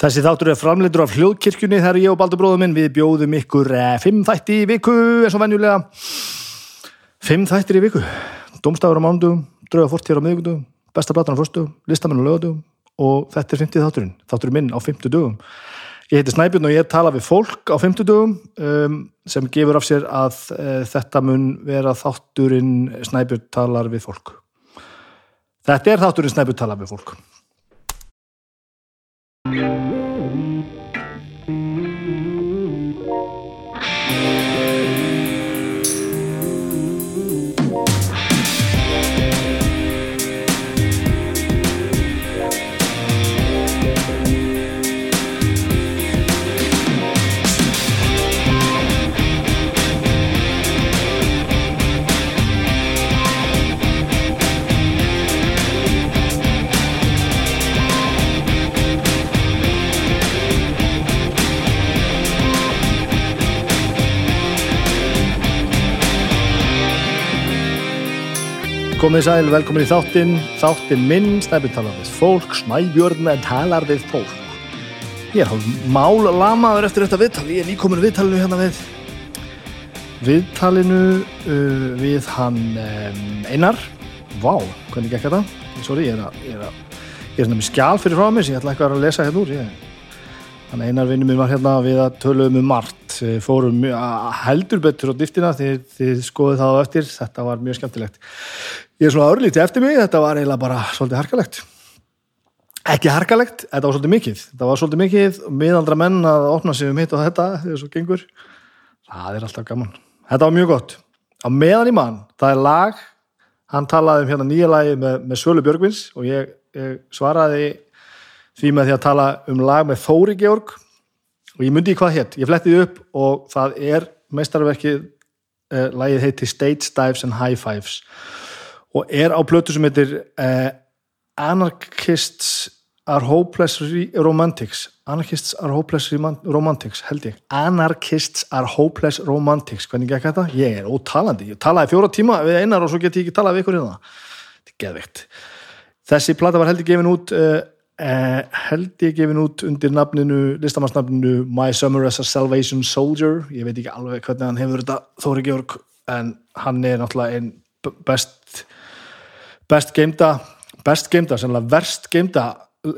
Þessi þáttur er framleitur af hljóðkirkjunni þegar ég og Baldur bróðum minn við bjóðum ykkur eh, fimm þætti í viku eins og venjulega. Fimm þættir í viku. Dómstafur á mánudugum, drauga fortíðar á miðugundugum, besta platan á fyrstugum, listamenn á lögadugum og þetta er 50 þátturinn, þátturinn minn á 50 dugum. Ég heiti Snæbjörn og ég tala við fólk á 50 dugum um, sem gefur af sér að uh, þetta mun vera þátturinn Snæbjörn talar við fólk. Þetta er þátturinn Snæbjörn talar við fólk. Komið sæl, velkomin í þáttinn, þáttinn minn, Snæbjörn talar við fólk, Snæbjörn talar við fólk. Ég er hálf mál lamaður eftir þetta viðtal, ég er nýkomin viðtalinu hérna við. Viðtalinu uh, við hann um, Einar, vá, hvernig gekk þetta? Sorry, ég er að, ég er að, ég er hérna með skjál fyrir frá mér sem ég ætla eitthvað að lesa hérna úr. Ég, hann Einar vinnu minn var hérna við að töluðum um margt, fórum heldur betur á dýftina þegar þið skoðuð það á eftir, þetta var mjög skemmtilegt. Ég er svona örlítið eftir mig, þetta var eiginlega bara svolítið harkalegt. Ekki harkalegt, þetta var svolítið mikið. Þetta var svolítið mikið, miðaldra menn að opna sig um hitt og þetta, þegar svo gengur. Það er alltaf gaman. Þetta var mjög gott, á meðan í mann það er lag, hann talaði um hérna nýja lagi með, með Sölu Björgvins og ég, ég svaraði því með því að tala um lag með Þóri Georg. Og ég myndi í hvað hétt, ég flettiði upp og það er meistarverkið eh, lagið heiti Stage Dives and High Fives. Og er á plötu sem heitir uh, Anarchists are Hopeless Romantics. Anarchists are Hopeless Romantics held ég, Anarchists are Hopeless Romantics, hvernig gekk þetta? Ég er ótalandi, ég talaði fjóra tíma við einar og svo get ég ekki talað við ykkur hérna. Þetta er geðvikt þessi plata var held ég gefin út uh, uh, held ég gefin út undir nafninu, listamannsnafninu My Summer as a Salvation Soldier. Ég veit ekki alveg hvernig hann hefur þetta Þóri Georg, en hann er náttúrulega einn best best geimda best geimda, sannlega verst geimda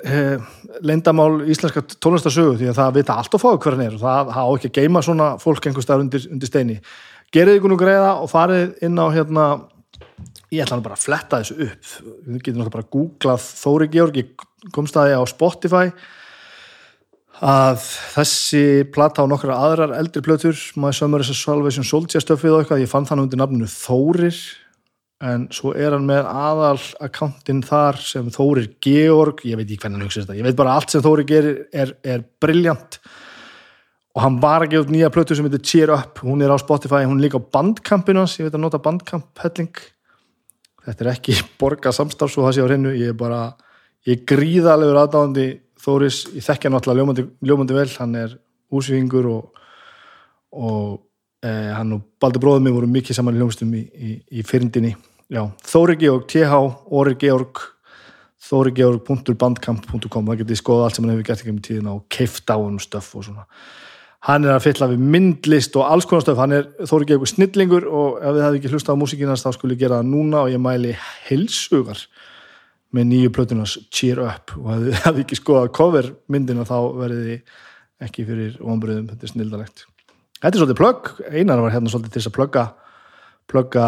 eh, leindamál íslenska tónlistarsögu því að það vita allt og fáið hver hann er og það á ekki að geima svona fólk einhver starf undir, undir steini. Gerið ykkur nú greiða og farið inn á hérna ég ætla bara að fletta þessu upp. Við getum náttúrulega bara að googla Þóri Georg. Ég komst að ég á Spotify að þessi plata á nokkra aðrar eldri plötur maður sömur þess að Salvation Soldier stöfið og eitthvað, ég fann þannig undir nafninu Þórir en svo er hann með aðal akkantinn þar sem Þórir Georg, ég veit ekki hvernig hann hugsa þetta ég veit bara allt sem Þórir gerir er, er brilljant og hann var að gefa út nýja plötu sem heitir Cheer Up hún er á Spotify, hún er líka á bandkampinu ég veit að nota bandkamp helling þetta er ekki borga samstafs og það sé á hreinu, ég er bara ég er gríðalegur aðdáðandi Þóris, ég þekkja náttúrulega ljómandi, ljómandi vel. Hann er úsvíðingur og, og eh, hann og Baldur bróðum mig voru mikið saman í ljómstum í, í, í fyrndinni. Þóri Georg, TH, Óri Georg þórigeorg.bandkamp.com það getið skoða allt sem hann hefur gert ekki um tíðin á keiftáum stöf og svona hann er að fylla við myndlist og alls konar stöf, hann er Þóri Georg snillingur og ef þið hefði ekki hlusta á músíkinast þá skulle ég gera það núna og ég mæli heilsugar með nýju plötunars Cheer Up. Og ef þið hefði ekki skoðað cover myndina þá verði þið ekki fyrir ombröðum, þetta er snildalegt. Þetta er svolítið plögg, einar var hérna svolítið til þess að plögga plögga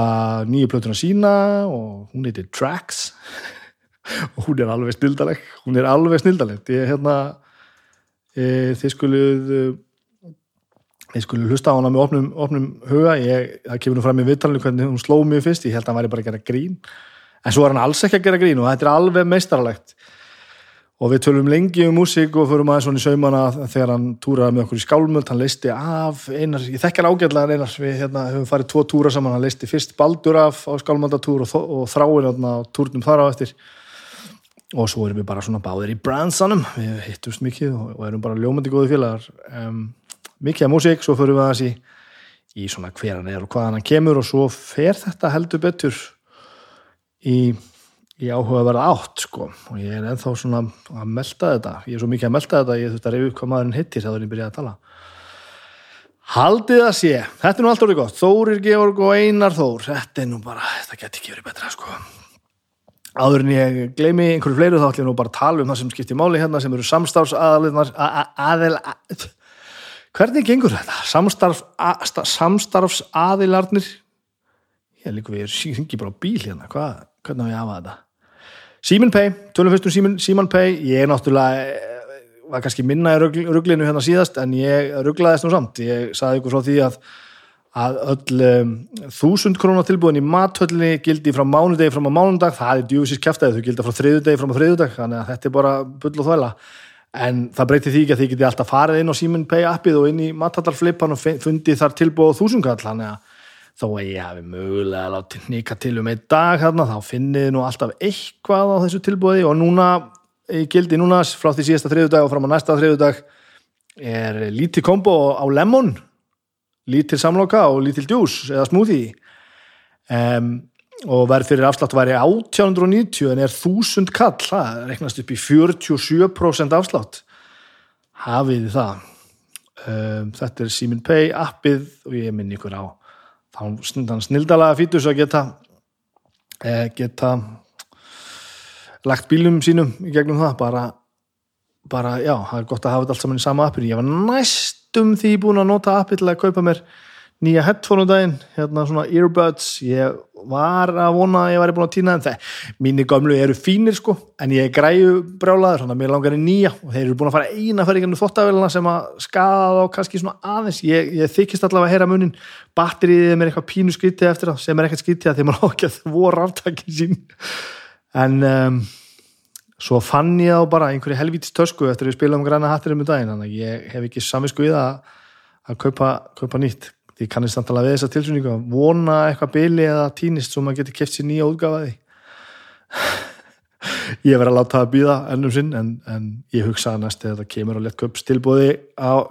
nýju plötuna sína og hún heitir Tracks. Og hún er alveg snildaleg. Hún er alveg snildaleg. Ég, hérna, e, þið skuluð þið skuluð hlusta á hana með opnum, opnum huga. Ég, það kemur nú fram í vittalinu hvernig hún sló mig fyrst, ég held að hann væri bara að gera grín. En svo er hann alls ekki að gera grín og þetta er alveg meistarlegt og við tölum lengi um músík og förum aðeins svona í saumana þegar hann túraði með okkur í skálmöld. Hann leisti af einar, ég þekkar ágæðlega einar, við hérna, höfum farið tvo túra saman. Hann leisti fyrst baldur af á skálmöldatúr og, og þráin á túrnum þar á eftir. Og svo erum við bara svona báðir í bransanum. Við hittumst mikið og, og erum bara ljómandi góði félagar. Um, mikið af músík, svo förum við aðeins í í svona hver hann er og hvaðan hann kemur og svo fer þetta heldur betur í í áhuga að vera átt sko. Og ég er ennþá svona að melda þetta. Ég er svo mikið að melda þetta, ég þurfti að reyfi hvað maðurinn hittir þegar ég byrjaði að tala. Haldið að sé. Þetta er nú allt orðið gott, Þórir Georg og Einar Þór, þetta er nú bara þetta geti ekki verið betra sko. Áður en ég gleymi einhverju fleiru þá ætlum ég nú bara að tala um það sem skiptir máli hérna sem eru samstarfsaðalinar aðil, að, hvernig gengur þetta? Samstarf, að, samstarfsaðilarnir? Ég líka við, ég ringi bara á bíl hérna, hvað, hvernig á ég að hafa þetta? Símin Pay, tölum fyrst um Símin, Síman Pay, ég er náttúrulega eh, var kannski minna í rugglinu hérna síðast en ég rugglaðist nú samt. Ég saði ykkur frá því að að öll um, þúsund krónar tilbúin í mathöllinni gildi frá mánudegi fram á mánudag, það er djúsins kæftæði þau gildi frá þriðudegi fram á þriðudag þannig að þetta er bara bull og þvæla en það breyti því ekki að þið geti alltaf farið inn á Simin Pay appið og inn í mathallarflipan og fundið þar tilbúið þúsundkall. Þannig að þó að ég hafi mögulega látið nýka til um einn dag hérna, þá finnið nú alltaf eitthvað á þessu tilbúiði og núna, ég gildi núna frá því síðasta þriðudag og fram á næsta þriðudag er lítið kombo á lemon lítil samloka og lítil djús eða smoothie. Um, og verð fyrir afslátt væri 1890 en er 1000 kall það reknast upp í 47% afslátt. Hafið það? Um, þetta er Simin Pay appið og ég minn ykkur á þann snildalega fítus að geta eh, geta lagt bílum sínum í gegnum það. Bara, bara já, það er gott að hafa þetta allt saman í sama appinu. Ég var næstum því búin að nota appi til að kaupa mér nýja headphone um daginn, hérna svona earbuds. Ég var að vona að ég væri búin að týna þeim. Það, mínir gamlu eru fínir sko, en ég græu brjálaður að mér langar í nýja. Og þeir eru búin að fara eina fyrir einhvern þóttavélina sem að skada þá kannski svona aðeins, ég, ég þykist allavega að heyra munin, batteriðið er eitthvað pínu skritið eftir það, sem er ekkert skritið að þeim er að voru aftakinn sín. En um, svo fann ég á bara einhverju helvítist tösku eftir að við spilum græna hattir um daginn, að ég hef ekki samisku í það að kaupa, kaupa nýtt því kannist samtala við þessa tilsynningu að vona eitthvað byli eða týnist svo maður getur kæft sér nýja útgafaði ég verði að láta það að býða ennum sinn en, en ég hugsa að næst eða það kemur á lettköp stilbóði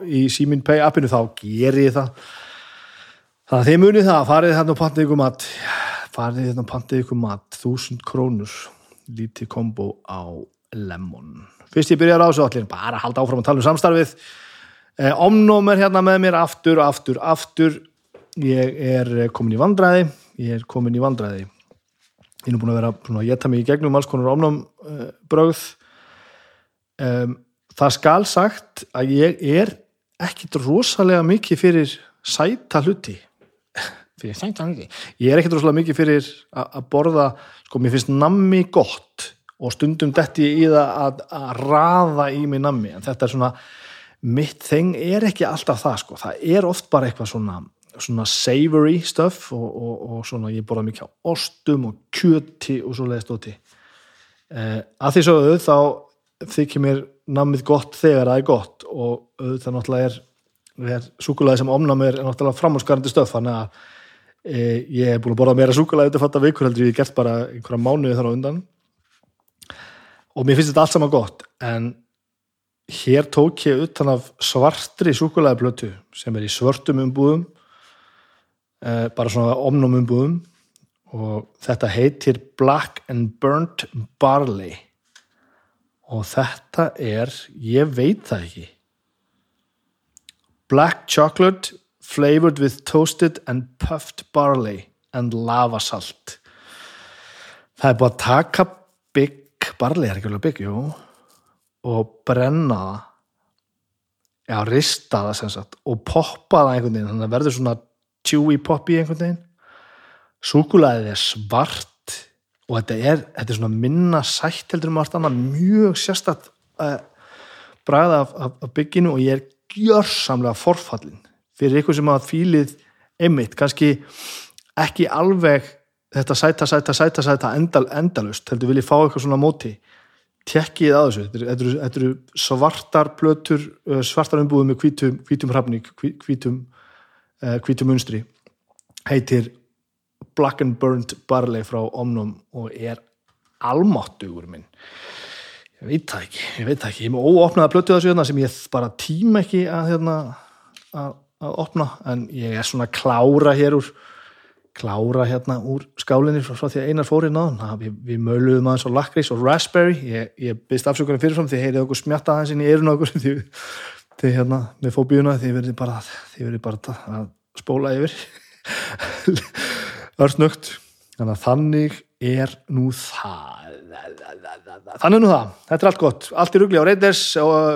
í Simin Pay appinu þá ger ég það. Þannig að þið munið það farið hérna og pantið ykkur mat. Farið hérna og pantið ykkur mat. Þúsund krónur. Lítið kombo á lemon. Fyrst ég byrjar á þessu allir bara halda áfram að tala um samstarfið Eh, Omnum er hérna með mér aftur, aftur, aftur. Ég er komin í vandræði. Ég er komin í vandræði. Ég er nú búin að vera svona að geta mig í gegnum alls konar omnum uh, bröð um, það skal sagt að ég er ekkit rosalega mikið fyrir sæta hluti. Fyrir sæta hluti? Ég er ekkit rosalega mikið fyrir að borða sko mér finnst nammi gott og stundum detti í það að, að raða í mig nammi en þetta er svona mitt þeng er ekki alltaf það sko, það er oft bara eitthvað svona, svona savory stuff og, og, og svona ég borða mikið á ostum og kjöti og svo leiðist óti eh, að því svo auð þá þykir mér namið gott þegar það er gott og auð það náttúrulega er, er súkulæði sem omnamir er náttúrulega framhúsgarandi stöf þannig að eh, ég er búin að borða meira súkulæði þetta fattar vikur heldur ég gert bara einhverja mánuði þar á undan. Og mér finnst þetta allt saman gott en hér tók ég utan af svartri súkulæðablötu sem er í svörtum umbúðum eh, bara svona omnum umbúðum og þetta heitir Black and Burnt Barley. Og þetta er ég veit það ekki. Black Chocolate flavored with toasted and puffed barley and lava salt. Það er búin að taka bygg barley er ekki alveg bygg, jú og brenna það. Já, rista það sem sagt og poppa það einhvern veginn þannig að það verður svona chewy poppy einhvern veginn. Súkulæðið er svart og þetta er, þetta er svona minna sætt heldur um allt annað mjög sérstatt uh, bræða af, af, af bygginu og ég er gjörsamlega forfallin fyrir eitthvað sem að fílið emitt, kannski ekki alveg þetta sæta, sæta, sæta, sæta endal, endalust, heldur vil ég fá eitthvað svona móti tekkið að þessu, þetta eru, þetta eru svartar plötur, uh, svartar umbúið með hvítum, hvítum hrafning hvítum, uh, hvítum munstri. Heitir Black and Burnt Barley frá Omnum og er almáttugur minn. Ég veit það ekki, ég veit það ekki. Ég með óopnaða plötu þessu hérna sem ég bara tíma ekki að, hérna, að, að opna en ég er svona klára hér úr klára hérna úr skálinni frá, frá því að einar fóri náðan við, við möluðum aðeins á lakrís og raspberry. Ég, ég byrst afsökunum fyrirfram því heyrið okkur smjatta aðeins inn í eirun okkur. Því, því hérna með fóbíuna því verið bara, bara að spóla yfir. Örsnögt. Þannig að þannig er nú það. Þannig nú það, þetta er allt gott. Allt í rugli á Reiters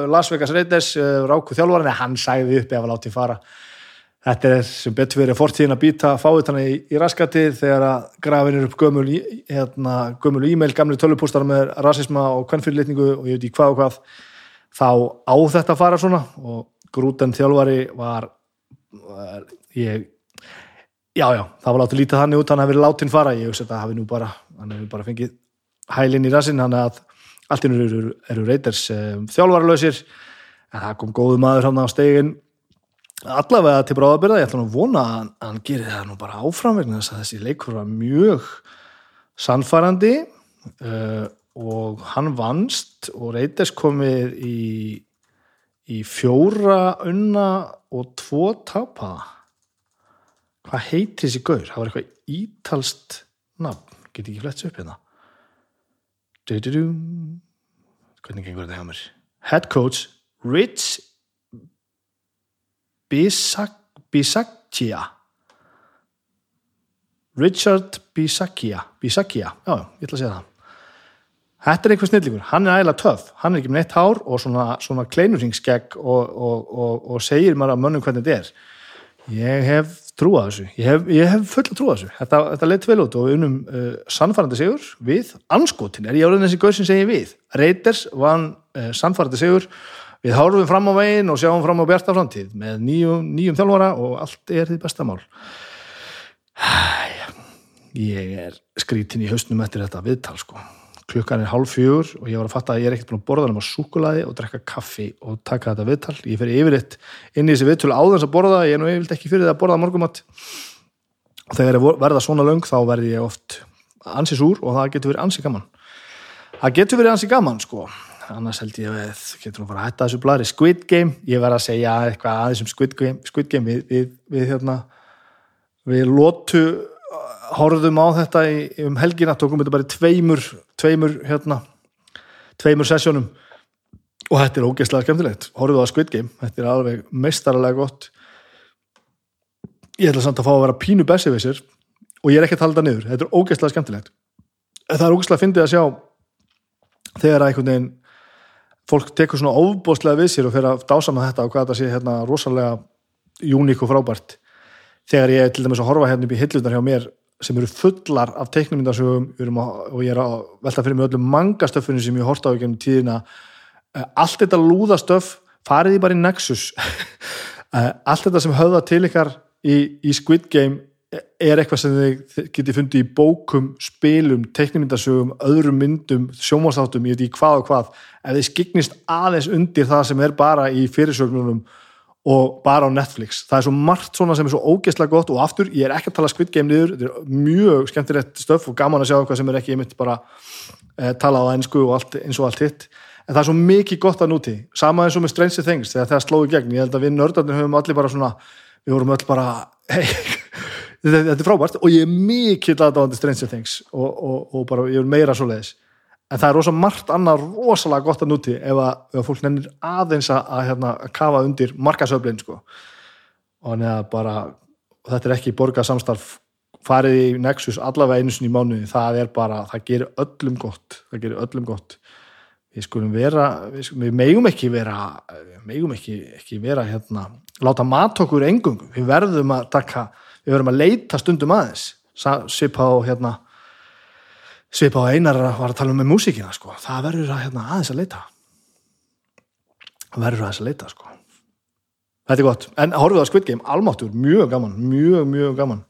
Las Vegas Reiters Ráku þjálfvarni, hann sæði upp ef að láti fara Þetta er sem betur verið fortíðin að býta fáið þannig í, í raskatið þegar að grafin er upp gömul, hérna, e-mail, gamli tölupústar með rasisma og kvennfyrirlitningu og ég veit í hvað og hvað þá á þetta að fara svona. Og grúten þjálfari var, var ég, já já, það var látið lítið þannig út hann hefði látið fara, ég hugsa þetta hafi nú bara, hann hefði bara fengið hælinn í rasin, hann að allt innur eru, eru reyters um, þjálfarlösir en það kom góðu maður hann á stegin allavega til bráðabyrða, ég ætla nú að vona að hann gerir það nú bara áfram vegna þess að þessi leikur var mjög sannfærandi uh, og hann vannst og Reiters komið í, í fjóra unna og tvo tapa hvað heitir þessi gaur? það var eitthvað ítalst nafn, get ekki flett upp hérna du, du, du. hvernig gengur þetta hjá mér head coach Rich Bisaccia Richard Bisaccia Bisaccia, já, ég ætla að segja það. Þetta er eitthvað snillíkur, hann er ægilega töf hann er ekki með neitt hár og svona, svona kleinuringsgegg og, og, og, og segir mér að mönnum hvernig þetta er. Ég hef trúað þessu. Ég hef, ég hef full að trúað þessu. Þetta, þetta leitt vel út og unum uh, sannfærandi sigur við anskotin, er ég árið þessi gauð sem segir við? Reiters vann uh, sannfærandi sigur Við hálfum fram á veginn og sjáum fram á bjarta framtíð með nýjum, nýjum þjálfara og allt er því bestamál. Ég er skrítin í hausnum eftir þetta viðtal sko. Klukkan er hálf fjögur og ég var að fatta að ég er ekkert búin að borða um að súkulaði og drekka kaffi og taka þetta viðtal. Ég fer yfiritt inn í þessi viðtölu áðans að borða, ég er nú yfirleitt ekki fyrir það að borða morgumatt. Þegar ég verða svona löng þá verði ég oft ansið súr og það getur verið ansið gaman. Það getur verið ansið gaman sko annars held ég að getur nú bara að hætta þessu blæri Squid Game, ég verð að segja eitthvað aðeins um Squid Game, Squid Game. Við, við, við hérna við lótu horfðum á þetta í, um helgina, tókum þetta bara í tveimur tveimur hérna tveimur sessjónum og þetta er ógeðslega skemmtilegt, horfðu á Squid Game. Þetta er alveg meistarlega gott. Ég ætla samt að fá að vera pínu bessi við sér. Og ég er ekki að tala þetta niður, þetta er ógeðslega skemmtilegt. Það er ógeðslega fyndið að sjá þegar að einhvern veginn fólk tekur svona ofbóstlega við sér og fyrir að dásama þetta og hvað þetta sé hérna rosalega uník og frábært. Þegar ég til dæmis að horfa hérna upp í hillunar hjá mér sem eru fullar af teiknumindasögum og ég er að velta fyrir mig öllum manga stöffunum sem ég horta á ekki um tíðina eh, allt þetta lúðastöf farið í bara í Nexus. Eh, allt þetta sem höfða til ykkar í, í Squid Game er eitthvað sem þið getið fundið í bókum, spilum, teiknumyndasögum öðrum myndum, sjómásáttum ég veit ekki hvað og hvað, ef þið skiknist aðeins undir það sem er bara í fyrirsögnunum og bara á Netflix. Það er svo margt svona sem er svo ógeðslega gott og aftur, ég er ekki að tala Game niður þetta er mjög skemmtilegt stöf og gaman að sjá eitthvað sem er ekki einmitt bara eh, tala á einsku og allt, eins og allt hitt. En það er svo mikið gott að núti sama eins og með Stranger Things, þegar það slóði gegn. Ég held að við nördarnir höfum allir bara svona við vorum öll bara, hei þetta, er frábært og ég er mikið aðdáðandi Stranger Things og, og, og bara ég er meira svo leiðis en það er rosa margt annar rosalega gott að núti ef að, ef fólk nennir aðeins að, að, hérna, að kafa undir markasöflin sko. og neða bara þetta er ekki borgarsamstarf farið í Nexus allavega einu sinni í mánuði. Það er bara, það gerir öllum gott það gerir öllum gott. Við skulum vera, við, skulum, við megum ekki vera við megum ekki, ekki vera hérna, láta mat okkur engum við verðum að taka við verðum að leita stundum aðeins. Svipa á hérna svipa á einar var að tala um með músíkina sko. það verður að hérna, aðeins að leita. Það verður aðeins að leita sko. þetta er gott. En horfið á Squid Game, almáttur, mjög gaman mjög, mjög gaman.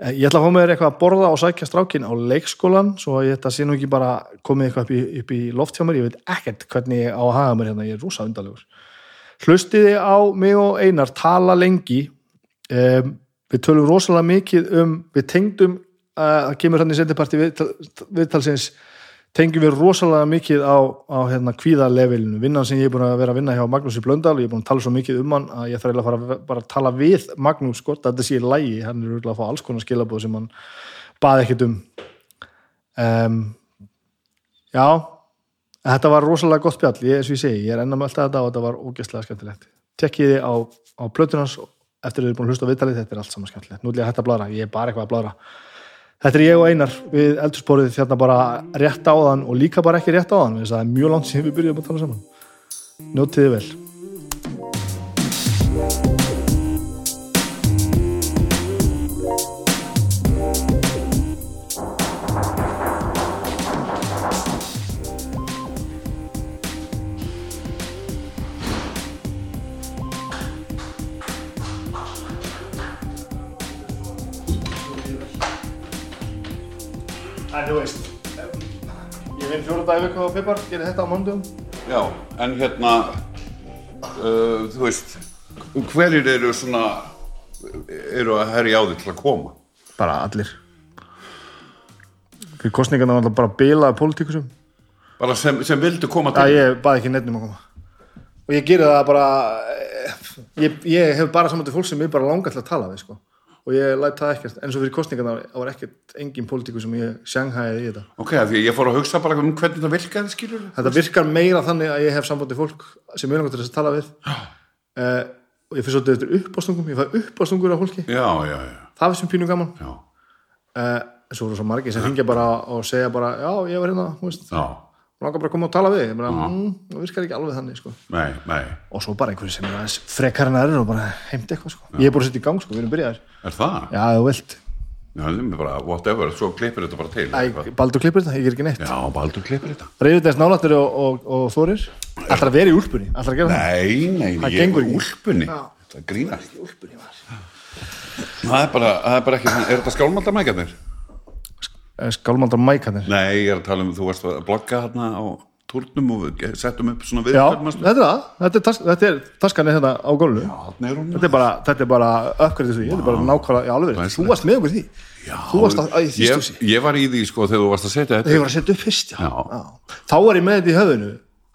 Eh, ég ætla að fá með þér eitthvað að borða og sækja strákin á leikskólan, svo ég ætla að sé nú ekki bara komið eitthvað upp í, upp í loft hjá mér. Ég veit ekkert hvernig ég á að hafa mér hérna ég er rosa undalegur hlustiði á mig og einar tala lengi. Um við tölum rosalega mikið um við tengdum að uh, kemur hann í sendiparti viðtal, viðtalsins tengjum við rosalega mikið á, á hérna, kvíðalefilinu, vinnan sem ég er búin að vera að vinna hjá Magnúsi Blöndal og ég er búin að tala svo mikið um hann að ég þarf eiginlega að fara að bara að tala við Magnús sko, þetta sé í lægi, hann er örugglega að fá alls konar skilabóð sem hann baði ekkert um. Um já þetta var rosalega gott spjall, ég, eins og ég segi ég er enn að mölta þetta og þetta var ógeðslega skemmtilegt. Tekkiði á, á plötunans eftir að þið er búin að hlusta á viðtalið, þetta er allt saman skemmtilegt. Nú ætla ég að hætta að bladra, ég er bara eitthvað að bladra Þetta er ég og Einar við eldursporið þérna bara rétt á þann og líka bara ekki rétt á þann það er mjög langt sem við byrjum að tala saman. Njótiði vel dag viku á Pipar, gerir þetta á mondum Já, en hérna, uh, þú veist, hverjir eru svona, eru að herja á þig til að koma? bara allir fyrir kostningarna var alltaf bara bilaði pólitíkusum Bara sem, sem vildu koma til? að ég baði ekki nefnum að koma og ég gerir það bara eh, ég, ég hef bara saman til fólk sem ég bara langar til að tala við sko. Og ég læt það ekkert, eins og fyrir kostningarna var ekkert engin pólitíkus sem ég sjanghæði í þetta. Ok, því ég fór að hugsa bara um hvernig það virkaði, skilur þetta virkar meira þannig að ég hef sambandi fólk sem ég langar til þess að tala við. Uh, og ég fyrir svolítið eftir uppástungum ég fæ uppástungur af fólki. Já, já, já, það er sem pínu gaman. Uh, en svo voru svo margir sem hringja bara og segja bara, já, ég var hérna þú veist, já, langar bara að koma og tala við bara, mm, það virkar ekki alveg þannig sko. nei, nei, og svo bara einhverju sem er aðeins frekar en aðrir og bara heimt eitthvað sko. ég er bara að setja í gang, sko, við erum byrjaðir er það? já, vilt, það er bara whatever, svo klippir þetta bara til. Æ, Baldur klippir þetta, ég ger ekki neitt Já, Baldur klippir þetta. Reyðið nálættur og, og, og Þórir Alltaf að vera í úlpunni, alltaf að gera það Nei, nei, Það ég er ekki. úlpunni. Það er bara, það er bara ekki, er þetta skálmaldamækarnir? Skálmaldar mækanir Nei, ég er að tala um, þú varst að blogga hérna á túrnum og við settum upp svona Já, viðkvæmast. þetta er það, þetta er, tas þetta hérna á hún. Þetta er bara, þetta er bara uppgræðið því, þetta er bara nákvæmlega, já alveg, þú varst með okkur í því. Já, Þú varst að, að ég, ég var í því sko þegar þú varst að setja þetta. Ég var að setja upp fyrst, já. Já. Þá var ég með þetta í höfðinu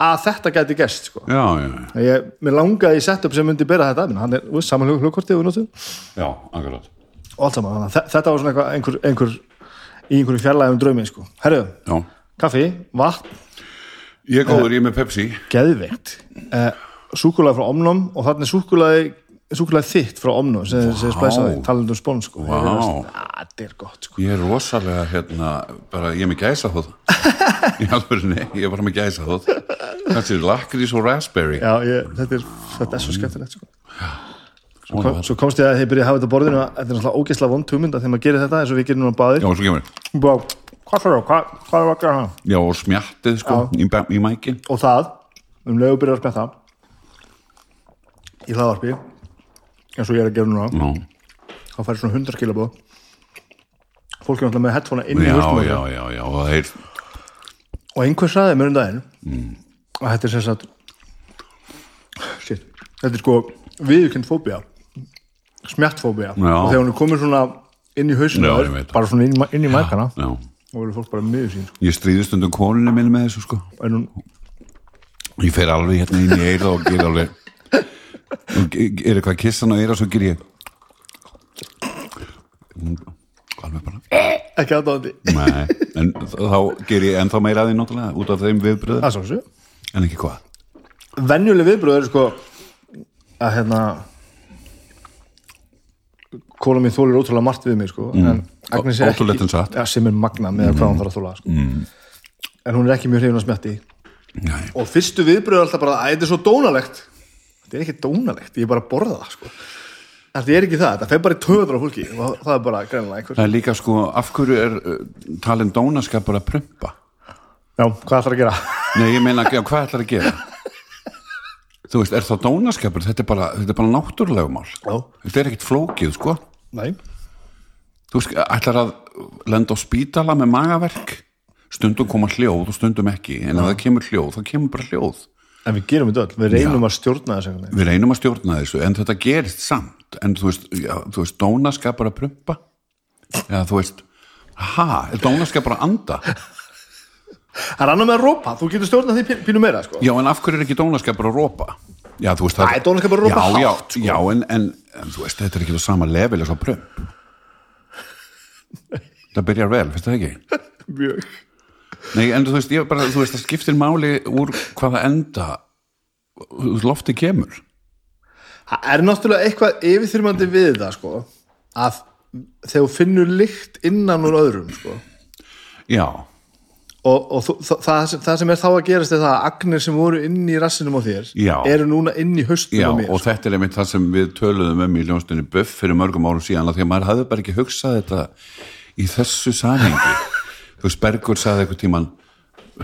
að þetta gæti gerst, sko. Já, já, já, ég, Mér langaði í setup sem myndi bera þetta. Hann er, saman hlugkortið og já, allt saman, þetta var svona einhver, einhver, í einhverju fjarlægum draumi, sko Herru, Já. kaffi, vatn, Ég er góður, ég er með Pepsi. geðveikt uh, súkulaði frá Omnum og þarna er súkulaði súkulaði þitt frá Omnum sem wow. spæsaði, talandi um spón sko. Þetta er gott sko. Ég er rosalega, hérna, bara, ég er með gæsa alvörunni, ég er bara með gæsa þótt. Þetta er lakrís og raspberry. Já, ég, þetta, er, þetta er svo skemmtilegt sko. Svona Kom, svo komst ég að þið byrja að hafa þetta borðinu þetta er náttúrulega ógeðslega vond hugmynda þegar maður gerir þetta eins og við gerum núna báðir Já, svo kemur. Bá, hvað þarf það, hvað, hvað er að gera það Já, og smjattið, sko, í, í mækin. og það, um leiðu byrjar að spjata í hlaðvarpi eins og ég er að gera núna. Já, þá færi svona 100 kilabóð fólk er náttúrulega með headphone inn í á já, já, já, og það er, og einhver sagði mér um daginn að þetta er sem sagt shit, þetta er sko viðurkend fóbía smjartfóbía Já. og þegar hún er komin svona inn í hausinu Já, bara svona inn, inn í mækana já. og verður fólk bara miður sín sko. Ég stríði stundum konunni minni með þessu, sko. hún, Ég fer alveg hérna inn í eira og ger alveg er eitthvað kissan á eira svo ger ég alveg bara ekki aðdáðandi en þá ger ég ennþá meira að því náttúrulega út af þeim er þessu en ekki hvað venjuleg viðbröð eru sko að hérna kóla mín þólir ótrúlega margt við mig sko en Ótrúlegt en ja, sem er magna með hvað hann þarf að þóla sko. mm. en hún er ekki mjög hrifin að smjatti Nei, og fyrstu viðbröð er alltaf bara að þetta er svo dónalegt þetta er ekki dónalegt, ég er bara að borða það sko. þetta er ekki það, þetta fer bara í töður á fólki og það er bara greinlega einhver það er líka sko af hverju er uh, talin dónaskapur að prumpa já, hvað ætlar að gera? Nei, ég meina, hvað ætlar að gera? Þú veist, er það dónaskapur? Þetta er bara, þetta er bara náttúrulega mál. Já. Þetta er ekkit flókið, sko. Nei, Þú veist, ætlar að lenda á spítala með magaverk? Stundum koma hljóð og stundum ekki. En ef það kemur hljóð, þá kemur bara hljóð. En við gerum þetta öll, við reynum að stjórna þessu við reynum að stjórna þessu, en þetta gerist samt. En þú veist, já, þú veist dónaskapur að prumpa? Eða þú veist ha, er dónaskapur að anda Það er annað með að rópa, þú getur stjórnað því pí- pínu meira sko. Já, en af hverju er ekki dónaskapur að rópa? Já, þú veist það Æ, dónaskapur að rópa já, já, hátt, sko. Já, en, en, en þú veist, þetta er ekki á sama level eins og prömp Það byrjar vel, finnst það ekki? Mjög Nei, en þú veist, ég bara, þú veist, það skiptir máli úr hvaða enda lofti kemur Það er náttúrulega eitthvað yfirþyrmandi við það sko, að þegar þú finnur lykt innan úr öðrum sko, Já, og, og það, það, sem, það sem er þá að gerast er það að agnir sem voru inn í rassinum á þér Já. eru núna inn í haustum já, á mér og þetta er einmitt það sem við töluðum um í ljónstunni Buff fyrir mörgum árum síðan að því að maður hafði bara ekki hugsað þetta í þessu samhengi þú veist, Bergur sagði eitthvað tíman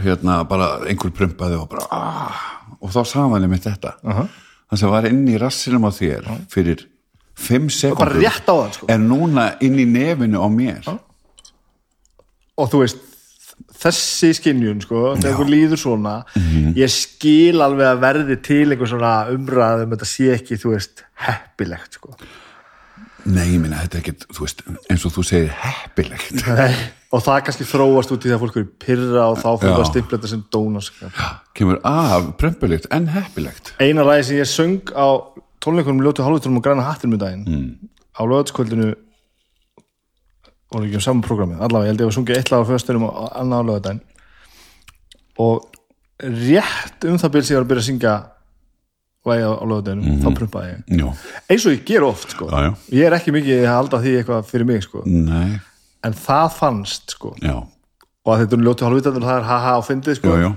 hérna bara einhver prumpaði og bara ah, og þá sagði hann einmitt þetta uh -huh. það sem var inn í rassinum á þér fyrir fimm bara sekundur rétt á það sko. er núna inn í nefinu á mér og þú veist þessi skinjun sko, þegar þú líður svona ég skil alveg að verði til einhver svona umræðum þetta sé ekki, þú veist, heppilegt sko. Nei, ég minna, þetta er ekkert, veist, eins og þú segir heppilegt og það kannski þróast út í það að fólk eru pyrra og þá Já. að stimpla þetta sem dónaskap kemur af prömpulegt en heppilegt eina ræði sem ég söng á tónleikunum ljótu hálfutunum og græna hattinum í daginn Mm. á lögatskvöldinu voru ekki um saman prógrami allavega, ég held ég að sungið eitt lag á föstunum og annað á lögadaginn og rétt um það byrð sem ég var að byrja að syngja lagi á, á lögadaginum, þá prumpaði ég. Eins og ég ger oft sko. Mhm. Já, já. ég er ekki mikið að halda því eitthvað fyrir mig sko. Nei, en það fannst sko. Já, og að þetta er hálfutunum og það er haha og fyndið sko. Já, já.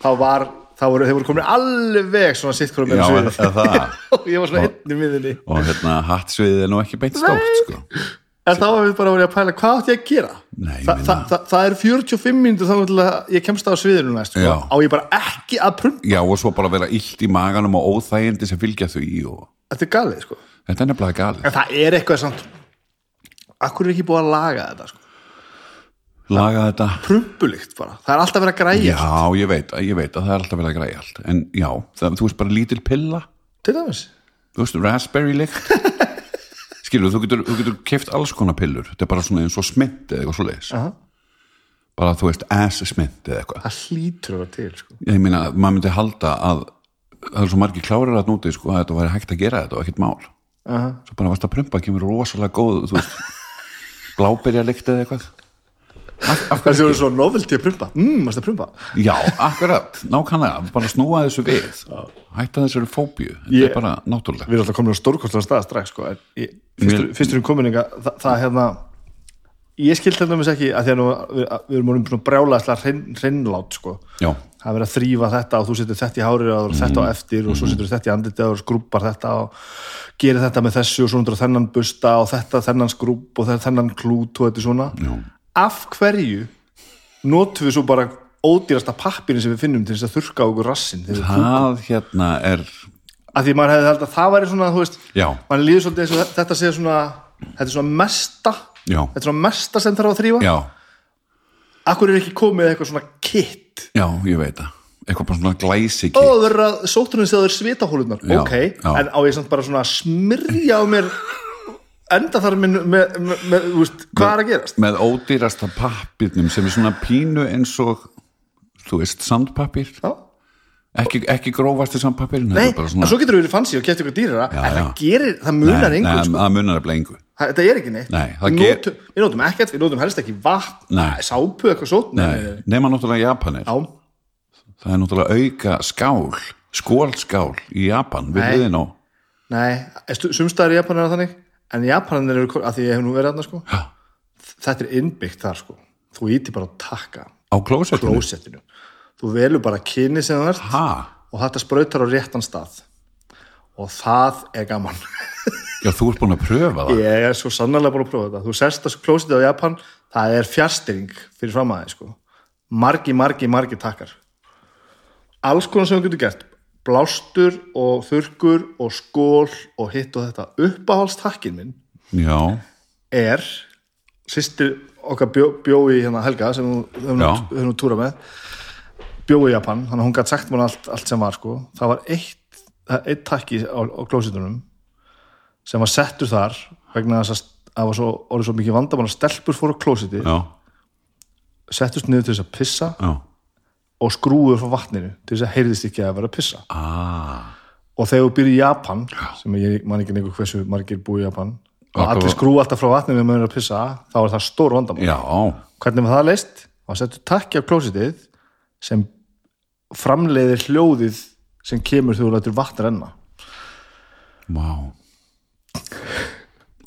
Þá var, þá voru, þeir voru komin alveg svona sitt hverjum er, er það. Og ég var svona einn í miðinni og hérna hattsviðið er nú ekki beint stórt sko. En þá var við bara vera að pæla hvað átti ég að gera? Nei, Þa, það, það, það er 45 mínútur þá ég kemst á sviðinu næst sko. Á ég bara ekki að prumpa? Já, og svo bara vera illt í maganum og óþægindi sem fylgja því og þetta er galið sko. þetta er nefnilega galið. En það er eitthvað samt akkur er ekki búið að laga þetta sko. Laga þetta. Prumpulikt bara, það er alltaf verið að græja Já, ég veit, ég veit að það er alltaf vel að græja allt. En já, það, þú veist bara lítil pilla. Til dæmis. Þú veist, raspberry lykt skilur, þú getur, þú getur keft alls konar pillur þetta er bara svona eins og smynd eða eitthvað svo leis Aha. bara þú veist, ass smynd eða eitthvað það hlýtur að vera til sko. ég meina, maður myndi halda að það er svo margir klárir að núti sko, að þetta væri hægt að gera þetta og ekkert mál Aha. svo bara varst að prumpa, kemur rosalega góð þú veist, bláberja lykt eða eitthvað það séu svo novelty að prumpa. Mm, mást að prumpa? Já, akkurat, nákvæmlega, bara snúa þessu við. Hætta þessari fóbíu þetta er bara náttúrulega við erum alltaf komin á stórkostlega stað strax sko. ég, fyrstur, fyrstur um kominninga það, það hérna ég skil til dæmis ekki að því að nú, við, við erum orðin svona brjálæðslega hrein, hreinlát sko. Það er verið að þrýfa þetta og þú setur þetta í hárið og þetta á eftir og svo setur þetta í andlitið og skrúpar þetta og gerir þetta með þessu og svo undir þennan busta og þetta þennan skrúp og þennan klút og þetta er svona. Já. Af hverju notum við svo bara ódýrasta pappirinn sem við finnum til þess að þurrka á okkur rassin það hérna er að því maður hefði held að það væri svona veist, mann líður svolítið eins og þetta sé svona þetta er svona mesta Já. þetta er svona mesta sem þarf að þrýfa Já, akkur er ekki komið eitthvað svona kitt já, ég veit það. Eitthvað bara svona glæsi og það verður að sótturinn sé að það er svitahólunar Já, ok, já. en á ég samt bara svona að smyrja á mér enda þar með, með, með þú veist, hvað er að gerast? með ódýrasta pappirnum sem er svona pínu eins og þú veist, sandpappir ekki, ekki grófasti sandpappir nei, en svo getur við verið fancy og kæft ykkur dýrara Já, en já. það gerir, það munar nei, engur nei, sko. það munar að blengu Það- er ekki neitt. Nei, við, ger- notum, við notum ekkert, við notum helst ekki vatn sápu eitthvað nei. nema náttúrulega Japanir. Já, það er náttúrulega auka skál skólskál í Japan við hliðin á. Nei, sumstaðar í Japan er það þannig en Japanir eru, að því ég hef nú verið aðna sko, þetta er innbyggt þar sko. Þú íti bara að taka á klósettinu? Þú velur bara kyni sem það ha, og þetta sprautar á réttan stað. Og það er gaman. Já þú ert búin að pröfa það. Ég er svo sannarlega búin að prófa þetta. Þú sest að klósettið á Japan það er fjárstyring fyrir fram aðeins sko. margi, margi, margi takkar. Alls konar sem þú getur gert blástur og þurrkur og skól og hitt og þetta. Uppáhaldstakkin minn já, er sýstir okkar bjó, bjó í hérna Helga sem höfum nú túra með. Bjó í Japan, þannig að hún gætt sagt mér allt, allt sem var sko, það var eitt eitt takki á, á klósitunum sem var settur þar vegna þess að það var svo, orðið svo mikið vandamál að stelpur fór á klósiti settust niður til þess að pissa. Já, og skrúður frá vatninu til þess að heyrðist ekki að vera að pissa. Ah, og þegar þú byrja í Japan sem ég man ekki neikur hversu margir búi í Japan og Akkur- allir skrú alltaf frá vatninu með að pissa þá er það stór vandamál. Já, hvernig var það leist? þá settur takki á klósitið sem framleiðir hljóðið sem kemur þegar þú lætur vatn renna. Vá.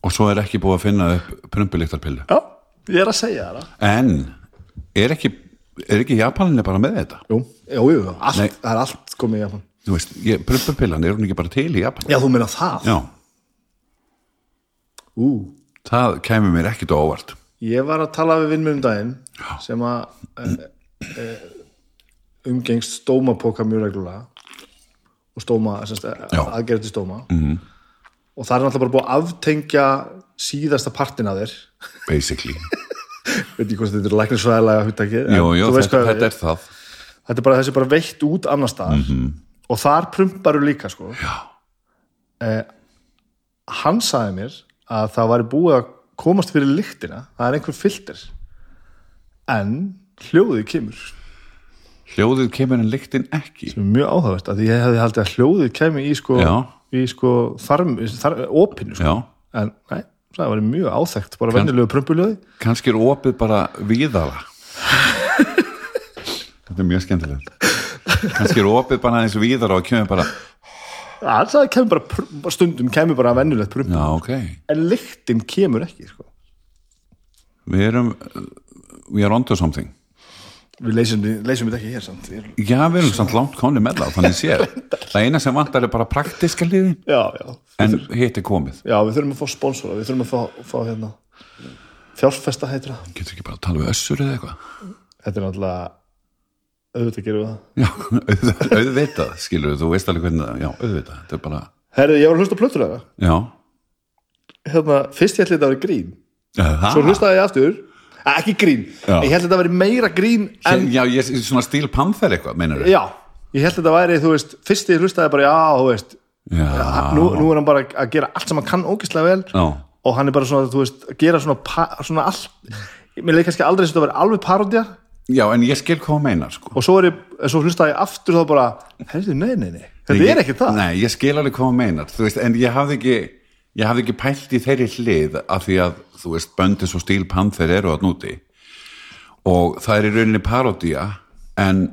Og svo er ekki búið að finna upp prumpuliktarpillu já, ég er að segja það. En er ekki er ekki Japaninni bara með þetta? Jú, jú, jú allt, það er allt komið í Japan. Þú veist, prumpupillan er hún ekki bara til í Japan? Já, þú meina það? já, Ú, það kæmi mér ekkit á óvart. Ég var að tala við vinn mér um daginn sem að e, e, umgengst stómapoka mjög reglulega og stóma, Já. aðgerði stóma. -hmm. og það er náttúrulega bara búið að aftengja síðasta partin af þér. Basically, veit ekki hvort þetta er þú veist þetta, er það. Þetta er bara þessi bara veitt út annar staðar. Og þar prumparu líka sko. Já, hann sagði mér að það væri búið að komast fyrir lyktina það er einhver filter. En hljóðið kemur. Hljóðið kemur en lyktin ekki. Sem er mjög áhugavert að ég hefði haldið að hljóðið kemur í sko, í sko þarm, þar, opinu sko. en nei, það var mjög áþekkt bara venjulegu prumpuljóði. Kannski er opið bara víðara. Þetta er mjög skemmtilegt. Kannski er opið bara aðeins víðara og kemur bara, það kemur bara, stundum kemur bara venjulegt prump. Já, ok. En lyktin kemur ekki sko. við erum we are onto something við leysum, þetta ekki hér samt. Ég- já, við erum samt langt konni með það þannig séð, það eina sem vantar er bara praktiska liði, já, já, en hitt er komið. Já, við þurfum að fá sponsora við þurfum að fá, fá hérna fjárfesta heitir það. Getur ekki bara að tala við össur eða eitthvað? Þetta er náttúrulega auðvitað gerum við það. Já, auð- auðvitað, skilur þú veist alveg hvernig það, já, auðvitað. Þetta er bara, herri, ég var að hlusta plötur þeirra já. Hérna, fyrst ég ætli þetta að vera grín. Það, svo hlustaði ég aftur ekki grín, Já. ég held þetta að vera meira grín en, já, ég, svona stíl panther eitthvað, meinar já, ég held þetta að væri þú veist, fyrst ég hlustaði bara, já, þú veist nú, nú er hann bara að gera allt sem hann kann ógislega vel já, og hann er bara svona, þú veist, að gera svona, svona allt, mér leik kannski aldrei sem þetta að vera alveg parodía já, en ég skil hvað þú meinar sko. og svo er ég, svo hlustaði ég aftur þá bara, heyrðu, nei, nei, nei þetta er ekki það. Nei, ég skil alveg hvað þú meinar þú veist, en ég hafði ekki ég hafði ekki pælt í þeirri hlið af því að, þú veist, böndis og stíl panther eru að núti og það er í rauninni parodía en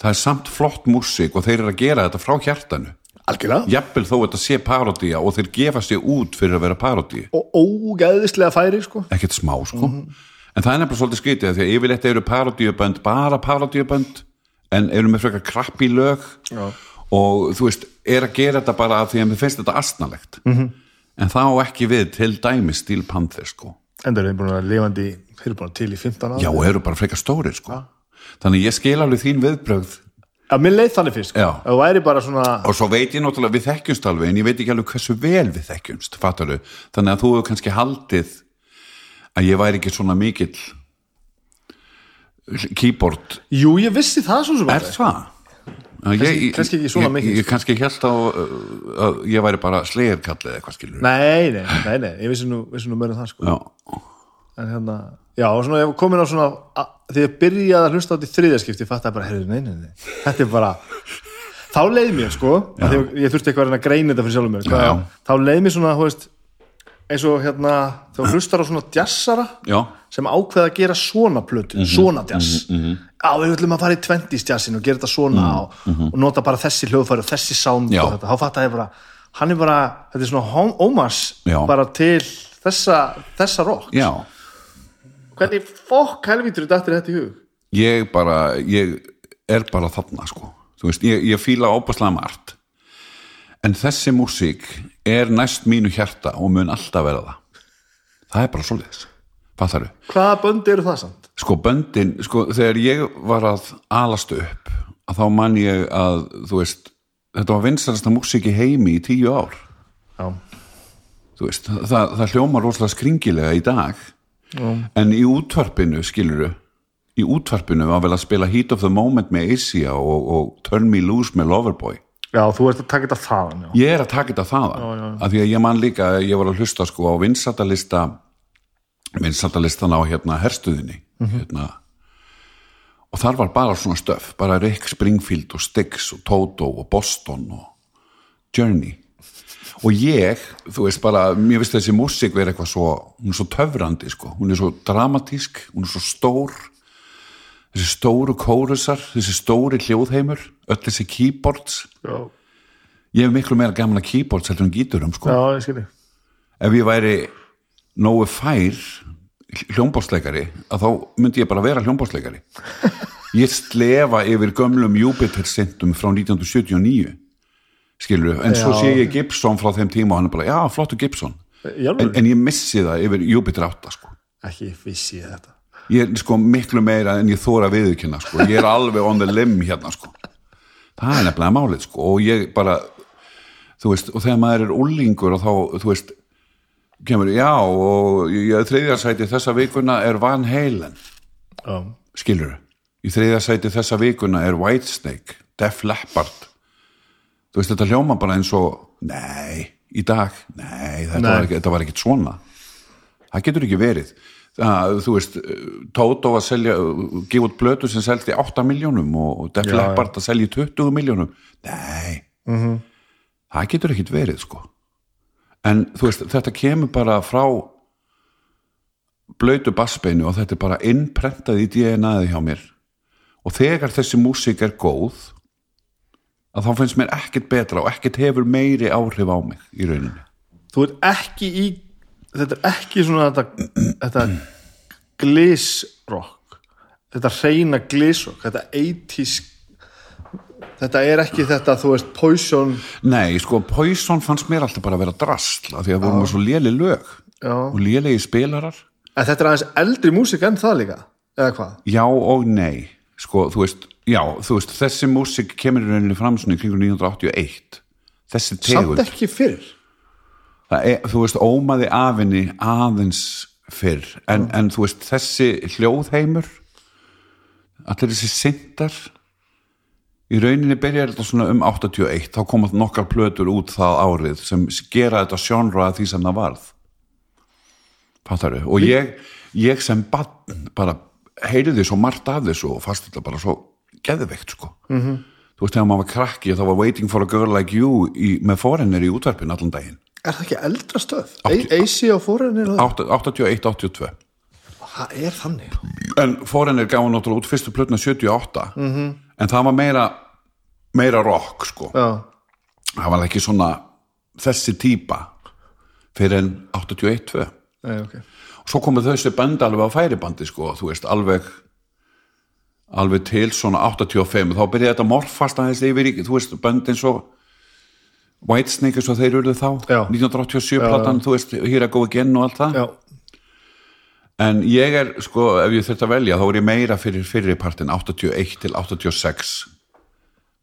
það er samt flott músík og þeir eru að gera þetta frá hjartanu. Algjörlega, jafnvel þó þetta sé parodía og þeir gefa sér út fyrir að vera parodía og ógæðislega færi, sko. Ekkert smá sko. En það er nefnilega svolítið skrítið af því að yfirleitt eru parodíubönd bara parodíubönd en eru með frekar krapp í lög. Já. og þú veist, er að gera þetta bara af því að mér finnst þetta astnalegt -hmm. En það á ekki við til dæmi stíl panther sko. En það er búin að lifandi, þeir eru búin til í 15 ára já, og eru bara frekar stórir sko. Þannig ég skil alveg þín viðbrögð. Já, mér leið þannig fyrst, sko. Bara svona, og svo veit ég náttúrulega við þekkjumst alveg en ég veit ekki alveg hversu vel við þekkjumst fattaru, þannig að þú hefur kannski haldið að ég væri ekki svona mikill keyboard jú, ég vissi það svo sem Er það? Kannski, ekki svona ég, mikið, Ég, ég kannski held á uh, að ég væri bara slegirkall eða eitthvað skilur Nei, nei, nei, nei, ég vissi nú, nú en það, sko. Já, En hérna, já, og svona, ég komin á svona, að, því ég byrjaði að hlusta á þetta í þriðaskipti, ég fatt að bara, heyrðu, nei, nei, nei, þetta er bara, þá leið mér, sko, því ég, ég þurfti eitthvað að reyna að greina þetta fyrir sjálfum mér, hvað, þá leið mér svona, þú veist, eins og hérna, þú hlustar á svona jazzara, já, sem ákveða að gera svona plötu, Mhm, svona jazz já, við ætlum að fara í 20s jazzin og gera þetta svona og, og nota bara þessi hljóðfæri og þessi sound Já. og þetta, þá fatt að ég bara hann er bara, þetta er svona Já. bara til þessa þessa rock, hvernig fokk helvítur er dættir þetta í hug? Ég bara, ég er bara þarna sko. Þú veist, ég, ég fíla óbúslega margt En þessi músík er næst mínu hjarta og mun alltaf vera það. Það er bara svoleiðis. Fattaru? hvaða bönd eru það samt? Sko böndin, sko þegar ég var að alast upp að þá man ég að, þú veist þetta var vinsalasta músík í heimi í tíu ár. Já, þú veist, það, það hljómar rosalega skringilega í dag. En í útvarpinu, skiluru í útvarpinu var vel að spila Heat of the Moment með Asia og, og Turn Me Loose með Loverboy já, þú ert að taka þetta þaðan já. ég er að taka þetta þaðan. Af því að ég man líka, ég var að hlusta sko á vinsatalista vinsatalistana á hérna herstuðinni hérna. Og þar var bara svona stöf bara Rick Springfield og Styx og Toto og Boston og Journey. Og ég, þú veist bara mér finnst þessi músík verið eitthvað svo hún er svo töfrandi sko, hún er svo dramatísk hún er svo stór þessi stóru kórusar, þessi stóri hljóðheimur, öll þessi keyboards. Já, ég hef miklu meira gaman að keyboards heldur en gíturum sko. Já, ég ef ég væri nógu fær hljómbásleikari að þá myndi ég bara vera hljómbásleikari ég slefa yfir gömlum Jupiter syndum frá 1979 skilur, en svo Já. sé ég Gibson frá þeim tíma og hann er bara, já, flottu Gibson. En, en ég missi það yfir Jupiter 8 sko. ekki vissi ég þetta ég er sko miklu meira en ég þóra viðurkynna sko. ég er alveg on the limb hérna sko. það er nefnilega málið sko. og ég bara þú veist, og þegar maður er úlingur og þá, þú veist kemur, já, og í í þriðja sæti þessa vikuna er Van Halen já, skilur í þriðja sæti þessa vikuna er Whitesnake, Def Leppard þú veist, þetta hljóma bara eins og nei, í dag nei, þetta, Nei. Var, ekkit svona það getur ekki verið það, þú veist, Toto að selja gefa út blötu sem seldi 8 miljónum og Def Leppard að selja 20 miljónum nei. Það getur ekkit verið sko. En þú veist, þetta kemur bara frá blöytu bassbeinu og þetta er bara innprentað í DNA-ið hjá mér. Og þegar þessi músík er góð að þá finnst mér ekkert betra og ekkert hefur meiri áhrif á mig í rauninni. Þú ert ekki í þetta er ekki svona þetta, þetta glissrock þetta reyna glissrock þetta 80s þetta er ekki þetta, þú veist, Poison Nei, sko, Poison fannst mér alltaf bara að vera drasl af því að vorum við svo léli lög Já. og lélegi spilarar. En þetta er aðeins eldri músík en það líka eða hvað? Já og nei. Sko, þú veist, já, þú veist þessi músík kemur í rauninni fram svona í kringur 1981 þessi tegund. Samt ekki fyrr. það er, þú veist, ómaði afinni aðeins fyrr. En, en þú veist, þessi hljóðheimur allir þessi syndar í rauninni byrjar þetta svona um 81 þá komað nokkar plötur út það árið sem gera þetta sjónra því sem það varð. Fattaru, og ég, ég sem bann bara heyriði svo margt af þessu og fast þetta bara svo geðveikt sko. -hmm. Mhm. þú veist, þegar maður var krakki þá var Waiting for a Girl Like You í, með foreigner í útvarpin allan daginn Er það ekki eldra stöð? AC fórinni það? 81-82 Það er þannig en Foreigner gaf hann náttúrulega út fyrstu plötna 78 -hmm. Mhm. en það var meira meira rock sko Já, það var ekki svona þessi típa fyrir en 81-2 Nei, ok og svo komu þessi band alveg á færibandi sko, þú veist, alveg alveg til svona 85 þá byrjaði þetta morfast aðeins yfir í, þú veist, band eins og Whitesnake eins og þeir urðu þá Já. 1987 platan, þú veist, Here I Go Again og allt það Já, En ég er, sko, ef ég þurft að velja þá er ég meira fyrir fyrirpartin 81 til 86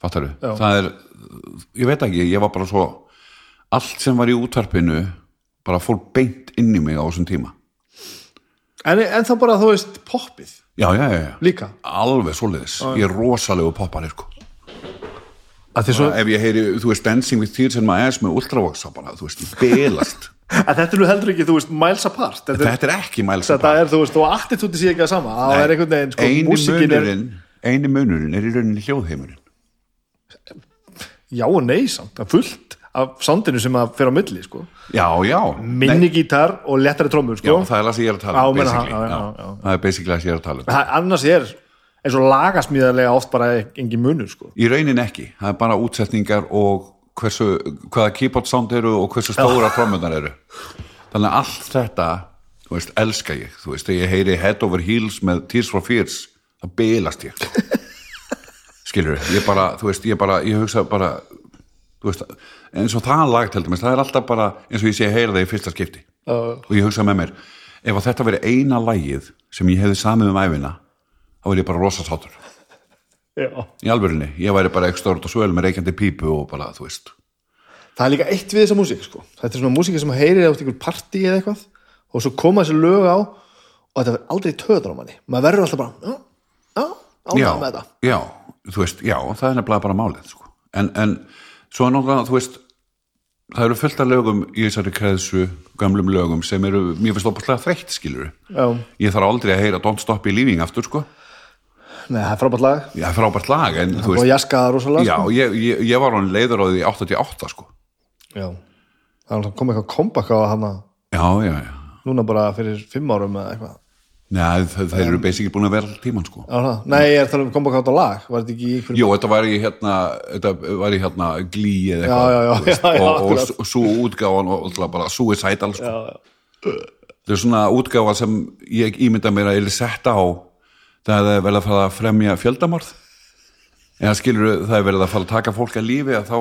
Fattaru? Já. Það er, ég veit ekki, ég var bara svo allt sem var í útvarpinu bara fór beint inn í mig á þessum tíma en, en þá bara, þú veist, poppið Já, já, já, já. Líka alveg svoleiðis, ég er rosalegu poppari sko. Svo, ef ég heyri, þú veist, Dancing with Tears in my Ass með Ultravox, þá bara, þú veist, belast að þetta er nú heldur ekki, þú veist, miles apart. Þetta, þetta er ekki mæls þetta er, þú veist, og attitúti sé ekki að sama. Það er einhvern veginn, sko, músikin er eini munurinn er í rauninni hljóðheimurinn. Já og nei samt, það er fullt af soundinu sem að fyrir á milli, sko. Já, já, Minni gítar og lettari trómur, já, sko. það er það sem ég er að tala Já, um það, já, já, já, já. það er basically það sem ég er að tala um. Annars er eins og lagasmíðarlega oft bara engin munur, sko. Í rauninni ekki, það er bara útsetningar og hversu, hvaða keyboard sound eru og hversu stóra trómmunar eru. Þannig að allt þetta þú veist, elska ég, þú veist, þegar ég heyri Head Over Heels með Tears for Fears það belast ég. Skilur ég bara, þú veist, ég bara ég hugsa bara, þú veist eins og það lag til dæmis, það er alltaf bara eins og ég sé heyra það í fyrsta skipti. Uh, og ég hugsa með mér, ef þetta veri eina lagið sem ég hefði samið um æfina þá er ég bara rosasáttur í alvörinni, ég væri bara ekki stórt og svöl með reykjandi pípu og bara, þú veist. Það er líka eitt við þessa músík, sko. Þetta er svona músík sem heyrir átt ykkur partí eða eitthvað og svo koma þessi lög á og þetta verður aldrei töður á manni. Maður verður alltaf bara, ánægð með þetta. já, þú veist, já, það er nefnilega bara málið sko. en, en svo er náttúrulega, þú veist það eru fullt af lögum í þessari kreðsu gömlum lögum sem eru, mér finnst opaslega þreytt skilur Já, ég þarf aldrei að heyra Don't Stop Believing aftur sko Nei, það er frábært lag já, frábært lag en þú og veist, jaska það rosalega já, sko. ég, ég, ég var hann leiður á því 88 sko já. Það er komið eitthvað comeback á hana já, já, já núna bara fyrir fimm árum eða eitthvað Nei, þeir, þeir eru basically búin að vera tíman sko Já, það. Nei, ég er að tala um comeback á þetta lag Var þetta ekki í einhverjum Jó, þetta var í hérna, þetta var í hérna glý eða Já, já, já, þú veist, já, já, og, og, og svo útgáfan og alltaf bara suicidal sko. Já, já. þetta er svona útgáfa sem ég ímynda mér að ég sett á það er vel að fara að fremja fjöldamorð. Eða skilur það er verið að fara að taka fólk að lífi að þá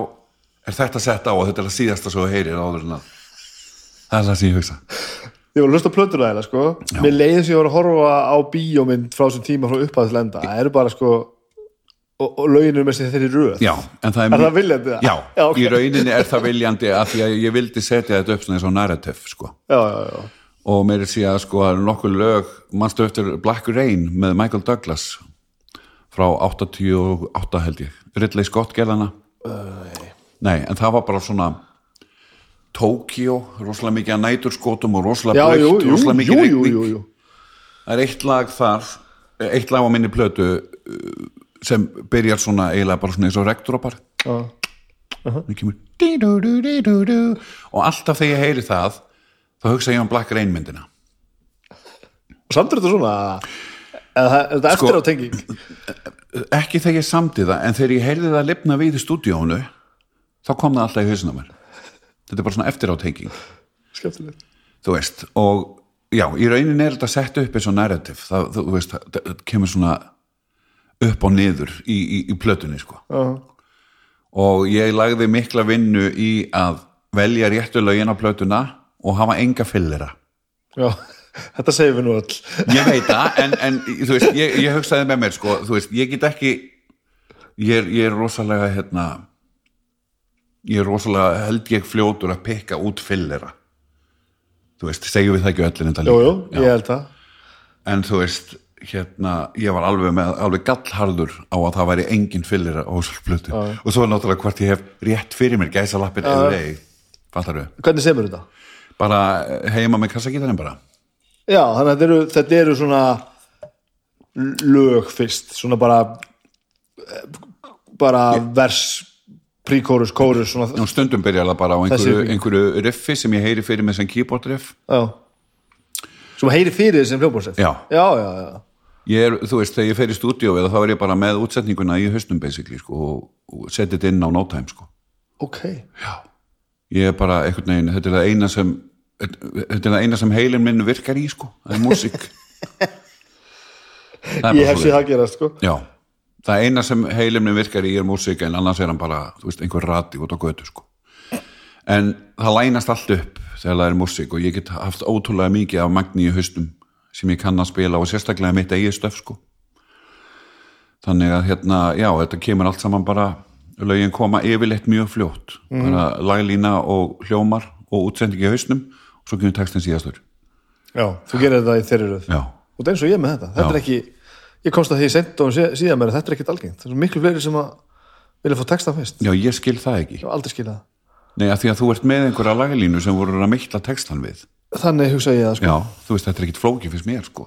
er þetta sett á og þetta er að síðasta svo heyrir áður en að það er það sem ég hugsa. Ég var að hlusta á plötuna þeirra sko. Mér leiði sem ég var að horfa á bíómynd frá þessum tíma frá upphæðis lenda Það eru bara sko og, og lögin eru með sér þeirri röð. Já, en það er, Er mjög- það viljandi? Það? Já, Já, ok. í rauninni er það viljandi að því að ég vildi setja þetta upp svona eins og narrative sko. Já, já, já, og mér er síðan sko að nokkuð lög mannstu eftir Black Rain með Michael Douglas? Frá 88 held ég. Ridley Scott gerðana Nei, en það var bara svona Tokyo, rosalega mikið að næturskotum og rosalega jú, rosalega mikið jú. það er eitt lag þar eitt lag á minni plötu uh, sem byrjar svona eiginlega bara svona eins og regndrópar það kemur dí-dú-dú-dí-dú-dú. og alltaf þegar ég heyri það þá hugsa ég um Black Rain myndina. Samt er þetta svona? Eða þetta Sko- eftir á tenging? ekki þegar ég samdi það en þegar ég heyrði það lifna við í stúdíónu þá kom það alltaf í hausinn á mér. Þetta er bara svona eftir á tenging. Skemmtilegt. Þú veist, og já, í rauninni er þetta sett upp eins og narrative. Það, þú veist, það, það kemur svona upp og niður í, í, í plötunni sko. Já, og ég lagði mikla vinnu í að velja réttu lögin á plötuna og hafa enga fyllera já, þetta segir við nú öll. Ég veit það, en, en þú veist, ég, ég hugsaði með mér sko, þú veist, ég get ekki ég er, ég er rosalega hérna ég er rosalega held ég fljótur að pikka út fyllera þú veist, segjum við það ekki öllin þetta Jú, jú, Já. ég held það. En þú veist, hérna ég var alveg með, alveg gallharður á að það væri engin fyllera á þessu plötu. Og svo er náttúrulega hvort ég hef rétt fyrir mér gæsa lappir eða ei. Fattar við, Hvernig semur þetta? Bara heima með kassagítarinn bara? Já, þannig að þetta eru, þetta eru svona lög fyrst svona bara bara vers príkórus, kórus svona, stundum byrjar það bara á einhverju, einhverju riffi sem ég heyri fyrir mig sem keyboard riff. Já. Sem heyri fyrir þessum hljóðbórsef Já. já, já, já, ég er, þú veist, þegar ég fer í stúdíó eða þá er ég bara með útsetninguna í hausnum basically sko, og, og setja þetta inn á no time sko. ok ég er bara einhvern veginn, þetta er það eina sem þetta er það eina sem heilin minn virkar í sko, það er músík. Ég hef séð það gerast sko. Já, það eina sem heilin minn virkar í er músík en annars er hann bara, þú veist, einhver rati út á götu sko. En það lænast allt upp þegar það er músík og ég get haft ótrúlega mikið af magni í haustum sem ég kann að spila og sérstaklega mitt eigið stöf sko. Þannig að hérna, já, þetta kemur allt saman bara, lögin koma yfirleitt mjög fljótt, bara laglína og hljómar og útsendingi í hausnum og svo kemur textin síðastur. Já, þú gerir þetta í þeirri röð. Já, og það er eins og ég með þetta, þetta Já. er ekki ég komst að því sent og síðan mér að þetta er ekkit algengt. Það er miklu fleiri sem að vilja fá texta fyrst. Já, ég skil það ekki. Ég hef aldrei skilað nei, að því að þú ert með einhverja laglínu sem voru að mikla textan við. Það þannig hugsa ég það sko. Já, þú veist, þetta er ekkit flóki fyrst mér sko.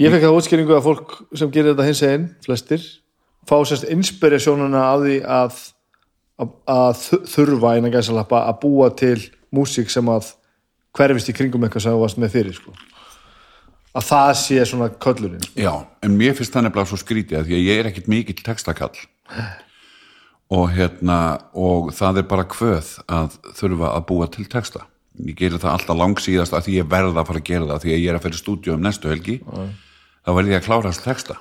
Ég fekk það útskýringu að fólk sem gerir þetta hins einn, flestir, fá sérst inspirasjónuna af því að, að, að þu- þurfa innan gæsalappa að búa til músík sem að hverfist í kringum eitthvað sem þú varst með fyrir sko. að það sé svona köllurinn sko. Já, en mér finnst það nefnilega svo skrítið að því að ég er ekkit mikill textakall og hérna og það er bara kvöð að þurfa að búa til texta ég gerir það alltaf langsíðast að því ég verða að fara að gera það því að ég er að fyrir stúdíu um næstu helgi þá verði ég að klára þess texta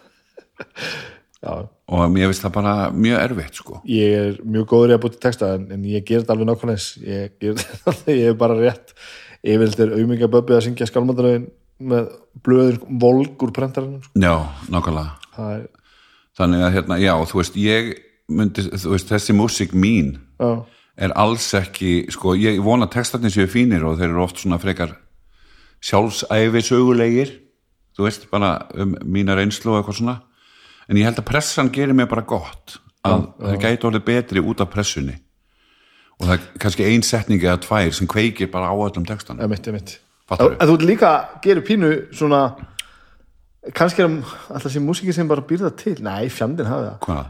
Já, og mér finnst það bara mjög erfitt sko. Ég er mjög góður í að búa til texta en, en ég ger þetta alveg nákvæmlega eins. ég, ég er bara rétt. Yfirleitt er auðmingaböbbi að syngja skálmandaröðin með blöður volg úr prentarinn sko. Já, nákvæmlega. Er, þannig að hérna, já, þú veist, ég myndi, þú veist, þessi músík mín já, er alls ekki, sko, ég vona að textarnir séu fínir og þeir eru oft svona frekar sjálfsæfi sögulegir þú veist, bara um mína reynslu og eitthvað svona, en ég held að pressan gerir mér bara gott að það gæti orðið betri út af pressunni. Og það er kannski ein setningi eða tvær sem kveikir bara á öllum textanum. Emitt, emitt Fattarðu? En þú líka gerir pínu svona kannski er alltaf sem músiki sem bara býrða til? Nei, fjandinn hafi það.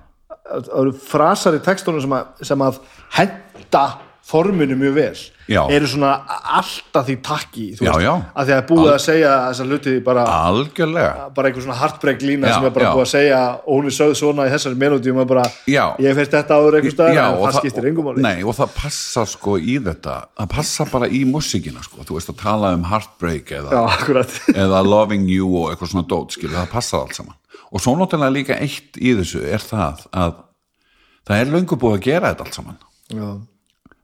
Það eru frasar í textunum sem að, sem að henda forminu mjög vel. Já. eru svona alltaf því takki þú Já, já. að því að búið að segja þessa hluti bara, algjörlega. bara einhver svona heartbreak lína sem er bara búið að segja og hún er sögð svona í þessari melodíum og bara, Já. ég fyrst þetta áður einhver staðar Já, en það skiptir engum máli. Nei, og það passar sko í þetta. Það passar bara í músíkina sko. Þú veist að tala um heartbreak eða, eða loving you og eitthvað svona dót skilur, það passar allt saman. Og svo náttúrulega líka eitt í þessu er það að það er löngu búið að gera þetta allt saman. Já,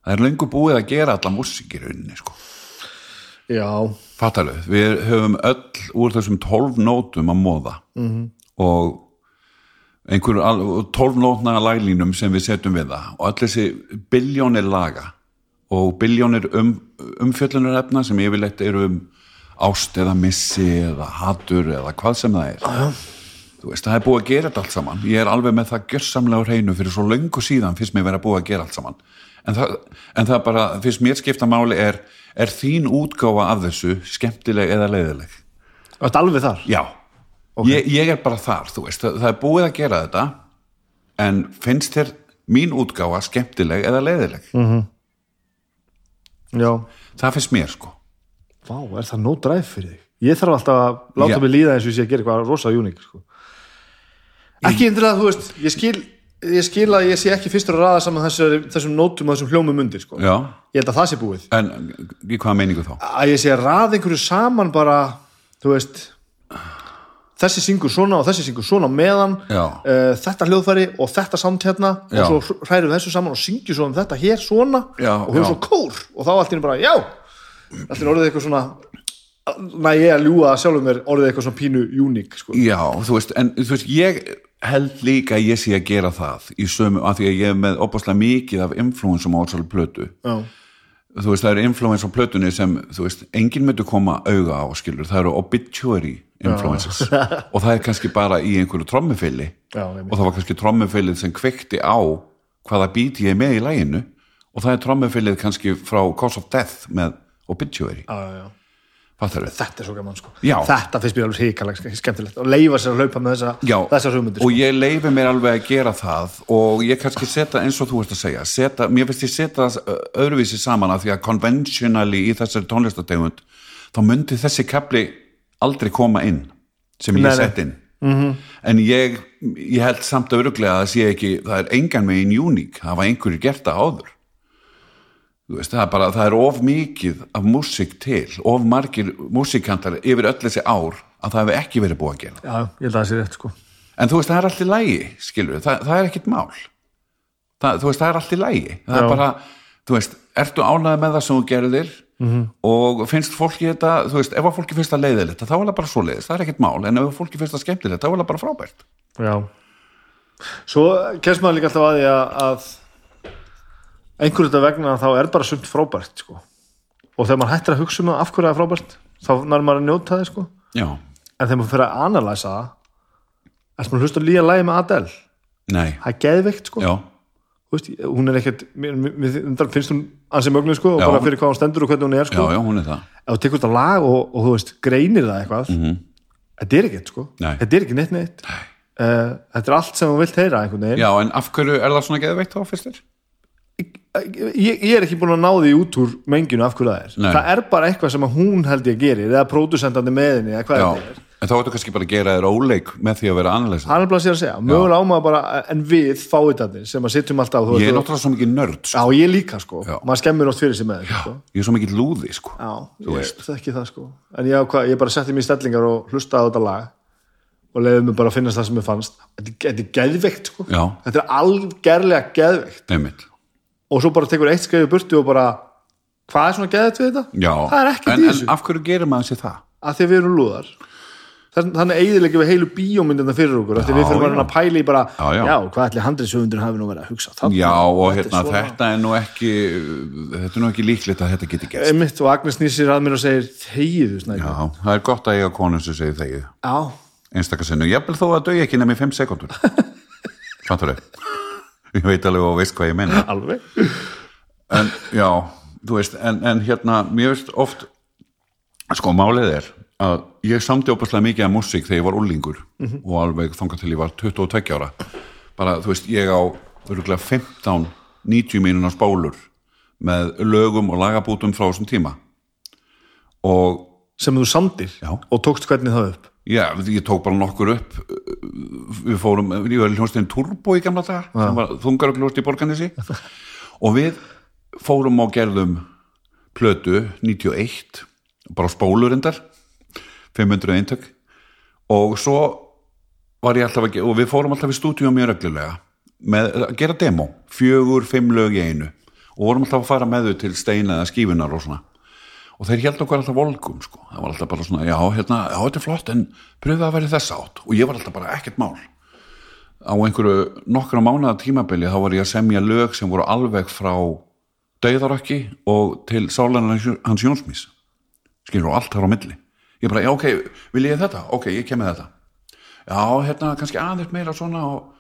það er löngu búið að gera alla músík í rauninni sko. Já, Fattalegu, við höfum öll úr þessum 12 nótum að móða -hmm. og einhverju al- 12 nótna laglínum sem við setjum við það. Og öll þessi biljónir laga og biljónir um, umfjöllunarefna sem yfirleitt eru um ást eða missi eða hatur eða hvað sem það er. Já, þú veist, það er búið að gera þetta allt saman. Ég er alveg með það gjörsamlega á hreinu fyrir svo löngu síðan finnst mér vera búið að gera allt saman en það, en það bara, finnst mér skipta máli er, er þín útgáfa af þessu skemmtileg eða leiðileg þetta er alveg þar? Já, ég, ég er bara þar veist, það, það er búið að gera þetta en finnst þér mín útgáfa skemmtileg eða leiðileg Mm. já, það finnst mér sko. Vá, er það no drive fyrir þig? Ég þarf alltaf að láta Já. mig líða eins og ég sé að gera eitthvað rosa uník sko. ekki endilega, þú veist ég skil, ég skil að ég sé ekki fyrstur að raða saman þessum, þessum nótum og þessum hljómum undir sko. ég held að það sé búið en í hvaða meiningu þá? að ég sé að raða einhverju saman bara þú veist þessi syngur svona og þessi syngur svona meðan uh, þetta hljóðfæri og þetta samt hérna Já. og svo við þessu saman og syngjum svo um þetta hér svona Já, og höfum svo kór og þá allt einu bara já allt einu orðið eitthvað svona næ ég að ljúga að sjálfum mér orðið eitthvað svona pínu uník sko. Já, þú veist, en þú veist, ég held líka að ég sé að gera það í sömu, af því að ég er með opaslega mikið af influensum á þessari plötu. Já, þú veist, það eru influens á plötunni sem, þú veist, enginn myndi koma auga á, skilur, það eru obituary influences. Og það er kannski bara í einhverju einmitt. og það var kannski trommufilið sem kveikti á hvaða bít ég er með í læginu og það er trommufilið kannski frá Cause of Death með obituary, já, já, já. Fattar þetta er svo gaman sko. Já. þetta finnst mér alveg hrikalega skemmtilegt og leifa sér að laupa með þessa, þessar hugmyndir sko. og ég leifi mér alveg að gera það og ég kannski setja eins og þú ert að segja setja, mér finnst ég setja það öðruvísi saman að því að conventionally í þessari tónlistategund þá myndi þessi kapli aldrei koma inn sem ég sett inn -hmm. en ég, ég held samt öruglega að það sé ekki, það er engan megin uník, það var einhverju gert það áður veist, það er bara, það er of mikið af músík til, of margir músíkantar yfir öll þessi ár að það hefur ekki verið búið að gera já, ég held að það sé rétt sko. En þú veist, það er allt í lægi, skilur það, það er ekkit mál. Það, þú veist, það er allt í lægi. Það Já. er bara, þú veist, ertu ánæði með það sem þú gerðir -hmm. og finnst fólki þetta, þú veist, ef að fólki finnst það leiðilegt, þá er það bara svo leiðist, það er ekkit mál, en ef að fólki finnst það skemmtilegt, þá er það bara frábært. Já Svo kemst maður líka alltaf að því að, að einhverju þetta vegna þá er bara sumt frábært sko. og þegar maður hættir að hugsa um það af hverju það er frábært þá nær maður að njóta það sko. Já, en þegar maður fyrir að analæsa það erst maður hlusta líka lægi með Adele nei, það er geðveikt sko. já, veist, hún er ekkert mér, mér, mér finnst hún ansi mögnu sko, og Já. bara fyrir hvað hún stendur og hvernig hún er já, sko. já, hún er það. ef þú tekur þetta lag og, og þú veist, greinir það eitthvað Mhm. þetta er ekkert sko. Nei. þetta er ekki neitt neitt uh, þetta er allt sem þú vilt heyra Já, en af hverju er það svona geðveikt þá fyrst þér? Ég, ég er ekki búin að ná því út úr menginu af hverju það er Nei. það er bara eitthvað sem að hún held ég gerir eða pródusentandi með henni eða hvað Já, þetta er en þá ertu kannski bara að gera þér óleik með því að vera annarlega. hann er bara að sér að segja, mögulega á maður bara en við fáiðarnir sem að sitjum alltaf Ég er náttúrulega svo mikið nörd, já sko. ég líka sko, Já. maður skemmir oft fyrir sig með þetta sko. Ég er svo mikið lúði, sko. já, Þú ég veist. þekki það sko en ég, ákvað, ég bara setti mér í stellingar og hlustaði á þetta lag og leiði mig bara að finnast það sem ég fannst þetta, þetta er geðveikt sko Já. þetta er algerlega geðveikt Einmitt. Og svo bara tekur eitt skreiðu burtu og bara hvað er svona geðveikt við þetta? Já, það er ekkert en, í þessu en af hverju gerir maður sér það? að því við erum lúðar þannig eigðilega við heilu bíómyndina fyrir okkur af því Já, við fyrir bara já. að pæla í bara Já, já. hvað ætli handriðsöfundur hafi nú verið að hugsa þarna, Já, og þetta hérna, svona. þetta er nú ekki þetta er nú ekki líklegt að þetta geti gerst einmitt og Agnes nýsir að mér og segir þegiðu snæði Já, það er gott að eiga konum sem segir þegið já, einstakasinnum, ég vil þó að dau ekki nefnir 5 sekundur Fattur þau? Ég veit alveg og veist hvað ég menna alveg en já, þú veist en, en hérna, mér veist oft sko málið er að ég samdi óbærslega mikið af músík þegar ég var úlingur og alveg þangað til ég var 22 ára bara, þú veist, ég á örgulega 15, 90 mínuna spólur með lögum og lagabútum frá þessum tíma og sem þú samdir Já. og tókst hvernig það upp Já, ég tók bara nokkur upp við fórum, ég var í hljómsdegin Turbo í gamla dagar, sem var þungarögljóst í Borganissi og við fórum og gerðum plötu 91 bara á spólurindar 500 eintök. Og svo var ég alltaf að gera og við fórum alltaf í stúdíu mjög reglulega með að gera demo, fjögur, fimm lög í einu. Og vorum alltaf að fara með þau til steina eða skífunar og svona og þeir held okkur alltaf volgum sko. það var alltaf bara svona, já, hérna, já, þetta er flott en pröfið að vera þess átt. Og ég var alltaf bara ekkert mál. Á einhverju nokkra mánuða tímabili þá var ég að semja lög sem voru alveg frá dauðarökki og til sáleina hans Jónsmís. Skilur og allt þar á milli. Ég bara, já, ok, vil ég þetta? ok, ég kem með þetta. Já, hérna, kannski aðeins meira svona og,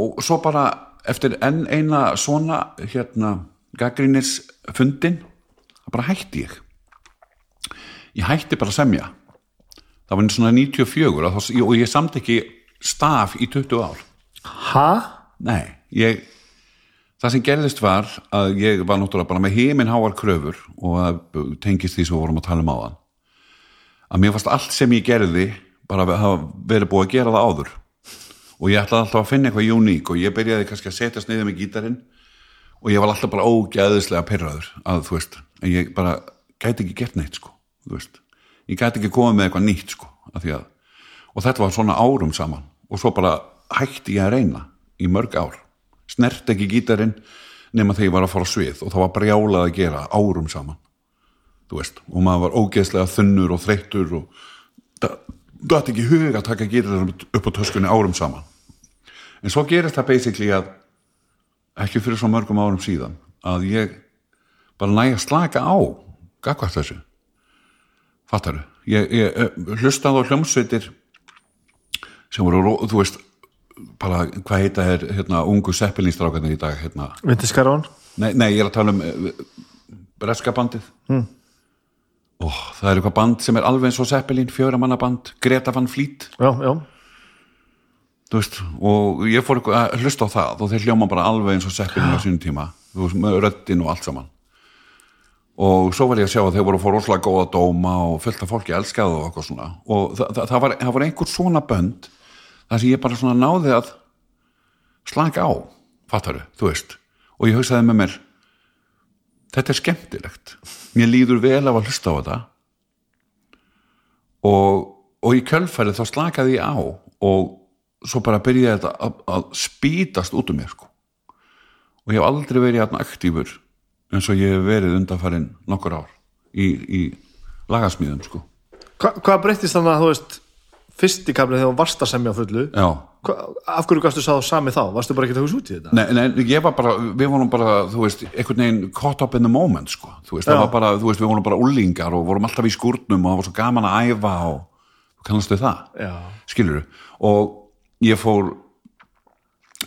og svo bara eftir enn eina svona hérna, gaggrínis fundin það bara hætti ég ég hætti bara að semja. Það var svona 94 og, þá, og ég samt ekki staf í 20 ár. Ha? nei, ég það sem gerðist var að ég var náttúrulega bara með heiminn háar kröfur og það tengist því sem við vorum að tala um áðan. Að mér fannst allt sem ég gerði bara að verið búið að gera það áður. Og ég ætlaði alltaf að finna eitthvað uník og ég byrjaði kannski að setjast niður með gítarinn og ég var alltaf bara ógæðislega perraður að þú veist, en ég bara gæti ekki gert neitt sko, ég gæti ekki komið með eitthvað nýtt sko að, og þetta var svona árum saman. Og svo bara hætti ég að reyna í mörg ár, snert ekki gítarinn nema þegar ég var að fara svið og það var brjálað að gera árum saman. Veist, og maður var ógeðslega þunnur og þreyttur og það dætti ekki hug að taka gítarinn upp á töskunni árum saman. En svo gerist það basically að ekki fyrir svo mörgum árum síðan að ég bara næja slaka á gagvart þessu fattaru ég, ég eh, hlustaði á hljómsveitir sem voru, þú veist bara hvað heita er hérna, ungu seppelinstrákarnir í dag hérna. Vintiskarón nei, nei, ég er að tala um uh, breska bandið. Mm. Ó, það er eitthvað band sem er alveg eins og seppelin, fjöramanna band Greta van Fleet. Já, já, veist, og ég fór að hlusta á það og þeir hljóma bara alveg eins og seppilin á sínum tíma, röddin og allt saman og svo var ég að sjá að þeir voru að fá rosalega góða dóma og fullt af fólki elskaðu og eitthvað svona. Og það, það, það, var, það var einhver svona bönd þar sem ég bara svona náði að slaka á, fattaru, þú veist. Og ég hugsaði með mér þetta er skemmtilegt. Mér líður vel af að hlusta á þetta. Og, og í kjölfærið þá slakaði ég á og svo bara byrjaði þetta að, að spýtast út um mér sko. og ég hef aldrei verið jafn aktífur eins og ég hef verið undanfærin nokkur ár í, í lagasmíðum sko. Hva, hvað breyttist þannig að þú veist fyrst í kaflið þegar þú varst að semja á fullu já, Hva, af hverju gastu sá sami þá? Varstu bara ekki að hugsa út í þetta? nei, nei, ég var bara við vorum bara, þú veist, einhvern veginn caught up in the moment, sko, þú veist, það Já. var bara þú veist, við vorum bara ullingar og vorum alltaf í skúrnum og það var svo gaman að æfa og kannast þau það? Já. skilur og ég fór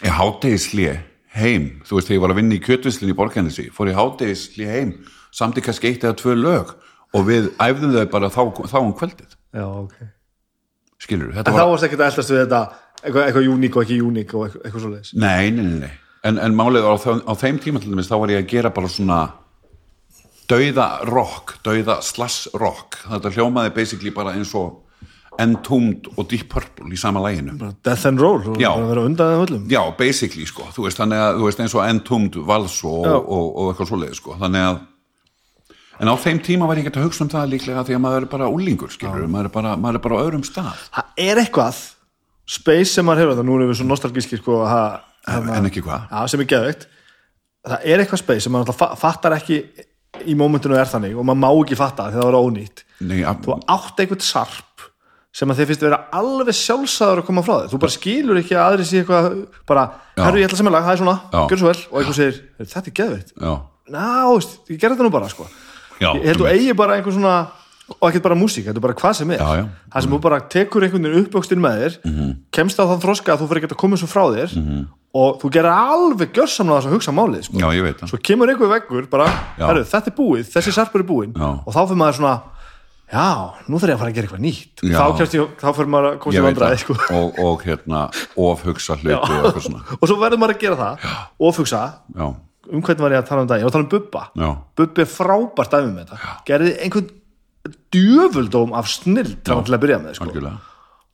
ég hátegisli heim, þú veist, þegar ég var að vinna í kjötvislinn í borgarnesi, fór ég hátegisli heim samt í kannski eitt eða tvö lög og við æfðum þau bara þá, þá um kvöldið, Já, ok. Skilur En þetta þá var, varst ekki að eldast við þetta eitthvað, eitthvað uník og ekki uník og eitthvað, eitthvað svo leiðis nei, nei, nei, nei. En, en málið á, á þeim tíma til dæmis þá var ég að gera bara svona dauða rock, dauða slash rock, þetta hljómaði basically bara eins og Entombed og Deep Purple í sama læginu Death and Roll, og Já. bara vera undan þeim öllum. Já, basically sko, þú veist, að þú veist eins og Entombed Vals og, og, og, eitthvað svoleiði sko, þannig að en á þeim tíma var ég ekki að hugsa um það líklega því að maður er bara úlingur, skilur maður, er bara, maður er bara á öðrum stað. Það er eitthvað space sem maður hefur þetta, nú erum við svo nostalgíski sko, ha, hérna, en ekki hvað, Já, sem er geðveikt. Það er eitthvað space sem maður fattar ekki í mómentinu er þannig og maður má ekki fatta því það er ónýtt. Nei, að, þú átt eitthvað sarp sem að þið finnst vera alveg sjálfsagður að koma frá þér. Þú bara skilur ekki að aðri sé eitthvað bara, herru ég ætla sem er lag, það er svona, gjör svo vel. Og eitthvað segir, "Heyrðu, þetta er geðveikt. Já, ná, ég gerði þetta nú bara sko. já ég held þú eigi bara einhver svona og ekkert bara músík, þetta er bara hvað sem er. Já, já. það sem þú bara tekur einhvern veginn uppvöxtin með þér Mhm. kemst á þann þroska að þú fyrir ekki að koma svo frá þér og þú gerir alveg gjörsamlega þess að hugsa málið sko. svo kemur einhver veggur bara, herru, þetta er búið, þessi sarpur er búin og þá fyrir maður svona já, nú þarf ég að fara að gera eitthvað nýtt. Já. þá, kemst ég, þá fyrir maður að komast í það. sko. og, og hérna ofhugsa hluti og eitthvað svona. Og svo verður maður að gera það. Já, um hvernig var ég að tala um það ég var að tala um Bubba. Já, Bubbi er frábært dæmi með þetta. Gerði einhvern djöfuldóm af snill til að byrja með sko.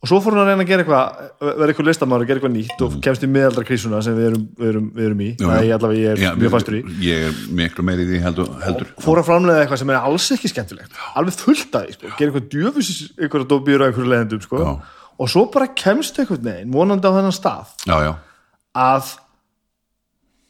Og svo fór hún að reyna að gera eitthvað verða eitthvað listamæður að gera eitthvað nýtt og kemst í miðaldra krísuna sem við erum, við erum, við erum í. Mm. Já, það ég allavega ég er Já, mjög fastur í. ég er miklu meiri í því heldur, heldur. fór að framlega eitthvað sem er alls ekki skemmtilegt. Alveg fullt af því, sko. gera eitthvað djöfus eitthvað dóbýr á einhverju leiðendum sko. Og svo bara kemst eitthvað neginn vonandi á þennan stað já, að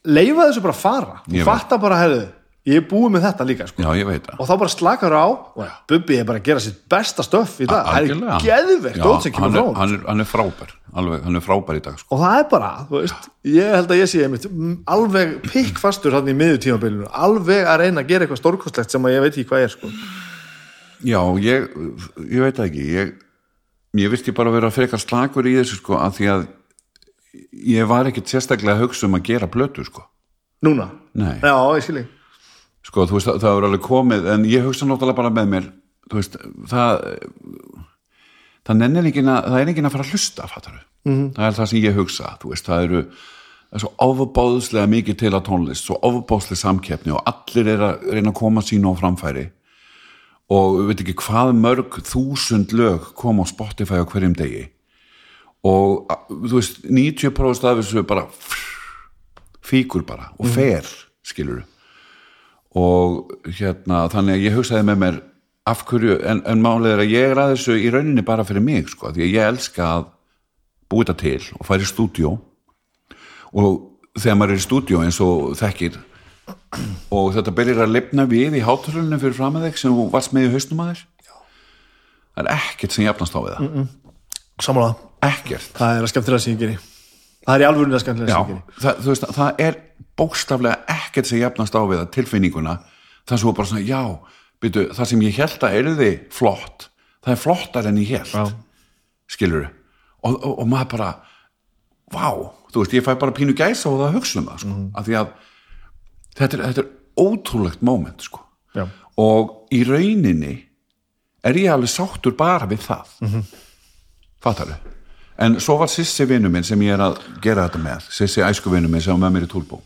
leifa þessu bara að fara. Og fatta bara, hefðu, ég er búið með þetta líka sko. já, og þá bara slakar á og Bubbi er bara að gera sitt besta stöff í dag, það er geðvegt hann, hann, er, hann er frábær alveg, hann er frábær í dag sko. og það er bara, veist ég held að ég sé einmitt alveg pikkfastur hann í miður tímabilinu, alveg að reyna að gera eitthvað stórkostlegt sem að ég veit ekki hvað er sko. já, ég, ég veit ekki ég, ég vist ég bara vera frekar slagur í þessu sko, af því að ég var ekkit sérstaklega að hugsa um að gera plötu sko. núna, Nei. já, ég skilji sko, þú veist, það, er alveg komið en ég hugsa náttúrulega bara með mér þú veist, það það nennir enginn að, það er enginn að fara að hlusta mm. það er það sem ég hugsa veist, það eru það er svo ofubáðslega mikið til að tónlist svo ofubáðslega samkeppni og allir er að reyna að koma sínu á framfæri. Og við veit ekki hvað mörg þúsund lög koma á Spotify á hverjum degi. Og þú veist 90% af þessu bara fíkur bara og fer skilur og hérna þannig að ég hugsaði með mér af hverju, en, en málið er að ég er að þessu í rauninni bara fyrir mig sko, því að ég elska að búi þetta til og fara í stúdíó. Og þegar maður er í stúdíó eins og þekkir og þetta byrjar að lifna við í hátalunum fyrir fram að þig sem þú varst með í hausnum að þér það er ekkert sem jafnast á við það. Mm -mm. samanlega, ekkert. Það er að skemmtilega sem ég geri það er í ég geri. það, það er bókstaflega ekkert sem jafnast á við tilfinninguna. Það sem var bara svona, já byrju, það sem ég held að erði flott það er flottar en ég held Já. skilur og, og, og maður bara vá, þú veist, ég fæ bara pínu gæsa og það hugsa um það, sko, af því að þetta er, þetta er ótrúlegt moment, sko. Já. og í rauninni er ég alveg sáttur bara við það. Mm -hmm. fattar en svo var Sissi vinnu minn sem ég er að gera þetta með Sissi æsku vinnu minn sem var með mér í túlbú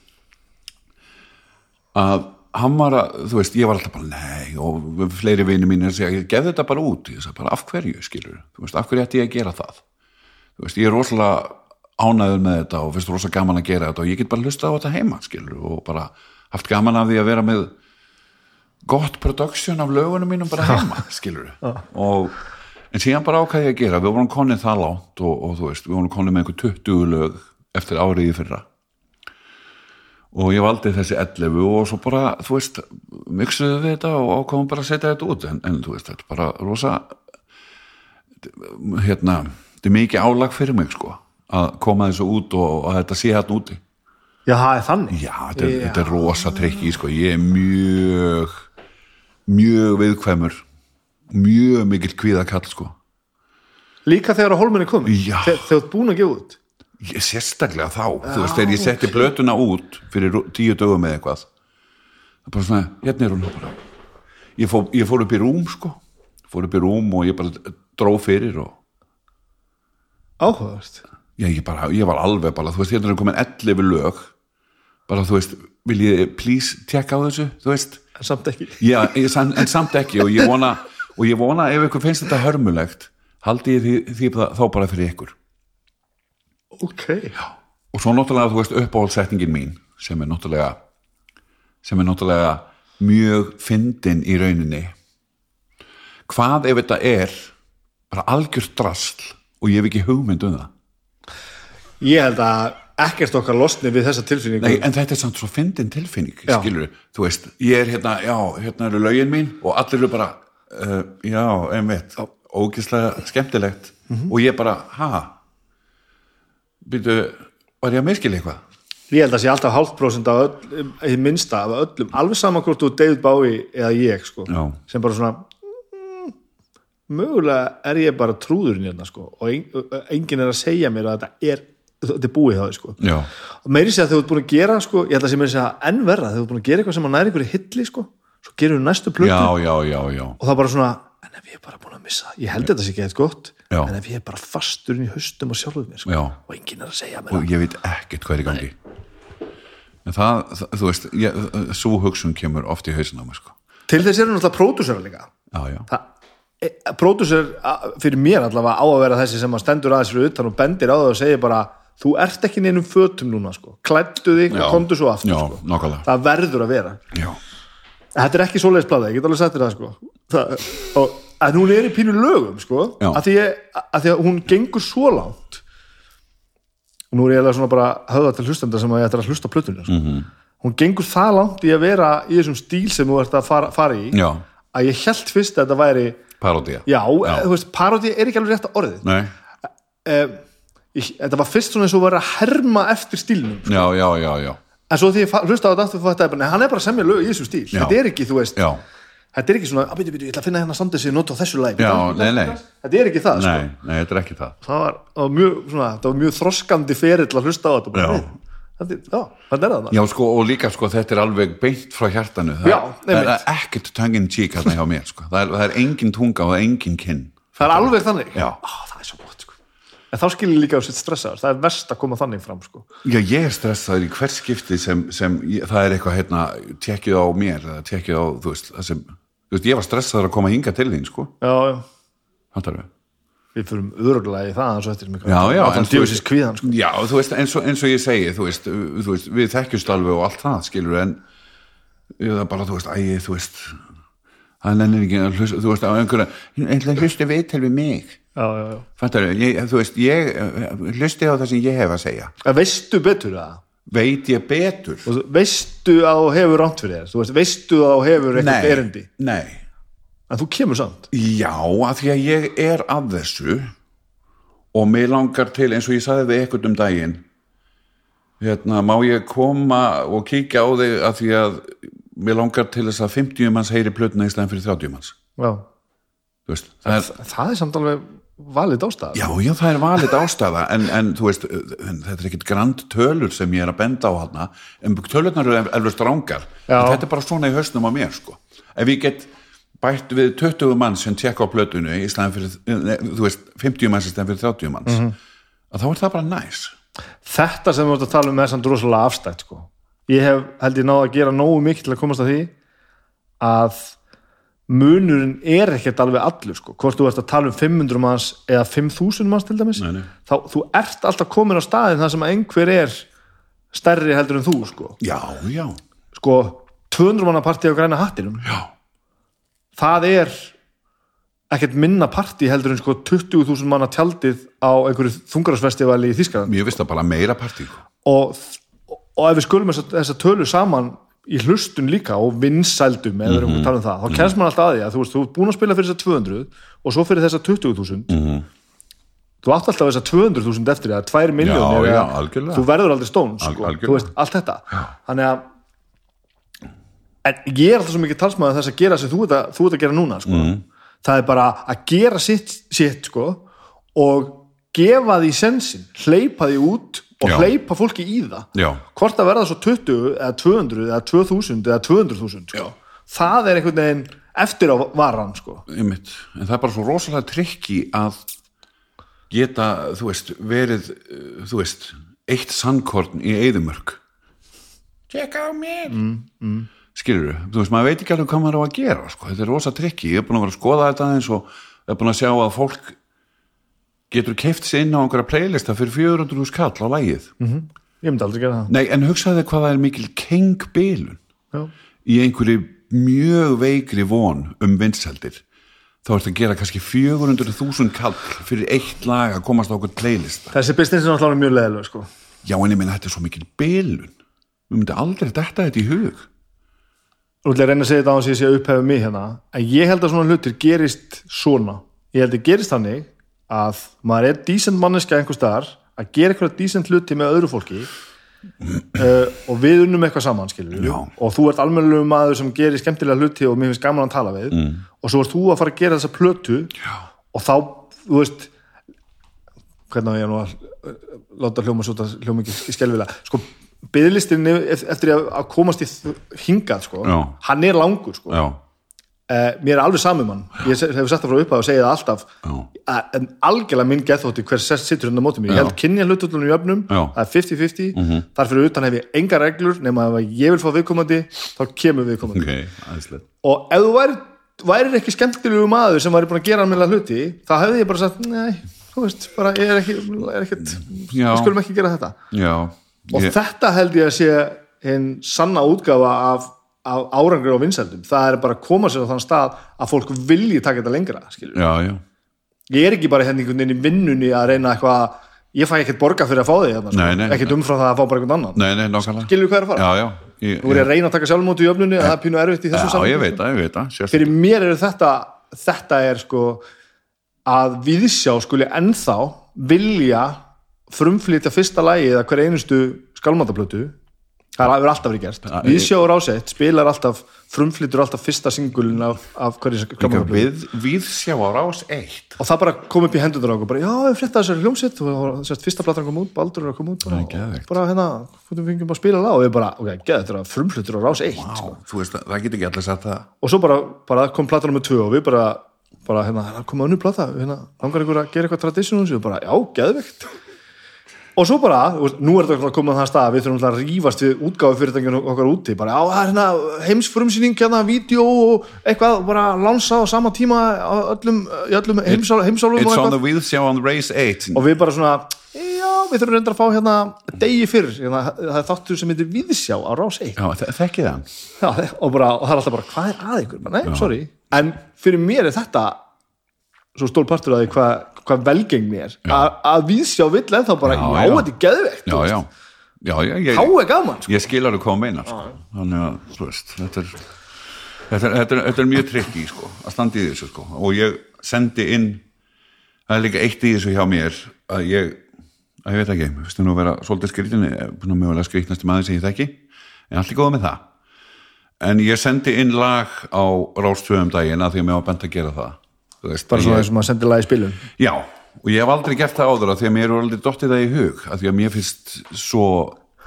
að hann var að, þú veist, ég var alltaf bara nei og fleiri vinnu mín er að segja geð þetta bara út, ég sagði bara af hverju skilur, þú veist, af hverju ætti ég að gera það? Þú veist, ég er rosalega ánæður með þetta og finnst rosalega gaman að gera þetta og ég get bara hlustað á þetta heima, skilur og bara haft gaman af því að vera með gott production af lögunum mínum bara heima, skilur og en síðan bara ákæði ég að gera. Við vorum konið það látt og, og þú veist við vorum konið með einhver 20 lög eftir árið í fyrra. Og ég valdi þessi 11 og svo bara, þú veist mixuðu við þetta og ákvæmum bara að setja þetta út. En, en þú veist, þetta er bara rosa hérna þetta er mikið álag fyrir mig sko að koma þessu út og, og að þetta sé hérna úti. Já, það er þannig. Já, þetta er, þetta er rosa trikki, sko, ég er mjög, mjög viðkvæmur, mjög mikill kvíðakall, sko. líka þegar að hólminni komi Já. þegar þú ert búin að gefa út? Ég, sérstaklega þá, þú veist, þegar ég setti blötuna út fyrir tíu dögum með eitthvað, það er bara svona, hérna er hún bara. Ég, fó, ég fór upp í rúm, sko, fór upp í rúm og ég bara dró fyrir og, áhugavert. Já, ég bara, ég var alveg bara, þú veist, hérna er komin 11 lög, bara, þú veist, vil ég please tjekka á þessu, þú veist, en samt ekki. Já, en samt ekki og ég vona, og ég vona ef ykkur finnst þetta hörmulegt haldi ég því, því þá bara fyrir ykkur. Ok, og svo náttúrulega þú veist uppáhaldsetningin mín sem er náttúrulega sem er náttúrulega mjög fyndin í rauninni. Hvað ef þetta er bara algjört drasl og ég hef ekki hugmynd um það? Ég held að ekkert okkar losni við þessa tilfinningu. Nei, en þetta er samt svo fyndin tilfinning skilur, þú veist, ég er hérna já, hérna eru lögin mín og allir eru bara uh, já, einmitt. Ógislega skemmtilegt. Og ég bara, ha? Byrju, var ég að miskila eitthvað? Ég held að sé alltaf hálft prósent af öll, minnsta af öllum, alveg saman hvort þú er David Bowie eða ég sko, Já. sem bara svona mm, mögulega er ég bara trúðurinn hérna sko og en, enginn er að segja mér að þetta er þetta er búið þá sko. Já, og meiri sé að þú ert búin að gera sko, ég held að sé meiri sé að enn verra þegar þú ert búin að gera eitthvað sem að næri einhverju hilli sko, svo gerir þú næstu plötu. Og það bara svona, en ef ég er bara búin að missa ég held þetta sé ekki eitthvað gott Já. en ef ég er bara fastur inn í haustum og sjálfum mér sko, og enginn er að segja mér og ég veit ekkert hvað er í gangi. En það, það þú veist ég, svo hugsun kemur oft í hausin á mig sko. til þess eru náttúrulega pródúsera líka. Já, já, það, e, pródúser a- fyrir mér allavega á að vera þessi sem að stendur aðeins fyrir utan og bendir á það og segir bara þú ert ekki neinum fötum núna sko. Klættu þig og komdu svo aftur já, sko. það verður að vera. Já, þetta er ekki svoleiðis blada, ég get alveg sagt þér það sko það, og að hún er í pínu lögum sko, Já. að því, ég, að því að hún gengur svo langt og nú er ég alveg svona bara höfða til hlustenda sem að ég ætla að hlusta á plötunni sko. Mhm. hún gengur það langt í að vera í þessum stíl sem þú ert að fara, fara í já, að ég held fyrst að þetta væri parodía já, þú veist, parodi er ekki alveg rétt að orðið nei, eh, ég, þetta var fyrst svona eins og var að herma eftir stílnum sko. já, já, já, já en svo því ég hlusta á þetta aftur þetta er bara, hann er bara semja lög í þessum stíl. Þetta er ekki, þú veist, já, þetta er ekki svona að byrju, byrju, ég ætla að finna hérna sandið sig nota á þessu læg þetta er ekki það, sko. Nei, nei, þetta er ekki það. Það var, það var mjög, svona, það var mjög þroskandi ferill að hlusta á þetta bara, þetta, er- já, þetta er það já, sko, og líka, sko, þetta er alveg beint frá hjartanu. Það, Já, það er ekkert tangin tík hérna hjá mér, sko, það er, það er engin tunga og engin kinn. Það er alveg þannig. Já. Á, það er svo sko en þá skilir líka á sitt stressaður, það er verst að koma þannig fram, sko. Já, ég er stressaður í hvert skipti sem, sem ég, það er eitthvað hérna, tekið á mér eða tekið á, þú veist, sem þú veist, ég var stressaður að koma hinga til þín, sko. Já, já, Hattar við? við fyrum öruglega í það eins og eftir mig Já, já, þú djóðsins kvíðan, sko. Já, þú veist, eins og, eins og ég segi, þú veist, þú veist við þekkjust alveg og allt það, skilur en það er bara, þú veist, ægi, þú veist það nennir ekki að hlusta, þú veist, á einhverja einhverja hlusti viðtel við mig. Fattar ég, þú veist, ég hlusti á það sem ég hef að segja. En veistu betur það? Veit ég betur? Og veistu að hefur rámt fyrir þér? Þú veist, veistu að hefur eitthvað erindi? nei. En þú kemur samt? Já, af því að ég er að þessu og mig langar til eins og ég sagði við eitthvað um daginn hérna, má ég koma og kíkja á þig af því að mér langar til þess að 50 manns heyri plötuna í stæðan fyrir 30 manns? Já. Þú veist, það er, það er samt alveg valið ástæð já, já, það er valið ástæða en, en þú veist, þetta er ekkit grand tölur sem ég er að benda á hana en tölurnar eru eflust rángar þetta er bara svona í hausnum á mér sko. ef ég get bætt við 20 manns sem tjekka á plötunu í staðan fyrir, þú veist, 50 manns í staðan fyrir 30 manns Mhm. að þá er það bara næs þetta sem við ert að tala um er samt rosalega afstætt sko. ég hef held ég náð að gera nógu mikið til að komast að því að munurinn er ekkert alveg allur sko. hvort þú ert að tala um 500 manns eða 5000 manns til dæmis Nei, nei. þá þú ert alltaf komin á staðin þar sem að einhver er stærri heldur en þú sko, já, já, sko 200 manna partí á græna hattinum já það er ekkert minna partí heldur en sko 20.000 manna tjaldið á einhverju þungarásfestivali í Þískaland mér finnst það bara meira partí sko. og, og ef við skulum að, þess að tölu saman í hlustun líka og vinsældum eða við erum að tala um það, þá kennst maður alltaf að því að þú veist, þú ert búin að spila fyrir þess að 200 og svo fyrir þess að 20.000 þú átt alltaf þess að 200.000 eftir það, 2 miljónir já, eða- þú verður aldrei stón, sko, Al- þú veist, allt þetta. Þannig að en ég er alltaf svo mikið talsmaður þess að gera sem þú ert að, þú ert að gera núna sko. Mhm. það er bara að gera sitt, sitt sko, og gefa því sensin, hleypa því út og Já. hleypa fólki í það já, hvort að verða svo 20 eða 200 eða 2000 eða 200.000 sko. það er einhvern veginn eftir á varan sko. en það er bara svo rosalega trikki að geta, þú veist, verið uh, þú veist, eitt sandkorn í eðumörk tjekka á mér mm, mm. skilur þú veist, maður veit ekki alveg hvað maður á að gera sko. þetta er rosa trikki, ég er búin að vera að skoða þetta aðeins og er búin að sjá að fólk getur keift sér inn á einhverja playlista fyrir 400 skall á lægið ég myndi aldrei gera það. Nei, en hugsaði hvað það er mikil kengbilun. Í einhverju mjög veikri von um vinseldir þá ertu að gera kannski 400.000 kall fyrir eitt lag að komast á okkur playlista. Þessi business er náttúrulega mjög leðileg sko. já en ég meina þetta er svo mikil bilun. Við myndum aldrei detta þetta í hug. Og ætla að reyna að segja þetta á þess að ég sé að upphefða mig hérna. En ég held að svona hlutir gerist svona. Ég held að gerist þannig að maður er dísent manneska einhver staðar að gera eitthvað dísent hluti með öðru fólki uh, og við unnum eitthvað saman og þú ert almennilegu maður sem gerir skemmtilega hluti og mér finnst gaman að tala við mm. og svo ert þú að fara að gera þessa plötu Já. og þá, þú veist hvernig ég nú að uh, láta hljóma svo hljóma ekki skelvilega sko, byðlistin eftir að að komast í hingað sko, Já. hann er langur sko já, uh, mér er alveg samum hann. Ég hefur sagt það frá upphaf og segið það alltaf. Að, en algjörlega minn geðþótti hver sittur hérna á móti mér, ég held kynja hlutullunum í öfnum. Það er 50-50, þar fyrir utan hef ég enga reglur nema ef að ég vil fá viðkomandi þá kemur viðkomandi. Ok, aðeinslegt og ef þú væri, væri ekki skemmtilegu maður sem væri búin að gera almennilega hluti þá hefði ég bara sagt, nei, þú veist bara, ég er ekki, er Já. við skulum ekki gera þetta. Já, og ég, þetta held ég að sé hinn sanna útgáfa af, af árangri og vinsældum, það er bara að koma sér á þann stað að fólk vilji taka þetta lengra skilur. já, já ég er ekki bara hérna einhvern veginn í vinnunni að reyna eitthvað, ég fæ ekkert borga fyrir að fá því hérna, sko. Ekkert umfram það að fá bara einhvern annan nei, nei, nákvæmlega skilur hvað er að fara? já, ég, Nú er að reyna að taka sjálfmóti í öfnunni það er pínu erfitt í þessu ég sko. fyrir mér er þetta þetta er sko að viðsjá skuli ennþá vilja frumflytja fyrsta lagi eða hver einustu skálmataplötu það hefur alltaf verið gert Ja, viðsjá og rásett spilar alltaf frumflytur alltaf fyrsta singulin af, af líka skálmataplötu við, við sjá á rás eitt. Og það bara kom upp í hendur á okkur bara, já, við frétta þessari hljómsitt og sérst, fyrsta platan kom út, Baldur er að koma út bara, og bara hérna, hvernig fengjum að spila lag og við bara, ok, geð, þetta er frumflytur og rás eitt Vá, þú veist, það get ekki allir sagt það. Og svo bara, bara kom platan nummer tvö og við bara, bara hérna, það kom önnur plata hérna, langar ykkur að gera eitthvað tradition og bara, já, geðveikt og svo bara, veist, nú er þetta að koma að það stað að við þurfum að rífast við útgáfi fyrirtækjun okkar úti, bara, já, það er hérna heimsfrumsýning, hérna, vídeo og eitthvað, bara lánsa á sama tíma á öllum, öllum heimsál, heimsálum og It's on eitthvað, the wheels sjá on race 8 og við bara svona já, við þurfum reyndar að fá hérna degi fyrr, hérna, það er þáttur sem heitir viðsjá á rás 1 Já, þe- þekkið það Já, og, bara, og það er alltaf bara, hvað er að? Bara, Nei, sorry. En fyrir mér er þetta svo stór partur af því hvað hva velgengni er. A- Að viðsjá vill ennþá bara, Já, já, já. þetta er geðveikt. Já, já, já, já ég, Þá er gaman, sko. ég skil alveg hvað hún meinar sko. þannig að, þú veist þetta er, þetta er, þetta er, þetta er mjög trikki sko, að standa í þessu sko. og ég sendi inn það er líka eitt í þessu hjá mér að ég, að ég veit ekki við stum nú að vera svolítið skrítin mjögulega skrítnasti maður sem ég þekki en allt er góð með það en ég sendi inn lag á rástöðum daginn að því að mér var bent að gera það Þú veist, Bara svona þessum að sendi lag í spilum. Já, og ég hef aldrei gert það áður því að mér er aldrei dottið það í hug af því að mér finnst svo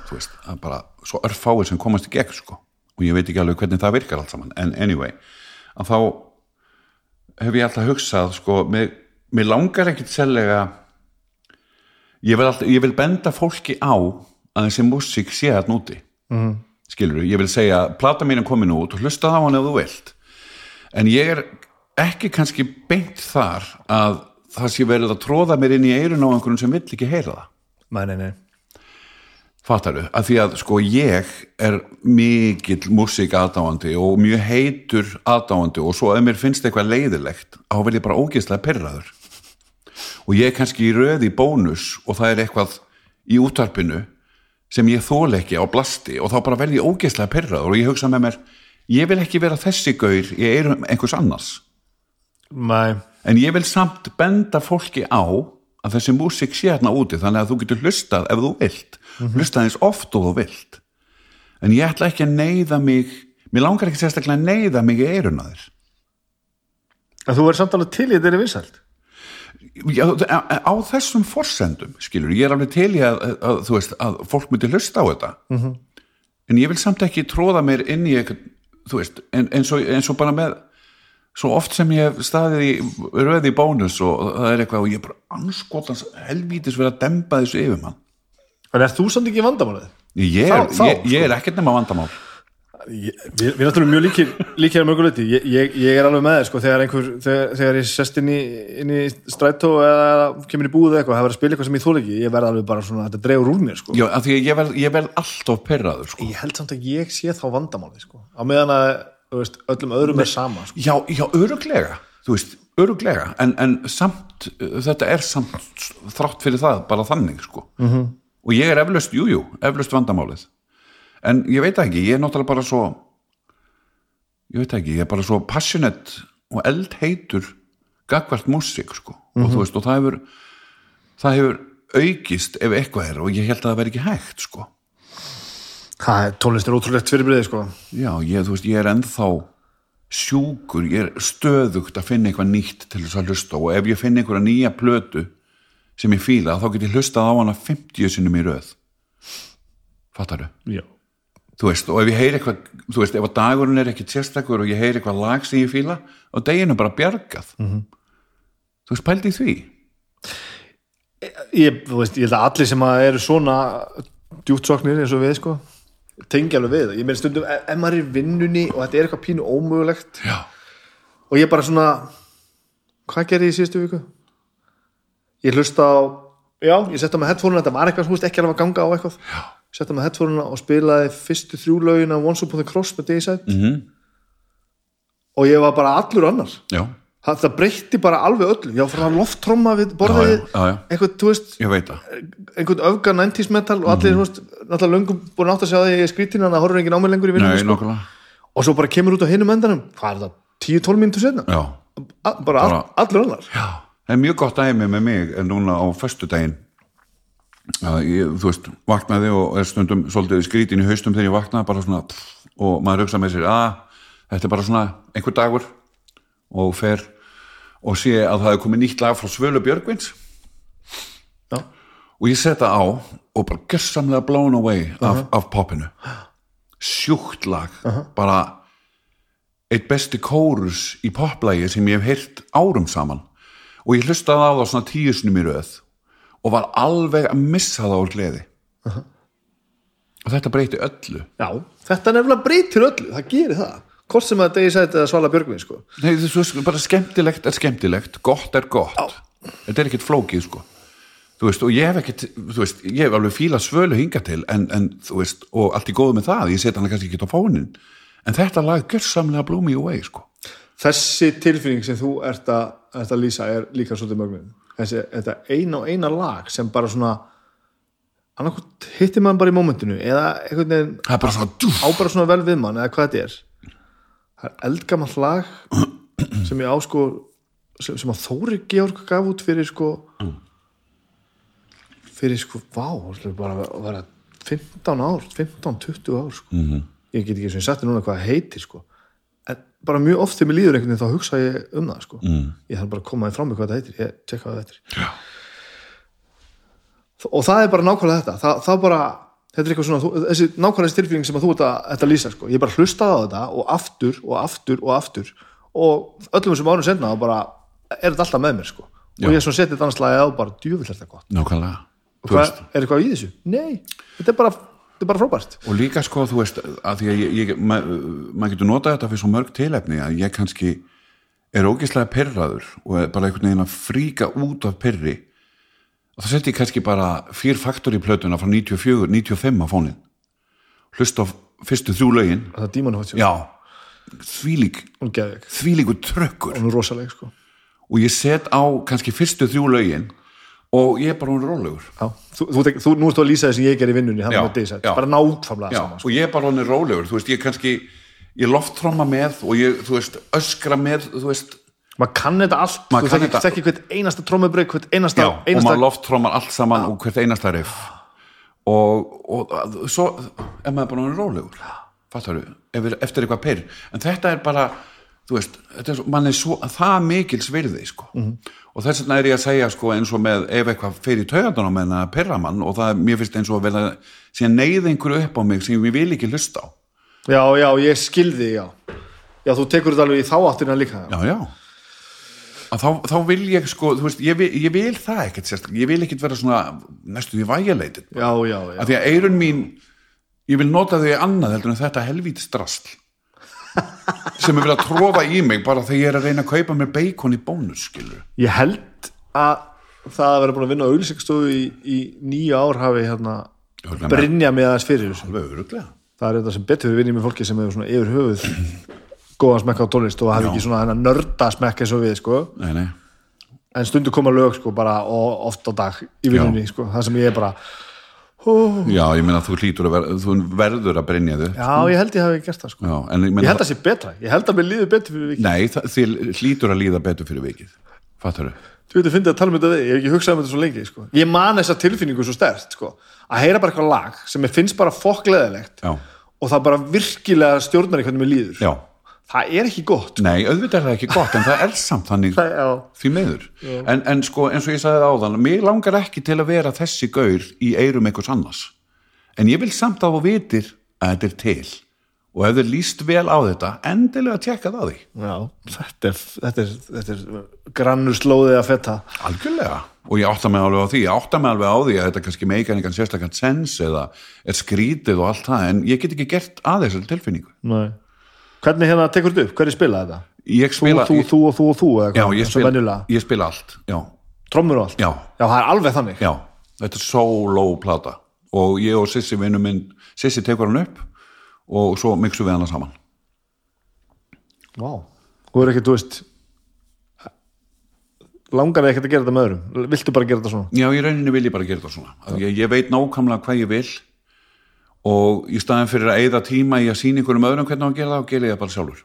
þú veist, að bara svo örfáir sem komast í gegn sko, og ég veit ekki alveg hvernig það virkar allt saman, en anyway að þá hef ég alltaf hugsað sko, mér, mér langar ekkit sérlega ég vil, alltaf, ég vil benda fólki á að þessi músík sé að núti mm. skilur ég vil segja, plata mín er komin út og hlusta á hann ef þú vilt en ég er ekki kannski beint þar að það sé verið að tróða mér inn í eirun á einhverjum sem vill ekki heyra það. Nei, nei, nei. fattaru, að því að sko ég er mikill músík aðdáandi og mjög heitur aðdáandi og svo ef mér finnst eitthvað leiðilegt þá vil ég bara ógeðslega perraður og ég er kannski í röði bónus og það er eitthvað í útvarpinu sem ég þóla ekki á blasti og þá bara verð ég ógeðslega perraður og ég hugsa með mér ég vil ekki vera þessi gaur ég er einhvers annars Nei. en ég vil samt benda fólki á að þessi músík sé hérna úti þannig að þú getur hlustað ef þú vilt hlustað eins oft og þú vilt en ég ætla ekki að neyða mig mér langar ekki sérstaklega að neyða mig í eirun að þér En þú verður samt alveg til í þetta er vinsælt. Já, á, þessum forsendum skilur, ég er alveg til í að, að, þú veist, að fólk myndi hlusta á þetta -hmm. en ég vil samt ekki tróða mér inn í eitthvað, þú veist, en, eins, og, eins og bara með svo oft sem ég hef staðið í röði bónus og það er eitthvað og ég er bara anskotans helvítis verið að demba þessu yfir mann En er þú samt ekki vandamálið? ég er, Þá- þá, ég, ég er ekkert nema vandamál Ég, við, við erum náttúrulega mjög líkir, líkir að mörguleiti, ég, ég, ég er alveg með sko, þegar einhver, þegar, þegar ég sest inn í, inn í strætó eða, kemur í búið eða eitthvað, það verður að spila eitthvað sem ég þóla ekki ég verð alveg bara svona, þetta dregur úr mér sko. Já, af því ég verð, ég verð alltof perraður sko. ég held samt að ég sé þá vandamálið sko. á meðan að veist, öllum öðrum er sama sko. Já, já, öruglega þú veist, öruglega en, en samt, þetta er samt þrátt fyrir það, bara þannig sko. -hmm. og ég er eflaust, jú, jú eflaust vandamálið en ég veit ekki, ég er náttúrulega bara svo ég veit ekki, ég er bara svo passionate og eldheitur gagvart músík sko. og þú veist, og það hefur það hefur aukist ef eitthvað er og ég held að það veri ekki hægt sko. Það er tónlist er ótrúlegt fyrirbriði sko. Já, ég, þú veist, ég er ennþá sjúkur, ég er stöðugt að finna eitthvað nýtt til þess að hlusta og ef ég finn einhverja nýja plötu sem ég fíla, þá get ég hlustað á hana 50 sinnum í röð Fattaru? já þú veist, og ef ég heyri eitthvað þú veist, ef að dagurinn er ekki sérstakur og ég heyri eitthvað lag sem ég fíla og deginu bara bjargað -hmm. þú veist, pældi því ég, þú veist, ég held að allir sem að eru svona djútsoknir eins og við sko tengja alveg við, ég meina stundum ef, maður er vinnunni og þetta er eitthvað pínu ómögulegt já, og ég bara svona hvað gerði ég í síðustu viku? Ég hlusta á já, ég setta með headphone þetta var eitthvað sem þú veist ekki alveg að ganga á eitthvað. Já, setta með headphone og spilaði fyrstu þrjú lögin af Once Upon the Cross með Dayside. Mm og ég var bara allur annar. Já, það, það breytti bara alveg öllu. Var frá að lofttromma við já, borðið já, já, já, eitthvað, þú veist, það. einhvern öfga 90s metal og allir, þú veist, náttúrulega löngum búin átt að sjá það ég er skrítin, þannig að horfur enginn á mig lengur í Nei, sko. og svo bara kemur út á hinum endanum, hvað er það 10-12 mínútur setna, Já, A- bara, all, allur annar. Já, það er mjög gott dæmi með mig en núna á föstudaginn. Að ég, þú veist, vaknaði og er stundum svolítið skrítin í haustum þegar ég vaknaði bara svona pff, og maður hugsa með sér að þetta er bara svona einhver dagur. Og fer og sé að það er komið nýtt lag frá Svölu Björgvins. Já, og ég setja á og bara gessamlega blown away af, af popinu sjúkt lag bara eitt besti kórus í poplægi sem ég hef heyrt árum saman. Og ég hlustaði á það svona tíu sinni í röð og var alveg að missa það úr gleði. Og þetta breyti öllu. Já, þetta nefnilega breytir öllu það gerir það, hvort sem að degi sæti að svala björgvin, sko. Nei, þú veist, bara skemmtilegt er skemmtilegt gott er gott, þetta er ekkert flókið sko, þú veist, og ég hef ekkert þú veist, ég hef alveg fílað svölu hinga til en, en þú veist, og allt í góðu með það ég set hana kannski ekki á fónin en þetta lag gjörsamlega blew me away sko. Þessi tilfinning sem þú ert að, ert að lýsa er líka svolítið mögnin þessi, þetta eina og eina lag sem bara svona annarkvæmt hittir mann bara í mómentinu eða svona dúf, á bara svona vel við mann eða hvað þetta er það er eldgamall lag sem ég á sko sem, sem að Þóri Georg gaf út fyrir sko fyrir sko, vá bara að vera 15 ár 15-20 ár sko Mhm. ég get ekki sem ég setti núna hvað það heitir sko en bara mjög oft þegar mér líður einhvern veginn þá hugsa ég um það sko mm. ég þarf bara að koma því fram með hvað það heitir ég tekka hvað það heitir Já. og það er bara nákvæmlega þetta það, það bara, þetta er eitthvað svona þessi nákvæmlega þessi tilfinning sem að þú ert að, að lýsa sko. ég bara hlustaði á þetta og aftur og aftur og aftur og öllum þessum árum senna þá bara er þetta alltaf með mér sko. Já. og ég svona setið annars lagið á bara djúvill er þetta gott nákvæmlega og Þú hvað, er eitthvað í þessu? Nei, þetta er bara, þetta er bara frábært og líka sko, þú veist að því að ég, ég, maður ma getur notað þetta fyrir svo mörg tilefni að ég kannski er ógeðslega perraður og bara einhvern veginn að fríka út af perri og það ég kannski bara fýr faktor í plötuna frá 94, 95 á fónin hlusta á fyrstu þrjú lögin. Það er hún geði ekki, þvílíkur trökkur. Hún er rosaleg sko. og ég set á kannski fyrstu þrjú lögin og ég er bara hún rólegur. Þú, þú, þú, nú ertu að lýsa þess að ég ger í vinnunni Já, já. bara nákvæmlega Já, sama sko. og ég er bara hann rólegur, þú veist, ég kannski ég loftromma með og ég, þú veist, öskra með, þú veist maður kann þetta allt, Maður þú kann þekki, þetta- þekki hvert einasta trómubreyk hvert einasta, já, og einasta maður lofttrommar allt saman og hvert einasta riff. Og, og að- svo er maður bara hann rólegur? Fattar þú, eftir eitthvað pyrr. En þetta er bara, þú veist er svo, er svo, það mikils virði sko. Mhm. og þess vegna er ég að segja sko, eins og með, ef eitthvað fer í taugandan á með að pyrra mann og það er, mér finnst eins og að vera síðan neyða einhverju upp á mig sem ég vil ekki hlusta á. Já, já, ég skilði, já. Já, þú tekur þetta alveg í þá áttina líka já, já að þá, þá vil ég sko, veist, ég vil, ég vil það ekkert sérstaklega, ég vil ekkert vera svona næstu því vægjaleitin já, já, já, að því að eirun mín ég vil nota þau í annað heldur en þetta helvítið drasl sem er verið að trófa í mig bara þegar ég er að reyna að kaupa mér bacon í bónus skilur ég held að það að vera búin að vinna á auðlýsingastofu í, í nýja ár hafi hérna brinja með aðeins fyrir það er þetta sem betur við vinnum með fólki sem hefur svona yfir höfuð góðan smekk á tónlist og hafi Já. ekki svona hennar nörda smekk eins og við sko. Nei, nei. en stundu koma lög sko bara og oft á dag í vinnunni sko. Það sem ég er bara hú, já, ég meina þú hlýtur að ver, þú verður að brinja þau já ég held ég hafi gert það sko. Já, ég ég held að sé betra, ég held að mér líður betur fyrir vikið. Nei, það, þið hlýtur að líða betur fyrir vikið. Fattar þau þú veit að finna að tala um þetta við, ég hef ekki hugsað um þetta svo lengi sko. ég man þessa tilfinningu svo stert sko. að heyra bara eitthvað lag sem mér finnst bara fokkleðilegt og það bara virkilega stjórnar í hvernig mér líður. Já, það er ekki gott sko. nei, auðvitað er það ekki gott en það er samt þannig það, því meður en, en sko eins og ég sagði áðan mér langar ekki til að vera þessi gaur í eirum einhvers annars. En ég vil samt að þú vitir að þetta er til. Og ef þið líst vel á þetta endilega tjekka það á því. Já, þetta er, þetta er, þetta er grannur slóðið að fetta algjörlega. Og ég átta mig alveg á því ég átta mig alveg á því að þetta kannski meikar einhvern sérstakann sens eða er skrítið og allt það en ég get ekki gert að þessari tilfinningu. Nei. Hvernig hérna tekur þetta upp? Hverju spila þetta? ég Þú, spila, þú, þú og þú og þú eða já, hvað? ég Eins og spila, ég spila allt já, Trommur og allt? já, Já, það er alveg þannig já, þetta er solo plata og ég og Sissi vinnu minn Sissi tekur hann upp og svo mixum við hana saman Vá Þú er ekki, þú veist langar ekkert að gera þetta með öðrum Viltu bara gera þetta svona? Já, í rauninni vil ég bara gera þetta svona. Ég, ég veit nákvæmlega hvað ég vil og í staðin fyrir að eyða tíma í að sína ykkur um öðrum hvernig á að gera það og gera ég það bara sjálfur.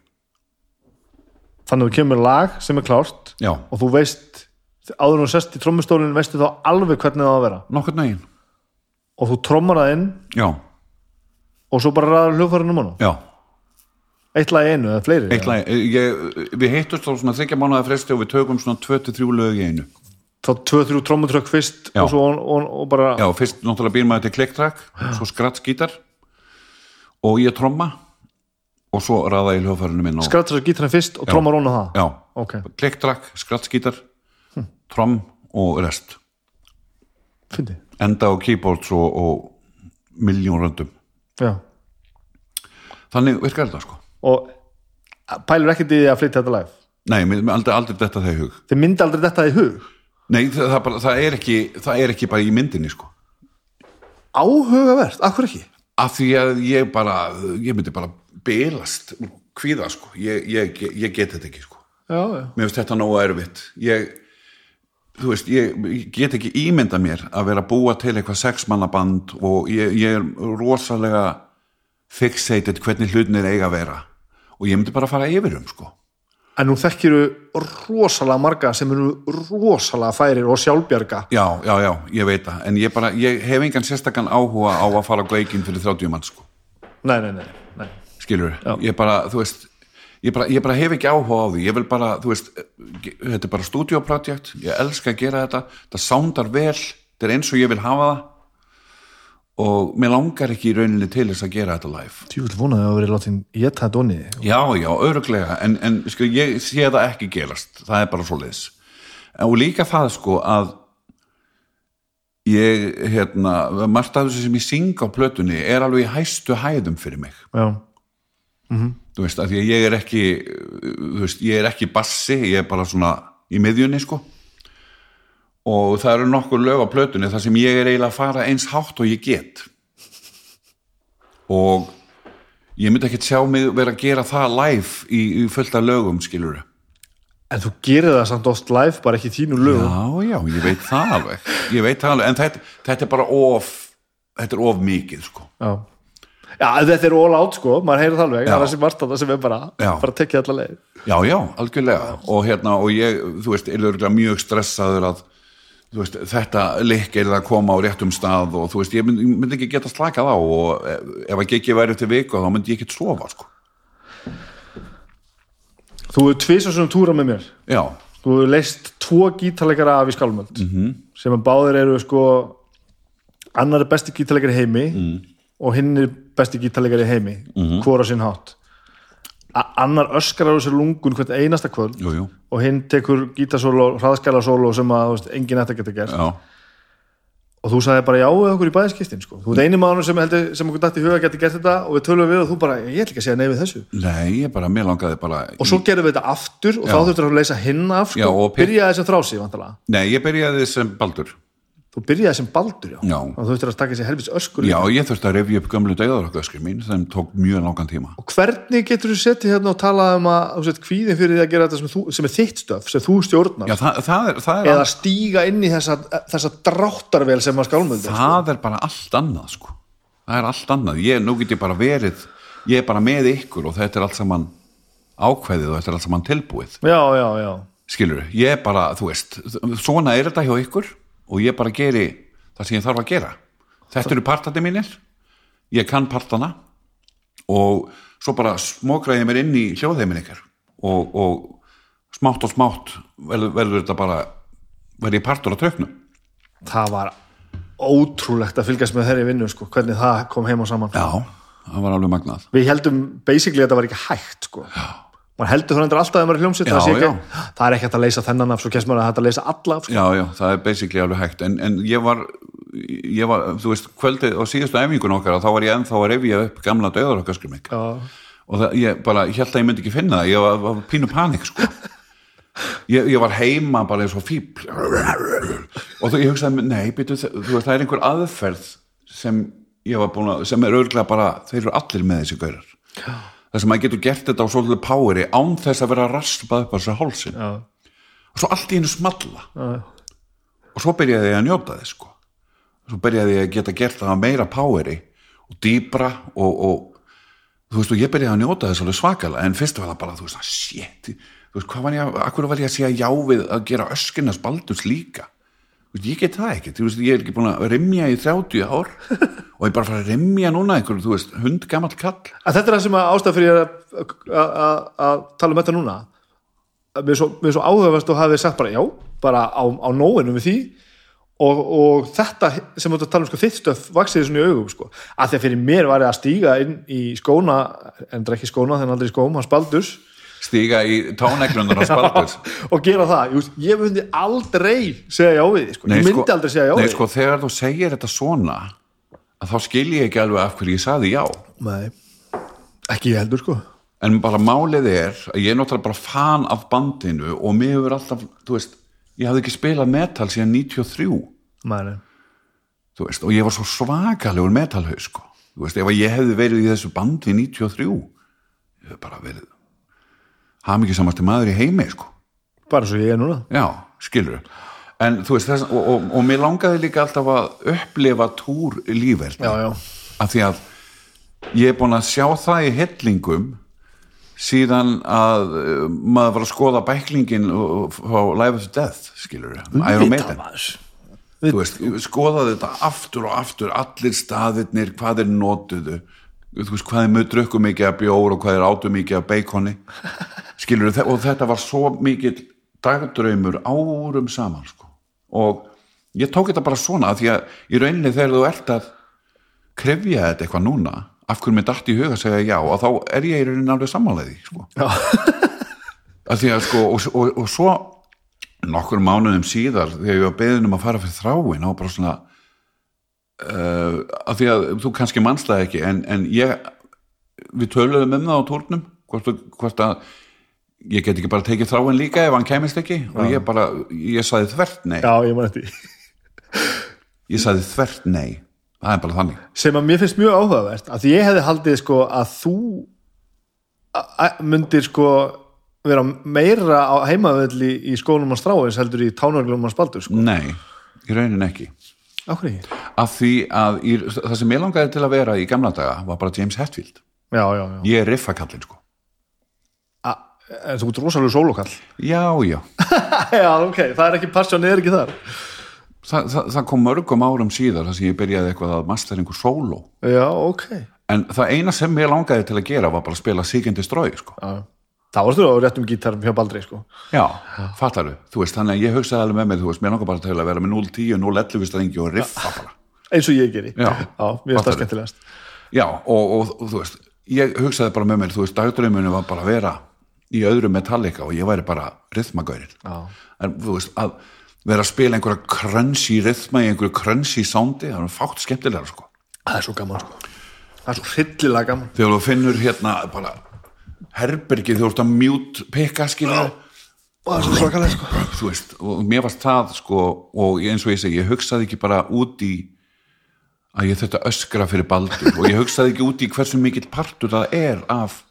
Þannig að þú kemur lag sem er klárt Já, og þú veist áður þú sest í trommustólinn veistu þá alveg hvernig það á að vera nokkur negin. og þú trommar það inn Já, og svo bara ræður hljófarinn um hann eitt lag einu eða fleiri Eitt lag, ég, við heittust á svona þryggja mánuða fresti og við tökum svona 23 lög einu. Þá tvö, þrjú trommutrökk fyrst Já. og svo og, og, og bara Já, fyrst náttúrulega býr maður til klikktrack, svo skrattskítar og ég tromma og svo raða ég hljóðfærinu minn og skrattar þess gítarinn fyrst og trommar hún á það já, ok, klikktrack, skrattskítar, trom og rest. fyndi Enda á keyboards og, og miljón röndum. já. Þannig virkar þetta sko. og pælur ekkert í því að flytja þetta live Nei, aldrei, aldrei þetta þegar hug. þið myndi aldrei þetta í hug Nei, það, það, bara, það, er ekki, það er ekki bara í myndinni sko. áhugavert, akkur ekki Af því að ég bara, ég myndi bara bilast, kvíða sko. Ég, ég, ég get þetta ekki sko. já, já. Mér finnst þetta nógu erfitt. Ég, þú veist, ég, ég get ekki ímynda mér að vera búa til eitthvað sexmannaband og ég, ég er rosalega fixated hvernig hlutinir eiga að vera og ég myndi bara fara yfir um sko. En nú þekkiru rosalega marga sem eru rosalega færir og sjálfbjarga. Já, já, já, ég veit það. En ég, bara, ég hef engan sérstakann áhuga á að fara á gaukin fyrir 30 mann sko. nei, nei, nei, nei. skilur, ég bara, þú veist ég bara, ég bara hef ekki áhuga á því. Ég vil bara, þú veist, þetta er bara stúdíoprojekt, ég elska að gera þetta. Það sándar vel, þetta er eins og ég vil hafa það og mér langar ekki í rauninni til þess að gera þetta live. Tjúvill vonaði að vera látin ég það dóni já, já, öruglega, en, en sko, ég sé það ekki gerast, það er bara svo leiðis og líka það sko að ég, hérna margt af þessu sem ég syng á plötunni er alveg í hæstu hæðum fyrir mig. Já, þú veist, af því að ég er ekki þú veist, ég er ekki bassi ég er bara svona í miðjunni sko og það eru nokkur lög á plötunni þar sem ég er eiginlega að fara eins hátt og ég get. Og ég myndi ekki sjá mig vera að gera það live í, í fullt af lögum skilur en þú gerir það samt oft live bara ekki þínu lögum. Já, já, ég veit það alveg. Ég veit það alveg, en þetta, þetta er bara of þetta er of mikið sko. Já. já, þetta er all out sko. Maður heyrir það alveg, það er margt að það sem er bara Já. bara tekja allar leið. Já, já, algjörlega. Og hérna, og ég, þú veist, er mjög stressaður að veist, þetta likk er að koma á réttum stað og þú veist, ég myndi, myndi ekki geta slakað á og ef ef að ekki væri til viku þá myndi ég ekki sofa, sko þú er tvisar svona túra með mér Já, þú hefur leist tvo gítarleikara af í skálmöld Mhm. -hmm. sem að báðir eru sko annar er besti gítarleikari í heimi Mhm. og hinn er besti gítarleikari í heimi -hmm. hvora sinn hátt annar öskrar á sér lungun hvert einasta kvöld jú, jú, og hinn tekur gítarsólo, hraðskælarsólo sem að veist, enginn ætti að geta gert. Já. Og þú sagði bara já við okkur í bæðiskistin sko. þú ert eini maður sem, heldur, sem okkur dætti í huga geti gert þetta og við tölum við og þú bara, ég ætla ekki að segja nei við þessu. Nei, ég bara, bara og svo gerum við þetta aftur og þá þurftur að leysa hinn af sko, Já, og pi- byrjaði sem þrási vantalega Nei, ég byrjaði sem baldur þú byrjaði sem baldur já, Já. og þú þurftur að taka sér helvis öskur Já, ég þurfti að rifja upp gömlu degðarökkaskri mín sem tók mjög langan tíma. Og hvernig getur þú settið hérna og talað um að þú sett kvíðin fyrir því að gera þetta sem, þú, sem er þitt stöf, sem þú stjórnar? Já, það, það er, það er eða stíga inn í þessa, þessa dráttarvel sem að skálmöldu það er bara allt annað sko. það er allt annað. Ég, nú get ég bara verið ég er bara með ykkur og þetta er allt saman ákveðið og þetta er allt saman tilbúið. Já, já, já, skilur, ég er bara, þú veist svona er þetta hjá ykkur og ég bara geri það sem ég þarf að gera. Þetta eru partati mínir. Ég kann partana. Og svo bara smókraði ég mér inn í hljóðheimin ykkar. Og, og smátt og smátt verður, þetta bara verður ég partur á tröknum það var ótrúlegt að fylgjast með þeirri vinnu sko, hvernig það kom heim og saman. Já, það var alveg magnað. Við heldum basically að þetta var ekki hægt sko. Maður heldur þannig alltaf að maður er hljómsveit Já, það, ekki, er ekki hægt að leysa þennan af svo kemst maður að hægt að leysa alla af sko. Já, já, það er basically alveg hægt. En, en ég var, ég var, þú veist kvöldið á síðustu æfingun okkar þá var ég ennþá að rifja upp gamla döður okkar skrum Já. og það, ég bara, ég held að ég myndi ekki finna það. Ég var, var pínu panik sko. Ég, ég var heima bara eins og fíbl og ég hugsaði nei, byrju, þú veist, það er einhver aðferð sem ég var búin að sem er örglega bara, þeir eru allir með þessi gaurar það sem maður getur gert þetta á svolítið poweri án þess að vera raspað upp á þessu hálsin Já. og svo allt í hennu smalla. Og svo byrjaði ég að njóta þess sko. svo byrjaði ég að geta gert það að meira poweri og dýbra og, og þú veist og ég byrjaði að njóta þess alveg svakalega. En fyrst var það bara þú veist að shit. Þú veist hvað var ég að, akkur var ég að segja já við að gera öskinnas baldurs líka ég get það ekki, þú veist ég er ekki búin að rimja í 30 ár og ég bara fara að rimja núna einhver, þú veist, hund gamall kall. En þetta er það sem að ástæð fyrir að, að, að, að tala um þetta núna. Að mér er svo, svo áhugavast og hafið sagt bara já, bara á, á nóinu við því. Og, og þetta sem þú að tala um sko, þitt stöf vaksiði svona í augum sko. að því að fyrir mér var ég að stíga inn í skóna, en það er ekki skóna þannig aldrei skóm, hans baldurs stíga í táneglunar á spaldurs og gera það, ég, ég myndi aldrei segja já við sko. ég myndi aldrei segja já nei, við sko, þegar þú segir þetta svona þá skil ég ekki alveg af hverju ég saði já Nei, ekki ég heldur sko en bara málið er að ég er náttúrulega bara fan af bandinu og mér hefur alltaf, þú veist ég hafði ekki spilað metal síðan 93 Mæni. þú veist, og ég var svo svakalegur metalhaus sko. þú veist, ef að ég hefði verið í þessu bandi 93 ég hef bara verið haf mikið samasti maður í heimi sko. bara svo ég er núna. Já, skilur veist, þess, og, og, og mér langaði líka alltaf að upplifa túr lífverð af því að ég er búin að sjá það í hellingum síðan að uh, maður var að skoða bæklingin fá Live of Death skilur veist, skoðaði þetta aftur og aftur allir staðirnir, hvað er notuðu þú veist, hvað er mjög drukku mikið af bjór og hvað er átu mikið af beikoni skilur og þetta var svo mikið dagdraumur árum saman sko. og ég tók þetta bara svona því að í rauninni þegar þú ert að krefja þetta eitthvað núna af hverju mér dætt í huga að segja já og þá er ég í rauninni alveg sammálaði sko. af því að sko og, og, og svo nokkur mánuðum síðar þegar ég var beðin um að fara fyrir þráin og bara svona uh, af því að þú kannski mannslaði ekki en, en ég við töluðum um það á tórnum hvort, hvort að ég get ekki bara tekið þráin líka ef hann kemist ekki. Og ég bara, ég saði þvert nei. Já, ég þetta ég saði þvert nei. Það er bara þannig. Sem að mér finnst mjög áhugavert að ég hefði haldið sko að þú myndir sko vera meira á heimavelli í skólum hans stráins heldur í tánarglum hans baldur sko. nei, í raunin ekki Akkur ekki? af því að í, það sem ég langaði til að vera í gamla daga var bara James Hetfield Já, já, já. ég er riffakallin sko A, en þú ert rosalega sólokall. já, já, já, ok, það er ekki passion, er ekki þar. Þa, það, það kom mörgum árum síðar þar sem ég byrjaði eitthvað að mastera einhver sóló Já, ok. en það eina sem ég langaði til að gera var bara að spila Sigindi Strói sko. Já. Það varstu á réttum gítarum hjá Baldri, sko. já, fattaru, þú veist þannig að ég hugsaði alveg með mér, þú veist, mér langar bara til að vera með 0-10, 0-11 strengi og riffa bara Eins og ég geri. Já. Já, mér finnst það skemmtilegast. Já, og, og, og þú veist, ég hugsaði bara með mér, þú veist, dagdrömmunum var bara að vera í öðru Metallica og ég væri bara rithmagaurin. Já. En þú veist, að vera að spila einhverja krönsi rithma í einhverju krönsi sándi, það er fátt skemmtilega, sko. Það er svo gaman, sko. Það er svo hryllilega gaman. Þegar þú finnur hérna bara herbergið, þú ert að mjút pikka, skilur Og það er svakalega, sko. þú veist, og mér varst það, sko, og eins og ég segi, ég hugsaði ekki bara út í að ég þetta öskra fyrir baldur og ég hugsaði ekki út í hversu mikill partur það er af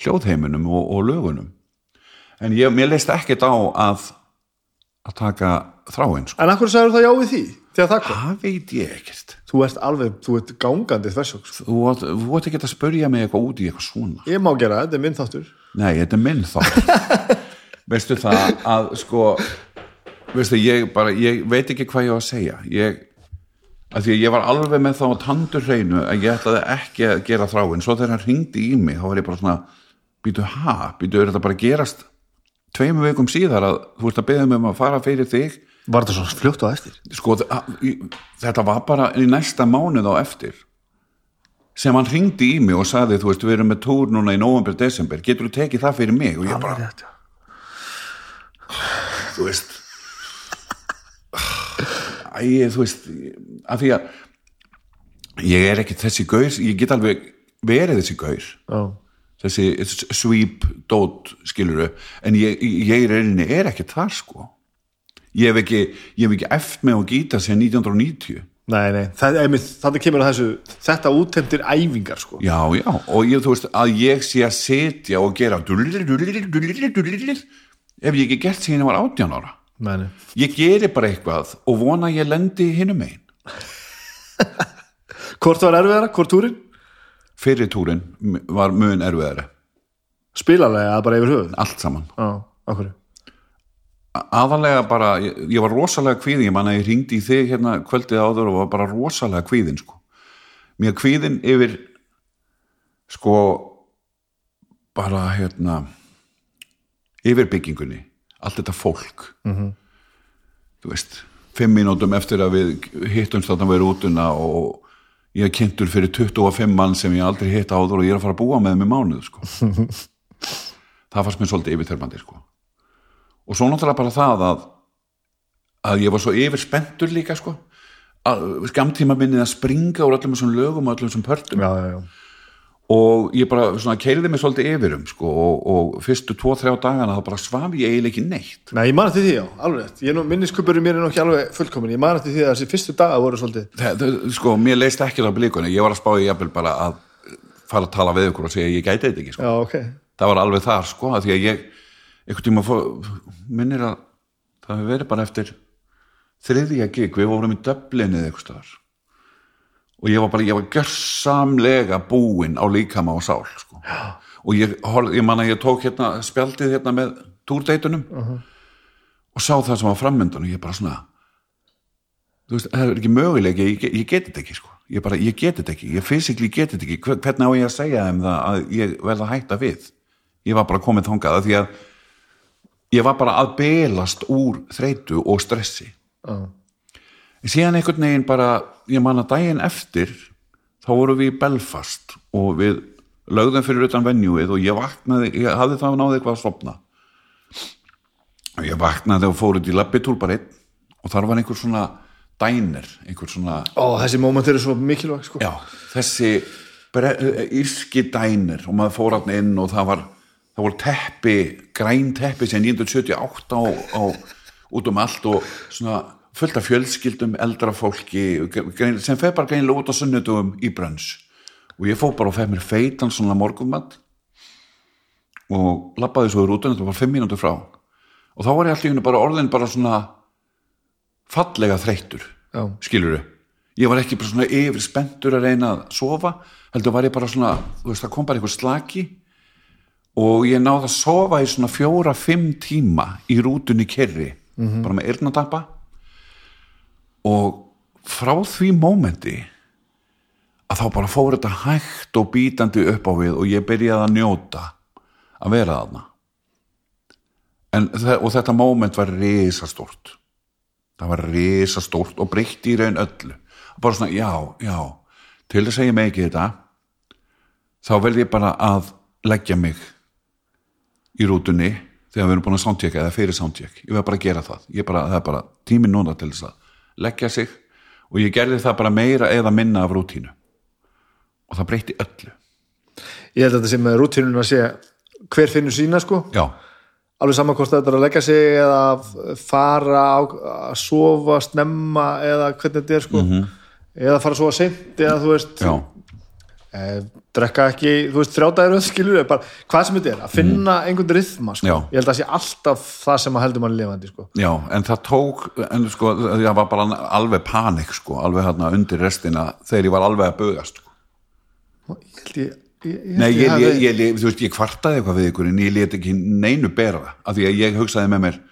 hljóðheiminum og, og lögunum. En ég, mér leist ekkert á að að taka þráin sko. En akkur sagður það já við því, það veit ég ekkert. Þú ert alveg, þú ert gangandi þversjók, sko. þú átt ekki að spurja mig eitthvað út í eitthvað svona. Ég má gera þetta er minn þáttur. nei, þetta er minn þá veistu það að sko veistu, ég bara, ég veit ekki hvað ég á að segja. Ég að því að ég var alveg með þá á tandur hreinu að ég ætlaði ekki að gera þráin. Svo þegar hann ringdi í mig þá var ég bara svona býtu ha, býtu er þetta bara gerast tveimur vikum síðar að þú ert að beða mig um að fara fyrir þig Var þetta svona fljótt á eftir? sko þetta var bara í næsta mánuð á eftir sem hann ringdi í mig og sagði þú veist, við erum með túr núna í november, desember getur þú tekið það fyrir mig? Og ég bara, þú veist. Æ, þú veist af því að ég er ekki þessi gaur, ég get alveg verið þessi gaur. Já. þessi sweep dót skiluru, en ég, ég reyninni er ekki þar sko ég hef ekki, ég hef ekki eftir með að gíta sér 1990 Nei, nei, þannig kemur að þessu þetta úttemtir æfingar sko. Já, já, og ég, þú veist, að ég sé að setja og gera ef ég ekki gert síðan ég var 18 ára. Nei, nei. ég geri bara eitthvað og vona að ég lendi hinum megin. Hvort var erfiðara, hvort túrin? fyrir túrin var mun erfiðari. Spilalega bara yfir höfuð? Allt saman. Já, okkur aðalega bara, ég, ég var rosalega kvíðin ég man að ég ringdi í þig hérna kvöldið áður og var bara rosalega kvíðin sko. mér kvíðin yfir sko bara hérna yfir byggingunni allt þetta fólk -hmm. þú veist fimm mínútum eftir að við hittumst þarna verið útuna og ég er kynntur fyrir 25 mann sem ég aldrei hitt áður og ég er að fara að búa með þeim í mánuð sko. það fannst mér svolítið yfirþörmandi sko og svo náttúrulega bara það að að ég var svo yfir spenntur líka sko. Að skamtíma minnið að springa úr öllum þessum lögum og öllum þessum pörtum. Já, já, já. Og ég bara svona keiriði mig svolítið yfirum sko og, og fyrstu tvo-þrjá dagana þá bara svaf ég eiginlega ekki neitt. Nei, ég man eftir því, já, alveg minniskupurinn mér er nú ekki alveg fullkomin Ég man eftir því að þessi fyrstu daga voru svolítið það, það, sko mér leist ekki á blíkunni ég var að spá í jafnvel bara að fara að tala við ykkur og segja ég gæti þetta ekki sko. Já, ok. Það var alveg þar sko að því að ég minnir að það hefur verið bara eftir þriðja gig, við vorum í döflinið eitthvað staðar. Og ég var bara, ég var gjörsamlega búinn á líkama og sál sko. og ég, ég man að ég tók hérna spjaldið hérna með túrdeitunum og sá það sem var frammyndan og ég bara svona þú veist, það er ekki möguleiki ég, get- ég geti þetta ekki sko. Ég bara, ég geti þetta ekki, ég fysikli geti þetta ekki. Hver- hvernig á ég að segja þeim það að ég verða að hætta við? Ég var bara komið þangað að því að ég var bara að belast úr þreytu og stressi. Já, síðan einhvern veginn bara ég man að daginn eftir þá vorum við í Belfast og við lögðum fyrir utan venjúið og ég vaknaði, ég hafði þá náði eitthvað að sopna og ég vaknaði og fór út í labbitúl bara einn og þar var einhver svona dænir, einhver svona Ó, þessi moment eru svo mikilvæg sko. Já, þessi írski dænir og maður fór hann inn og það var það voru teppi, græn teppi sem 1978 á, á út um allt og svona fullt af fjölskyldum, eldra fólki sem feð bara greinlega út á sunnudugum í brönns. Og ég fór bara og feð mér feitan svona morgunmatt og labbaði svo í rútun þetta var fimm mínútur frá. Og þá var ég alltaf bara orðin bara svona fallega þreyttur Já. skiluru ég var ekki bara svona yfir spenntur að reyna að sofa heldur var ég bara svona þú veist það kom bara einhver slaki og ég náði að sofa í svona fjóra, fimm tíma í rútunni kerri bara með eyrnatappa og frá því mómenti að þá bara fór þetta hægt og bítandi upp á við og ég byrjaði að njóta að vera þe- og þetta móment var risastórt. Það var risastórt og breytti í raun öllu. Bara svona, já, já til þess að ég megi þetta þá verð ég bara að leggja mig í rútunni þegar við erum búin að soundchecka eða fyrir soundcheck. Ég verð bara að gera það, ég bara, það er bara tíminn núna til þess að leggja sig og ég gerði það bara meira eða minna af rútínu. Og það breytti öllu. Ég held að þetta sem með rútínun að sé hver finnur sína sko. Já, alveg saman hvort þetta er að leggja sig eða að fara á, að sofa snemma eða hvernig þetta er sko. Eða fara að sofa seint eða þú veist já, drekka ekki, þú veist, þrjádæður skilur bara, hvað sem þetta er, að finna einhvern rithma sko. Já. ég held að það sé alltaf það sem að heldur mann lifandi sko. já, en það tók en sko, það var bara alveg panik sko, alveg hérna undir restina þegar ég var alveg að bugast sko. ég held ég, ég, ég, Nei, ég, ég, ég, ég, þú veist, ég kvartaði eitthvað við ykkur en ég let ekki neinu bera það af því að ég hugsaði með mér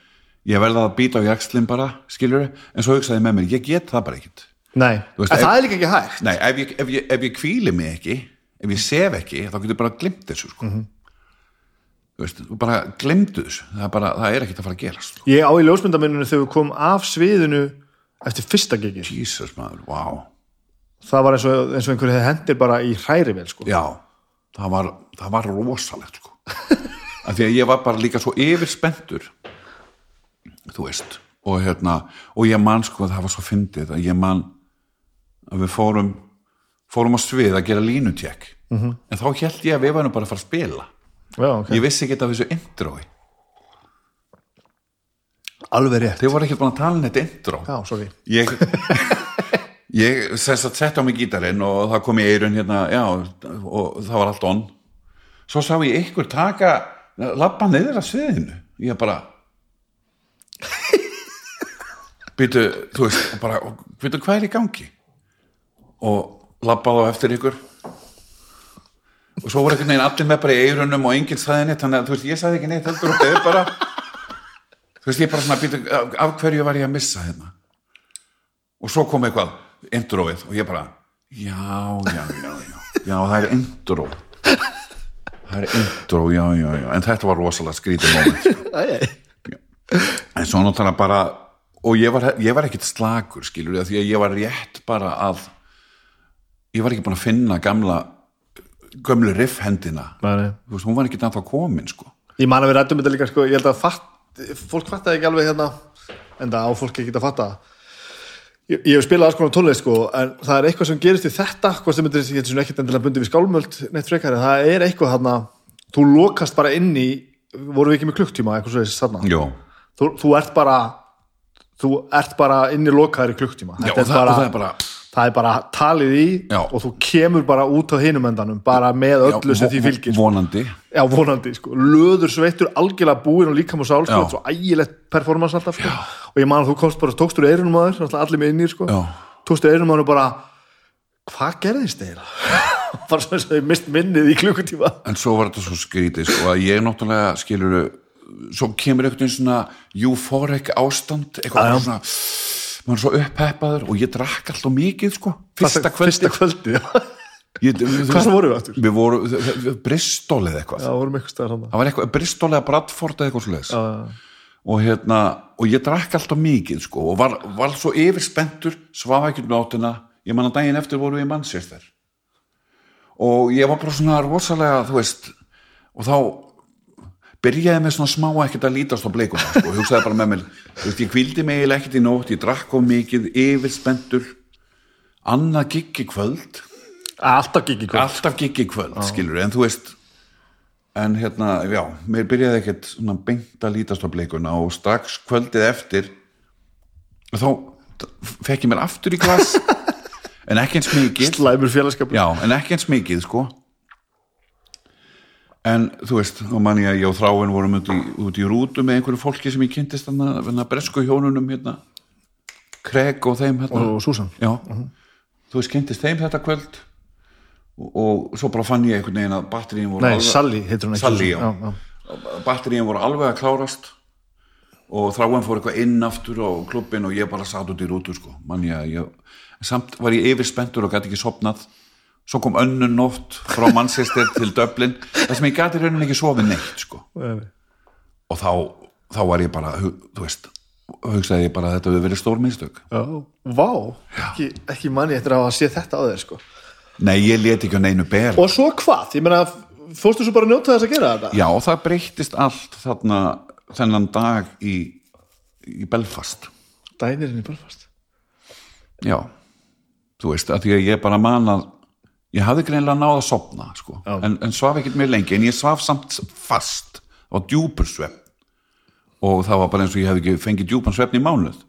ég verða að býta á jakslinn bara, skilur en svo hugsaði Nei, veist, ef- það er líka ekki hægt. Nei, ef ég, ef ég, ef ég kvíli mig ekki ef ég sef ekki, þá getur bara glimt þessu sko. þú veist, þú bara glimtu þessu, það er bara það er ekkit að fara að gerast sko. ég á í ljósmyndamenninu þegar við komum af sviðinu eftir fyrsta gigi Jesus maður, wow. Það var eins og, eins og einhverju hendir bara í hræri vel sko. já, það var, það var rosalegt sko. Af því að ég var bara líka svo yfirspenntur þú veist. Og hérna, og ég man sko það var svo fyndið að ég man að við fórum fórum á svið að gera línutjekk. -hmm. en þá held ég að við varum bara að fara að spila. Já, okay. ég vissi ekki af þessu intrói alveg rétt. Þau voru ekki búin að tala um þetta intro. Já, ég ég setja á mig gítarinn og það kom í eirun hérna já, og það var allt on. Svo sá ég ykkur taka labba niður að sviðinu. Ég bara býtu, þú veist bara, býtu hvað er í gangi og labbaði á eftir ykkur. Og svo voru einhvern veginn allir með bara í eirunum og enginn sagði neitt, þannig að þú veist, ég sagði ekki neitt heldur og þau bara þú veist, ég bara svona býtu, af, af hverju var ég að missa hérna? Og svo kom eitthvað introið og ég bara já, já, já, já, já það er intro. Það er intro, já, já, já en þetta var rosalega skrítið moment sko. En svo náttúrulega bara og ég var, ég var ekkit slagur skilur því að ég var rétt bara að ég var ekki búin að finna gamla gömlu riffhendina veist, hún var ekki ennþá komin sko. Ég man að við rættum þetta líka sko, ég held að fatt, fólk fattaði ekki alveg hérna. En það á fólk ekki að fatta. Ég, ég hef spilað alls konar tónlist sko, en það er eitthvað sem gerist í þetta hvort sem þetta er, ekkert endilega bundið við skálmöld neitt frekar, en það er eitthvað hérna þú lokast bara inn í voru við ekki með klukktíma, eitthvað svo þessi þarna þú, þú ert bara þú ert bara inn í lokaðir í klukktíma Þetta það er bara það er bara talið í Já. og þú kemur bara út á hinum endanum bara með öllu sem því fylgir sko. vonandi Já, vonandi, sko, löður sveittur algjörlega búinn og líkam og sál, sko, Já. svo ægilegt performance alltaf, sko, og ég man að þú komst bara tókstur eirunum að þér, allir með inni, sko Já. tókstur eirunum að þér og bara hvað gerðist þeirra? bara svona að ég mist minnið í klukkutíma en svo var þetta svo skrítið sko að ég náttúrulega skilur svo kemur einhvern veginn svona euphoric ástand eitthvað Já, já. svona maður er svo uppheppaður og ég drakk alltaf mikið sko. Fyrsta kvöldi Fyrsta kvöldi, já, veist, vorum við aftur? við vorum Bristol eða eitthvað. Já, vorum eitthvað stæðar hann það var eitthvað Bristol eða Bradford eða eitthvað svo og hérna og ég drakk alltaf mikið sko og var, var svo yfirspentur svaf ekki um nótina ég man að daginn eftir voru við í Manchester. Og ég var bara svona rosalega þú veist og þá byrjaði með svona smá ekkert að lítast á bleikuna sko, og hugsaði bara með mér þú veist, ég kvildi mig eiginlega ekkert í nótt ég drakk of mikið, yfirspentur annað giggi kvöld. Alltaf í kvöld. Alltaf giggi kvöld, skilur en þú veist en hérna, já, mér byrjaði ekkert svona beint að lítast á bleikuna og strax kvöldið eftir þá fekk ég mér aftur í glas. En ekki eins mikið. Slæmur félagskapur. Já, en ekki eins mikið, sko en þú veist og mann ég að ég og þráin vorum út í, út í rútu með einhverju fólki sem ég kynntist þannig að bresku hjónunum hérna Craig og þeim hérna. Og Susan. Já, þú veist, kynntist þeim þetta kvöld og, og svo bara fann ég einhvern veginn að batteríin voru Nei, Sally heitir hún ekki batteríin voru alveg að klárast og þráin fór eitthvað inn aftur á klubbin og ég bara satt út í rútu sko, mann ég að ég samt var ég yfirspendur og gæti ekki sopnað svo kom önnur nótt frá Manchester til Dublin, það sem ég gæti raunin ekki sofið neitt sko. Og þá, þá var ég bara, þú veist hugsaði ég bara að þetta hefur verið stór mistök. Já, vá, ekki, ekki manni eftir að hafa séð þetta á þér sko. nei, ég leti ekki á neinu ber. Og svo hvað? Ég meina, fórstu svo bara að njóta þess að gera þetta? Já, það breyttist allt þarna þennan dag í, í Belfast. Dænirinn í Belfast? Já, þú veist, að því að ég bara man að ég hafði greinlega náð að sopna, sko, en, en svaf ekkert mjög lengi, en ég svaf samt fast á djúpur svefn. Og það var bara eins og ég hefði ekki fengið djúpan svefn í mánuð.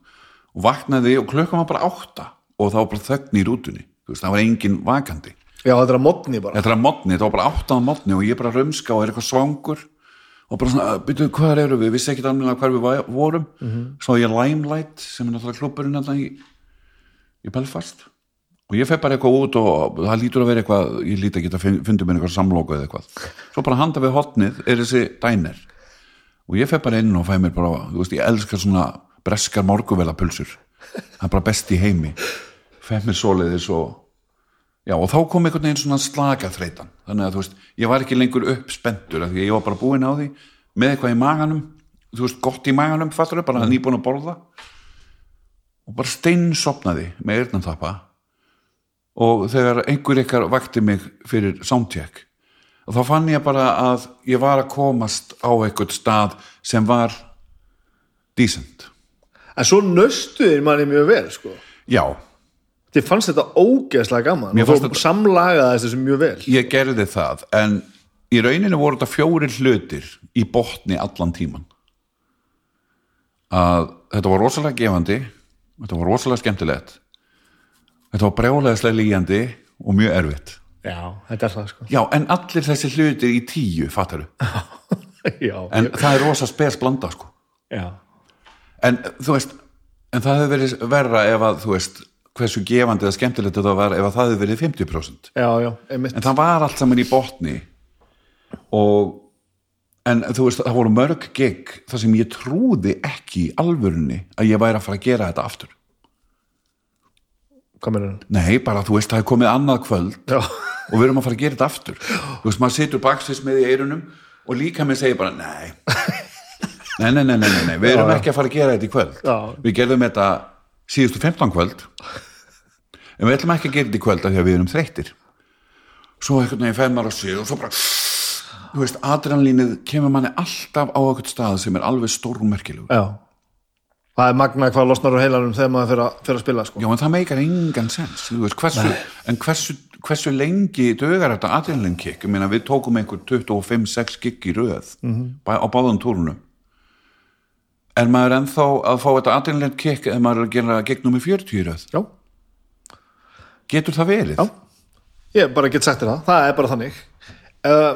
Og vaknaði og klukkan var bara átta. Og það var bara þögn í rútunni, það var engin vakandi. Já, þetta er að modni bara. Þetta er að modni, þetta var bara áttað á modni og ég bara rumska og er eitthvað svangur. Og bara svona, byrjuðu, hvað eru við, vissi ekki alveg hvar við vorum. Svo ég Limelight sem er náttúrulega klubburinn í, í Belfast og ég feg bara eitthvað út og það lítur að vera eitthvað, ég líti að geta fundið mér eitthvað samlóku eða eitthvað. Svo bara handa við hotnið er þessi dænir og ég feg bara inn og fæ mér bara, þú veist, ég elskar svona breskar morguvela-pulsur það er bara best í heimi. Feg mér svoleiðis og Já, og þá kom einhvern veginn svona slaka þreytan þannig að þú veist, ég var ekki lengur uppspendur því ég var bara búinn á því með eitthvað í maganum, þú veist, gott í maganum fattur bara mm. nýbúin að borða. Og bara steinsopnaði með eyrnantappa og þegar einhver ykkar vakti mig fyrir soundcheck og þá fann ég bara að ég var að komast á einhvern stað sem var decent. En svo nöstuðir manni mjög vel sko. já, Þið fannst þetta ógeðslega gaman og þú samlagaði þessu mjög vel. Ég gerði það en í rauninu voru þetta fjórir hlutir í botni allan tíman að þetta var rosalega gefandi þetta var rosalega skemmtilegt þetta var brjálæðislega líjandi og mjög erfitt. Já, þetta er það sko. Já, en allir þessi hlutir í tíu fattaru, Já, en það er rosa spes blanda sko. Já, en þú veist, en það hefur verið verra ef að þú veist hversu gefandi eða skemmtilegt þetta var ef að það hefur verið 50% já, já, en það var allt saman í botni og en þú veist, það voru mörg gig þar sem ég trúði ekki í alvörunni að ég væri að fara að gera þetta aftur Hann? nei, bara þú veist, það er komið annað kvöld Já, og við erum að fara að gera þetta aftur. Þú veist, maður situr baksins með í eirunum og líka með segir bara, nei. Nei, nei, nei, nei, nei, nei. við erum ekki að fara að gera þetta í kvöld. Já. við gerðum þetta síðustu 15 kvöld. En við ætlum ekki að gera þetta í kvöld af því að við erum þreyttir. Svo veginn fer maður að sig og svo bara þú veist, adrenalínið kemur manni alltaf á eitthvað stað sem er alveg stórmerkilug já Það er magna hvað losnar úr heilanum þegar maður fyrir að, spila sko. Já, en það meikar engan sens hversu, en hversu, hversu lengi dögar þetta adrenalin kick? Við tókum einhver 25-6 gig í röð bæ, á báðum túrunum. Er maður ennþá að fá þetta adrenalin kick ef maður er að gera gegnum í 40 í röð? Já, getur það verið? Já. ég bara get þér það, það er bara þannig. Uh,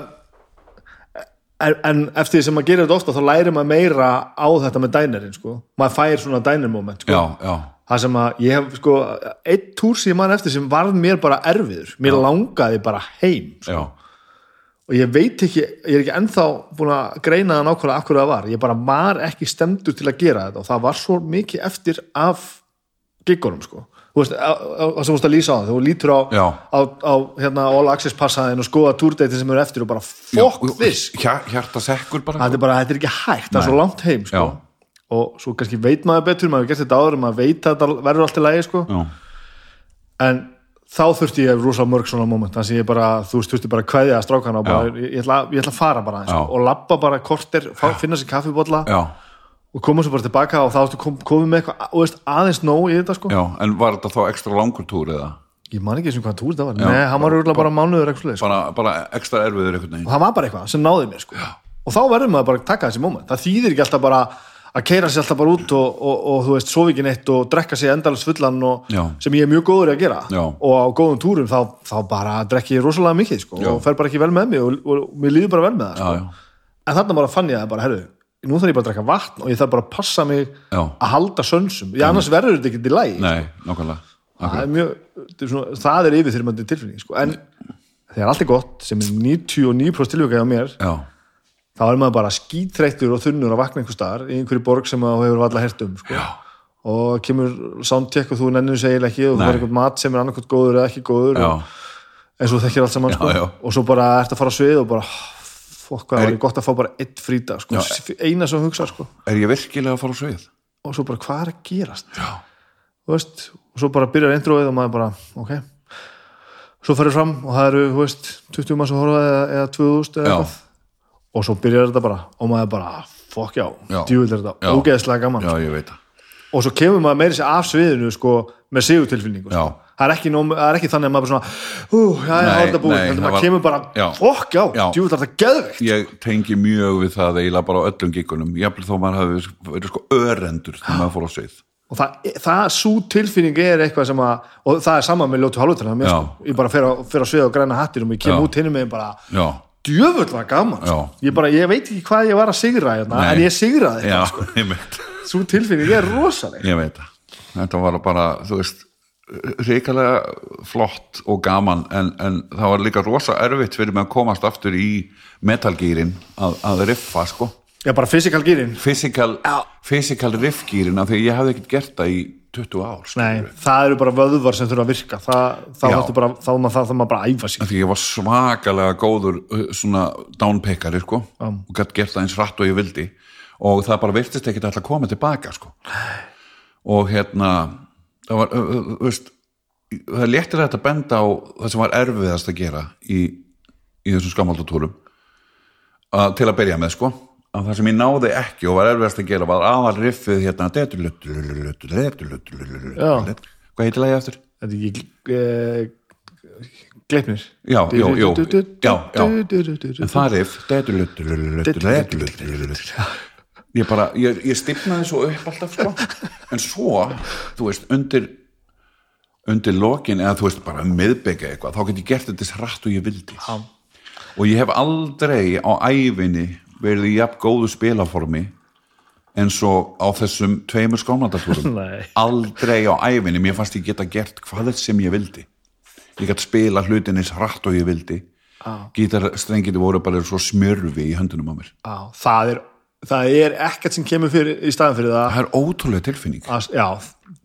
en, en eftir því sem maður gerir þetta ofta þá lærir maður meira á þetta með dænerinn sko. maður fær svona dæner moment sko. já, já, það sem að ég hef sko einn túr sem ég man eftir sem varð mér bara erfiður mér langaði bara heim sko. já, og ég veit ekki, ég er ekki ennþá búin að greina það nákvæmlega akkur það var ég bara var ekki stemdur til að gera þetta og það var svo mikið eftir af giggunum sko þú veist, það sem þú veist að lýsa á það, þú lítur á, á, á hérna, all access passaðin og skoða túrdeitin sem eru eftir og bara fokk Hjar, hjarta sekkur bara. Þetta er bara, þetta er ekki hægt, það er svo langt heim sko. Og svo kannski veit maður betur maður gert þetta áður, maður veit að þetta verður allt í lagi sko. en þá þurfti ég rosa mörg svona moment þannig að ég bara, þú veist, þurfti bara að kveðja strákana og bara, ég, ég, ætla, ég ætla að fara bara og labba bara korter, fá, finna sér kaffibólla já, og koma svo bara tilbaka og þá ertu kom, komið með eitthvað, og aðeins nóg í þetta sko já en var þetta þá ekstra langur túr eða? ég man ekki sem hvað túr þetta var, nei, hann var örugglega bara mánuður eitthvað sko. Bara, bara ekstra erfiður veginn og það var bara eitthvað sem náði mér sko. og þá verður maður bara að taka þessi moment það þýðir ekki alltaf bara að keira sér alltaf bara út og, og, og þú veist, sofi ekki neitt og drekka sér endalist fullan og, Já. sem ég er mjög góður að gera Já. og á góðum túrum þá, þá bara drekki ég rosalega mikið sko, Já. og fer bara ekki vel með mig og, og, og mér líður bara vel með það sko. Já, já. en þarna bara fann ég að bara, herru nú þarf ég bara að drekka vatn og ég þarf bara að passa mig Já. að halda sönsum, ég annars verður þetta ekki til lægi Nei, nákvæmlega það er mjög, það er, svona, það er yfirþyrmandi tilfinning sko. en þegar allt er gott sem er 99% tilvika hjá mér Já, þá er maður bara skítrættur og þunnur að vakna einhver staðar í einhverju borg sem þú hefur valla hert um sko. og kemur soundcheck og þú nennir segil ekki og þú Nei. er einhvern mat sem er annarkvæmt góður eða ekki góður og, og þú þekkir allt saman sko. og svo bara ert að fara á svið og bara fokk hvað var ég gott að fá bara eitt frýta sko. eina sem hugsa sko. er ég virkilega að fara á svið? og svo bara hvað er að gerast? Veist, og svo bara byrjar introið og maður bara ok. Svo ferur fram og það eru veist, 20 mann sem horfa eða, eða 2000 eða og svo byrjar þetta bara og maður bara fokk já, djúvill er þetta ógeðslega gaman. Já, það. Og svo kemur maður meiri sér af sviðinu sko, með sigurtilfinningu Já. sko. það, er ekki nóg, það er ekki þannig að maður svona hú, já, það er þetta búið heldur það maður kemur bara, Já. djúvill er þetta geðveikt Ég tengi mjög við það eiginlega bara á öllum gíkunum Jafnvel þó maður hafi verið sko örendur þegar maður fór á svið og það, það svo tilfinning er eitthvað sem að og það er saman með ljótu Já. sko. ég bara fer á, fer á svið og græna hattir og ég kem Já. út hinum með bara Já, djöfull var gaman sko. Ég, bara, ég veit ekki hvað ég var að sigra hérna, en ég sigraði eitthvað sko. ég svo tilfinning er rosaleg Ég veit það Þetta var bara, þú veist ríkalega flott og gaman en, en það var líka rosa erfitt fyrir mig að komast aftur í metalgýrin að, að riffa sko. Já, bara physical, Já. physical riffgýrin af því ég hafði ekkert gert það í 20 ár sko. Nei, það eru bara vöðvar sem þurfa að virka. Það, þá þarf bara, þá maður, það, maður bara að æfa sig. Því ég var svakalega góður uh, svona downpickari sko Já. og gætt gert það eins rætt og ég vildi. Og það bara virtist ekkert alltaf að koma tilbaka sko og hérna það var, uh, uh, veist það er léttir að benda á það sem var erfiðast að gera í, í þessum skammaldatúrum að, til að byrja með sko að það sem ég náði ekki og var erfiðast að gera var aðal riffið hérna hvað heitir lagi eftir? Þetta er ekki uh, Gleipnir Já, já, já en það riff ég bara, ég, ég stipnaði svo upp alltaf sko. En svo, þú veist, undir undir lokin eða þú veist bara um miðbyggja eitthvað þá get ég gert þetta hratt og ég vildi. Já. og ég hef aldrei á ævinni verið í jafn góðu spilaformi eins og á þessum tveimur skónandatúrum Nei. aldrei á ævinni, mér fannst ég geta gert hvað sem ég vildi. Ég gætt spila hlutinnis hratt og ég vildi. Já. gítarstrengiti voru bara svo smjörfi í höndunum á mér. Já, það er, það er ekkert sem kemur fyrir, í staðan fyrir það. Það er ótrúlega tilfinning. Að, já,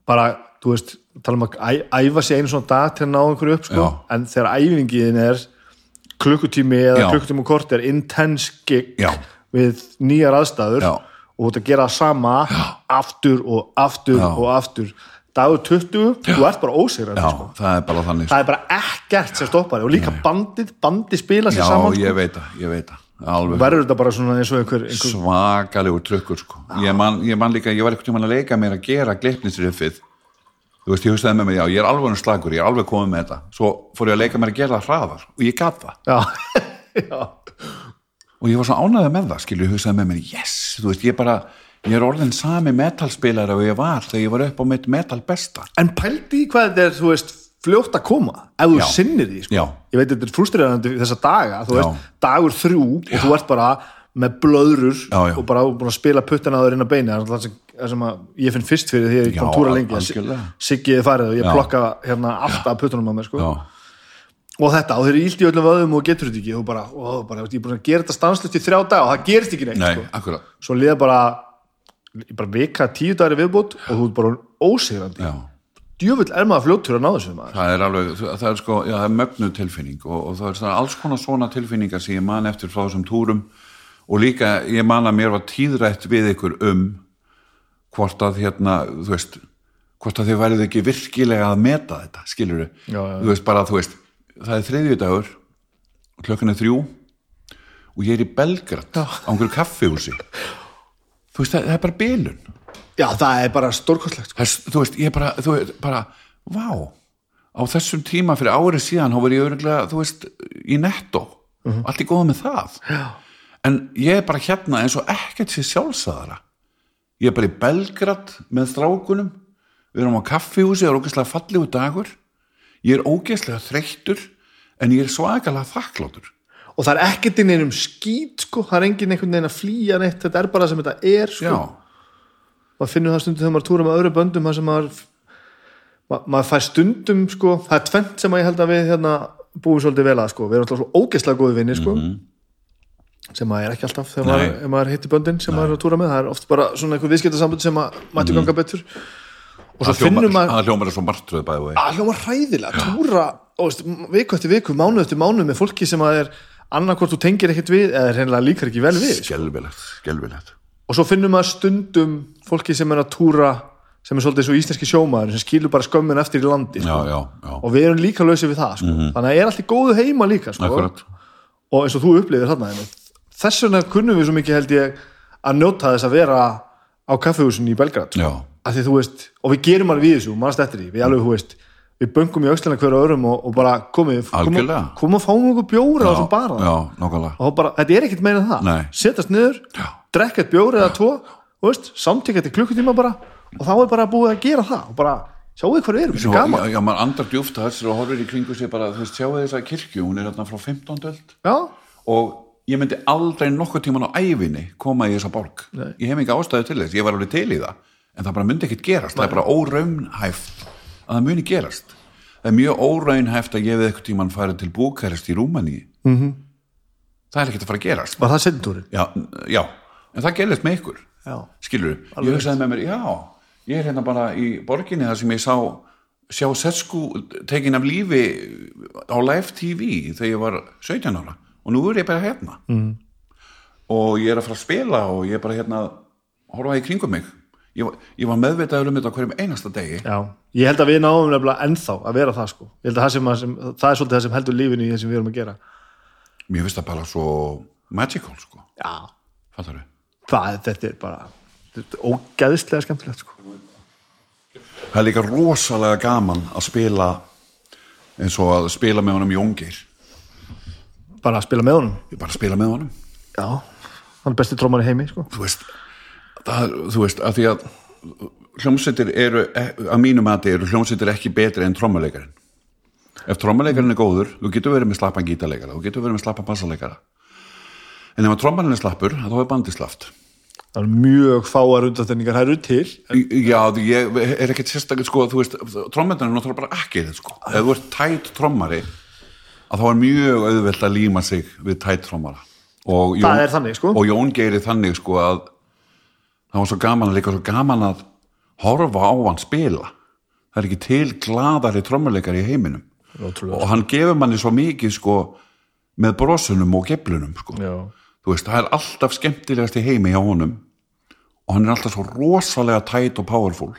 bara, þú veist tala um að æfa sig einu svona dag til að ná einhverju upp, sko, en þegar æfingin er klukkutími eða Já. klukkutími og kort er intense gig Já. við nýjar aðstæður og að gera það sama aftur og aftur og aftur. Dagur 20, þú ert bara ósigrandi já, sko. það er bara þannig það er bara ekkert sem stoppar og líka bandið, bandið spila sér saman sko. ég veit það, ég veit það verður þetta bara svona eins og einhver, einhver svakalegur trukkur sko. ég, man, ég man líka, ég var eitthvað tímann að leika mér að gera gleipnisriffið þú veist, ég hugsaði með mig, já, ég er alveg slagur ég er alveg komið með þetta, svo fór ég að leika mér að gera það hraðar og ég gat það. Já, já, og ég var svo ánægði með það, skilur, ég hugsaði með mér yes, þú veist, ég bara, ég er orðin sami metalspilari og ég var þegar ég var upp á mitt metal besta. En pældi hvað þetta er þú veist, fljótt að koma ef þú Já. sinnir því sko. Já. ég veit þetta er frustrerandi þessa daga þú Já. veist, dagur þrjú og þú ert bara með blöðrur Já, já. og bara búin að spila puttan að þér inn á beini það er það sem, það sem að ég finn fyrst fyrir því ég Já, kom túra lengi að algjörlega. Siggi er farið og ég Já. plokka hérna alltaf puttunum á mér sko. já, og þetta, og þeir eru ílt í öllum vöðum og getur þetta ekki og bara, og bara, ég er búin að gera þetta stanslust í þrjá dag og það gerist ekki neitt nei, sko. svo liða bara, bara vika tíu dagir viðbútt og þú ert bara ósigrandi djöfull er maður fljóttur að ná þessu maður. Það er alveg, það er sko já, það er mögnu tilfinning og, og það er svona alls konar svona tilfinningar sem ég man eftir frá þessum túrum og líka ég man að mér var tíðrætt við ykkur um hvort að hérna, þú veist hvort að þið værið ekki virkilega að meta þetta, skilur já. þú veist bara, þú veist, það er þriðjudagur klökkan er þrjú og ég er í Belgrad á einhverju kaffihúsi. Þú veist, það, það er bara bilun Já, það er bara stórkostlegt sko. er- þú veist, ég bara, þú veist, bara vá, á þessum tíma fyrir árið síðan, þá var ég öruglega þú veist, í netto. Allt í góða með það. Já. en ég er bara hérna eins og ekkert sér sjálfsæðara ég er bara í Belgrad með strákunum. Við erum á kaffihúsi, það er ógeðslega fallegu dagur. Ég er ógeðslega þreyttur en ég er svakalega þakkláttur Og það er ekkert inn einum skít sko. það er engin einhvern veginn að flýja neitt. Þetta er bara sem þetta er sko. já, maður finnur það stundum þegar maður túra með öðru böndum þar sem maður ma maður fær stundum sko. það er tvent sem að ég held að við hérna, búum svolítið vel að sko. við erum alltaf svo ógeðslega góði vinni sko. sem maður er ekki alltaf þegar maður, Nei. maður hittir böndin sem maður er að túra með það er oft bara svona einhver viðskiptasambund sem að mætti ganga betur og svo finnur maður það hljómar er svo margtröð bæði að hljóma hræðilega, túra viku eftir viku, mánuð eftir mánuð með fólki sem að er annarkvort þú tengir ekkert við eða hreinlega líkar ekki vel við sko. skelvilegt, skelvilegt og svo finnum maður stundum fólki sem er að túra sem er svolítið svo íslenski sjómaður sem skilur bara skömmin eftir í landi já, sko. já, já, og við erum líka lausið við það sko. þannig að það er allt í góðu heima líka sko. og eins og þú upplifir þarna þess vegna kunnum við svo mikið held ég að njóta þess að vera á kaffehúsin í Belgrad sko. já, veist, og við gerum alveg við þessu mannast eftir því, við alveg, veist við böngum í aukslina hverju öðrum og, og bara komið komum, að fáum okkur bjóra á þessum bara já, og bara, þetta er ekkert meira en það Nei. setjast niður, Já. Drekka eitt bjór eða tvo, og veist, samtíka þetta klukkutíma bara og þá er bara búið að gera það og bara, sjáu hvað við erum, þetta er gaman. já, já, maður andar djúft að þessir og horfir í kringu sig bara, þú veist, sjáu þess að kirkju hún er hérna frá 15. öld já, og ég myndi aldrei nokkuð tíman á ævinni koma í þessa borg. Nei. ég hef ekki ástæðu til þess, ég var alveg til í það en það bara myndi ekkit gerast, það er bara óraunhæft að það muni gerast. Það er mjög óraunhæft að ég við eitthvað tíman farið til Búkarest í Rúmaní mm Mhm. -hmm. það er ekkit að fara að gerast. Var það setjentúrin já, já, en það gerist með ykkur Já. skilur, ég hugsaði með mér já, ég er hérna bara í borginni þar sem ég sá sjá Setsku tekin af lífi á live TV þegar ég var 17 ára. Og nú er ég bara hérna. Mm. og ég er að fara að spila og ég er bara hérna að horfa í kringum mig. Ég, var- ég var meðvitaður um þetta hverjum einasta degi. Já, ég held að við náum nefnilega ennþá að vera það sko. Ég held að það, sem, að- sem, það er svolítið það sem heldur lífinu í það sem við erum að gera. Mér finnst það bara svo magical sko, Já, fattar við það, þetta er bara þetta er ógæðislega skemmtilegt sko. Það er líka rosalega gaman að spila eins og að spila með honum Jóngir bara að spila með honum? Bara að spila með honum. Já, hann er besti trómar í heimi sko. Þú veist, það, þú veist að því að hljómsveitir eru að mínu mati eru hljómsveitir ekki betri en trommuleikarinn. Ef trommuleikarinn er góður þú getur verið með slappan gítarleikara þú getur verið með slappan bassaleikara en ef að trommarinn er slappur þá er bandi slaft Það er mjög fáar undanþenningar hæru til já, því ég er ekkert sérstaklega sko, þú veist, trommendan er náttúrulega bara ekki þetta sko, ef þú ert tætt trommari að þá er mjög auðvelt að líma sig við tætt trommara. Og er þannig, sko. og Jón geiri þannig sko að það var svo gaman að líka svo gaman að horfa á hann spila. Það er ekki til gladari trommuleikar í heiminum. Ótrúlega. og hann gefur manni svo mikið sko með brosunum og geflunum sko. Já, þú veist, það er alltaf skemmtilegast í heimi hjá honum og hann er alltaf svo rosalega tætt og powerful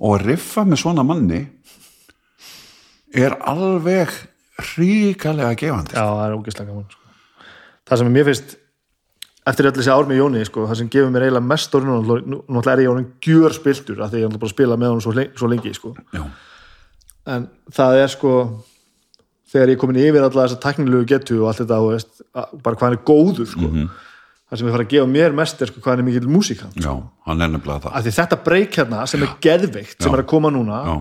og að riffa með svona manni er alveg ríkalega gefandi Já, það er ógeðslega gaman sko. Það sem mér finnst eftir öll þessi ár með Jóni sko, það sem gefur mér eiginlega mest og náttúrulega er ég honum gjör spiltur af því ég er bara að spila með honum svo lengi, sko. En það er sko þegar ég er komin yfir alla þessa teknilegu getu og allt þetta, þú veist, bara hvað hann er góður sko. það sem er fara að gefa mér mest er sko hvað hann er það af því þetta breyk hérna sem er geðveikt sem er að koma núna Já.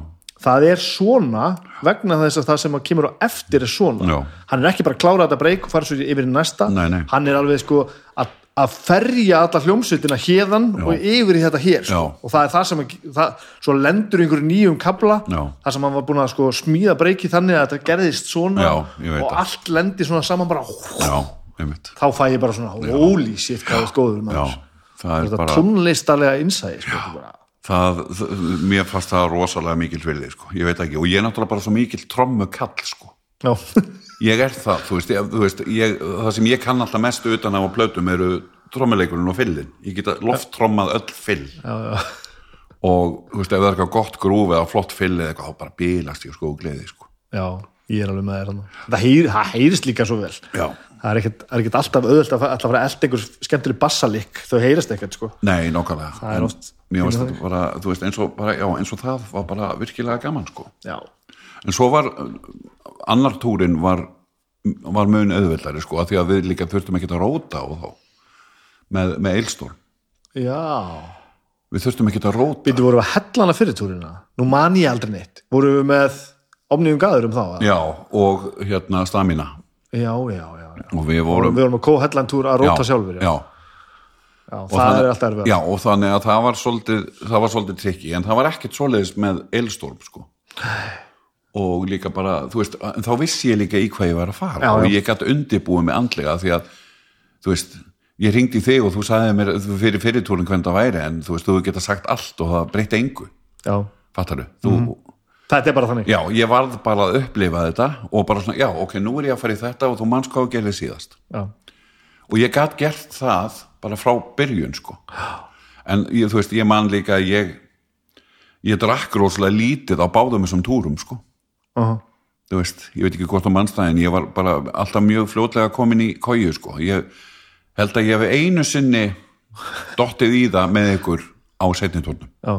það er svona vegna þess að það sem að kemur á eftir er svona Já. hann er ekki bara að klára þetta breyk og fara svo yfir í næsta Nei, nei. hann er alveg sko að, að ferja alla hljómsveitina hérðan og yfir í þetta hér sko. Og það er það sem að, það, svo lendur einhverju nýjum kabla Já. það sem hann var búin að sko smíða breyki þannig að þetta gerðist svona Já, og það. allt lendi svona saman bara Já, þá fæ ég bara svona holy shit hvað er maður það er þetta bara tónlistarlega innsæði sko, bara. það, það, mér fannst það rosalega mikil virði sko. ég veit ekki, og ég er náttúrulega bara svo mikil trommu kall sko. Já. Ég er það, þú veist, ég, þú veist ég, það sem ég kann alltaf mest utan á plötum eru trommuleikurinn og fyllin ég geta lofttrommað öll fyll já, já. og þú veist, ef það er eitthvað gott grúf eða flott fyll eða eitthvað, þá bara bílast ég sko og gleði sko. Já, ég er alveg með þér. Það, heyr, það heyrist líka svo vel. já, Það er ekkert, er alltaf auðvöld að, alltaf fara að elda einhver skemmtileg bassalikk, þau heyrast ekkert, sko. nei, er En oft- bara, þú veist, eins og, bara, eins og það var bara virkilega gaman sko Já. En svo var annar túrin var, var mun auðveldari sko, að því að við líka þurftum ekki að róta og þá með, með eilstól. Já. Við þurftum ekki að róta. Við að hella hana fyrir túrina? Nú man ég aldrei neitt. Voru við með omniðum gaður um þá? eða? Já, og hérna stamina. Já, já, já. já. Og við vorum... við vorum að kóa hellan túr að róta sjálfur. Já, Já, og það er. Já, og þannig að það var svolítið, það var svolítið trikki, en það var ekkert svoleiðis með eilstól, sko. Og líka bara, þú veist, en þá vissi ég líka í hvað ég var að fara Já, og ég gæti undirbúið mig andlega því að, þú veist, ég ringdi í þig og þú sagði mér fyrir fyrirtúrin hvernig það væri en þú veist, þú geta sagt allt og það breytti engu. Já. Fattaru? Þú, Þetta er bara þannig. Já, ég varð bara að upplifa þetta og bara svona, já, ok, nú er ég að fara í þetta og þú manns hvað gerði síðast. Já. Og ég gat gert það bara frá byrjun, sko. En ég, þú veist, ég man líka að ég, ég drakk rosalega lítið á báðum þessum túrum, sko. Uh Þú veist, ég veit ekki hvort á mannstæðin, ég var bara alltaf mjög fljótlega komin í kóju, sko. Ég held að ég hef einu sinni dottið í það með ykkur á setni tórnum. Já.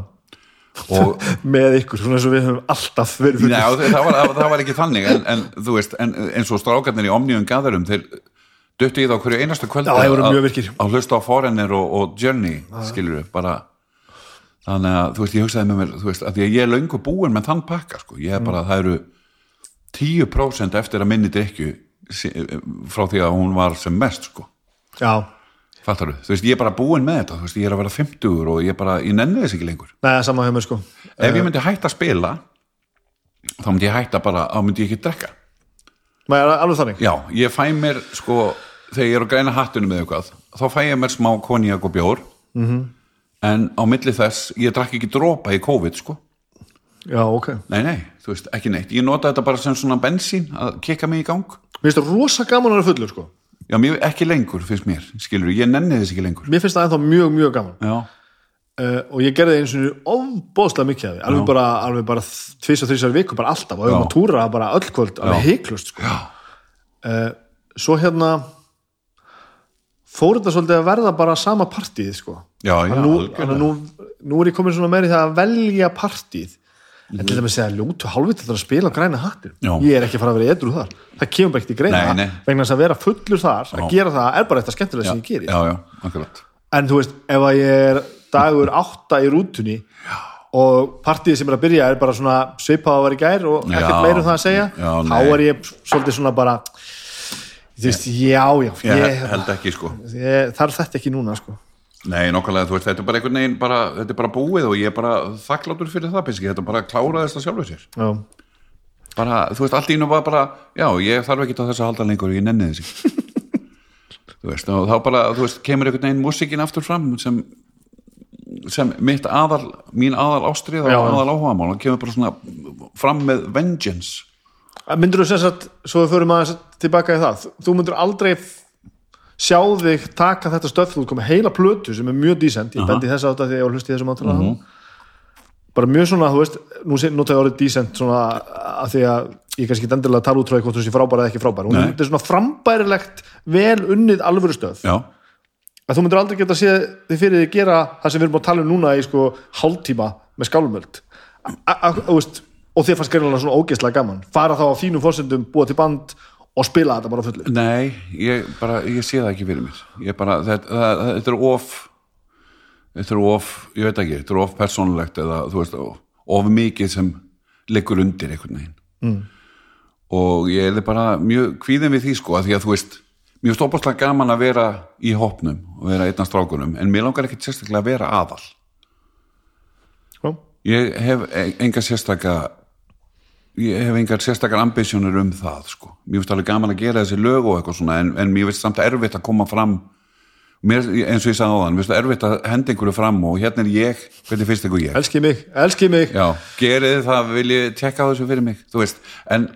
Og Með ykkur, svona eins og við höfum alltaf verið Nei, það, var, það var ekki þannig en, en þú veist, en, eins og strákarnir í Omnium gaðurum, þeir döttu í það hverju þeir voru að- að hlusta á Foreigner og, og Journey skilur við, bara þannig að, þú veist, ég hugsaði með mér þú veist, að því að ég er löngu búin með þann pakka sko. ég er bara, það eru 10% eftir að minni drikju frá því að hún var sem mest sko, Já. fattaru þú veist, ég er bara búin með þetta, þú veist, ég er að vera 50 og ég er bara, ég nenni þess ekki lengur Nei, sama mér, sko. ef ég myndi hætta að spila þá myndi ég hætta bara, þá myndi ég ekki drekka Nei, alveg þannig. Já, ég fæ mér sko, þegar ég er að græna hattunum með eitthvað, þá fæ ég mér smá konjak og bjór -hmm. En á milli þess, ég drakk ekki dropa í COVID sko, Já, ok. nei, nei, þú veist, ekki neitt ég nota þetta bara sem svona bensín að kikka mig í gang, Mér finnst það rosa gaman að vera fullur, sko. já, mér ekki lengur finnst mér, skilur, ég nenni þess ekki lengur Mér finnst það ennþá mjög, mjög gaman. Já, uh, og ég gerði eins og ofbóðslega mikið af því, alveg bara, alveg bara tvís og þrísar viku, bara alltaf og við Já. varum að túra bara öll kvöld, alveg Já. heiklust sko. uh, svo hérna fór þetta svolítið að verða bara sama partíð sko. Já, já, nú, nú, nú er ég komin svona meiri það að velja partíð en til dæmis að ljótu hálfitt að spila á græna hattir ég er ekki að fara að vera edru þar. Það kemur ekkert í greina. Nei, nei. vegna þess að vera fullur þar, að gera það er bara eitthvað skemmtilega sem ég gerir já, en þú veist, ef að ég er dagur átta í rútunni og partíið sem er að byrja er bara svona svipað að vera í gær og ekkert Já. meira um það að segja þá er ég svolítið svona bara þú veist, já, já ég ég, held ekki sko. ég, þarf þetta ekki núna sko Nei, nokkulega, þú veist, þetta er bara einhvern veginn bara, þetta er bara búið og ég er bara þakklátur fyrir það, piski, þetta bara kláraðist það sjálfur sér. Já, bara, þú veist, allt í nú var bara já, ég þarf ekki að þess að halda lengur ég nenni þessi þú veist, og þá bara, þú veist, kemur einhvern veginn músikin aftur fram sem sem mitt aðal, mín aðal ástrið og aðal áhugamál, og kemur bara svona fram með vengeance. Myndur þú sem sagt, svo við förum aðeins tilbaka í það, þú myndur aldrei sjá þig taka þetta stöð þú komið heila plötu sem er mjög dísent ég bendi þess að þetta að ég var hlust í þessum átala mm bara mjög svona, þú veist nú sé- nota ég orðið dísent svona að því að ég kannski ekki endilega tala út frá hvort þú sé frábæra eða ekki frábæra, hún Nei. er þetta er svona frambærilegt vel unnið alvöru stöð já, að þú myndir aldrei geta að sé þið fyrir þið gera það sem við erum búin að tala um núna í sko hálftíma með veist, og þið fannst greinlega svona ógeðslega gaman. Fara þá á þínum fórsendum, búa til band og spila þetta bara á fullu nei ég bara, ég sé það ekki fyrir mér bara, þetta, það, þetta er of þetta er of, ég veit ekki þetta er of persónulegt eða, veist, of mikið sem liggur undir einhvern veginn mm. og ég er bara mjög kvíðin við því sko, að því að þú veist mjög stópastlega gaman að vera í hopnum og vera einn af strákunum, en mér langar ekki sérstaklega að vera aðal Já. ég hef e- enga sérstaka ég hef engar sérstakar ambisjónir um það sko. mér finnst alveg gaman að gera þessi lög og eitthvað svona en, en mér finnst samt erfitt að koma fram. Mér, eins og ég sagði á þann, mér finnst erfitt að henda einhverju fram og hérna er ég, hvernig finnst ykkur ég? Elski mig, elski mig. Já, gerið það, vil ég tekka á þessu fyrir mig þú veist, en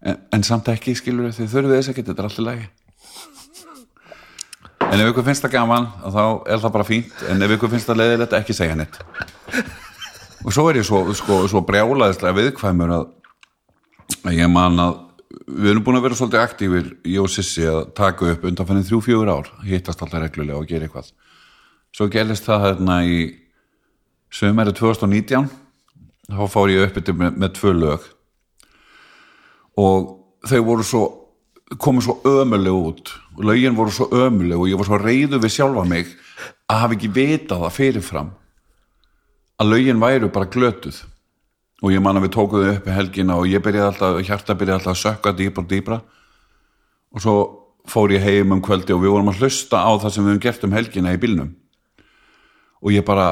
en, en samt ekki skilur þið þurfið þess ekki þetta er alltaf lagi. En ef ykkur finnst það gaman þá er það bara fínt, en ef ykkur finnst það leiðilegt ekki segja neitt. Og svo er ég svo, sko, svo brjálaðislega viðkvæmur að, að ég man að við erum búin að vera svolítið aktífir ég og Sissi að taka upp undanfænin þrjú fjögur ár, hittast alltaf reglulega og gera eitthvað. Svo gerist það hérna í sömæri 2019 þá fór ég upp þetta með, með tvö lög. Og þau voru svo komu svo ömuleg út. Lögin voru svo ömuleg og ég var svo reyðu við sjálfa mig að hafa ekki vitað það fyrirfram að lögin væru bara glötuð og ég man að við tókum þau upp helgina og ég byrjaði alltaf, hjarta byrjaði alltaf að sökka dýpra og dýpra. Og svo fór ég heim um kvöldi og við vorum að hlusta á það sem við höfum gert um helgina í bílnum. Og ég bara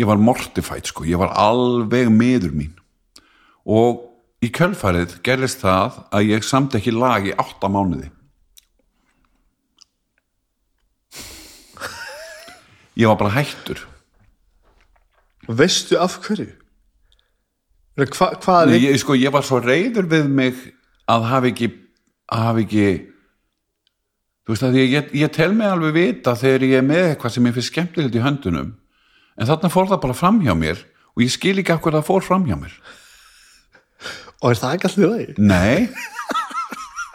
ég var mortified sko, ég var alveg miður mín. Og í kjölfarið gerðist það að ég samt ekki lag í átta mánuði. Ég var bara hættur. Veistu af hverju Hva, hvað Nei, ég, sko, ég var svo reyður við mig að hafa ekki að hafa ekki þú veist að ég, ég, ég tel mig alveg vita þegar ég er með eitthvað sem ég finnst skemmtilegt í höndunum en þarna fór það bara fram hjá mér og ég skil ekki af hverju það fór fram hjá mér og er það ekki alltaf lagi? Nei,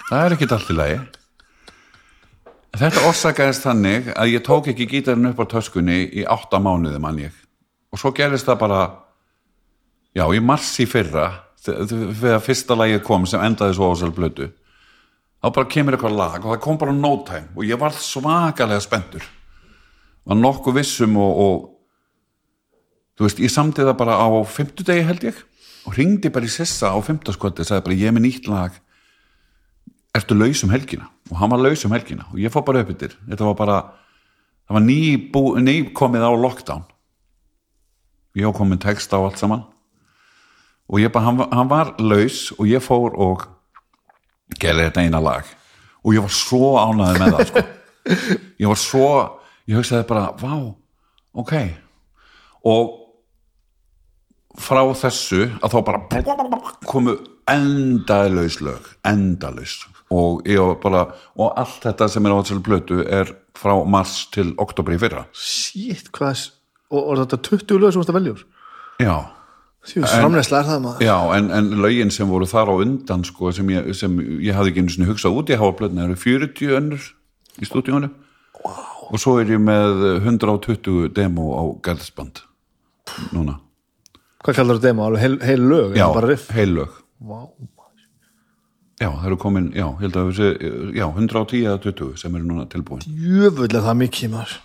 það er ekkert allt í lagi. Þetta orsakaðist þannig að ég tók ekki gítarinn upp á töskunni í átta mánuði mann ég. Og svo gerist það bara, já, í mars í fyrra, þe- þe- þegar fyrsta lagið kom sem endaði svo ásal blötu, þá bara kemur eitthvað lag og það kom bara no time og ég var svakalega spenntur. Var nokkuð vissum og, og þú veist, ég samtið það bara á fimmtudegi held ég og ringdi bara í sessa á fimmtaskvöldi og sagði bara ég er með nýtt lag. Ertu laus um helgina? Og hann var laus um helgina og ég fór bara upp yfir þetta var bara það var ný, bú, ný komið á lockdown. Ég á komin text á allt saman og ég bara, hann, hann var laus og ég fór og gerði þetta eina lag. Og ég var svo ánæði með það sko. ég var svo ég hugsaði bara, vá, ok. Og frá þessu að þá bara komu endalaus lög endalaus. Og ég var bara og allt þetta sem er á þessari blötu er frá mars til oktober í fyrra. Shit, hvað og, og þetta 20 lög sem þú ert að velja úr? Já, að framleysla er það maður. Já en, en lögin sem voru þar á undan sko, sem, ég, sem ég hafði ekki einu sinni hugsað út í hafa blötuna eru 40 önnur í stúdíónu wow. og svo er ég með 120 demo á Gerðsband núna. Hvað kallar þetta demo, alveg heil, heil lög já, heil lög. Wow. já, það eru komin, já, ég held að við sé, já, 110 eða 20 sem eru núna tilbúin. Jöfull er það mikið maður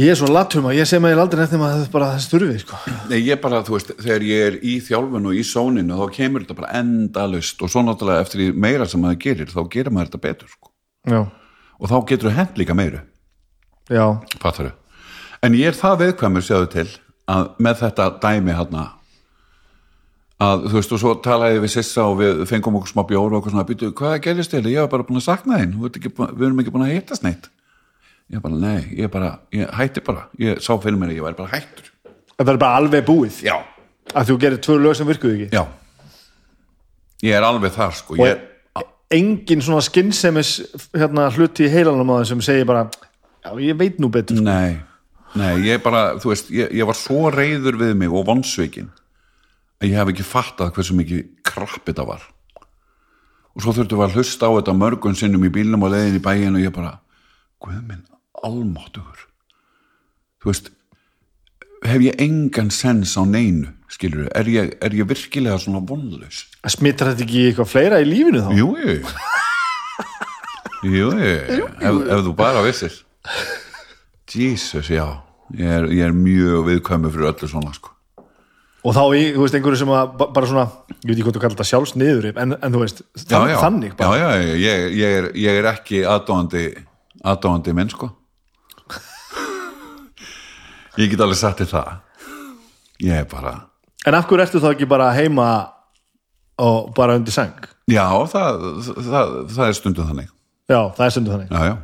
ég er svo latum að ég sé maður aldrei nefnum að það er bara þessi þurfi sko. Nei, ég bara, þú veist, þegar ég er í þjálfun og í sóninu, þá kemur þetta bara endalust og svo náttúrulega eftir meira sem maður gerir, þá gerir maður þetta betur sko. já, og þá getur þú hent líka meiru. Já, fattar en ég er það veðkvæmur sjáðu til að með þetta dæmi hérna að þú veist og svo talaði við Sissa og við fengum okkur smá bjóru og okkur svona býtu, hvað gerist til, ég var bara búin að sakna búin- við erum ekki búin að hittast neitt ég bara, nei, ég bara ég hætti bara, ég sá fyrir mér að ég væri bara hættur. Það er bara alveg búið? Já, að þú gerir tvö lög sem virkuðu ekki? Já. Ég er alveg þar sko. Ég, er- engin svona skinsemis hérna, hluti í heilanum á þeim sem segir bara já, ég veit nú betur sko. Nei, nei, ég bara, þú veist, ég, ég var svo reyður við mig og vonsveikin að ég hef ekki fattað hversu mikið krapp þetta var. Og svo þurftum við að hlusta á þetta mörgun sinnum í bílnum og leiðin í bæin og ég bara, guð minn, almáttugur. Þú veist, hef ég engan sens á neinu, skilur er ég, er ég virkilega svona vonlaus? smittar þetta ekki eitthvað fleira í lífinu þá Jú, jú. Jú, jú, ef, ef þú bara vissir. Jesus, já. Ég er, ég er mjög viðkvæmur fyrir öllu svona, sko. og þá í, þú veist, einhverju sem að ba- bara svona, ég veit ekki hvað þú kallar þetta sjálfsniður en, en þú veist, já, já. þannig bara. Já, já, ég, ég, er, ég er ekki aðdóandi, aðdóandi menn, sko. Ég get alveg sagt þér það. Ég er bara, en af hverju ertu þá ekki bara heima og bara undir seng já, það, það, það er stundum þannig. já, það er stundu þannig Já, já.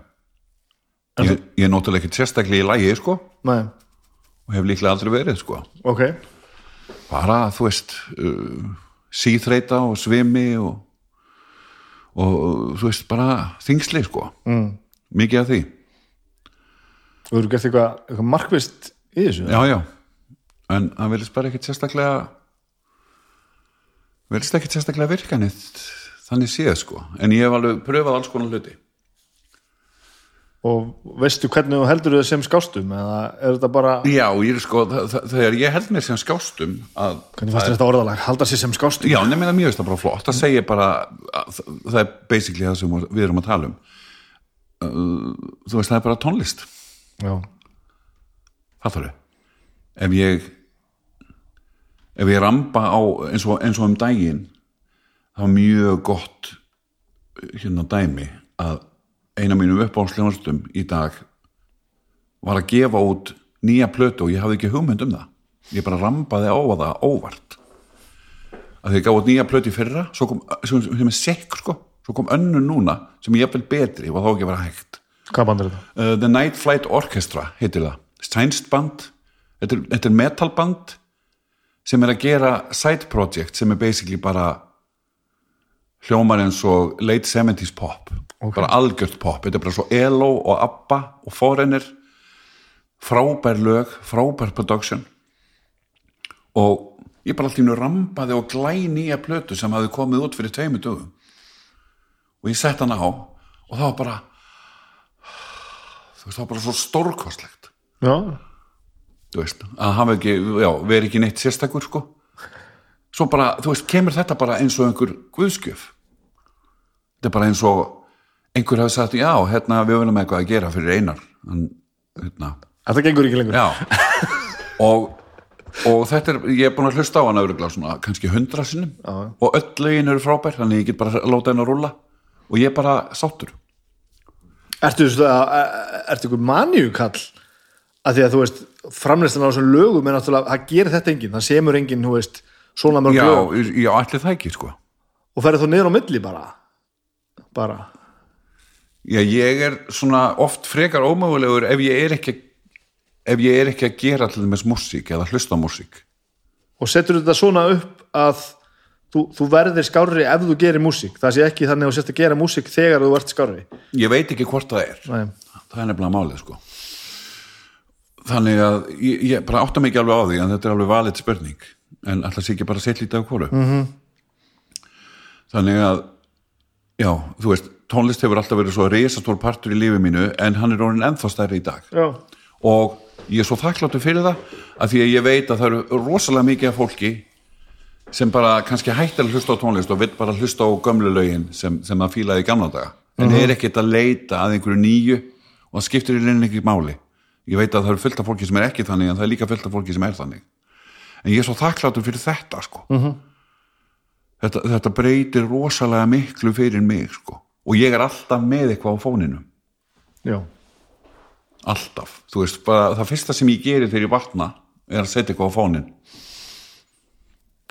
Ég, ég er náttúrulega ekki sérstaklega í lægi, sko, Nei. og hef líklega aldrei verið, sko. ok, bara, þú veist uh, síþreita og svimi og, og þú veist, bara þingsli, sko mm. mikið af því, þú eru gert eitthvað, eitthvað markvist í þessu? Já, já. En það vilist bara ekkit sérstaklega vilist ekkit sérstaklega virkanið þannig séð, sko. En ég hef alveg pröfað alls konar hluti. Og veistu hvernig þú heldur þau sem skástum eða er þetta bara, já, ég er sko, þegar ég held mér sem skástum að hvernig fannst þetta orðalag? Halda sér sem skástum? Já, nefnir það mjög veist það bara flott. Það segir bara, að, það er basically það sem við erum að tala um. Þú veist, það er bara tónlist. Já, þarf ef ég ef ég ramba á eins og, eins og um daginn það var mjög gott hérna dæmi að eina mínum uppáhalsljónastum í dag var að gefa út nýja plötu og ég hafði ekki hugmynd um það. Ég bara rambaði á það óvart. Að ég gaf út nýja plötu í fyrra svo kom, sem, sem er sekk sko. Svo kom önnur núna sem er jafnvel betri og þá ekki vera hægt. Hvað band er þetta? uh, The Night Flight Orchestra heitir það, sænst band þetta er, þetta er metalband sem er að gera side project sem er basically bara hljómar eins og late 70s pop bara algjört pop, þetta er bara svo ELO og ABBA og Foreigner. Frábær lög frábær production. Og ég bara alltaf rambaði og glæ nýja plötu sem hafði komið út fyrir tveimur dögum. Og ég sett hann á og það var bara það var bara svo stórkostlegt já, þú veist, að hafa ekki, já, veri ekki neitt sérstakur, sko. Svo bara, þú veist, kemur þetta bara eins og einhver guðskjöf þetta er bara eins og einhver hafi sagt, já, hérna við viljum eitthvað að gera fyrir einar. En, hérna, þetta gengur ekki lengur. Já. Og, og þetta er, ég er búin að hlusta á hann öðruglega svona, kannski hundra sinnum. Já. og öll lögin eru frábær, þannig ég get bara að láta henn að rúlla. Og ég er bara sáttur. Ertu, þú að- ertu ykkur maníukall að því að þú veist framlistan á þessum lögum er náttúrulega það gerir þetta enginn, það semur enginn þú veist, svona mörg já, lög. já, allir það ekki, sko. Og ferði þá niður á milli bara? Bara, Já, ég er svona oft frekar ómögulegur ef ég er ekki ef ég er ekki að gera til þess músík eða hlusta músík. Og setur þetta svona upp að þú, þú verðir skárri ef þú gerir músík. Það sé ekki þannig að þú sérst að gera músík þegar þú ert skárri. Ég veit ekki hvort það er. Nei. það er nefnilega málið sko þannig að ég, ég bara átta ekki alveg á því en þetta er alveg valið spurning. En alltaf sé ekki bara sett lítið á hvoru. -hmm. Mhm. þannig að já, þú veist tónlist hefur alltaf verið svo risastór partur í lífi mínu en hann er orðin ennþá stærri í dag. Já, og ég er svo þakkláttur fyrir það að því að ég veit að það eru rosalega mikið af fólki sem bara kannski hættir að hlusta á tónlist og vill bara hlusta á gömlu lögin sem, sem það fílaði í gamla daga. En er ekkert að leita að einhverju nýju og það skiptir í reynin ekki máli ég veit að það eru fullt af fólki sem er ekki þannig en það er líka fullt af fólki sem er þannig. En ég er svo þakkláttur fyrir þetta sko. þetta, þetta breytir rosalega miklu fyrir mig sko. og ég er alltaf með eitthvað á fóninum. Já, alltaf, þú veist, bara það fyrsta sem ég gerir þegar ég vatna er að setja eitthvað á fónin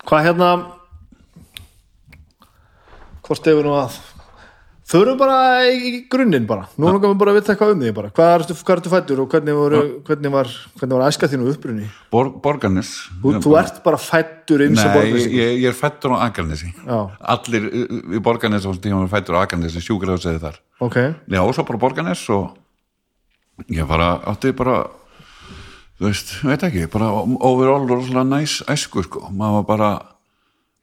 hvað hérna hvort hefur nú að þurfum bara í, grunninn bara. Nú langar við bara að vita eitthvað um því bara. Hvað ertu, hvað ertu fættur og hvernig, voru, hvernig var hvernig var æska þínu upprunni? Bor, Borgarnes. Þú, þú ert bara fættur eins og Nei, ég, ég, er fættur á Akarnesi Já. allir uh, í Borgarnes og tíma er fættur á Akarnesi sjúkrafsæði þar. Ok, Já, og svo bara Borgarnes og ég bara átti bara þú veist, veit ekki bara overall rosalega næs æsku sko, maður var bara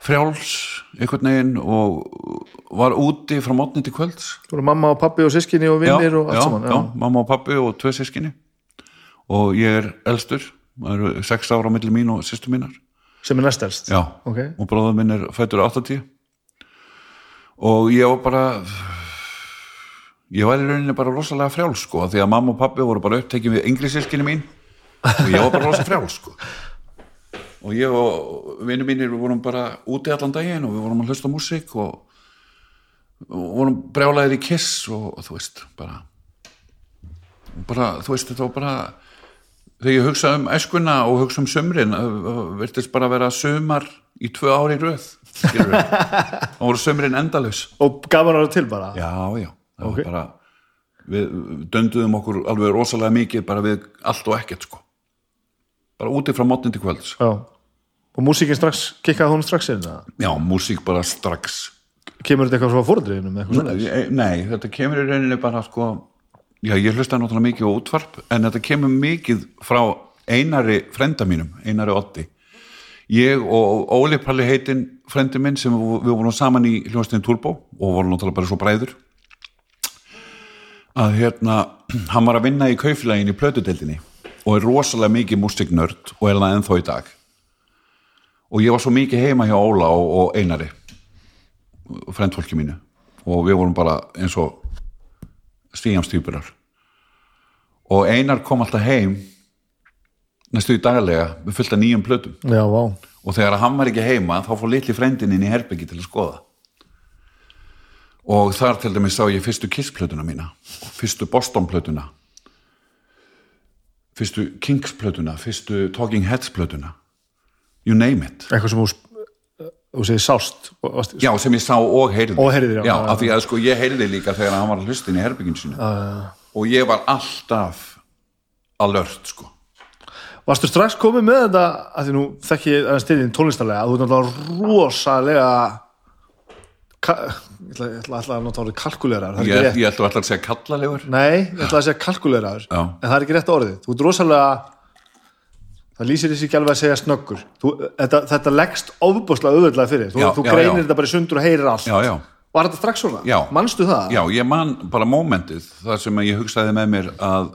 frjáls einhvern veginn og var úti frá mótni til kvölds. Þú eru mamma og pappi og sískinni og vinnir og allt já, saman já, mamma og pappi og tvö sískinni og ég er elstur það eru sex ára á milli mín og sýstu mínar. Sem er næstelst já, ok, og bróður minn er fættur 80 og ég var bara ég var í rauninni bara rosalega frjáls sko, því að mamma og pappi voru bara upptekið við yngri sískinni mín. Og ég var bara rosalega frjáls sko og ég og vinnu mínir við vorum bara úti allan daginn og við vorum að hlusta músík og, og vorum brjálæðir í kiss og, og þú veist bara, bara þú veist þetta var bara þegar ég hugsa um æskuna og hugsa um sömrin virtist bara vera sömar í tvö ári röð og voru sömrin endalaus. Og gaman ára til bara? Já, já, það Ok. var bara við dönduðum okkur alveg rosalega mikið bara við allt og ekkert sko bara úti frá mótnin til kvölds. Já. og músíkin strax, kikkaði hún strax inn eða? já, músík bara strax. Kemur þetta eitthvað frá svona nei, nei, þetta kemur í rauninni bara sko já, ég hlusta náttúrulega mikið á útvarp en þetta kemur mikið frá einari frenda mínum, einari Otti ég og Óli Palli heitinn frendi minn sem við, vorum saman í hljóðstegin Turbo og vorum náttúrulega bara svo bræður að hérna hann var að vinna í kauflægin í plötudeldinni og er rosalega mikið músiknörd og er það ennþá í dag. Og ég var svo mikið heima hjá Óla og, og Einari frendfólki mínu og við vorum bara eins og stíjamstýpurar og Einar kom alltaf heim næstu í daglega með fullt af nýjum plötum. Já, og þegar hann var ekki heima þá fór litli frendin inn í herbyggi til að skoða. Og þar til dæmis sá ég fyrstu Kiss plötuna mína fyrstu Boston plötuna fyrstu Kings plötuna fyrstu Talking Heads plötuna you name it. Eitthvað sem þú segir sást og- já sem ég sá og heyrði Og heyrðir, já. já, af því að sko ég heyrði líka þegar hann var að hlusta inn í herbygginu sínu. Og ég var alltaf alert sko. Varstu strax komið með þetta að því nú þekki ég aðeins til þín tónlistarlega að þú er náttúrulega rosalega ég ætla, ég ætla, ætla að nota orðið er ég, ætla alltaf að segja kallalegur. Nei, ég ætla að segja kalkuleraður Já. en það er ekki rétt orðið. Þú ert rosalega það lýsir þessi ekki alveg að segja snöggur. Þú, þetta, þetta leggst ofbúslega auðvitað fyrir. Þú, Já, þú já, greinir þetta bara sundur og heyrir allt. Já, já, Var þetta strax svona? Já. Manstu það? já, ég man bara mómentið þar sem að ég hugsaði með mér að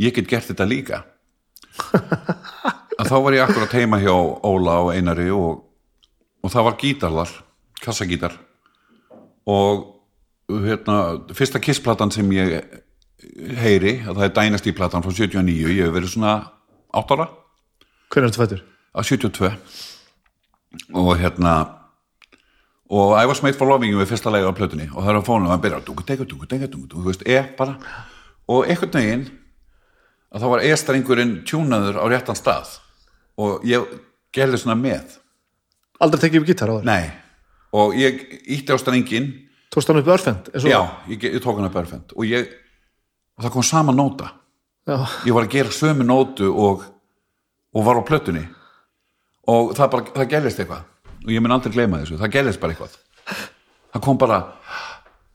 ég get gert þetta líka. Að þá var ég akkurat heima hjá Óla og Einari og, og það var gítar þar kassagítar og hérna, fyrsta kissplatan sem ég heyri, að það er Dynasty platan frá 79, ég hef verið svona 8 ára. Hvernig er þetta fættur? á 72 og hérna og I was made for loving you við fyrsta lega á plötunni. Og það er á fónum og hann byrjar dungu, dungu, dungu, dungu, dungu, þú veist, e bara. Og einhvern veginn að þá var e-strengurinn tjúnaður á réttan stað. Og ég gerði svona með. Aldrei tekið upp gítar á þér? nei, og ég ítti á strengin Tókst hann upp örfend? já, ég, ég tók hana perfect og ég, og það kom sama nóta. Já. ég var að gera sömu nótu og, og var á plötunni. Og það bara, það gerðist eitthvað. Og ég mun aldrei gleyma þessu, það gerðist bara eitthvað. Það kom bara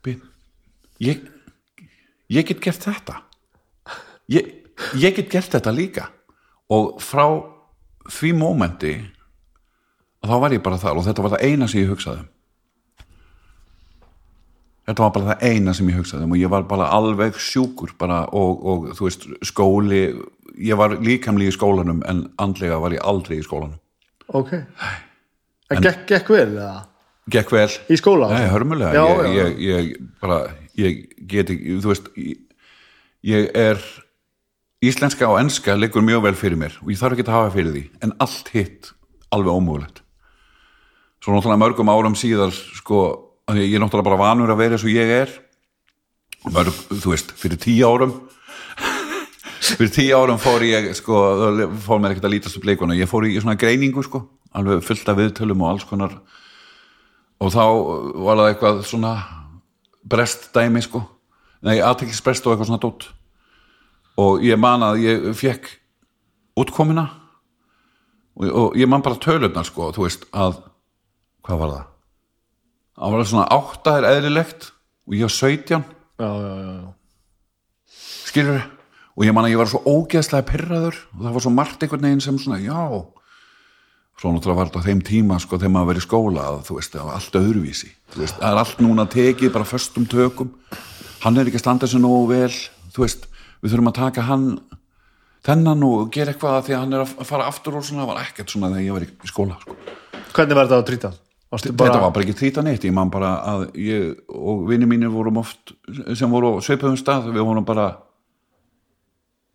"Bíddu, ég ég get gert þetta. Ég, ég get gert þetta líka. Og frá því mómenti þá var ég bara þar og þetta var það eina sem ég hugsaði um þetta var bara það eina sem ég hugsaði um og ég var bara alveg sjúkur bara og, og þú veist skóli ég var líkamlega í skólanum en andlega var ég aldrei í skólanum ok en gekk, gekk vel eða? gekk vel í skóla? Nei, hörmulega, Já, ég, já. Ég, ég bara, ég get ekki, þú veist, ég er, íslenska og enska liggur mjög vel fyrir mér og ég þarf ekki að hafa fyrir því, en allt hitt alveg ómögulegt. Svo náttúrulega mörgum árum síðar, sko, ég er náttúrulega bara vanur að vera eins og ég er, mörg, þú veist, fyrir tíu árum, fyrir tíu árum fór ég, sko, fór mér ekkert að lítast upp leikuna, ég fór í svona greiningu, sko, alveg fullt af viðtölum og alls konar. Og þá var það eitthvað svona brest dæmi sko. Nei, aðteklisbrest og eitthvað svona dótt og ég man að ég fekk útkomuna. Og, og ég man bara tölurnar sko þú veist að, hvað var það? Það var alveg svona 8 er eðlilegt og ég var 17 já, já, já. skilur þið? og ég man að ég var svo ógeðslega pyrraður og það var svo margt einhvern veginn sem svona já svo náttúrulega var þetta á þeim tíma sko þegar maður verið í skóla að þú veist það var allt öðruvísi veist, það er allt núna tekið bara förstum tökum hann er ekki að standa sér nógu vel þú veist við þurfum að taka hann þennan og gera eitthvað því að hann er að fara aftur og svona það var ekkert svona þegar ég verið í skóla sko. Hvernig var þetta á 30? Bara... Þetta var bara ekki þrýtan eitt, ég man bara að ég og vinni mínir vorum oft sem voru á söpöðum stað, við vorum bara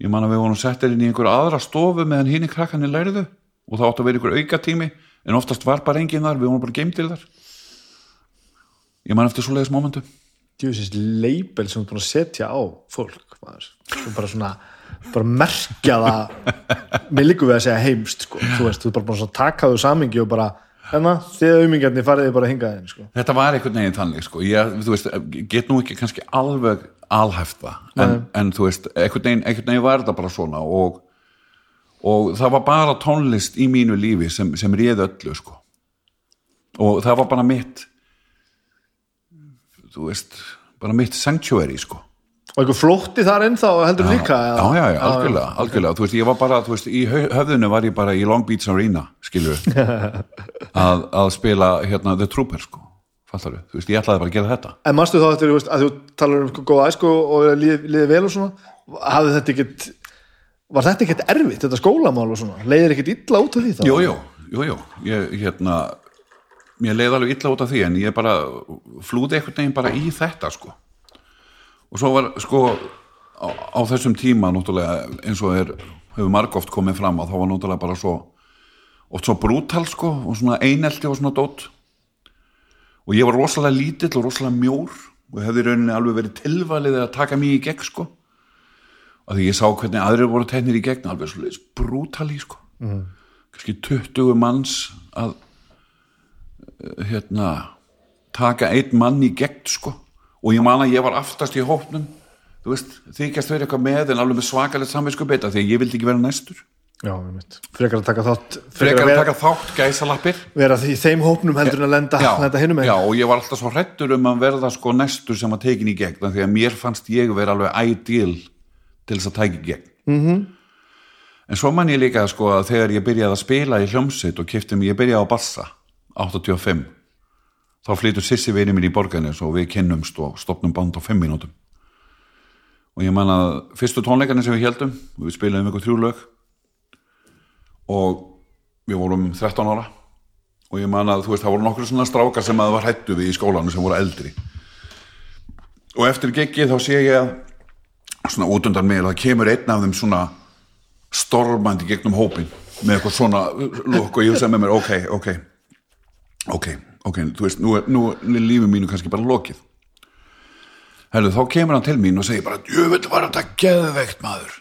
ég man að við vorum settir inn í einhverja aðra stofu meðan hinn í krakkan er læriðu og það átt að vera einhverja auka tími en oftast var bara enginn þar, við vorum bara geimdil þar. Ég man eftir svo leiðis momentu Djúsins leibel sem þú búin að setja á fólk sem bara svona bara merkja það. Mér líku við að segja heimst sko. þú veist, þú er bara búin að taka þau samingi og bara hérna, þið auðmingjarnir farið þið bara að hinga þeim sko. þetta var einhvern veginn þannig sko. ég, veist, get nú ekki kannski alveg alhæft það en, en þú veist, einhvern veginn, einhvern veginn var þetta bara svona og, og það var bara tónlist í mínu lífi sem, sem réð öllu sko. og það var bara mitt þú veist bara mitt sanctuary sko og einhver flótti þar ennþá heldur líka já, já, já, algjörlega, algjörlega. Þú veist, ég var bara, þú veist, í hö- höfðinu var ég bara í Long Beach Arena, skilur að, að spila hérna The Trooper, sko, fattar þú veist, ég ætlaði bara að gera þetta. En manstu þá eftir, þú veist, að þú talar um góða æsku og liðið liði vel og svona hafði þetta ekkit var þetta ekkit erfitt, þetta skólamál og svona? Leiðir ekkit illa út af því þá? Jú, jú, jú, jú, ég, hérna mér leiði alveg illa út af því en ég bara flúði einhvern veginn bara í þetta sko og svo var sko á, á þessum tíma náttúrulega eins og er hefur margóft komið fram að þá var náttúrulega bara svo oft svo brútal sko og svona einelti og svona dót. Og ég var rosalega lítill og rosalega mjór og hefði rauninni alveg verið tilvalið að taka mig í gegn sko. Og því ég sá hvernig aðrir voru tennir í gegn alveg svo brútali sko. Mm. kannski 20 manns að eh, hérna taka einn mann í gegn sko og ég man að ég var aftast í hópnum. Þú veist, þykjast verið eitthvað með en alveg með svakalegt samvinskupið því að ég vildi ekki vera næstur. Já, frekar að taka þátt frekar að vera, taka þátt gæsalappir. vera því þeim hópnum heldur en að lenda, lenda hinum já, og ég var alltaf svo hrettur um að verða sko næstur sem að tekin í gegn því að mér fannst ég vera alveg ideal til þess að tækja í gegn. Mm -hmm. en svo man ég líka sko að þegar ég byrjaði að spila í hljómsveit og kifti mig, ég byrjaði á bassa 85 þá flytur Sissi vini mín í borganis og við kynnumst og stopnum band á 5 mínútum. Og ég man að fyrstu tónleikarnir sem við heldum við spilaðum ykkur þrjú lög. Og við vorum 13 ára. Og ég man að þú veist það voru nokkur svona strákar sem að var hættu við í skólanu sem voru eldri. Og eftir geggi þá sé ég að svona út undan mig að það kemur einn af þeim svona stormandi gegnum hópin með eitthvað svona lukk og ég hugsaði með mér ok, ok ok, ok, þú veist nú er, nú er lífið mínu kannski bara lokið. Herðu, þá kemur hann til mín og segir bara, jöfnveld var þetta geðveikt maður.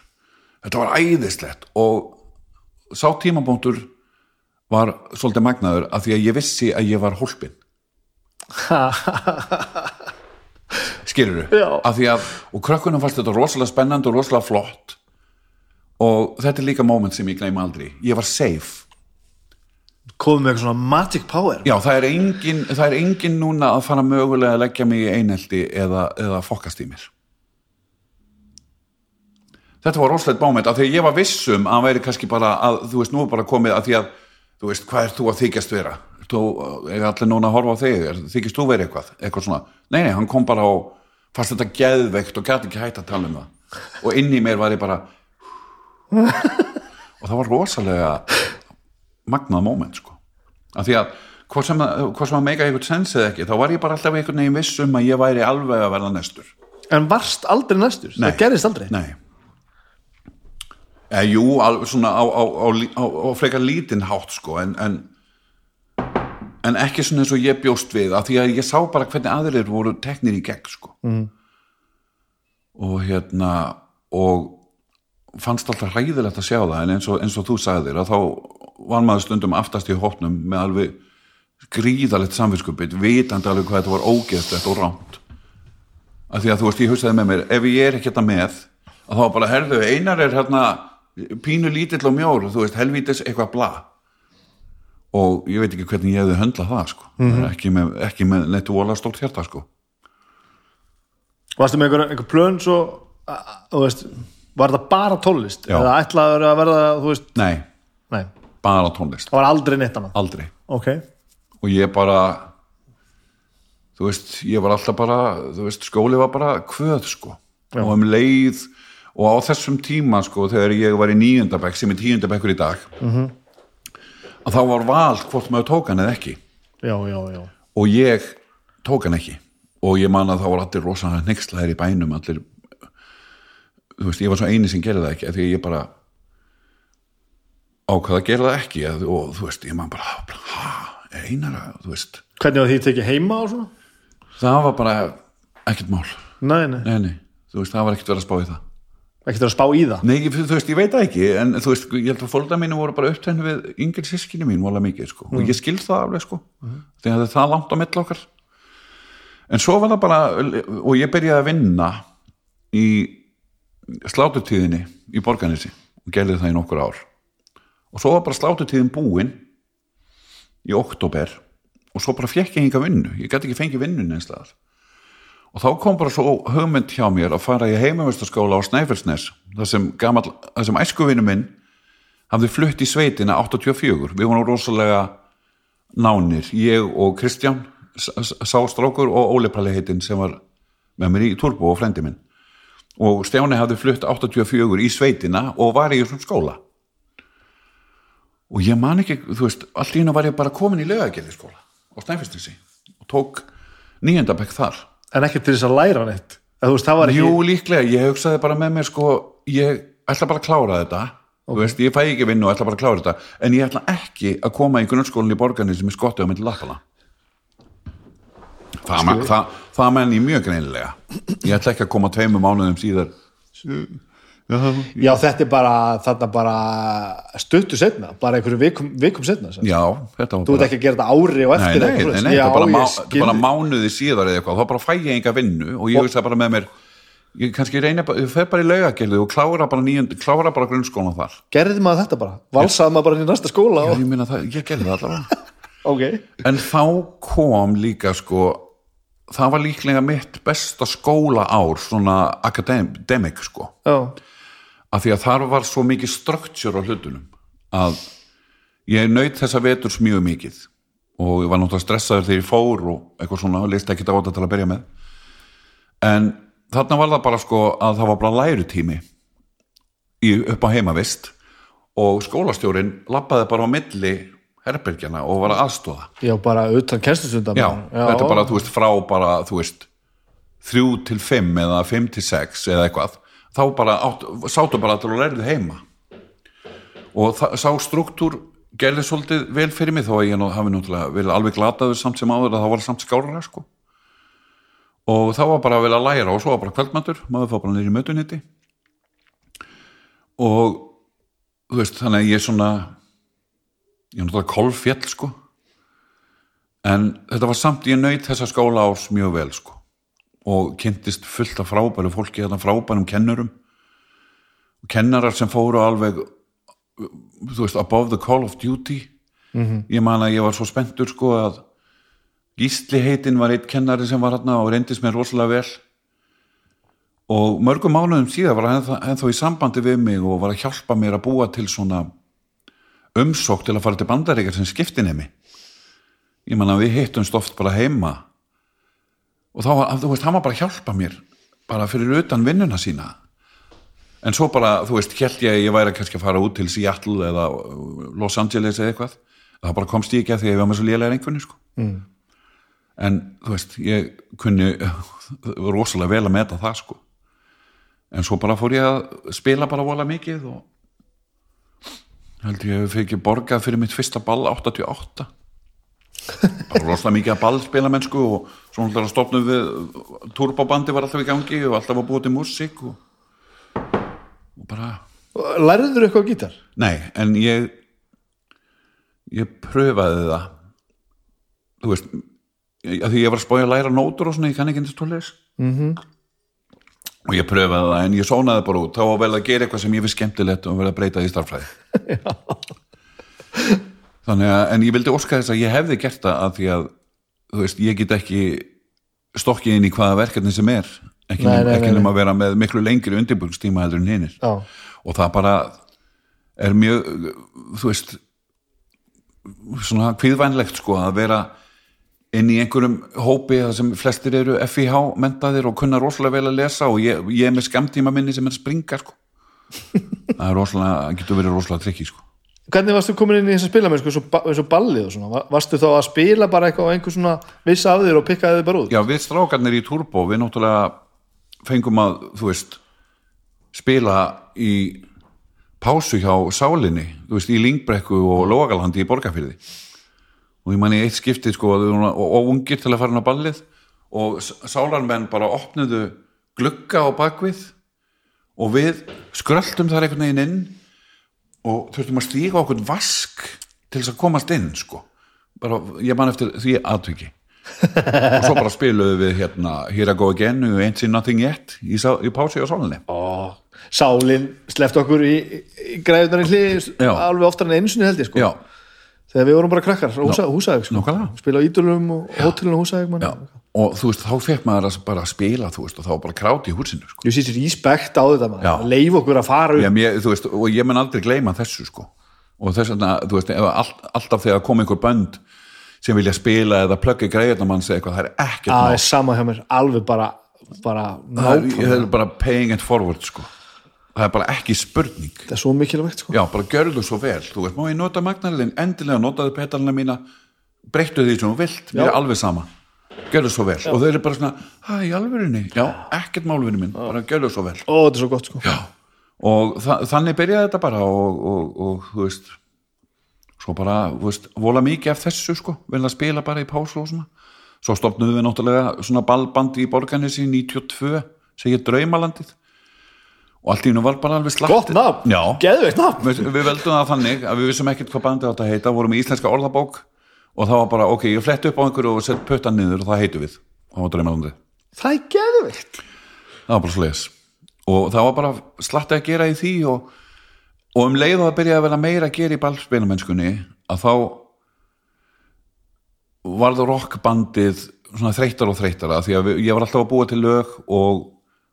Þetta var æðislegt. Og sá tímabóntur var svolítið magnaður af því að ég vissi að ég var hólpin skilur Já. af því að, og krökkunum fannst þetta rosalega spennandi og rosalega flott. Og þetta er líka moment sem ég gleyma aldrei. Ég var safe komið með eitthvað svona magic power Já, það er, engin, það er engin núna að fara mögulega að leggja mig í einelti eða, eða fokast í mér. Þetta var af því að ég var vissum að hann væri kannski bara að, þú veist, nú er bara komið að því að, þú veist, hvað er þú að þykjast vera? Þú, er allir núna að horfa á þig? Þykist þú verið eitthvað? Eitthvað svona, nei, nei, hann kom bara á, fast þetta geðveikt og gæti ekki hægt að tala um það. Og inn í mér var ég bara, og það var rosalega magnað moment, sko. Af því að, hvort sem, að- meika eitthvað sens eða ekki, þá var ég bara alltaf einhvern veginn viss um að ég væri alveg að verða nestur. en varst aldrei næstur, Nei. það gerðist aldrei Nei eh, Jú, al, svona á, á, á, á frekar lítinn hátt sko en, en en ekki svona eins og ég bjóst við af því að ég sá bara hvernig aðrir voru teknir í gegn sko mm. og hérna og fannst alltaf hræðilegt að sjá það en eins og, eins og þú sagðir að þá var maður stundum aftast í hópnum með alveg gríðalegt samvinskupið vitandi alveg hvað þetta var ógeðslegt og rámt að því að þú veist, ég hugsaði með mér ef ég er ekki þetta með að þá bara herðu, einar er hérna pínu lítill og mjór, þú veist, helvítis eitthvað bla. Og ég veit ekki hvernig ég hefði höndlað það sko. Mhm. ekki með, ekki með neittu vola stórt hjarta sko. Varstu með einhver, einhver plön svo að- þú veist, var það bara tólist eða ætlaður að verða, þú veist? Nei, nei, bara tónlist, það var aldrei neitt annað? Aldrei. Ok, og ég bara þú veist, ég var alltaf bara þú veist, skóli var bara kvöð sko. Já. og um leið og á þessum tíma sko, þegar ég var í níundabæk sem er tíundabækur í dag -hmm. að þá var val hvort maður tók hann eða ekki. Já, já, já. Og ég tók hann ekki. Og ég man að þá var allir rosalega nexlaðir í bænum allir þú veist, ég var svo eini sem gerði það ekki því ég bara ákvaða að gera það ekki að, og þú veist, ég man bara ha, einara, þú veist. Hvernig var því tekið heima og svona? Það var bara ekkert mál. Nei, nei, nei, nei, þú veist, það var ekkert verið að spá í það. Ekki að spá í það? Nei, þú veist, ég veit það ekki en þú veist, ég held að fólkda mínu voru bara upptæðinu við yngri sískinni mín, vola mikið, sko. Og ég skil það alveg, sko. Því að það langt á milli okkar. En svo var það bara og ég byrjaði að vinna í slátutíðinni í borganessi og gerði það í nokkur ár og svo var bara slátutíðin búin í oktober og svo bara fekk ég enga vinnu. Ég gæti ekki fengið vinnun einstæðar og þá kom bara svo hugmynd hjá mér að fara í heimavistaskóla á Snæfellsnes þar sem, sem æskuvinu minn hafði flutt í sveitina 84 við vorum rosalega nánir, ég og Kristján Sástrókur og Óli Palli heitinn sem var með mér í Turbo og frendi minn. Og Stjáni hafði flutt 84 í sveitina og var í þessum skóla og ég man ekki, þú veist allt í hennu var ég bara komin í lögagerði skóla á Snæfellsnesi og tók nýjöndabæk þar. En ekki til þess að læra það var ekki Jú, líklega, ég hugsaði bara með mér sko, ég ætla bara að klára þetta. Þú veist, ég fæ ekki vinnu og ætla bara að klára þetta. En ég ætla ekki að koma í grunnskólinni í borgarni sem er skottið á myndi lappala það, man, það, það menn ég mjög greinilega. Ég ætla ekki að koma tveimur mánuðum síðar já, þetta er bara, þarna bara stuttu setna, bara einhverju vikum, vikum setna sem. Já, þetta var þú ert bara ekki að gera þetta ári og eftir nei, nei, nei, já, þetta er bara, þetta skil er bara mánuði síðar eða eitthvað, þá bara fæ ég enga vinnu og ég hugsa bara með mér ég kannski reyna, bara- ég fer bara í laugagerði og klára bara nýjönd, klára bara grunnskólan þar. Gerði maður þetta bara, valsaði maður bara í næsta skóla Já, og... ég meina það, ég gerði það allavega. Ok, en þá kom líka sko það var líklega mitt besta skóla ár svona akademik sko. Já, af því að þar var svo mikið struktúr á hlutunum að ég naut þessa veturs mjög mikið. Og ég var náttúrulega stressaður þegar ég fór og eitthvað svona leist ekki þetta til að byrja með. En þarna var það bara sko að það var bara lærutími upp á heimavist. Og skólastjórin lappaði bara á milli herbergjana og var að aðstóða já, bara utan kennslustundar Já, þetta er bara, þú veist, frá bara, þú veist, þrjú til fimm eða fimm til sex eða eitthvað, þá bara átt, sátu bara allir og lærðu heima. Og það, sá struktúr gerði svolítið vel fyrir mig þó að ég hafi náttúrulega verið alveg glataður samt sem áður að það var samt skárara sko. Og þá var bara að vilja læra og svo var bara kvöldmættur, maður fór bara nýri mötuniti og þú veist, þannig að ég svona ég er náttúrulega kolfjall sko. En þetta var samt ég nöyt þessa skóla árs mjög vel sko og kynntist fullt af frábæru fólki þarna frábærum kennurum. Kennarar sem fóru alveg þú veist, above the call of duty. -hmm. ég man að ég var svo spenntur sko að Gísli heitin var eitt kennari sem var hérna og reyndist mér rosalega vel. Og mörgum mánuðum síðan var hann ennþá í sambandi við mig og var að hjálpa mér að búa til svona umsók til að fara til bandaríkar sem skiptinemi ég man að við hittumst oft bara heima og þá var, þú veist, hann var bara að hjálpa mér bara fyrir utan vinnuna sína en svo bara, þú veist, held ég ég væri kannski að fara út til Seattle eða Los Angeles eða eitthvað það bara komst ég ekki að því að ég var með svo lélega einhvern sko. mm. en þú veist, ég kunni rosalega vel að meta það sko en svo bara fór ég að spila bara vola mikið og held ég að ég borgað fyrir mitt fyrsta ball 88 bara rosalega mikið að ballspila mennsku og svo náttúrulega stopnum við turbobandi var alltaf í gangi og alltaf var búið til músík og, og bara Lærður þú eitthvað á gítar? Nei, en ég ég pröfaði það. Þú veist að því ég var að spója að læra nótur og svona, ég kann ekki eins og tólis mhm. Mm og ég pröfaði það en ég sónaði bara út. Þá var vel að gera eitthvað sem ég finnst skemmtilegt og verið að breyta því starfræði þannig að en ég vildi óska þess að ég hefði gert það að því að þú veist, ég get ekki stokkið inn í hvaða verkefni sem er ekki nema að vera með miklu lengri undirbúrstíma heldur en hinnir og það bara er mjög þú veist svona hviðvænlegt sko að vera inn í einhverjum hópi það sem flestir eru FIH mentaðir og kunna rosalega vel að lesa og ég, ég er með skamtíma minni sem er springa sko. það er rosalega, getur verið rosalega trikki sko. Hvernig varstu komin inn í þessa spilamennsku eins og ballið og svona, varstu þá að spila bara eitthvað á einhver svona viss af þér og pikkaði þið bara út? Já, við strákarnir í Turbo, við náttúrulega fengum að, þú veist spila í pásu hjá Sálinni, þú veist, í Lingbrekku og Lóagalhandi í Borgafyrði og ég man í eitt skiptið sko og, ungir til að fara inn á ballið og sálarmenn bara opnuðu glugga á bakvið og við skröldum þar einhvern veginn inn og þurftum að stíka okkur vask til þess að komast inn sko. Bara, ég man eftir því aðtöki og svo bara spiluðu við hérna Here I Go Again og Ain't Seen Nothing Yet í, í pási á sálinni oh, Sálin sleft okkur í, í græðunarinn hlið alveg oftar en einu sinni held ég sko. Já þegar við vorum bara krakkar húsæk, sko. spila á ídölum og hótelun og húsæk og þú veist, þá fekk maður bara að spila veist, og þá bara kráti í húsinu sko. ég sýttir íspekt á þetta leif okkur að fara upp. Já, mér, veist, og ég menn aldrei gleyma þessu sko. og þess að, þú veist, all, alltaf þegar kom einhver bönd sem vilja spila eða og mann segja eitthvað, það er ekkert það er sama hjá mér, alveg bara bara nákvæmlega. það er bara paying it forward sko það er bara ekki spurning. Það er svo mikilvægt sko. Já, bara gjörðu svo vel, þú veist, má ég nota magnarlegin endilega notaðu petalina mína breyttu því sem þú vilt, við erum alveg sama. Gjörðu svo vel, já. og þau eru bara svona hæ, í alvörinni, já, ekkert málvinni minn bara gjörðu svo vel. Ó, er svo gott sko. Já. og þa þannig byrjaði þetta bara og, og, og þú veist svo bara, þú veist, vola mikið af þessu sko, vel að spila bara í pásu og svona. Svo stopnum við náttúrulega svona ballbandi í Borganissi 92 segja Draumalandið og allt í húnu var bara alveg slagt gott nafn, geðveikt nafn. Við, við veldum það þannig að við vissum ekkert hvað bandi átt að heita vorum í íslenska orðabók og það var bara ok, ég flett upp á einhverju og sett pötan niður og það heitu við. Það var dreymalandi það er geðveikt. Það var bara sliðis og það var bara slagt að gera í því og, og um leið og það byrjaði að vera meira að gera í ballspilamennskunni að þá var það rockbandið svona þreytar og þreytar að því að við, ég var alltaf að búa til lög og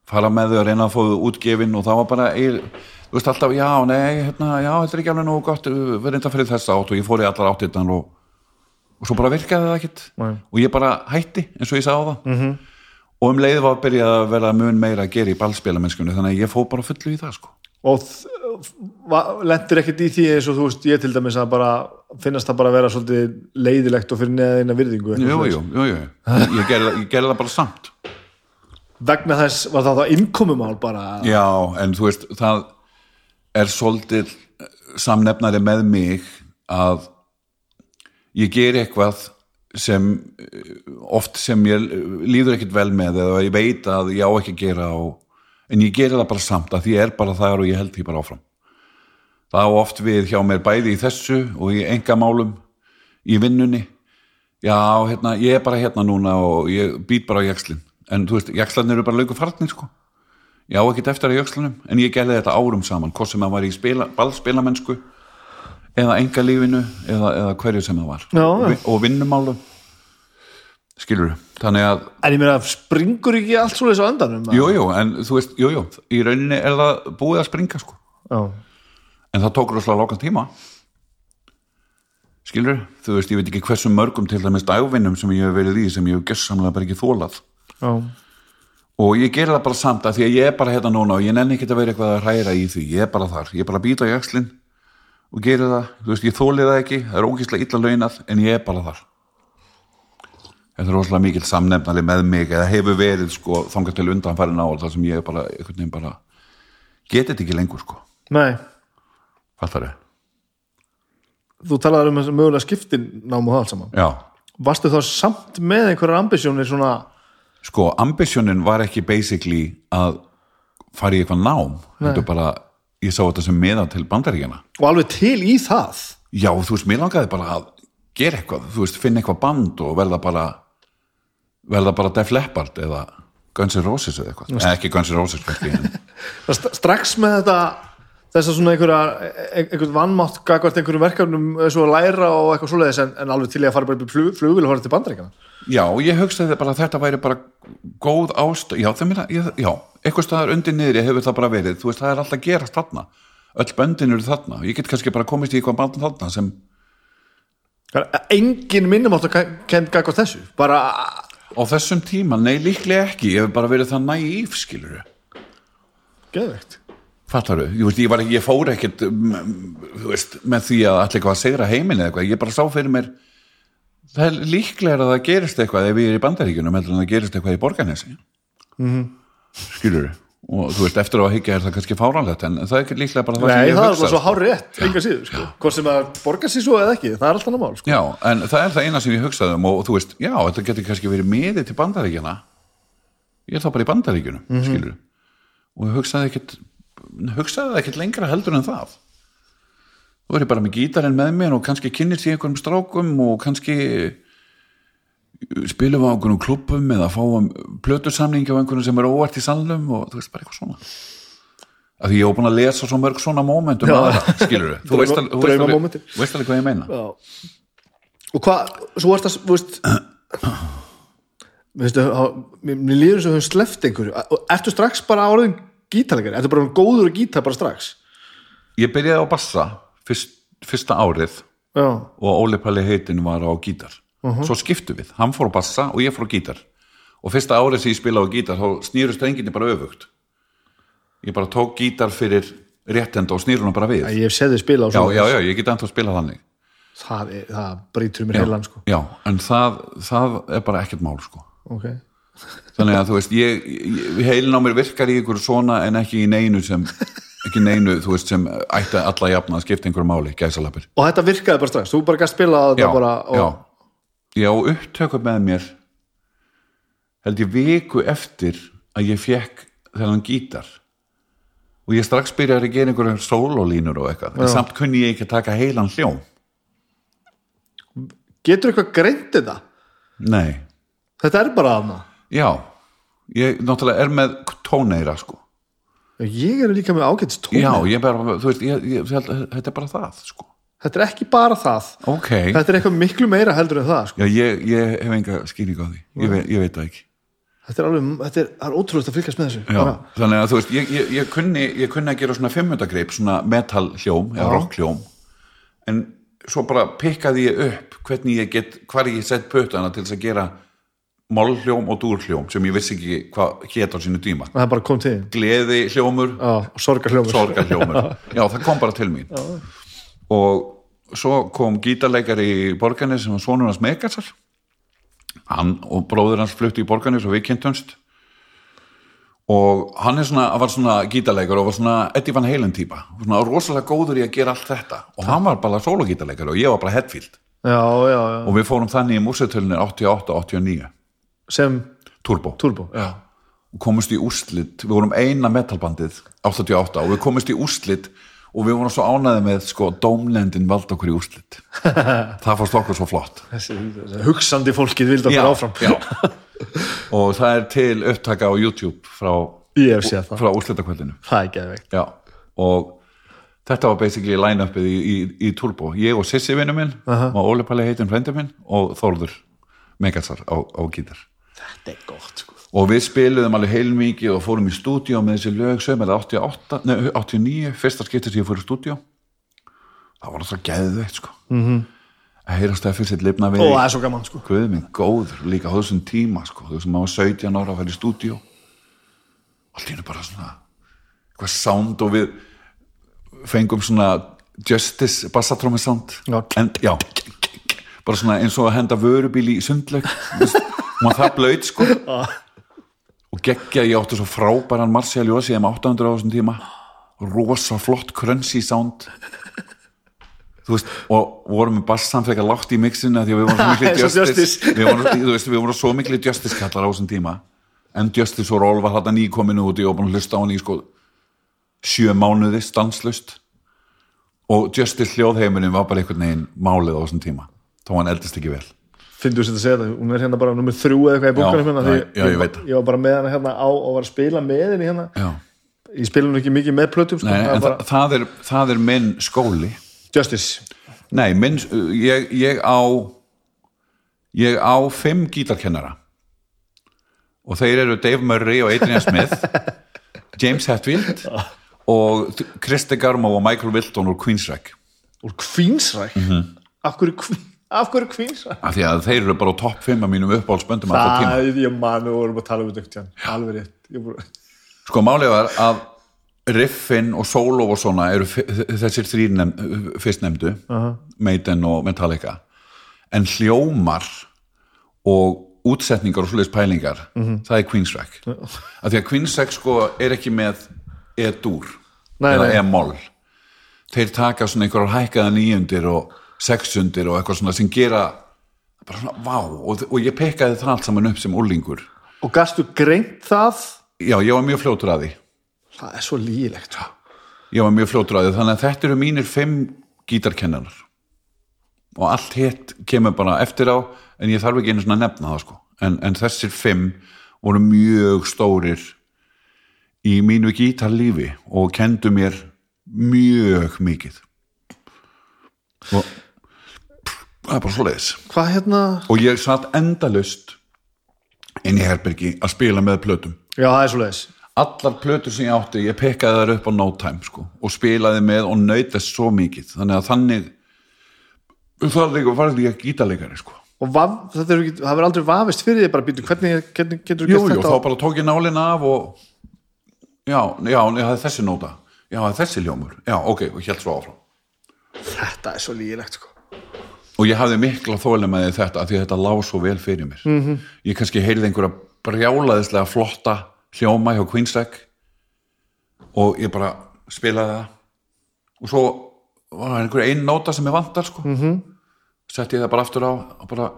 fara með þau að reyna að þau útgefin og það var bara, ég, þú veist alltaf já, nei, hérna, já, þetta er ekki alveg nú gott við reynda fyrir þess átt og ég fór í allar áttirnan og, og svo bara virkaði það ekkit nei. og ég bara hætti eins og ég sagði á það. Mm -hmm. og um leið var að byrja að vera mun meira að gera í ballspilamennskunni þannig að ég fó bara fullu í það sko. Og lendur ekkert í því eins og þú veist, ég til dæmis að bara finnast það bara að vera svolítið leiðilegt og fyrir neðina virðingu Jú, jú, jú, vegna þess var það þá innkomumál bara? Já en þú veist það er svolítið samnefnari með mig að ég ger eitthvað sem oft sem ég líður ekkert vel með eða ég veit að ég á ekki að gera og, en ég ger það bara samt að því er bara það og ég held því bara áfram. Það á oft við hjá mér bæði í þessu og í enga málum í vinnunni. Já hérna ég er bara hérna núna og ég být bara á jakslinn en þú veist, jakslarnir eru bara lauku farnir sko. Ég á ekkert eftir að jakslunum en ég gerði þetta árum saman hvort sem að var í spila, ballspilamennsku eða enga lífinu eða, eða hverju sem það var. Já, og, já. og vinnumálu skilur þannig að, En ég meina, springur ekki allt svoleiðis á endanum? jú, jú, en þú veist jú, jú, í rauninni er það búið að springa sko. Já. en það tók rosalega lókan tíma. Skilur þú veist, ég veit ekki hversu mörgum til dæmis dagvinnum sem ég hef verið í sem ég hef gessamlega bara ekki þólað Já. og ég geri það bara samt að því að ég er bara hérna núna og ég nenni ekki að vera eitthvað að hræra í því. Ég er bara þar, ég er bara að býta í axlinn og geri það, þú veist, ég þóli það ekki. Það er ógeðslega illa launað, en ég er bara þar. Þetta er rosalega mikil samnefnali með mig, eða hefur verið sko, þangað til undan farin ár þar sem ég er bara, einhvern veginn bara geti þetta ekki lengur, sko, Nei, fattar þau? Þú talaður um mögulega skiptin námu það allt saman. já, Varstu þá samt með einhverjar ambisjónir svona, sko, ambisjonin var ekki basically að fara í eitthvað nám þetta er bara, ég sá þetta sem meða til bandaríkjana og alveg til í það? Já, þú veist, mér langaði bara að gera eitthvað, þú veist, finna eitthvað band og verða bara verða bara Def Leppard eða Guns N' Roses eða eitthvað, eða ekki Guns N' Roses strax með þetta þess að svona einhverja einhvern vannmátt gagvart einhverjum verkefnum eins og að læra og eitthvað svoleiðis en, en alveg til í að fara bara upp í flug, flugvél og fara til bandaríkjana Já, ég hugsaði bara að þetta væri bara góð ást, já, það ég, já, eitthvað staðar undir niðri hefur það bara verið. Þú veist, það er alltaf gerast þarna. Öll böndin eru þarna, ég get kannski bara komist í eitthvað band þarna sem, engin minnum átt að kenda gagvart þessu. Bara, á þessum tíma, nei, líklega ekki hef bara Fattar þú, ég, ég, ég fór ekkert mm, þú veist, með því að allir eitthvað að segra heiminn eða eitthvað, ég bara sá fyrir mér það er líklega að það gerist eitthvað ef ég er í bandaríkjunum heldur en það gerist eitthvað í borgarnesi. Mm -hmm. skilur og þú veist, eftir á að higgja er það kannski fáránlegt en það er ekki líklega bara það Nei, sem ég það er alveg svo hár rétt, enga síður sko. hvort sem að borga sér svo eða ekki, það er alltaf námál sko. Já, en það er það eina sem ég hugsaði um og, þú veist, já, þetta getur kannski verið miðið til bandaríkjana ég er þá bara í bandaríkjunum, mm skilur og ég hugsaði ekkert hugsaði ekkert lengra heldur en það. Þú er ég bara með gítarinn með mér og kannski kynnist í einhverjum strákum og kannski spilum við á einhverjum klubbum eða fáum plötusamningi á einhverjum sem er óvart í salnum og þú veist, bara eitthvað svona. Af því ég hef búin að lesa svo mörg svona momentum aðra, skilur þú þú veist alveg- þú alveg hvað ég meina. Já. og hvað, svo varst að þú veist mér líður eins og höfum sleppt einhverju. Ertu strax bara áriðin gítalegari ertu bara góður að gíta bara strax? Ég byrjaði á bassa fyrst, fyrsta árið já, og Óli Palli heitin var á gítar. Svo skiptu við, hann fór á bassa og ég fór á gítar. Og fyrsta árið sem ég spilaði á gítar þá snýru strenginni bara öfugt. Ég bara tók gítar fyrir réttenda og snýru hann bara við. Ég hef séð þið spila á já, svo já, já, ég get ennþá að spila þannig. Það, er, það brýtur mér heilan sko. já, en það, það er bara ekkert mál sko. Ok, þannig að þú veist, ég, ég heilin á mér virkar í ykkur svona en ekki í neinu sem ekki neinu, þú veist, sem ætti alla jafna að skipta einhverju máli, gæsalapir. Og þetta virkaði bara strax þú bara gæst spila já, bara og, já, ég á upptöku með mér held ég viku eftir að ég fekk þennan gítar. Og ég strax byrjaði að gera einhverjum sólólínur og eitthvað, en samt kunni ég ekki að taka heilan hljóm. Getur eitthvað greint þetta? Nei, þetta er bara aðna já ég náttúrulega er með tóneira sko. Ég er líka með ágætist tón já, ég bara, þú veist, ég, ég, þetta er bara það sko, þetta er ekki bara það. Ok. Þetta er eitthvað miklu meira heldur en það sko. já, ég, ég hef enga skýring á því. Ég, veit, ég veit það ekki. Þetta er alveg, þetta er, er ótrúlega að fylgjast með þessu. Já, þannig að þú veist, ég, ég, ég, kunni, ég kunni að gera svona fimmundagreip, svona metal hljóm eða rock hljóm en svo bara pikkaði ég upp hvernig ég get, hvar ég sett pötana til þess að gera málhljóm og dúrhljóm sem ég vissi ekki hvað hét á sínu tíma. Það bara kom til gleði hljómur, já, og sorgar hljómur sorgarhljómur. Já, það kom bara til mín. Og svo kom gítarleikari í borgarni sem var sonur hans Megasar. Hann og bróður hans flutti í borgarni og við kynntumst. Og hann er svona, var svona gítarleikar og var svona Eddie Van Halen típa svona rosalega góður í að gera allt þetta. Og hann var bara sólogítarleikar og ég var bara Hetfield. Já, já, já, og við fórum þannig í músitölunir 88-89 sem Turbo turbo já. og komumst í úrslit, við vorum eina metalbandið 88 og við komumst í úrslit og við vorum svo ánæði með sko Dómlendin vald okkur í úrslit það fannst okkur svo flott Þessi, hugsandi fólkið vildi okkur áfram já. og það er til upptaka á YouTube frá, frá úrslitakvöldinu það er geðveikt já. og þetta var basically line-upið í, í, í Turbo ég og Sissi vinnu minn Aha. og Óli Palli heitinn frendi minn og Þórður Megasar á, á gítar þetta er gott sko. Og við spiluðum alveg heilmikið og fórum í stúdíó með þessi lög sögum eða 88, nei, 89 fyrsta skipti sem ég fór í stúdíó. Það var alltaf geðveitt sko. Mm -hmm. að heyrast það fyrst eitt lifna við og það er svo gaman sko. Guð minn góður líka á þessum tíma sko, þú veist maður var 17 ára að fara í stúdíó. Allt í hennu bara svona eitthvað sound og við fengum svona Justice bassatrómi sound. Já. en, já. Bara svona eins og að henda vörubíl í veist, hún var það blöyt sko. Og geggja ég átti svo frábæran Marcial Jósi um 800 á þessum tíma. Rosa flott crunchy sound. Veist, og vorum með bassan frekar lágt í mixinu því að við vorum miklu justice, við vorum, við vorum svo miklu justice kallar á þessum tíma. En Justice og Roll var þetta nýkominu út og búin að hlusta á hann í sko sjö mánuði stanslust og Justice hljóðheimurinn var bara einhvern veginn málið á þessum tíma þá hann eldist ekki vel finnst þú sér að segja það, hún er hérna bara nummer þrjú eða eitthvað í búkanum hérna já, já, ég það. ég var bara með hana hérna á og var að spila með henni hérna. Já. ég spila nú ekki mikið með plötum sko, Nei, það bara, það, er, það er minn skóli. Justice. Nei, minn, ég, ég á ég á fimm gítarkennara. Og þeir eru Dave Murray og Adrian Smith James Hetfield og Kristi Garmo og Michael Wilton úr Queensrÿche úr Queensræk Mhm. af hverju Queen- af hverju Queensræk af því að þeir eru bara á topp 5 af mínum uppáhaldsböndum alltaf tíma. það ég manu og vorum að tala um þetta alveg rétt. Bara- Sko málið var að riffin og solo og svona eru þessir þrýr nefn, fyrstnefndu Maiden og Metallica. En hljómar og útsetningar og svoleiðis pælingar það er Queensrÿche af því að Queensrÿche sko er ekki með Nei, eða. E-moll. Þeir taka svona einhverjar hækkaða nýjundir og sexundir og eitthvað svona sem gera bara svona, vá, og, og ég pekkaði það allt saman upp sem úlingur og gastu greint það? Já, ég var mjög fljótur að því. Það er svo lígilegt sko. ég var mjög fljótur að því þannig að þetta eru mínir fimm gítarkennarar. Og allt hitt kemur bara eftir á en ég þarf ekki einu svona að nefna það sko. En, en þessir fimm voru mjög stórir í mínu gítarlífi og kendu mér mjög mikið. Og það er bara svoleiðis. Hvað hérna? Og ég satt endalust inn í herbergi að spila með plötum. Já það er svo leiðis allar plötur sem ég átti, ég pekkaði þar upp á no time sko, og spilaði með og þess svo mikið, þannig að þannig það er líka gítarleikari sko. og vaf, þetta er það verður aldrei vafist fyrir því bara býtu hvernig getur, gert jú, þetta? þá bara tók ég nálina af og já, já, ég hafði þessi nóta já, það er þessi ljómur, já, ok og hélt svo áfram. Þetta er svo lígilegt sko. Og ég hafði mikla þólum með þetta af því að þetta lá svo vel fyrir mér Mhm. -hmm. ég kannski heyrði einhverja brjálaðislega flotta hljóma hjá Queensrÿche og ég bara spilaði það og svo var það einhver einn nóta sem ég vantar sko mm. -hmm. setti ég það bara aftur á og bara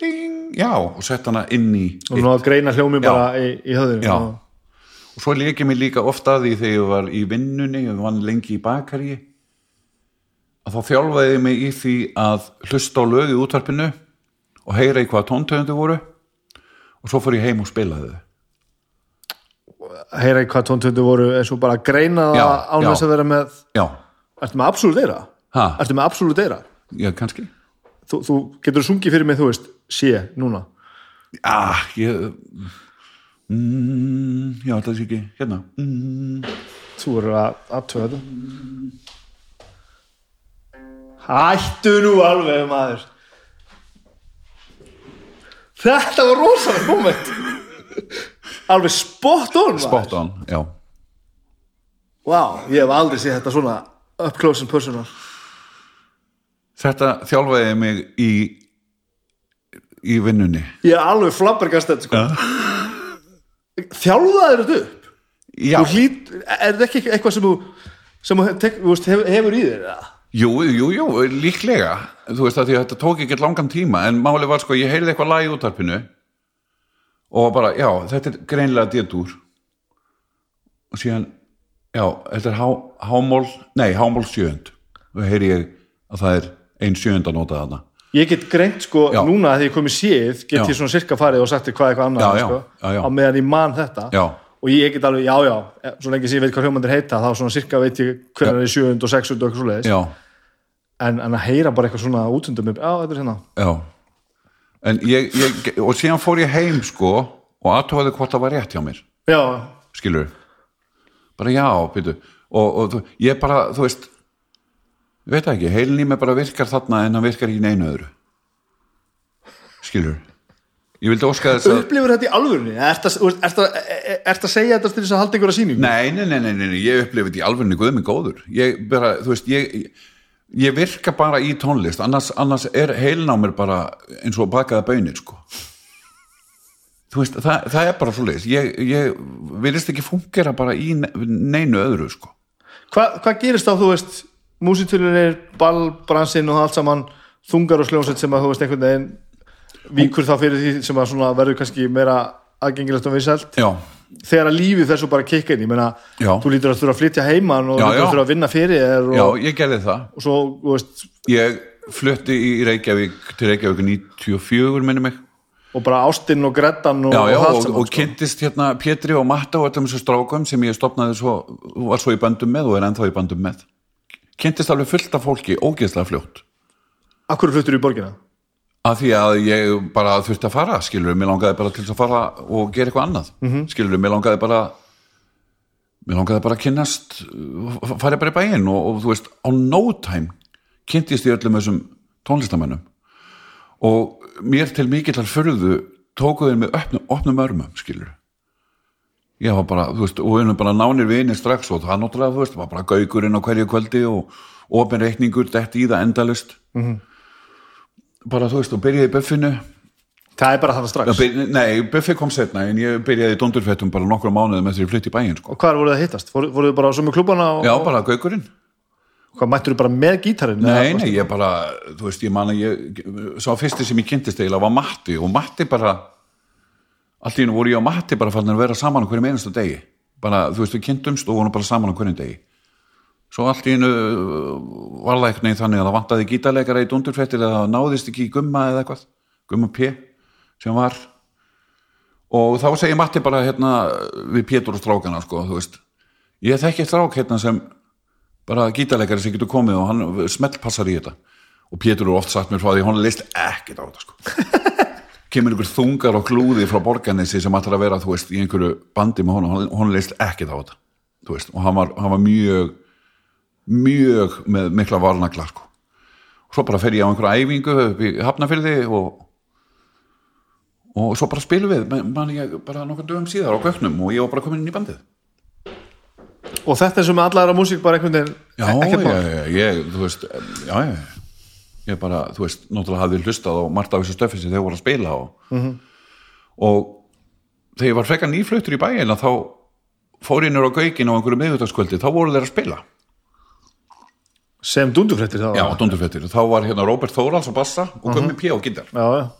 ding, já, og sett hana inn í og nú að greina hljómi bara í, í höðinu Já. og svo leikið mér líka ofta að því þegar ég var í vinnunni og vann lengi í bakari að þá þjálfaði ég mig í því að hlusta á lög í útvarpinu og heyra í hvað tóntöfundu voru og svo fór ég heim og spilaði þau heyra í hvað tóntöndi voru eins og bara greina Já, það án já. þess að vera með já, ertu með absoluteira? Ha? ertu með absoluteira? já, kannski Þú, þú getur sungið fyrir mig, þú veist, sé, núna ah, ég mm, já, þetta er ekki hérna mm, þú verður að aðtöða þetta hættu nú alveg maður. Þetta var rosalega moment alveg spot on maður. spot on, já. Wow, ég hef aldrei séð þetta svona up close and personal. Þetta þjálfaði mig í í vinnunni. Ég er alveg flabbergast þetta sko. þjálfaðir þetta upp? Já, hlýt, er þetta ekki eitthvað sem þú sem þú tek, hefur í þér eða? Jú, jú, jú, líklega þú veist að því að þetta tók ekki langan tíma en máli var sko, ég heyrði eitthvað lag í útarpinu og bara, já, þetta er greinlega djötur og síðan já, þetta er há, hámól nei, hámól sjöund og heyri ég að það er ein sjöunda notað þarna ég get greint sko Já. núna að því ég komið séð get Já. ég svona sirka farið og sagt þér hvað eitthvað annað Já, sko, á meðan ég man þetta Já. Og ég get alveg, já, já, svo lengi sem ég veit hvað hljómandir heita þá svona cirka veit ég hvernig það er 700 og 600 og eitthvað svoleiðis. Já, en, en að heyra bara eitthvað svona útundum já, þetta er hérna. Ég, ég, og síðan fór ég heim sko og aðtóðið hvort það var rétt hjá mér. Já, skilur bara já, byrju og, og ég bara, þú veist veit það ekki, heilin í mig bara virkar þarna en hann virkar í neinu öðru. Skilur ég vildi óska þess að upplifur þetta í alvörunni? Ert að, ert að, segja þetta til þess að halda einhverja sýningu? Nei, nei, nei, nei, ég upplifi þetta í alvörinu guð mig góður. Ég bara, veist, ég ég virka bara í tónlist annars, annars er heilin á mér bara eins og bakaða bönir, sko. Veist, það, það er bara svo ég, ég virðist ekki fungera bara í ne- neinu öðru, sko. Hva, hvað gerist þá, þú veist músitúlunir, ballbransinn og allt saman þungar og sljónsett sem að þú veist einhvern veginn víkur þá fyrir því sem verður kannski meira aðgengilegt og vinsælt. Já, þegar að lífið þessu bara kikka inn ég meina, þú lítur að þurfa að flytja heiman og lítur að þurfa að vinna fyrir þér já, og, ég gerði það. Og svo, þú veist ég flutti í Reykjavík til Reykjavík 94 minni mig. Og bara ástinn og grettan og, já, já, og og, og kynntist hérna Pétri og Matta og öllum þessu strákum sem ég stopnaði svo, var svo í bandum með og er ennþá í bandum með. Kynntist alveg fullt af fólki ógeðslega fljótt. Akkur fluttur í borgina? Að því að ég bara þurfti að fara skilur, mér langaði bara til að fara og gera eitthvað annað, mm -hmm. skilur, mér langaði bara mér langaði bara að kynnast uh, fara bara í bæinn og, og þú veist, á no time kynntist ég öllum þessum tónlistamennum og mér til mikillar fyrðu tókuðu með opnum, opnum örmum, skilur ég var bara, þú veist, og við erum bara nánir vinir strax og það náttúrulega, þú veist, var bara gaugurinn á hverju kvöldi og opin reikningur dett í það endalust -hmm. Bara, þú veist, og byrjaði í buffinu Það er bara það strax Já, byr, nei, Buffi kom setna en ég byrjaði í dondurfettum bara nokkra mánuði með því að flytti í bæinn sko. Og hvað voruð það að hittast? Fóruð þið bara á sömu klubana og, Já, bara gaugurinn og hvað mættur þið bara með gítarinn? Nei, nei, ég bara, þú veist, ég man að ég sá fyrsti sem ég kynntist eiginlega var Matti og Matti bara allt í hennu voru ég og Matti bara fann að vera saman hverjum einasta degi bara, þú veist, við kynntumst og vorum bara saman hverjum degi svo allt í hennu var það eitthvað þannig að það vantaði gítarleikara í dondurfettir eða það náðist ekki í gumma eða eitthvað gumma P sem var. Og þá segir Matti bara hérna við Pétur og strákana sko, þú veist ég þekki strák hérna sem bara gítarleikari sem getur komið og hann smellpassar í þetta. Og Pétur er oft sagt mér frá því hann leist ekkert á þetta sko. Kemur einhver þungar og klúði frá borganessi sem ætlar að vera, þú veist, í einhverju bandi með honum, hann, hann leist ekkert á þetta veist, og hann var, hann var mjög mjög með mikla varnagla sko. Og svo bara fer ég á einhverja æfingu upp í Hafnafyrði og og svo bara spilum við man ég bara nokkur dögum síðar á göknum og ég var bara komin inn í bandið. Og þetta er sem með alla aðra músík bara einhvern veginn Já, ekkert mál. ég, ég, þú veist já, já, ég bara, þú veist náttúrulega hafði hlustað og margt af þessu stöfi sem þeir voru að spila og, og þegar ég var frekar nýfluttur í bæin að þá fór ég nýr á gaukin á einhverju miðvitaðskvöldi, þá voru þeir að spila Sem dundufrættir það Já, var. dondurfettir, þá var hérna Robert Þórals á bassa og Gummi P. á já.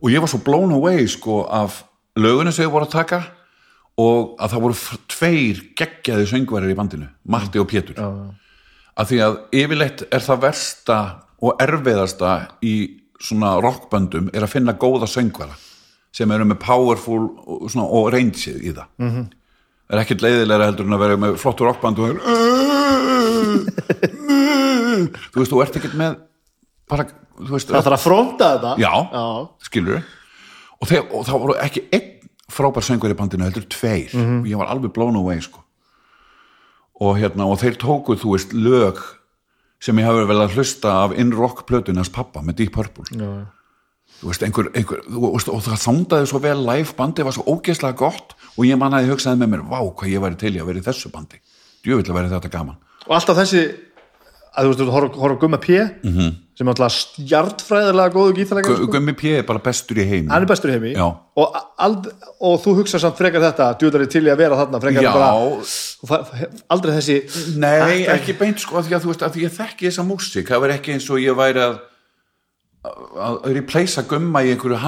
og ég var svo blown away sko af lögunum sem ég voru að taka og að það voru tveir geggjaði söngverðir í bandinu, Matti og Pétur Já, já. að því að yfirleitt er það versta og erfiðasta í svona rockböndum er að finna góða söngvara sem eru með powerful og, og rangeið í það mm -hmm. er ekkert leiðilega heldur en að vera með flottur rockband og er þú veist, þú ert ekkert með bara, þú veist Það þarf að fronta þetta. Já, Já. skilur og, þeir, og það voru ekki einn frábær söngur í bandinu, heldur tveir. Og ég var alveg blown away sko. og hérna, og þeir tóku þú veist, lög sem ég hafi vel að hlusta af In Rock plötunars pappa með Deep Purple. Já. þú veist, einhver, einhver þú veist, og það þándaði svo vel live bandi var svo ógeðslega gott og ég mannaði hugsaði með mér, vá, hvað ég væri til í að vera í þessu bandi. Djövill að vera þetta gaman Og alltaf þessi að þú veist, þú horf horf á Gumma P -hmm. sem er alltaf stjartfræðilega góðu gítarleikar Gu- Gummi P er bara bestur í heimi. Hann er bestur í heimi. Og, ald, og þú hugsa samt frekar þetta djúðari til í að vera þarna frekar bara aldrei þessi Nei, ekki beint sko að veist að ég þekki þessa músík. Það var ekki eins og ég væri að að replacea gumma í einhverju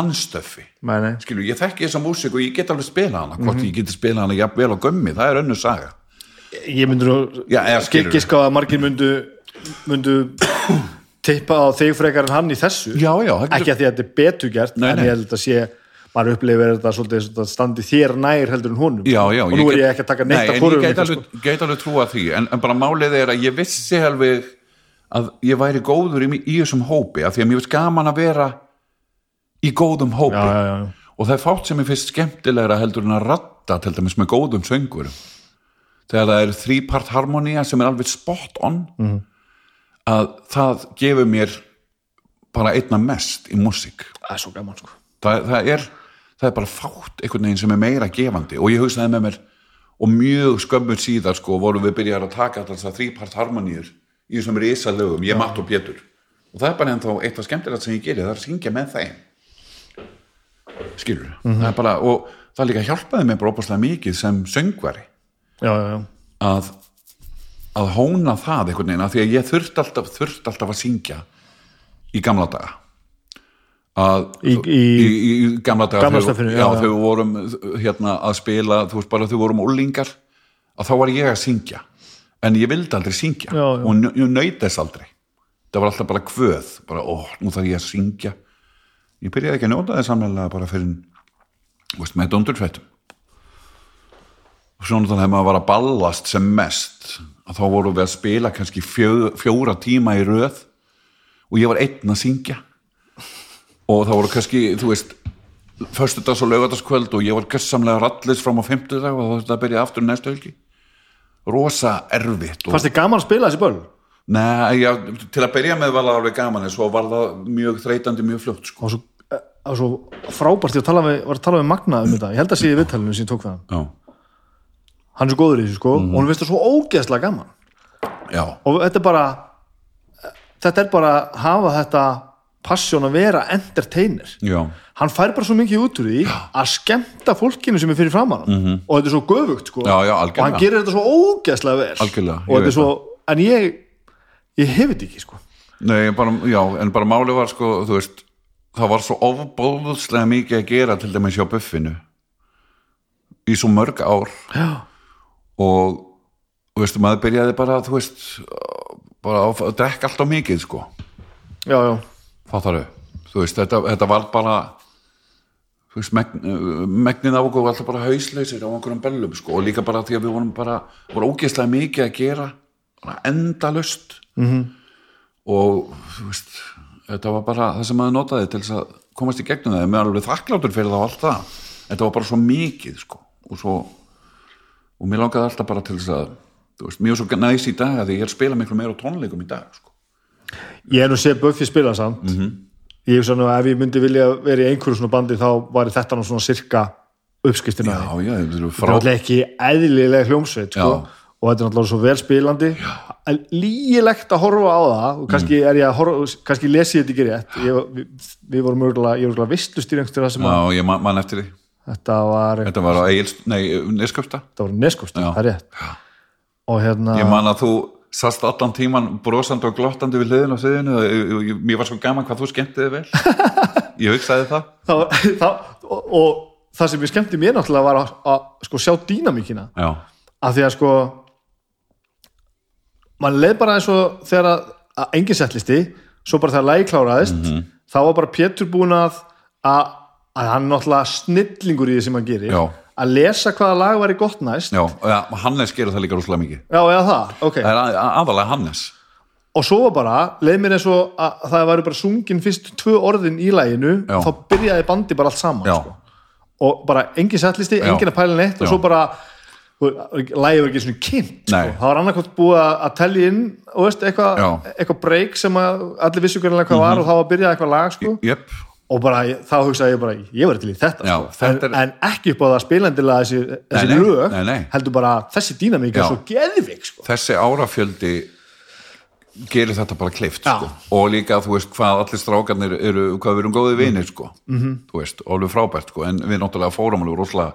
nei. skilur, ég þekki þessa músík og ég get alveg spila hana hvort ég geti spila hana jafnvel á gummi það er önnu saga ég eða skilurðu. giska að margir myndu myndu tippa á þig frekar en hann í þessu. Já, já, ekki að því að þetta er betur gert Nei, en ég held að sé maður upplifir þetta svolítið svona standi þér nær heldur en honum. Já, já, og nú er ég ekki að taka neitt Nei, af en ég get ykkar, alveg, sko. get alveg trúa því en, en bara málið er að ég vissi alveg að ég væri góður í, í þessum hópi af því að mér finnst gaman að vera í góðum hópi. Já, og það er fátt sem ég finnst skemmtilegra heldur en að ratta til dæmis með góðum söngurum þegar það er þrípart harmonía sem er alveg spot on Mhm. að það gefur mér bara einna mest í músík. Það sko. Það, það, er, það er bara fátt einhvern veginn sem er meira gefandi. Og ég hugsaði með mér og mjög skömmur síðar sko vorum við byrjar að taka að þrípart harmoníur í þessum risa lögum, ég, Matt og Pétur. Og það er bara ennþá eitt af skemmtilegt sem ég geri það er að syngja með þeim. Skilur það er bara, og það líka hjálpaði mér bara opaslega mikið sem söngvari já, já, að að hóna það einhvern veginn af því að ég þurft alltaf, þurft alltaf að syngja í gamla daga. Að Í- í- í, gamla daga Gamla þegar- steffinu, já, já, þegar við vorum hérna að spila, þú veist bara þegar við vorum úlingar að þá var ég að syngja. En ég vildi aldrei syngja. Og n- ég naut þess aldrei. Það var alltaf bara kvöð bara, ó, nú þarf ég að syngja. Ég byrjaði ekki að njóta þess samlega bara fyrir veist, með dundurfættum og svo náttúrulega þegar maður var að ballast sem mest að þá vorum við að spila kannski fjó, fjóra tíma í röð og ég var einn að syngja. Og það voru kannski, þú veist föstudags og laugardagskvöld og ég var gössamlega rallis fram á fimmtudag og þetta byrjaði aftur næstu helgi. Rosa erfitt og, fannst þið gaman að spila þessi börn? Nei, já, til að byrja með var það alveg gaman en svo var það mjög þreytandi mjög fljótt sko. og svo, eh, svo frábært ég að tala við, var að tala við Magna um þetta. Ég held að sé í viðtalinu sem ég tók við hann er svo góður í þessu sko. Mhm. og hann finnst það svo ógeðslega gaman. Já, og þetta er bara þetta er bara að hafa þetta passion að vera entertainer. Já. Hann fær bara svo mikið út úr því að skemmta fólkinu sem er fyrir framann mm og þetta er svo göfugt sko. Mhm. Já, og hann gerir þetta svo ógeðslega vel. Algjörlega, og ég er svo, en ég ég hef þetta ekki sko. Nei, bara, já, en bara máli var sko, veist, það var svo ofbóðslega mikið að gera til dæmis hjá buffinu í svo mörg ár. Já, og, þú veist, maður byrjaði bara, þú veist, bara að drekka alltaf mikið, sko, já, já, fattar þau, þú veist, þetta, þetta var bara, þú veist, megn, megnið á okkur var alltaf bara hausleysir á einhverjum bellum, sko, og líka bara því að við vorum bara, voru ógeðslega mikið að gera, endalust -hmm. og, þú veist, þetta var bara það sem maður notaði til þess að komast í gegnum það, mér er alveg þakkláttur fyrir það og allt það, þetta var bara svo mikið, sko, og svo, og mér langaði alltaf bara til þess að, þú veist, er svo næs í dag að ég er að spila miklu meira tónleikum í dag, sko. ég er nú sé Buffy spila samt Mhm. ég hef svona ef ég myndi vilja vera í einhverju svona bandi þá var þetta nú svona sirka uppskristina Já, já, eru þetta er frá... ekki eðlilega hljómsveit sko. Já. og þetta er náttúrulega svo vel spilandi en lígilegt að horfa á það og kannski Mm. er horfa, kannski lesi ég þetta ekki rétt ég, við, við vorum örgulega, til það sem að Já, ég man, man eftir því. Þetta var, Þetta var á Neskjöpsta. þetta var neskost Já. það er rétt og hérna Ég man að þú sast allan tíman brosandi og glottandi við hliðin á sviðinu og mér var svo gaman hvað þú skemmtiði vel. Ég hugsaði það. það, það, og, og það sem ég skemmti mér náttúrulega var að, að sko, sjá dýnamíkina af því að sko mann leið bara eins og þegar að, að engin settlisti svo bara þegar lægi kláraðist Mhm. þá var bara Pétur búin að að, að hann er náttúrulega snillingur í því sem hann gerir Já. að lesa hvaða lag var í gott næst já, ja, Hannes gerir það líka rúslega mikið. já eða það, ok Það er að, aðalega Hannes. og svo var bara, leið mér eins og að, að það væri bara sungin fyrst tvö orðin í læginu Já. þá byrjaði bandi bara allt saman sko. og bara engin settlisti, Já. engin að pæla neitt og svo bara lægi var ekki svona kynnt sko. Það var annarkvæmt búið að telja inn eitthvað. Mhm. eitthva break sem allir vissu hvernig hvað var og þá var að byrja eitthvað lag sko. Jöp, og bara, þá hugsaði ég bara ég var til í þetta, Já, sko. en, er- en ekki upp á það spilandilega þessi, þessi nei, lög nei, nei. heldur bara þessi dýnamík er svo geðvik sko. þessi árafjöldi gerir þetta bara kleift sko. og líka þú veist hvað allir strákarnir eru, hvað við erum góðið vinir sko. Mhm. -hmm. þú veist, alveg frábært sko. en við náttúrulega fórum alveg rosalega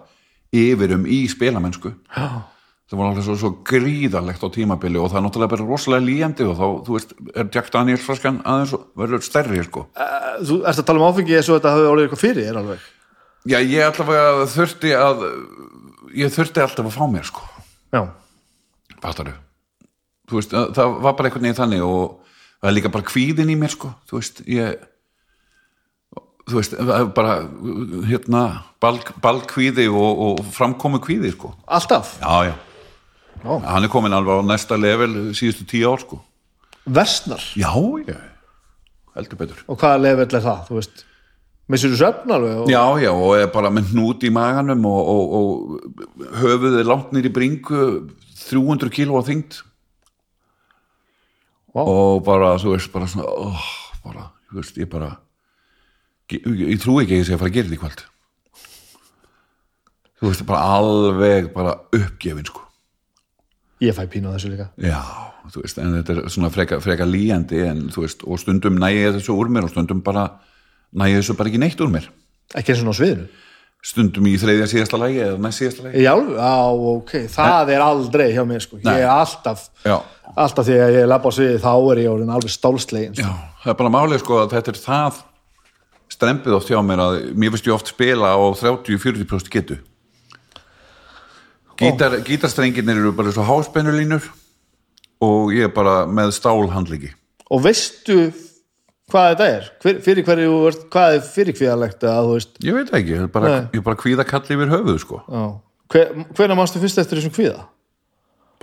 yfir um í spilamennsku Já. Það var alveg svo, svo gríðarlegt á tímabili og það er náttúrulega bara rosalega líjandi og þá, þú veist, er Jack Daniels fraskan aðeins og verður stærri sko. þú ert að tala um áfengi eins og þetta hafi orðið eitthvað fyrir þér alveg já, ég allavega þurfti að ég þurfti alltaf að fá mér sko. já, fattaru þú veist, það, var bara einhvern veginn þannig og það er líka bara kvíðin í mér sko, þú veist, ég þú veist, er bara hérna, balk, balkvíði og, og framkomu kvíði sko. alltaf, já, já, Já. hann er komin alveg á næsta level síðustu tíu ár sko. versnar? Já, já, heldur betur. Og hvaða level er það, þú veist? Missur þú svefn alveg og... já, já, og er bara með hnút í maganum og, og, og höfuð er langt nýr í bringu 300 kíló á þyngd. Vá. og bara, þú veist, bara svona oh, bara, þú veist, ég bara ég, ég trúi ekki að ég sé að fara að gera þetta í kvöld. Þú veist, bara alveg bara uppgefin, sko ég fæ pínu á þessu líka. Já, þú veist, en þetta er svona freka, freka líjandi, en þú veist, og stundum næ ég þessu úr mér og stundum bara næ ég þessu bara ekki neitt úr mér. Ekki eins og á sviðinu? Stundum í þriðja síðasta lagi eða næst síðasta lagi. Já, á, ok, það er aldrei hjá mér sko, ég er alltaf já, alltaf því að ég labba á sviði þá er ég alveg stálslegin sko. já, það er bara málið sko að þetta er það strempið oft hjá mér að mér finnst ég oft spila á 30-40% getu Gítar, gítarstrengirnir eru bara svo háspennulínur og ég er bara með stálhandliki og veistu hvað þetta er? Hver, fyrir hverju, hvað er fyrir kvíðalegt að þú veist? Ég veit ekki, ég er bara, Nei. ég er bara kvíða kalli yfir höfuð sko. Hver, hvernig mástu fyrst eftir þessum kvíða?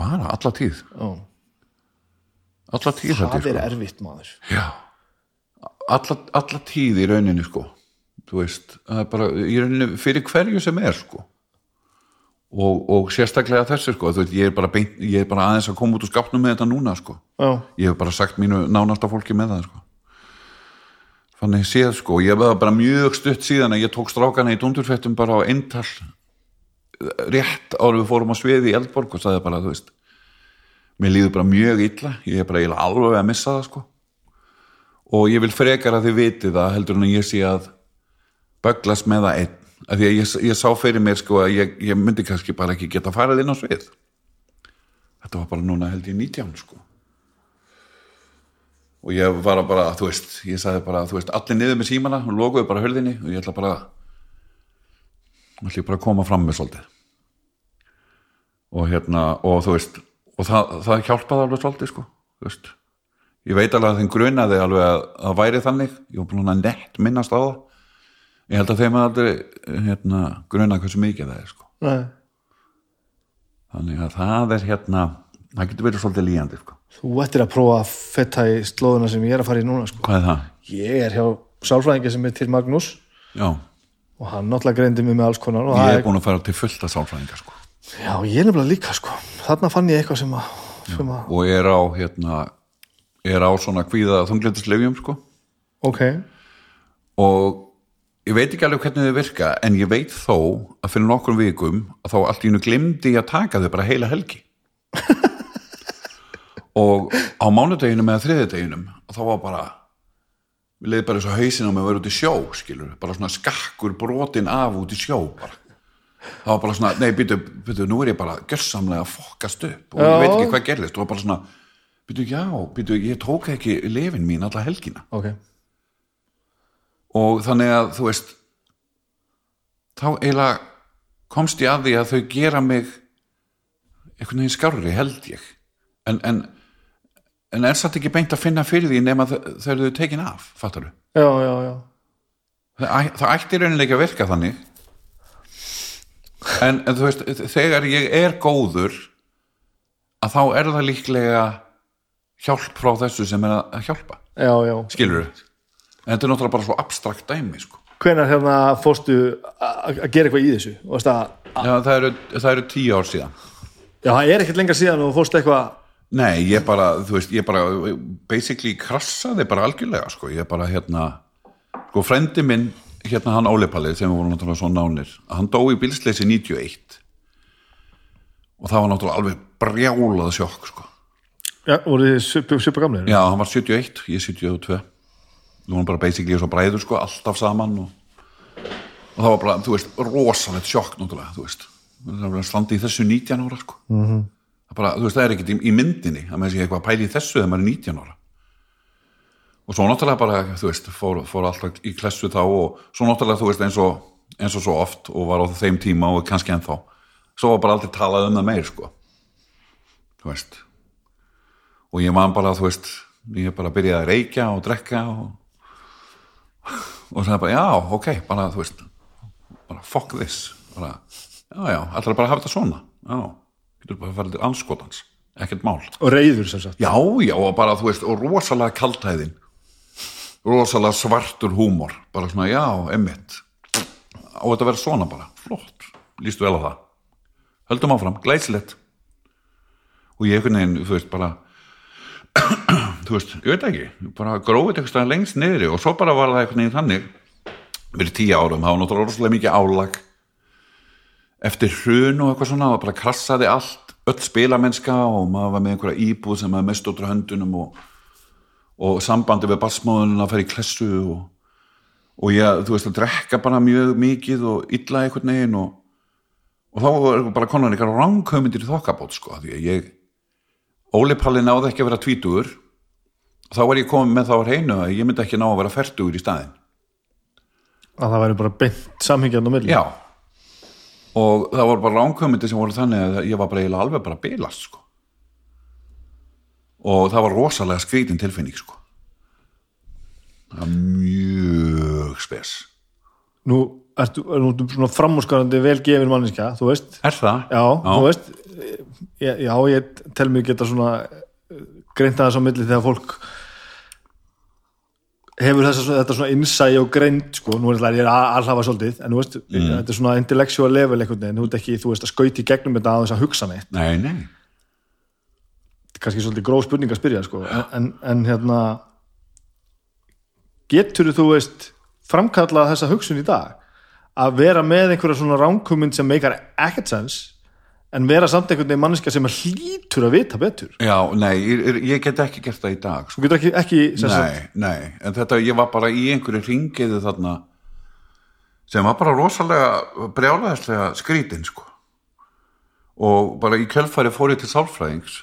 Bara alla tíð. Já. alla tíð það er sko. erfitt maður. Já, alla, alla tíð í rauninni sko. Þú veist, það er bara í rauninni fyrir hverju sem er sko og, og sérstaklega þessu sko veist, ég er beint, ég er bara aðeins að koma út úr skapnum með þetta núna sko. Já, ég hef bara sagt mínu nánasta fólki með það sko. Þannig séð sko, ég var bara mjög stutt síðan að ég tók strákana í dundurfettum bara á eintal rétt en við fórum á sviði í Eldborg og sagði bara, þú veist mér líður bara mjög illa, ég er bara eiginlega alveg að missa það sko. Og ég vil frekar að þið vitið það heldur en að ég sé að böglast með það einn af því að ég, ég sá fyrir mér sko að ég, ég myndi kannski bara ekki geta farið inn á svið. Þetta var bara núna held ég 19 sko. Og ég var bara, þú veist ég sagði bara, þú veist, allir niður með símana og lokuðu bara hörðinni og ég ætla bara ætla ég bara að koma fram með svolítið. Og hérna og þú veist, og það, það hjálpaði alveg svolítið sko, þú veist. Ég veit alveg að þeim grunaði alveg að það væri þannig, ég var búin að nett minnast á það ég held að þeim að aldrei hérna, grunaði hversu mikið það er sko þannig að það er hérna það getur verið svolítið líjandi sko. Þú ættir að prófa að fetta í slóðuna sem ég er að fara í núna sko. hvað er það? Ég er hjá sálfræðingi sem er til Magnús Já, og hann náttúrulega greindi mig með alls konar ég er búin að fara til fullta sálfræðinga sko. Já, ég er nefnilega líka sko. Þarna fann ég eitthvað sem að, sem að og er á hérna, er á svona kvíða þungletuslefjum sko. Ok, og ég veit ekki alveg hvernig þau virka en ég veit þó að fyrir nokkrum vikum að þá allt í hennu glimdi ég að taka þau bara heila helgi. Og á mánudeginum eða þriðudeginum þá var bara við leiði bara eins og hausinn á mig að vera út í sjó skilur, bara svona skakkur brotin af út í sjó bara. Það var bara svona, nei, býtu, býtu, nú er ég bara gjörsamlega að fokkast upp og ég Já. veit ekki hvað gerðist. Og bara svona, býtu, já, býtu, ég tók ekki lifin mín alla helgina. Ok og þannig að þú veist þá eiginlega komst ég að því að þau gera mig einhvern veginn skárri held ég. En, en, en er satt ekki beint að finna fyrir því nema þau- þau tekin af, fattar Já, já, já. Það, það ætti ekki að virka þannig. En, en þú veist þegar ég er góður að þá er það líklega hjálp frá þessu sem er að hjálpa. Já, já. Skilur en þetta er náttúrulega bara svo abstrakt dæmi sko. Hvenær hérna fórstu að gera eitthvað í þessu? Já, það eru, það eru tíu ár síðan. Já, það er ekkert lengar síðan og fórstu eitthvað Nei, ég bara, þú veist, ég bara basically krassaði bara algjörlega sko, ég bara hérna sko, frendi minn, hérna hann Óli Palli sem við vorum náttúrulega svo nánir hann dó í bílsleysi 91 og það var náttúrulega alveg brjálað sjokk sko. Já, voru þið super, gamlir? Já, hann var 71, ég 72 við vorum bara basically svo bræður sko, alltaf saman og, og það var bara, þú veist, rosalegt sjokk náttúrulega, þú veist. Það var að standa í þessu 19 ára sko. mm -hmm. það, bara, veist, það er ekkert í, í myndinni að maður sé eitthvað að pæla í þessu þegar maður er 19 ára. Og svo náttúrulega bara, þú veist, fór, fór alltaf í klessu þá og svo náttúrulega, þú veist, eins og eins og svo oft og var á þeim tíma og kannski ennþá. Svo var bara aldrei talað um það meir sko. Þú veist. Og ég man bara, þú veist ég bara byrjaði að reykja og drekka og, og sagði bara, já, ok, bara, þú veist bara fuck this. Bara, já, já, ætlar bara hafa þetta svona? Já, getur bara að fara til anskotans ekkert mál. Og reyður sem sagt. Já, já, og bara, þú veist, og rosalega kaltæðin rosalega svartur húmor. Bara svona, já, emmitt á þetta vera svona bara? Flott, lístu vel á það. Höldum áfram, glæsilegt. Og ég einhvern veginn, þú veist, bara þú veist, ég veit ekki bara grófið eitthvað lengst niðri og svo bara var það einhvern veginn þannig fyrir tíu árum, það var náttúrulega rosalega mikið álag eftir hrun og eitthvað svona, það bara krassaði allt öll spilamennska og maður var með einhverja íbúð sem maður mest ótrú höndunum og, og sambandi við bassmóðunum að fara í klessu og, og ég, þú veist, að drekka bara mjög mikið og illa einhvern veginn og, og þá var bara konar einhverja rángkömyndir í þokkabót, sko, því að ég Óli Palli náði ekki að vera tvítugur. Þá var ég komið með þá að reynu að ég myndi ekki ná að vera fertugur í staðin að það væri bara beint samhengjan á milli. Já. Og það voru bara ránkvömyndi sem voru þannig að ég var bara eiginlega alveg bara bilast sko. og það var rosalega skrítin tilfinning sko. það var mjög spes. Nú ertu, er nú svona framúskarandi velgefin manniska, þú veist. Er það? já, þú veist já, ég tel mig geta svona greinta þess á milli þegar fólk hefur þessa, þetta svona innsæi og greind sko, nú er þetta ég er að alhafa svolítið en veist, þetta er svona intellectual level einhvern veginn, þú veist ekki, þú veist að skauti í gegnum þetta að þess að hugsa neitt, Nei, nei. Kannski svolítið gróð spurning að spyrja sko, en, en, en hérna getur þú veist framkallað þessa hugsun í dag? Að vera með einhverja svona ránkumynd sem meikar ekkert sens en vera samt einhvern veginn manneska sem er hlýtur að vita betur. Já, nei, ég, ég get ekki gert það í dag sko. þú getur ekki, ekki sem sagt, Nei, nei, en þetta, ég var bara í einhverju ringiðu þarna sem var bara rosalega brjálæðislega skrítin sko. Og bara í kjölfæri fór ég til sálfræðings.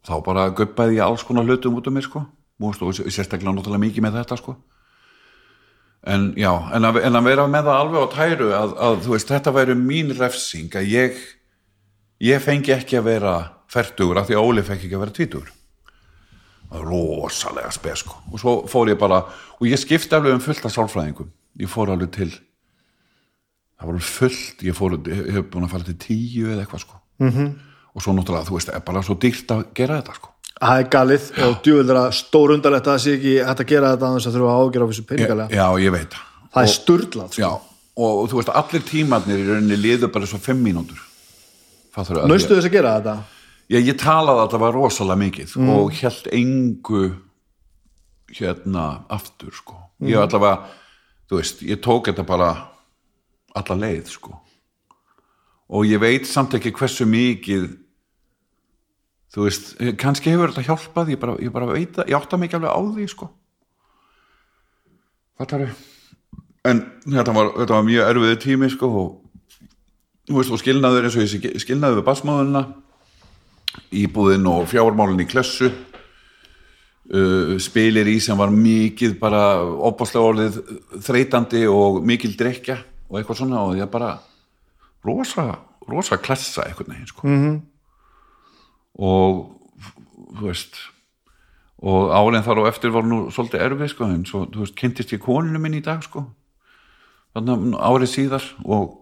Og þá bara guppaði ég alls konar hlutum út um mig sko. Og sérstaklega náttúrulega mikið með þetta sko. En já, en að, en að vera með það alveg á tæru að, að þú veist, þetta væri mín refsing að ég ég fengi ekki að vera færtugur af því að Óli fekk ekki að vera tvítugur það var rosalega spes sko. og svo fór ég bara og ég skipti alveg um fullt af sálfræðingum ég fór alveg til það var alveg fullt ég, fór, ég hef búin að fara til tíu eða eitthvað sko. -hmm. og svo náttúrulega þú veist er bara svo dýrt að gera þetta sko. það er galið og djúvildur að stór undarlegt að það sé ekki hægt að gera þetta þess að þurfa að ágjöra á þessu peningalega já ég veit það er sturlað sko. já, og, og þú veist allir tímarnir í rauninni liðu bara svo fimm mínútur naustu þess að gera þetta Já, ég talaði að það var rosalega mikið og held engu hérna aftur sko. Ég allavega, þú veist, ég tók þetta bara alla leið sko. Og ég veit samt ekki hversu mikið þú veist, kannski hefur þetta hjálpað, ég bara, ég bara veit það, ég átta mikið alveg á því sko. Fattaru? En þetta var, þetta var mjög erfiði tími sko og þú veist, og skilnaður eins og ég skilnaður við basmáðuna íbúðin og fjármálin í klessu uh, spilir í sem var mikið bara opaslega orðið þreytandi og mikil drekja og eitthvað svona og ég bara rosa, rosa klessa eitthvað neginn sko. mm -hmm. og þú veist og árin þar og eftir var nú svolítið erfið sko en svo, þú veist, kynntist ég koninu minn í dag sko þannig árið síðar og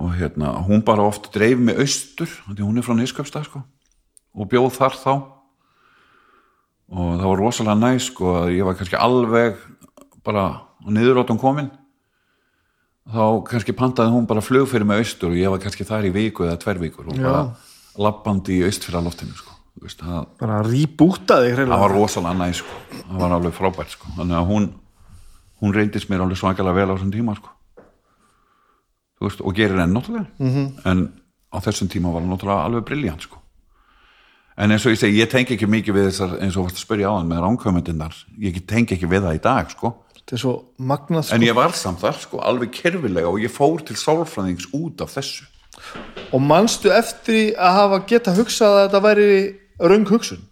og hérna, hún bara oft dreif mig austur, hún er frá Nýskapstað sko, og bjóð þar þá. Og það var rosalega næst sko, að ég var kannski alveg bara niðurótum komin þá kannski pantaði hún bara flug fyrir mig austur og ég var kannski þar í viku eða tver vikur og Já. bara lappandi í austfyrraloftinu sko, Þú veist, það, bara rýbúta þig það var rosalega næst sko, það var alveg frábært sko, þannig að hún hún reyndist mér alveg svakalega vel á þessum tíma sko veist, og gerir enn náttúrulega -hmm. en á þessum tíma var hann náttúrulega alveg briljant sko. en eins og ég segi, ég tengi ekki mikið við þessar eins og varst að spyrja á hann með ránkvæmendinnar ég tengi ekki við það í dag sko. magnað sko. en ég var samt þar sko, alveg kerfilega og ég fór til sálfræðings út af þessu og manstu eftir að hafa geta hugsað að þetta væri röng hugsun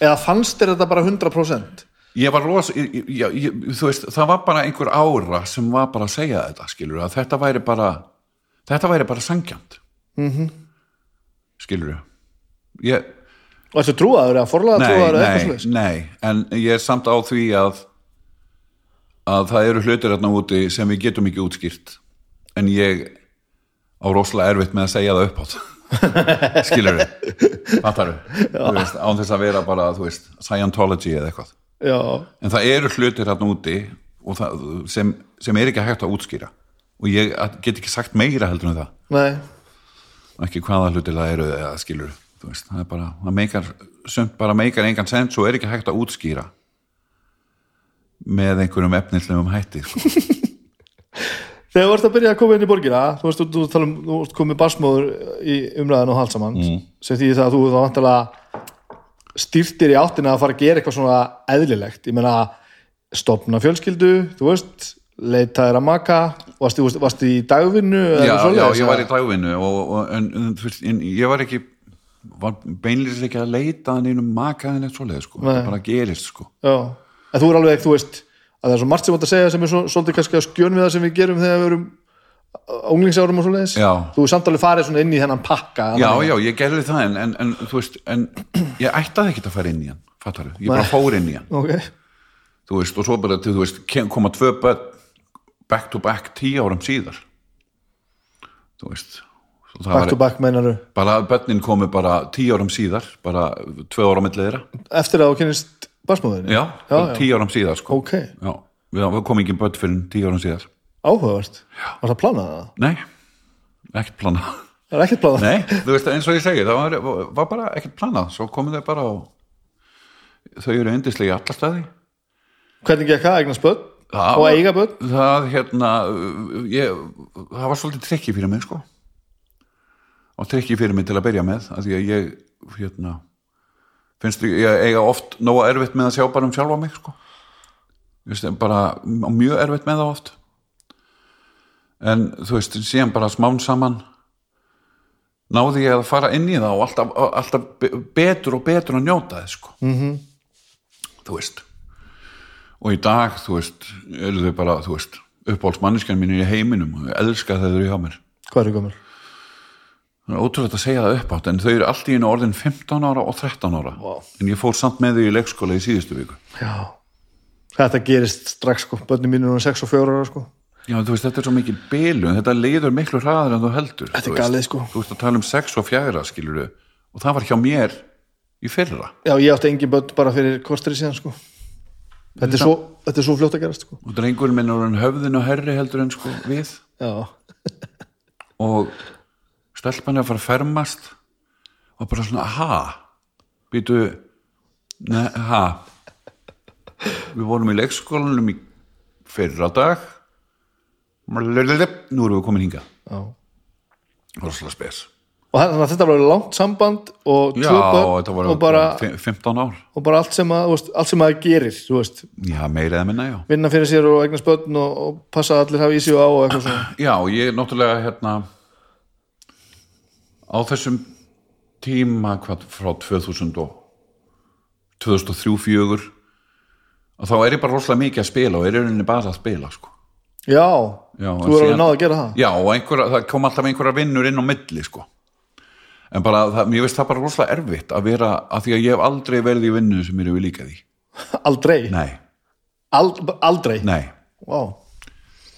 eða fannst þér þetta bara 100% ég var rosa, ég, ég, ég, þú veist það var bara einhver ára sem var bara að segja þetta skilur, að þetta væri bara þetta væri bara sangjant mm -hmm. skilur ég, og þetta trúaður eða forlaða nei, trúaður eða eitthvað svoleiðis? nei. En ég er samt á því að að það eru hlutir hérna úti sem við getum ekki útskýrt. En ég á rosalega erfitt með að segja það upphátt. Skilur við fattar við, án þess að vera bara þú veist, Scientology eða eitthvað. Já, en það eru hlutir hérna úti það, sem, sem er ekki hægt að útskýra og ég get ekki sagt meira heldur en það nei ekki hvaða hlutir það eru eða skilur veist, það er bara, það meikar sumt bara meikar engan sens og er ekki hægt að útskýra með einhverjum efnislegum hætti sko. Þegar þú ert að byrja að koma inn í borgina þú veist, þú, þú, tala um, þú ert komið barsmóður í umræðan og halsamann mm. sem því það að þú þá vantilega stýrtir í áttina að fara að gera eitthvað svona eðlilegt, ég meina stopna fjölskyldu, þú veist leitaðir að maka varstu, varstu, í dagvinnu já, já, ég var í dagvinnu og, og, en, en, en ég var ekki var beinlýs ekki að leita að neinum makaðin eitt svoleið sko, Nei. það bara gerist sko. Já, en þú er alveg, þú veist að það er svo margt sem ert að segja sem er svo, svolítið kannski að skjön við það sem við gerum þegar við erum unglingsárum og svoleiðis. Þú er samt alveg farið svona inn í þennan pakka já, já, ég gerði það en, en, en þú veist, en ég ættaði ekki að fara inn í hann fattar ég bara fór inn í hann. Ok, þú veist, og svo bara til, þú veist, koma tvö börn back to back tíu árum síðar. Þú veist back to back meinaru bara börnin komu bara tíu árum síðar bara tvö ára milli þeirra. Eftir að þú kynist barsmóðinni já, já, já. tíu árum síðar sko. Ok, já, við, komum ekki börn fyrir tíu árum síðar. Áhugavert. Var það planað það? nei, ekkert planað. Það er ekkert planað. Nei, þú veist, eins og ég segi það var, var bara ekkert planað, svo komu þau bara og þau eru endislega í alla staði. Hvernig gekk það, eignast börn Það og eiga börn? það hérna ég, það var svolítið trikki fyrir mig sko. Og trikki fyrir mig til að byrja með að ég hérna finnst ég ég eiga oft nóga erfitt með að sjá bara um sjálfa mig sko. Ég veist, bara mjög erfitt með það oft. En þú veist síðan bara smán saman náði ég að fara inn í það og alltaf, alltaf be- betur og betur að njóta þess sko. Mm -hmm. þú veist og í dag, þú veist, eru þau bara, þú veist, uppáhaldsmanneskjan mín í heiminum og ég elska þau eru hjá mér. hvað er gömur? Það er ótrúlega að segja það uppátt, en þau eru allt í einu orðin 15 ára og 13 ára. Vá. En ég fór samt með þau í leikskóla í síðustu viku. já, þetta gerist strax sko, börnum mínu er 6 og 4 ára sko Já, þú veist, þetta er svo mikil bilu, en þetta leiður miklu hraðar en þú heldur. Þetta er galið, sko. Þú veist að tala um 6 og 4, skilur þau, og það var hjá mér í fyrra. já, ég átti engin börn bara fyrir korstri síðan sko þetta er svo, þetta er svo fljótt að gerast sko. Og drengurinn minn er höfðin og herri heldur en sko við. já, og stelpan er að fara að fermast og bara svona, ha býtu ne, ha við vorum í leikskólanum í fyrra dag. Nú erum við komin hinga já. Rosalega spes og þannig að þetta var langt samband og var og, bara, fi- 15 ár. og bara allt sem að, allt sem að gerir já, meira eða minna, já. Vinna fyrir sér og eignast börn og, og passa að allir hafa í sig og á og eitthvað svona. Já, ég er náttúrulega hérna á þessum tíma hvað frá 2000 og 2003-2004 og þá er ég bara rosalega mikið að spila og er rauninni bara að spila sko. já, Já, þú er alveg síðan- náð að gera það. Já og einhver, það kom alltaf einhverja vinnur inn á milli sko. En bara, það, mér veist það bara rosalega erfitt að vera, að því að ég hef aldrei verið í vinnu sem mér hefur líka því. Aldrei, nei, Ald, aldrei? Nei, Vá.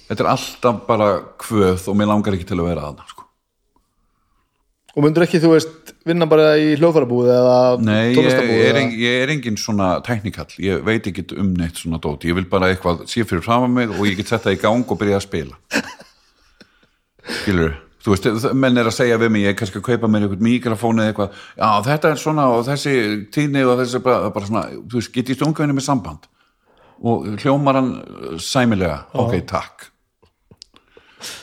þetta er alltaf bara kvöð og mér langar ekki til að vera þarna sko. og myndur ekki, þú veist, vinna bara í hljóðfærabúð eða Nei, ég er, ég er engin svona teknikall, ég veit ekki um neitt svona dót, ég vil bara eitthvað sé fyrir fram að mig og ég get sett það í gang og byrja að spila. Skilur þú veist, það- menn er að segja við mig ég er kannski að kaupa mér eitthvað mikrofón eða eitthvað. Já, þetta er svona og þessi tíni og þessi bara, bara svona, þú veist, get ég stungveinu með samband? Og hljómar hann uh, sæmilega, ok, takk.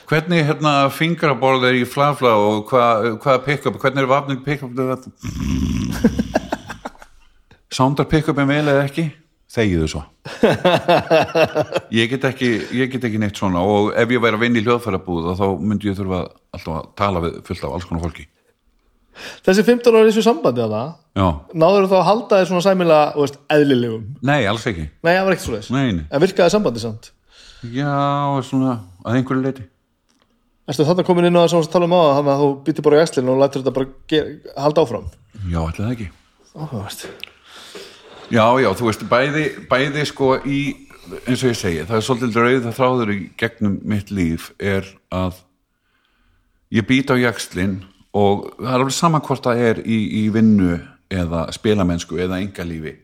Hvernig hérna fingraborð er í flafla og hvað hva pick-up, hvernig er vafning pick-up soundar pick-upin vel eða ekki þegiðu svo. Ég get ekki ég get ekki neitt svona og ef ég væri að vinna í hljóðfærabúð þá myndi ég þurfa alltaf að tala við fullt af alls konar fólki. Þessi 15 ára í þessu sambandi að það já, náður þá að halda þér svona sæmilega þú veist, eðlilegum, nei, alls ekki. Nei, það var ekkert svo þess nei, nei. en virkaði sambandi samt? Já, svona að einhverju leiti Erstu þarna komin inn á það sem við tala um á þannig að þú býttir bara í æslinu og lætur þetta bara halda áfram? Já, það ekki. Áhugavert Já, já, þú veist, bæði, bæði sko í eins og ég segi, það er svolítið rauð það þráður í gegnum mitt líf er að ég být á jakslinn og það er alveg saman hvort það er í, í vinnu eða spilamennsku eða engalífi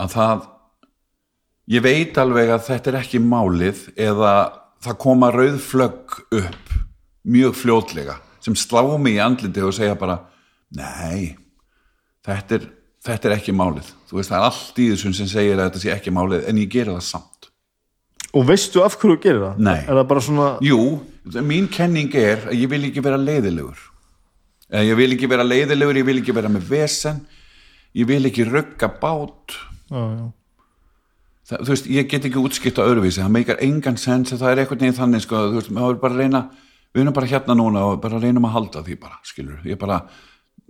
að það ég veit alveg að þetta er ekki málið eða það koma rauð flögg upp mjög fljótlega sem slá mig í andliti og segja bara nei, þetta er, þetta er ekki málið þú veist það er allt í þessum sem segir að þetta sé ekki málið en ég gera það samt og veistu af hverju þú gerir það? Nei. er það bara svona Jú, mín kenning er að ég vil ekki vera leiðilegur eða ég vil ekki vera leiðilegur, ég vil ekki vera með vesen ég vil ekki rugga bát já, já. það, þú veist, ég get ekki útskipt á öðruvísi það meikar engan sens það er eitthvað neginn þannig sko, þú veist, maður er bara að reyna við erum bara hérna núna og bara reynum að halda því bara, skilur, ég bara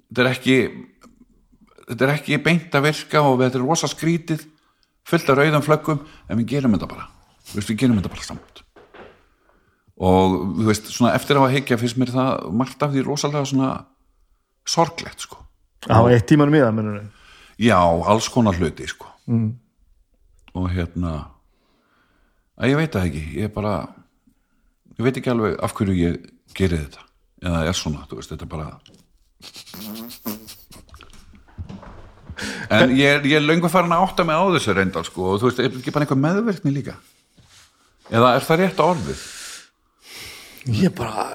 þetta er ekki þetta er ekki beint að virka og þetta er rosa skrítið fullt af rauðum flöggum en við gerum þetta bara, við gerum þetta bara samt. Og þú veist, svona eftir að higgja finnst mér það margt af því rosalega svona sorglegt, sko. Á eitt tímanum í það mennur Já, alls konar hluti sko. mm. og hérna að ég veit það ekki. Ég bara ég veit ekki alveg af hverju ég gerir þetta. Eða er svona, þú veist, þetta er bara en ég ég er löngu farin að átta mig á þessu reyndar sko, og þú veist, er ekki bara einhver meðverkni líka? Eða er það rétt orðið? Ég bara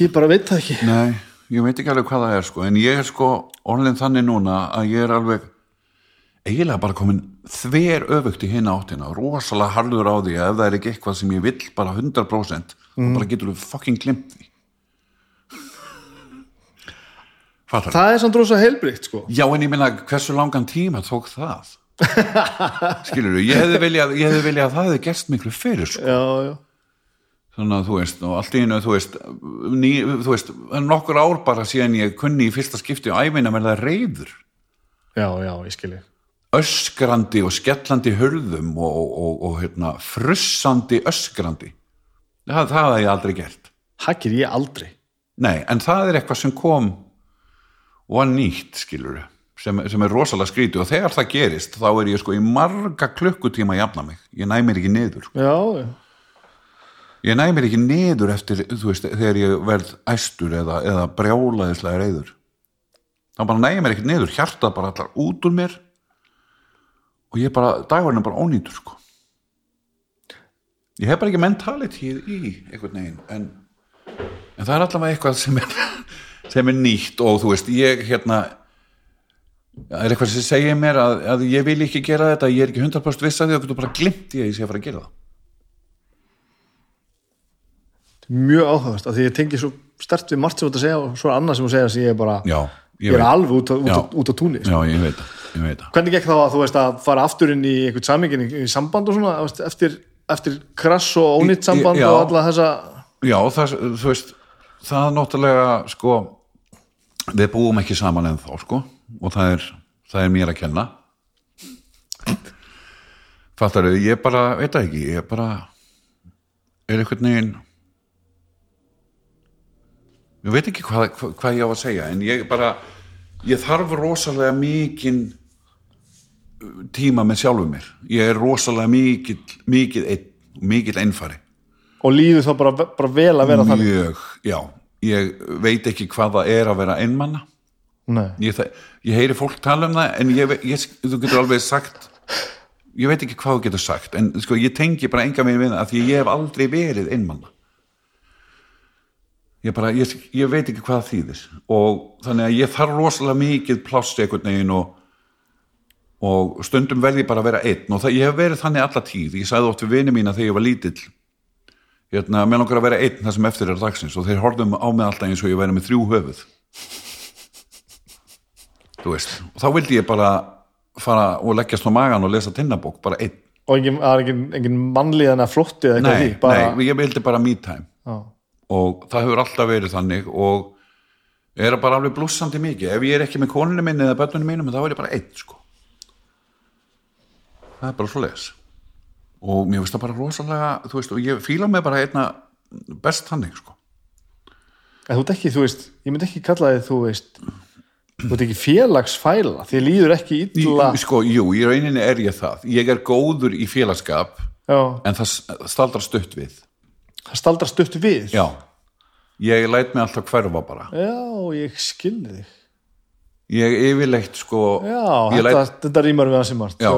ég bara veit það ekki. Nei, ég veit ekki alveg hvað það er sko, en ég er sko orðin þannig núna að ég er alveg eiginlega bara komin þver öfugt í hinn áttina, rosalega harður á því að ef það er ekki eitthvað sem ég vill bara 100% mm. bara getur þú fucking glimt því Fattar það er samt rosa heilbrikt sko. Já, en ég meina hversu langan tíma tók það? Skilur þú, ég hefði viljað viljað að það hefði gerst miklu fyrir sko. já, já. Þannig að þú veist, og allt í einu þú veist, ný, þú veist nokkur ár bara síðan ég kunni í fyrsta skipti á æfina verða reyður já, já, ég skilji öskrandi og skellandi hurðum og, og, og, og hérna, frussandi öskrandi. Það, það hafði ég aldrei gert. Það ger ég aldrei? Nei, en það er eitthvað sem kom og var nýtt, skilur sem, sem er rosalega skrítið. Og þegar það gerist þá er ég sko í marga klukkutíma að jafna mig, ég næ mér ekki niður. Sko. já, já. Ég næ mér ekki niður eftir þú veist, þegar ég verð æstur eða, eða brjálaðislega reyður þá bara næ ég mér ekki niður. Hjartað bara allar út úr mér. Og ég bara, dagurinn er bara ónýtur sko. Ég hef bara ekki mentalitíð í einhvern veginn en, en það er allavega eitthvað sem er sem er nýtt og þú veist, ég hérna er eitthvað sem segir mér að, að ég vil ekki gera þetta ég er ekki 100% viss að því og þú bara glimt ég að ég sé að fara að gera það mjög áhugast af því ég tengi svo stert við margt sem þú ert að segja og svo er annað sem þú segja sem ég er bara já, ég er veit. alveg út, út, Já. út á túnni sko. já, ég veit það, ég veit það hvernig gekk þá að þú veist að fara aftur inn í einhvern samingin í, samband og svona veist, eftir, eftir krass og ónýtt samband já. og alla þessa Já, það, þú veist, það er náttúrulega, sko, við búum ekki saman ennþá, sko, og það er, það er mér að kenna. Fattar þau, ég bara, veit það ekki, ég bara, er einhvern veginn, ég veit ekki hvað, hvað, hvað ég á að segja, en ég bara, ég þarf rosalega mikinn tíma með sjálfum mér. Ég er rosalega mikið, mikið einn, mikið einfari. og líður þá bara, bara vel að vera þannig mjög, já ég veit ekki hvað það er að vera einmanna ég, ég heyri fólk tala um það en ég, ég, þú getur alveg sagt ég veit ekki hvað þú getur sagt en sko, ég tengi bara enga megin við það því ég hef aldrei verið einmanna ég bara, ég, ég veit ekki hvað það þýðir. Og þannig að ég þarf rosalega mikið pláss einhvern veginn og og stundum verði ég bara að vera einn. Og það, ég hef verið þannig alla tíð. Ég sagði oft við vini mína þegar ég var lítill hérna, með langar að vera einn það sem eftir er dagsins og þeir horfðum á mig alltaf eins og ég væri með þrjú höfuð. Þú veist og þá vildi ég bara fara og leggjast á magan og lesa tinnabók, bara einn. Og engin, engin, engin mannlíðan að flotti eða eitthvað því bara, nei, ég vildi bara me time. Já. og það hefur alltaf verið þannig og er bara alveg blússandi mikið. Ef ég er ekki með konunni minni eða börnunni mínum þá er ég bara einn sko. Það er bara svo leis og mér finnst það bara rosalega þú veist, og ég fíla mig bara einna best þannig sko. En þú ert ekki, þú veist, ég myndi ekki kalla þið, þú veist þú ert ekki félagsfæla þið líður ekki illa. Í- sko, jú, í rauninni er ég það. Ég er góður í félagskap já, en það staldrar stutt við. Það staldra stutt við? Já, ég læt mig alltaf hverfa bara. Já ég skilði þig ég yfirleitt sko já, þetta, læt, þetta rýmar við að sem margt já,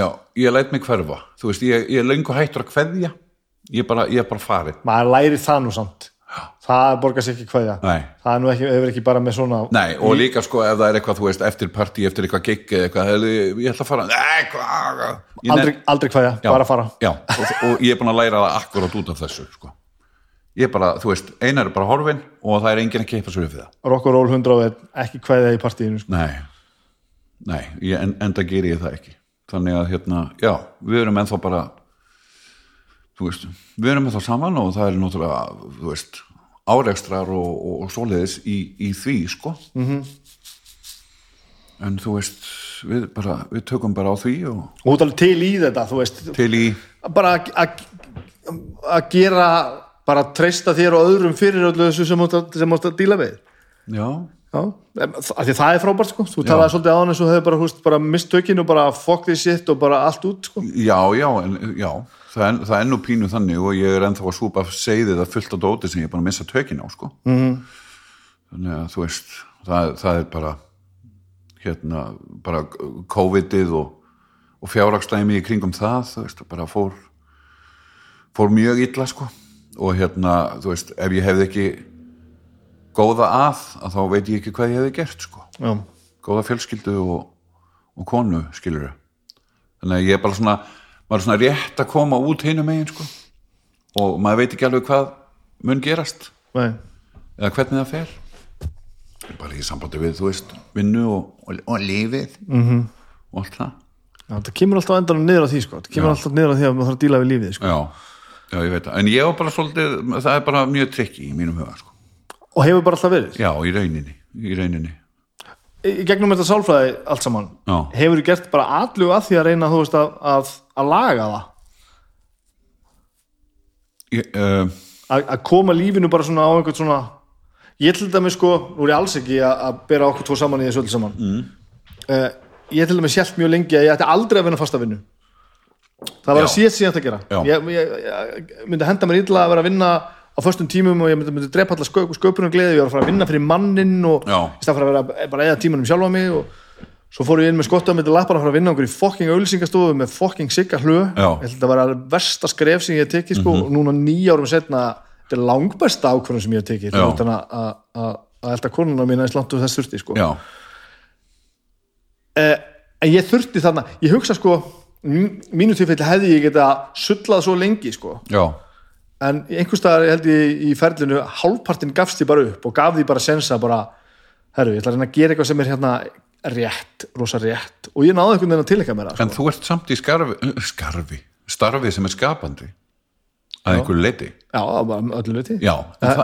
já, ég læt mig hverfa þú veist, ég, ég löngu hættur að kveðja ég er bara, bara farin maður læri það nú samt. Það borgar sér ekki kveðja. Nei. það er nú ekki, ekki bara með svona Nei, og líka sko ef það er eitthvað, þú veist, eftir partí, eftir eitthvað gig eða eitthvað, ég ætla að fara Nei, hvað? Ég aldrei, aldrei kveðja, Já, bara fara. Já, og, og ég er búin að læra það akkurat út af þessu sko. Ég er bara, þú veist, einar er bara horfin og það er enginn að keipa upp við það rock og roll 100 og einn, ekki kveðja í partíinu sko. Nei, nei, ég, en, enda geri ég það ekki Þannig að, hérna, já, við erum ennþá bara þú veist, við erum ennþá saman og það er náttúrulega, þú veist árekstrar og, og, og svoleiðis í, í því, sko -hmm. Mhm. En þú veist, við bara, við tökum bara á því og og þú alveg til í þetta, þú veist til í bara að gera bara treysta þér og öðrum fyrir öllu þessu sem þú ert að díla við. Já, Já, því það er frábært sko. Þú talaði svolítið á hann eins og hefur bara, bara mist tökinn og bara fuck this shit og bara allt út sko. Já, já, en, já. Það, er, það er nú pínu þannig og ég er ennþá að súpa segðið að fullt á dóti sem ég er bara að missa tökin á sko. mm. þannig að þú veist það, það er bara hérna, bara COVID-ið og, og fjárhagslæmi í kringum það þú veist, bara fór fór mjög illa sko og hérna, þú veist, ef ég hefði ekki góða að, að þá veit ég ekki hvað ég hefði gert sko. Já, góða fjölskyldu og, og konu skilur þannig að ég er bara svona maður er svona rétt að koma út hinum megin sko. og maður veit ekki alveg hvað mun gerast. Nei. Eða hvernig það fer. Bara í sambandi við, þú veist, vinnu og, og, og lífið. -hmm. og allt það. Já, það kemur alltaf endan niður á því sko. Það kemur alltaf niður á því að maður þarf að díla við lífið sko. já, já, ég veit það, en ég var bara svolítið það er bara mjög trikki í mínum huga sko. og hefur bara alltaf verið já, í rauninni, í rauninni í gegnum þetta sálfræði allt saman Já. hefur þú gert bara allu að því að reyna veist, að, að, að laga það ég, uh, að, að koma lífinu bara svona á einhvern svona ég til dæmis sko, nú er ég alls ekki að, að bera okkur tvo saman í þessu öll saman mm. ég til dæmis sjálf mjög lengi að ég ætti aldrei að vinna fasta vinnu það var að síðan síðan að gera. Já. ég, ég, ég myndi henda mér illa að vera að vinna á föstum tímum og ég myndi, myndi drepa allar sköp, sköpunum gleði, ég var að fara að vinna fyrir mannin og Já. í stað fyrir að vera bara eða tímanum sjálfa mig og svo fór ég inn með skotta með lappar að fara að vinna okkur í fokking auðlýsingastofu með fokking sigga hlu ég það var versta skref sem ég hef tekið sko, og núna nýja árum setna þetta er langbesta ákvörðum sem ég hef tekið. Utan að- að elda konuna mína eins langt og þess þurfti sko. eh, en ég þurfti þarna ég hugsa sko, mínu tilfelli hefði ég geta sullað svo lengi sko. Já, en í einhvers staðar held ég í ferlinu hálfpartin gafst ég bara upp og gaf því bara sensa bara, herru, ég ætla að reyna að gera eitthvað sem er hérna rétt, rosa rétt. Og ég náði einhvern veginn að tilhengja mér það en sko. þú ert samt í skarfi, skarfi starfi sem er skapandi að einhverju leiti já, öllu viti já, en það,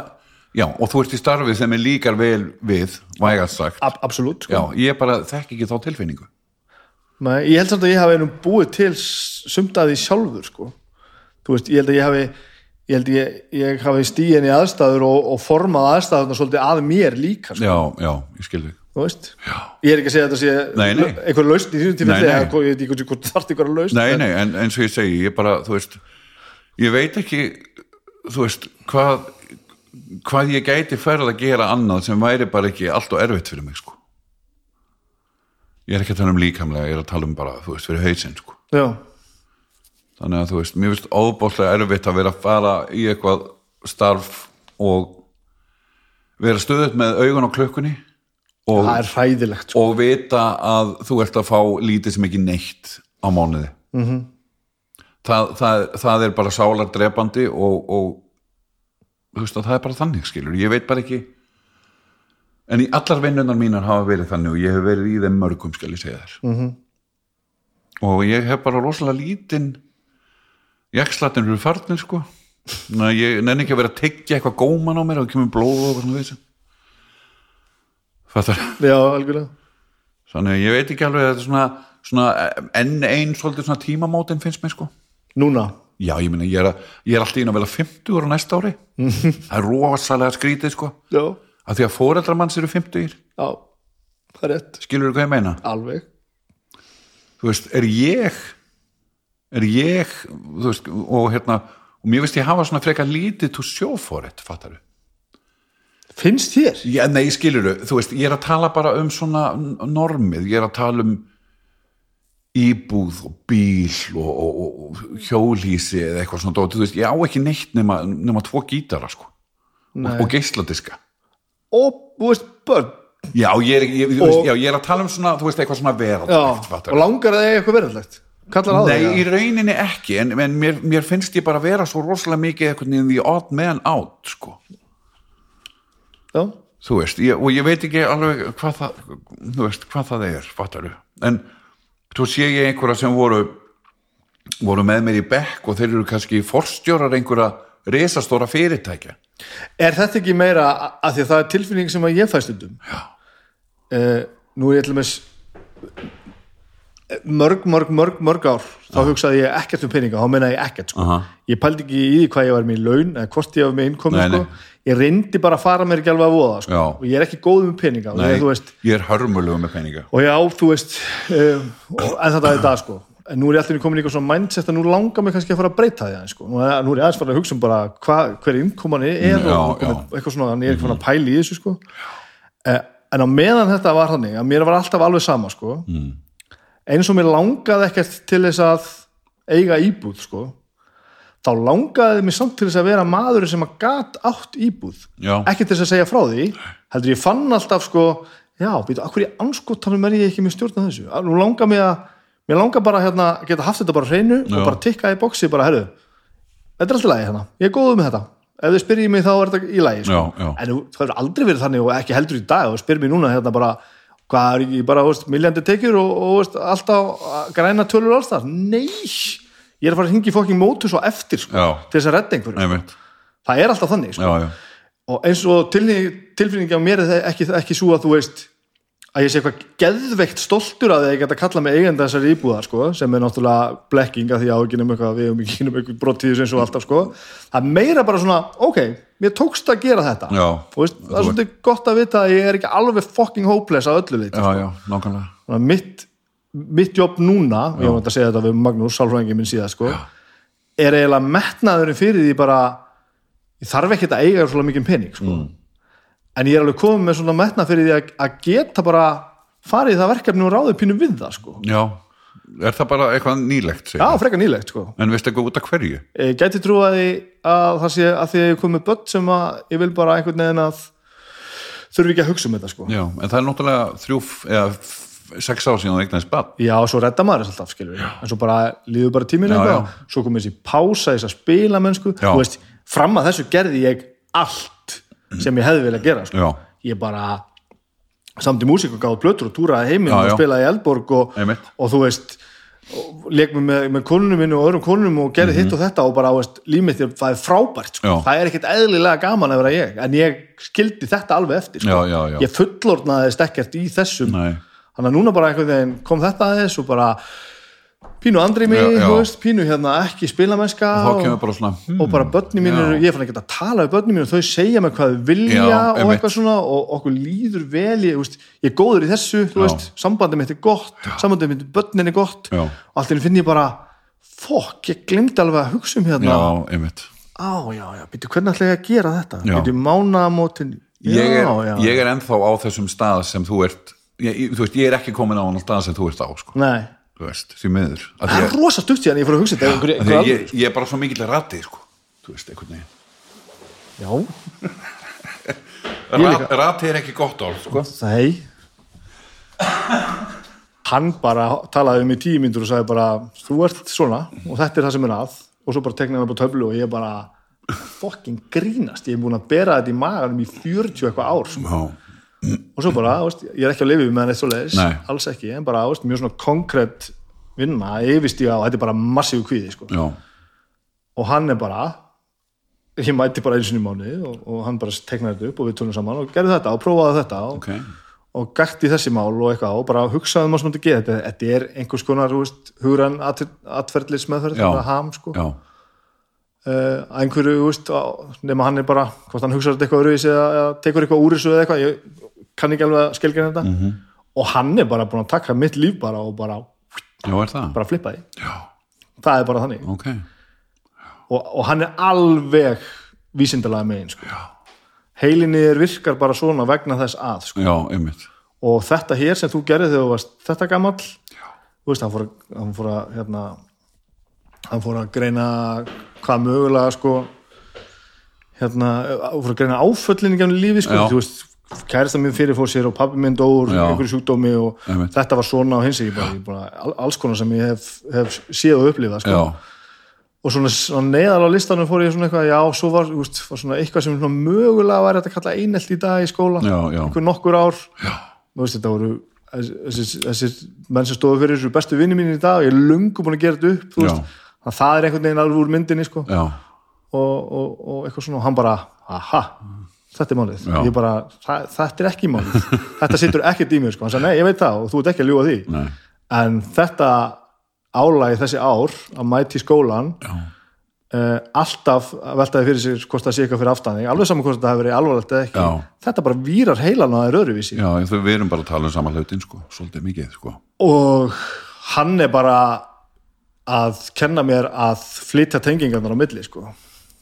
já, og þú ert í starfi sem er líkar vel við, vægast sagt. Ab absolutt sko. já, ég bara þekk ekki þá tilfinningu Nei, ég held samt að ég hafi einum búið til sumtaði sjálfur sko. þú veist, ég held að ég hafi ég held ég, ég hafi stíðin í aðstæður og, og formað aðstæðurna svolítið að mér líka sko. já, já, ég skil þig þú veist, ég er ekki að segja að þetta sé Nei, nei. einhver lausn í þínum tíma nei. ég veit ekki hvort þarf einhver lausn nei, nei, en eins og ég segi, ég bara þú veist, ég veit ekki þú veist, hvað hvað ég gæti ferð að gera annað sem væri bara ekki allt og erfitt fyrir mig sko ég er ekki að tala um líkamlega, ég er að tala um bara þú veist, fyrir hausinn sko já, þannig að þú veist, mér finnst óbáslega erfitt að vera að fara í eitthvað starf og vera stöðut með augun á klukkunni og, það er hræðilegt sko. og vita að þú ert að fá lítið sem ekki neitt á mánuði -hmm. Mhm. það, það, það er bara sálar drepandi og, og þú veist að það er bara þannig skilur, ég veit bara ekki en í allar vinnunar mínar hafa verið þannig og ég hef verið í þeim mörgum skal ég segja þér -hmm. og ég hef bara rosalega lítinn jakslatin eru farnir sko Ná, ég nenni ekki að vera að tyggja eitthvað góman á mér og kemur blóð og eitthvað svona Fattar já, algjörlega Þannig að ég veit ekki alveg að þetta er svona, svona enn einn svolítið svona tímamótin finnst mér sko. núna, Já, ég meina, ég er, að, ég er alltaf inn að vera 50 ára næsta ári. það er rosalega skrítið sko. já, Af því að fóreldrar manns eru 50 já það er rétt. Skilur hvað ég meina? Alveg. Þú veist, er ég er ég þú veist, og hérna og mér veist ég hafa svona frekar lítið to show for it, fattar finnst þér? Já, nei, skilur þú veist, ég er að tala bara um svona normið, ég er að tala um íbúð og bíl og, og, og, og hjólísi eða eitthvað svona þú veist, ég á ekki neitt nema, nema tvo gítara, sko. Og, og geisladiska og, þú veist, börn. Já ég, er, ég, Og- já, ég er að tala um svona, þú veist, eitthvað svona já, veraldlegt, og langar það eitthvað á Nei, í rauninni ekki, en, en mér, mér finnst ég bara vera svo rosalega mikið eitthvað niður the odd man out, sko. Já, þú veist, ég, og ég veit ekki alveg hvað það, þú veist, hvað það er fattaru, en svo sé ég einhverja sem voru voru með mér í bekk og þeir eru kannski forstjórar einhverja risastóra fyrirtækja Er þetta ekki meira að því að það er tilfinning sem að ég fæst stundum? Já. nú er ég til með mörg, mörg, mörg, mörg ár þá hugsaði ég ekkert um peninga, þá meina ég ekkert sko. Aha. ég pældi ekki í því hvað ég var með laun eða hvort ég var með innkomi Nei, sko. nei. ég reyndi bara að fara mér ekki alveg að voða sko. Og ég er ekki góð með peninga Nei, ég, veist, ég er hörmulegu með peninga og já, þú veist um, og, en þetta er það sko en nú er ég alltaf komin í eitthvað svona mindset að nú langar mig kannski að fara að breyta því aðeins sko. nú, er, er ég aðeins fara að hugsa um bara hva, hver innkoman er Já, og já. eitthvað svona, þannig ég er eitthvað að pæla í þessu sko. eh, en á meðan þetta var þannig að mér var alltaf alveg sama sko. mm. eins og mér langaði ekkert til þess að eiga íbúð sko. þá langaði mér samt til þess að vera maður sem að gat átt íbúð Já. ekki til þess að segja frá því heldur ég fann alltaf sko já, býtu, akkur ég anskotanum er ég ekki með stjórn að þessu, nú langar mér að mér langar bara hérna, að geta haft þetta bara hreinu og bara tikka í boxi, bara herru þetta er alltaf lagi hérna, ég er góður með þetta. Ef þið spyrjið mig þá er þetta í lagi sko. En þú- það hefur aldrei verið þannig og ekki heldur í dag og spyrir mig núna hérna bara hvað er ekki bara, miljandi tekjur og, og veist, alltaf græna tölur alls það, nei. Ég er að fara að hringi fokking mótus og eftir sko, til þess að redda einhverju. Það er alltaf þannig sko. Já, já, og eins og tilfinning, tilfinningi á mér er ekki, ekki svo að þú veist að ég sé eitthvað geðveikt stoltur að ég geta kalla mig eigenda þessari íbúðar sko, sem er náttúrulega blekking að því að við hefum ekki um eitthvað brottíðis eins og alltaf sko. það meira bara svona ok, mér tókst að gera þetta Já. og veist, það er svolítið gott að vita að ég er ekki alveg fucking hopeless að öllu leiti já, já, að mitt, mitt jobb núna ég var að segja þetta við Magnús, sálfræðingi minn síðan sko, er eiginlega metnaðurinn fyrir því bara ég þarf ekki að eiga svolítið mikið pening sko. En ég er alveg komið með svona metnað fyrir því að, geta bara farið það verkefni og ráðið pínu við það sko. já, er það bara eitthvað nýlegt segir já, frekar nýlegt sko. en veistu eitthvað út af hverju? Ég gæti trú að, að það sé að því að ég komið börn sem að ég vil bara einhvern veginn að þurfi ekki að hugsa um þetta sko. já, en það er náttúrulega þrjú eða sex ár síðan þú eignaðist bad Já, svo redda maður þess alltaf, skilur við. En svo bara líður bara tíminu Já, eitthvað, svo komið þessi pása, þess að spila mennsku, þú veist, fram að þessu gerði ég allt sem ég hefði viljað gera, sko. Ég bara samt í músík og gáði plötur og túraði heiminn og spilaði í Eldborg og, og þú veist, leik með, með, konunum minni og öðrum konunum og gerði hitt og þetta og bara, límið þér, það er frábært, sko. Mhm. Það er ekkert eðlilega gaman að vera ég, en ég skildi þetta alveg eftir, sko. Já, já, já. Ég fullornaðist ekkert í þessum Nei. þannig að núna bara kom þetta aðeins og bara pínu andri mig, Já, já. þú veist, pínu hérna ekki spilamennska þá og, kemur bara svona hmm, og bara börni mín eru, ég fann ekki að tala við börni mín og þau segja mig hvað þau vilja Já, og eitthvað svona og okkur líður vel ég, þú veist, ég er góður í þessu, þú Já. veist sambandið mitt er gott, sambandið mitt börnin er gott Já. og allt í finn ég bara fokk, ég glemdi alveg að hugsa um hérna. Já, einmitt. Á, já, já, býttu, hvernig ætla ég að gera þetta? Já. býttu mánamótin já, ég er, já, ég er ennþá á þessum stað sem þú ert ég, þú veist, ég er ekki komin á hann stað sem þú ert á sko, nei, þú veist, því miður. Af það er rosa stutt síðan ég fór að hugsa þetta einhver, einhver alveg, ég, ég er bara svo mikill ratti sko, þú veist, einhvern veginn. Já, Rat, ratti er ekki gott orð sko. Nei. Hann bara talaði um í tíu myndur og sagði bara þú ert svona og þetta er það sem er að. Og svo bara teknaði hann upp á töflu og ég bara fucking grínast, ég er búin að bera þetta í maganum í 40 eitthvað ár sko. já, og svo bara, veist, ég er ekki að lifa með hann eitt svo leiðis, alls ekki en bara veist, mjög svona konkrétt vinna yfirstíga og þetta er bara massífu kvíði sko. og hann er bara ég mæti bara einu sinni í mánuði og, og hann bara teknaði þetta upp og við tölum saman og gerði þetta og prófaði þetta og, ok. og gætti þessi mál og eitthvað og bara hugsaði um að sem þetta geða þetta, þetta er einhvers konar hugrann atferðlis meðferð þetta ham sko. Já, uh, að einhverju, nema hann er bara hvort hann hugsaði þetta eitthvað öruvísi eða, eða tekur eitthvað úr þessu eða eitthvað ég kann ekki alveg að skilgja þetta. Mhm. og hann er bara búin að taka mitt líf bara og bara, já, bara flippa því. Já, það er bara þannig. Ok. Og, og hann er alveg vísindalega megin sko. heilinni er virkar bara svona vegna þess að sko. Og þetta hér sem þú gerði þegar þú varst þetta gamall þú veist, hann fór, að- hann fór að hérna, hann fór að greina hvað mögulega sko hérna, fór að greina áföllin í lífi sko, þú veist kærasta minn fyrir fór sér og pabbi minn Já. einhverju sjúkdómi og Einmitt. þetta var svona á hins ég bara, ég bara, all- alls konar sem ég hef, hef séð og upplifað sko. Og svona, svona neðal á listanum fór ég svona eitthvað, já, svo var, veist, var svona eitthvað sem svona mögulega var þetta að kalla einelt í dag í skóla, Já, já. einhver nokkur ár veist, þetta voru þessir menn sem stóðu fyrir þessu bestu vinni mín í dag, ég er lungu búin að gera þetta upp það er einhvern veginn alveg úr myndinni sko, og, og, og eitthvað svona, og hann bara, aha þetta er málið, Já. ég bara það, þetta er ekki málið, þetta situr ekkert í mér sko, hann sagði, nei, ég veit það og þú ert ekki að ljúga því. Nei. En þetta álagi þessi ár að mæti skólan uh, alltaf veltaði fyrir sér hvort það sé eitthvað fyrir aftan alveg saman hvort það hefur verið alvarlegt eða ekki, Já. þetta bara vírar heilan á þær öðruvísi. Já, þau við erum bara að tala um saman hlutin sko, svolítið mikið sko. Og hann er bara að kenna mér að flytja tengingarnar á milli sko.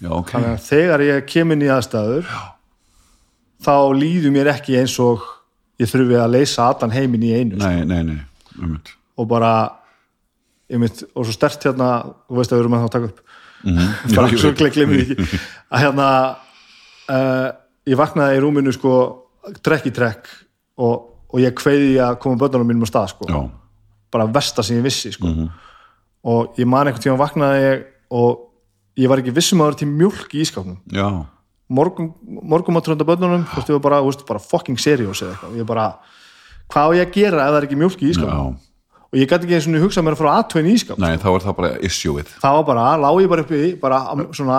Já, ok, þannig að þegar ég kem inn í aðstæður Já. Þá líður mér ekki eins og ég þurfi að leysa allan heiminn í einu sko. nei, nei, nei einmitt. og bara einmitt, og svo stert hérna þú veist að við erum að það taka upp. Já, bara ég svo glemir ekki að hérna uh, ég vaknaði í rúminu sko trekk í trekk og, og ég kveiði að koma börnunum mínum á stað sko. Já, bara versta sem ég vissi sko. Og ég man einhvern tíma vaknaði ég og ég var ekki vissum að það var til mjólk í ískapnum já, morgun, morgum að trönda börnunum þú veist, ég var bara, veist, bara fucking seriós eða eitthvað. Ég bara, hvað á ég að gera ef það er ekki mjólk í ískapnum og ég gæti ekki eins og hugsa mér að fara aðtöðin í ískap Nei, þá er það bara issue-ið. Var bara, lá ég bara uppi bara svona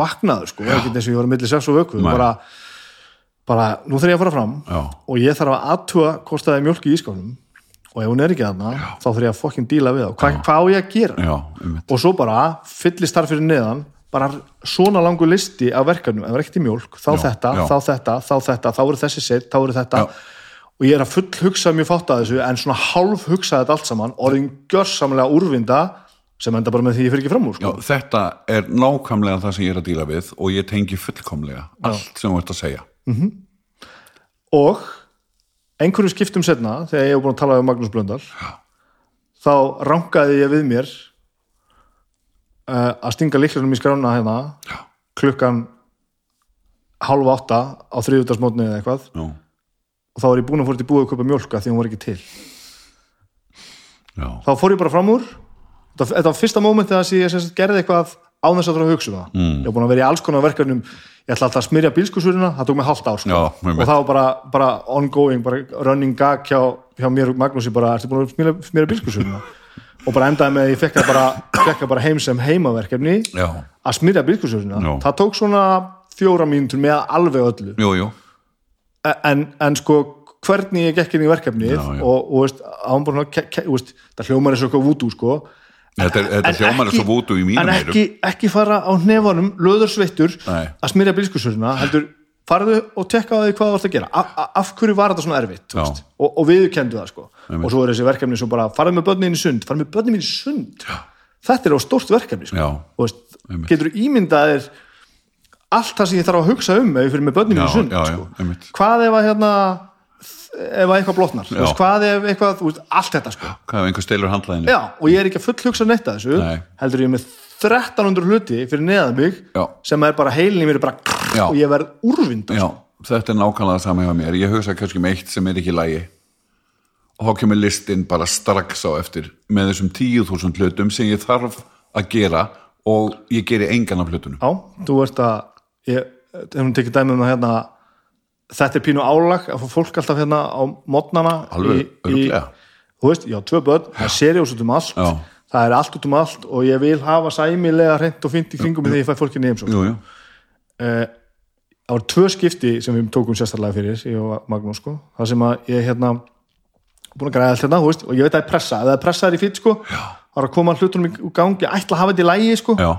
vaknaður sko, ekki eins og ég var að milli sex og vöku bara, bara, nú þarf ég að fara fram Já, og ég þarf að aðtuga hvort það er mjólk í ískapnum og ef hún er ekki þarna þá þarf ég að fokkin díla við það Hva, hvað á ég að gera? Já, og svo bara fyllist þar fyrir neðan bara svona langur listi af verkefnum ef það er ekkert í mjólk, þá Já, þetta, já. þá þetta þá þetta, þá eru þessi set, þá eru þetta Já. og ég er að full hugsa mjög fátt að þessu en svona hálf hugsa þetta allt saman orðin gjörsamlega úrvinda sem enda bara með því ég fyrir ekki fram úr Já, sko. þetta er nákvæmlega það sem ég er að díla við og ég tengi fullkomlega allt sem þú ert að segja og einhverju skiptum setna þegar ég hef búin að tala um Magnús Blöndal þá rankaði ég við mér uh, að stinga líklarnum í skrána hérna Já. klukkan hálfa átta á þriðutarsmótni eða eitthvað. Já, og þá var ég búin að fór til búið að kaupa mjólka því hún var ekki til. Já, þá fór ég bara fram úr. Þetta, þetta var fyrsta móment þegar ég sem gerði eitthvað á þess að þurfa að hugsa um það. Mm. ég var búin að vera í alls konar verkefnum. Ég ætla alltaf að smyrja bílskursurina, það tók mig hálft ár sko. Já, og það var bara, bara ongoing, bara running gag hjá, hjá mér og Magnúsi bara, ertu búin að smyrja bílskursurina og bara endaði með að ég fekk það bara, fekk það bara heim sem heimaverkefni já, að smyrja Já. það tók svona fjóra mínútur með alveg öllu jú, jú en, en sko hvernig ég gekk inn í verkefnið Já, já. og, og veist, ke, veist, það hljómar eins og eitthvað vútú sko Þetta, er, þetta En hljómar er svo vútu í mínum en ekki, ekki fara á hnefanum löður sveittur Nei. að smyrja bílskursurina heldur farðu og tekka á því hvað þú vart að gera a, a, af hverju var þetta svona erfitt og, og við kendu það sko Einmitt. og svo er þessi verkefni sem bara farðu með börnin í sund farðu með börnin í sund Já. þetta er á stórt verkefni sko. Og getur ímyndaðir allt það sem ég þarf að hugsa um ef ég fyrir með börnin í sund sko. hvað ef að hérna ef að eitthvað blotnar, veist, hvað ef eitthvað veist, allt þetta sko Hvað ef einhver stelur handlæðinu? Já, og ég er ekki að full hugsa neitt að þessu Nei. heldur ég með 1300 hluti fyrir neðan mig Já. sem er bara heilin í mér bara Já. og ég verð úrvinda Já, þetta er nákvæmlega það hjá mér. Ég hugsa kannski með eitt sem er ekki lægi og þá kemur listin bara strax á eftir með þessum 10.000 hlutum sem ég þarf að gera og ég geri engan af hlutunum. Já, þú veist að ég hefum tekið dæmi um að hérna þetta er pínu álag að fá fólk alltaf hérna á modnana Alveg, örugglega. þú veist, já, tvö börn, það er seriós út um allt Já. það er allt út um allt og ég vil hafa sæmilega hreint og fínt í kringum þegar ég fæ fólkinni heimsókn Jú, jú, það var tvö skipti sem við tókum sérstaklega fyrir ég og Magnús sko, það sem að ég hérna búin að græða allt hérna, veist, og ég veit að það er pressa. Ef það er pressa er í fýtt sko, þá er að koma hlutunum í gangi, ætla að hafa þetta í lægi sko, já,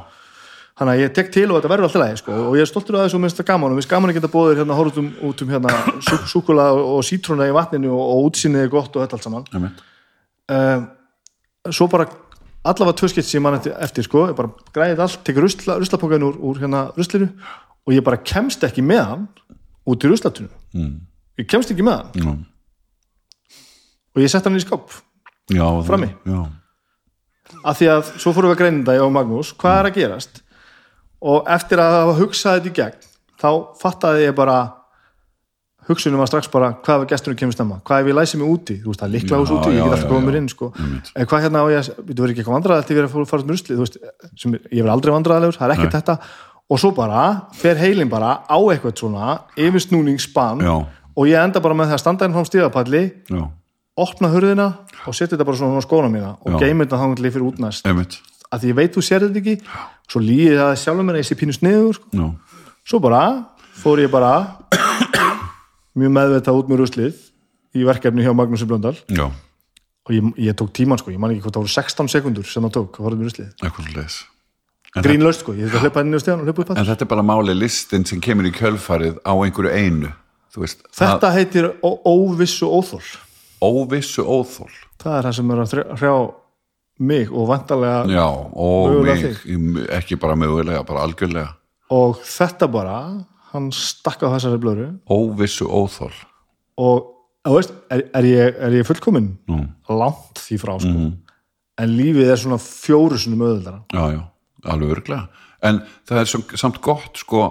þannig að ég tek til og þetta verður alltaf lægi sko. og ég er stoltur af þessu og minnst það gaman. Og minnst gaman að geta bóðir hérna horfum um, út um hérna sú, súkula og sítrúna í vatninu og, og útsinnið er gott og þetta allt saman. Um, svo bara allavega tvö skipt sem ég man eftir, sko, ég bara græðið allt, tek rusla, ruslapókan úr, úr hérna ruslinu og ég bara kemst ekki með hann út í ruslatunum mm. ég kemst ekki með hann. Já. og ég sett hann í skáp Já, Frammi? Já, af því að svo fórum við að greina þetta ég og Magnús, hvað er að gerast? Og eftir að hafa hugsað þetta í gegn þá fattaði ég bara hugsunum var strax bara hvað ef gesturinn kemur stemma, hvað ef ég læsi mig úti? Þú veist það er líkla hús Já, úti, ég já, get alltaf já. mér inn sko. en hvað hérna á ég, að- þú verður ekki eitthvað vandræðalegt ég verið að fór- fara út með rusli, þú veist sem, er- ég verð aldrei vandræðalegur, það er ekkert þetta og svo bara, fer heilin bara á eitthvað svona, yfir snúningsspan Já. og ég enda bara með það að standa inn frá stíðapalli, já, opna hurðina og setja þetta bara svona á skóna mína og geima þetta þannig fyrir útnæst að því ég veit þú sér þetta ekki. Svo líði það sjálfur mér að ég sé pínu sniður sko. Svo bara fór ég bara mjög meðvitað út með ruslið í verkefni hjá Magnúsi Blöndal. Og ég, ég tók tíman sko, ég man ekki hvort það voru 16 sekundur sem það tók að fara út með ruslið grínlaust sko, ég þurfti að hlaupa inn í stíðan og hlaupa upp að en þetta er bara máli listin sem kemur í kjölfarið á einhverju einu veist, þetta heitir ó- óvissu óþól það, óvissu óþól það er það sem er að hrjá mig og vantarlega Já, og mig, ekki bara mögulega, bara algjörlega. Og þetta bara, hann stakk á þessari blöru óvissu óþól og veist, er, er, ég, er ég fullkomin Mm. langt því frá sko. en lífið er svona fjóru sinni möðuldara Já, já, alveg örglega en það er samt gott sko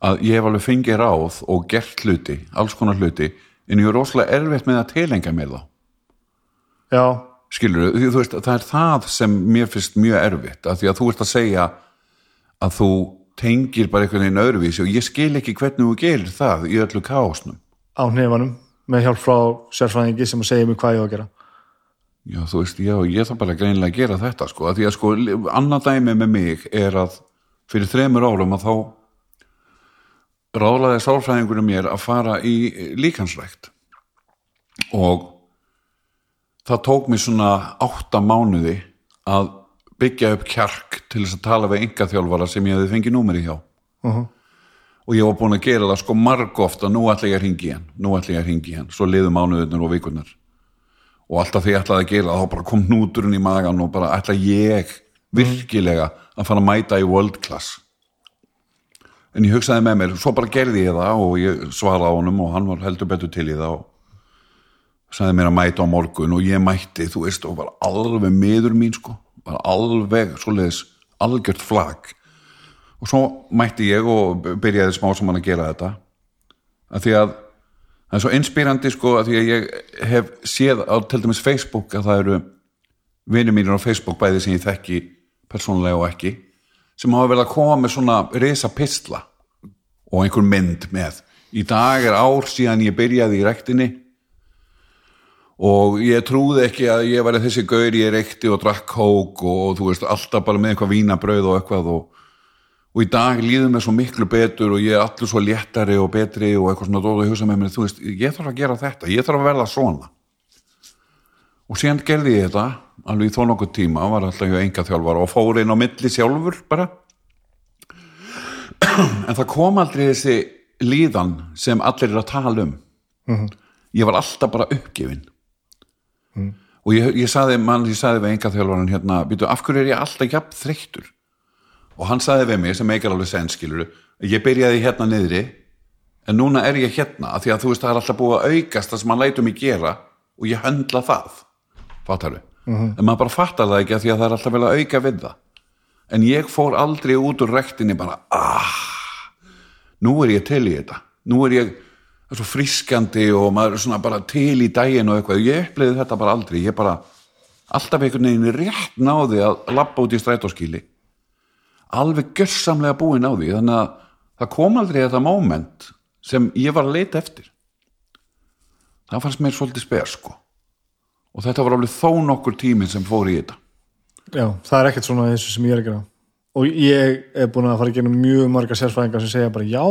að ég hef alveg fengið ráð og gert hluti, alls konar hluti en ég er rosalega erfitt með að tilenga mér þá. Já, skilur þú, þú veist, það er það sem mér finnst mjög erfitt, af því að þú ert að segja að þú tengir bara einhvern veginn öðruvísi og ég skil ekki hvernig þú gerir það í öllu káosnum á hnefanum með hjálp frá sérfræðingi sem að segja mig hvað ég á að gera Já, þú veist, já, ég þarf bara greinilega að gera þetta sko, að því að sko, annað dæmi með mig er að fyrir þremur árum að þá ráðlaði sálfræðingurum mér að fara í líkansrækt og það tók mér svona átta mánuði að byggja upp kjark til þess að tala við engaþjálfara sem ég hefði fengið númeri hjá. Uh og ég var búin að gera það sko margóft að nú ætla ég að ringi hann, nú ætla ég að ringi hann svo liðu mánuðurnir og vikurnar og alltaf því ég ætlaði að gera þá bara kom hnúturinn í magan og bara ætla ég virkilega að fara að mæta í world class. En ég hugsaði með mér, svo bara gerði ég það og ég svaraði á honum og hann var heldur betur til í það og sagði mér að mæta á morgun og ég mætti, þú veist, og var alveg miður mín sko, var alveg svoleiðis algjört flag og svo mætti ég og byrjaði smá saman að gera þetta. Að því að það er svo inspírandi sko að því að ég hef séð á til dæmis Facebook að það eru vinir mínir á Facebook bæði sem ég þekki persónulega og ekki sem hafa verið að koma með svona risa pistla og einhver mynd með. Í dag er ár síðan ég byrjaði í rektinni og ég trúði ekki að ég væri þessi gaur ég reykti og drakk kók og, og þú veist alltaf bara með eitthvað vínabrauð og eitthvað og, og í dag líður mér svo miklu betur og ég er allur svo léttari og betri og eitthvað svona dóð og hugsa með mér þú veist ég þarf að gera þetta, ég þarf að verða svona. Og síðan gerði ég þetta alveg í þó nokkuð tíma, var alltaf hjá enga þjálfar og fór inn á milli sjálfur bara. En það kom aldrei þessi líðan sem allir er að tala um. Ég var alltaf bara uppgefin. Og ég, ég saði mann, ég saði við enga þjálfarinn hérna, býtu, af hverju er ég alltaf jafn þreyttur og hann saði við mig sem meikar alveg senskilur ég byrjaði hérna niðri en núna er ég hérna af því að þú veist það er alltaf búið að aukast það sem hann lætur mig gera og ég höndla það. Fattar við en maður bara fattar það ekki af því að það er alltaf vel að auka við það. En ég fór aldrei út úr rektinni bara ah, nú er ég til í þetta. Nú er ég er svo frískandi og maður er svona bara til í daginn og eitthvað, ég upplifði þetta bara aldrei. Ég bara, alltaf einhvern veginn rétt náði að labba út í strætóskíli alveg gjörsamlega búin á því þannig að það kom aldrei þetta moment sem ég var að leita eftir. Það fannst mér svolítið spes sko. Og þetta var alveg þó nokkur tími sem fór í þetta. Já, það er ekkert svona þessu sem ég er að gera. Og ég er búin að fara að gera mjög marga sérfræðingar sem segja bara já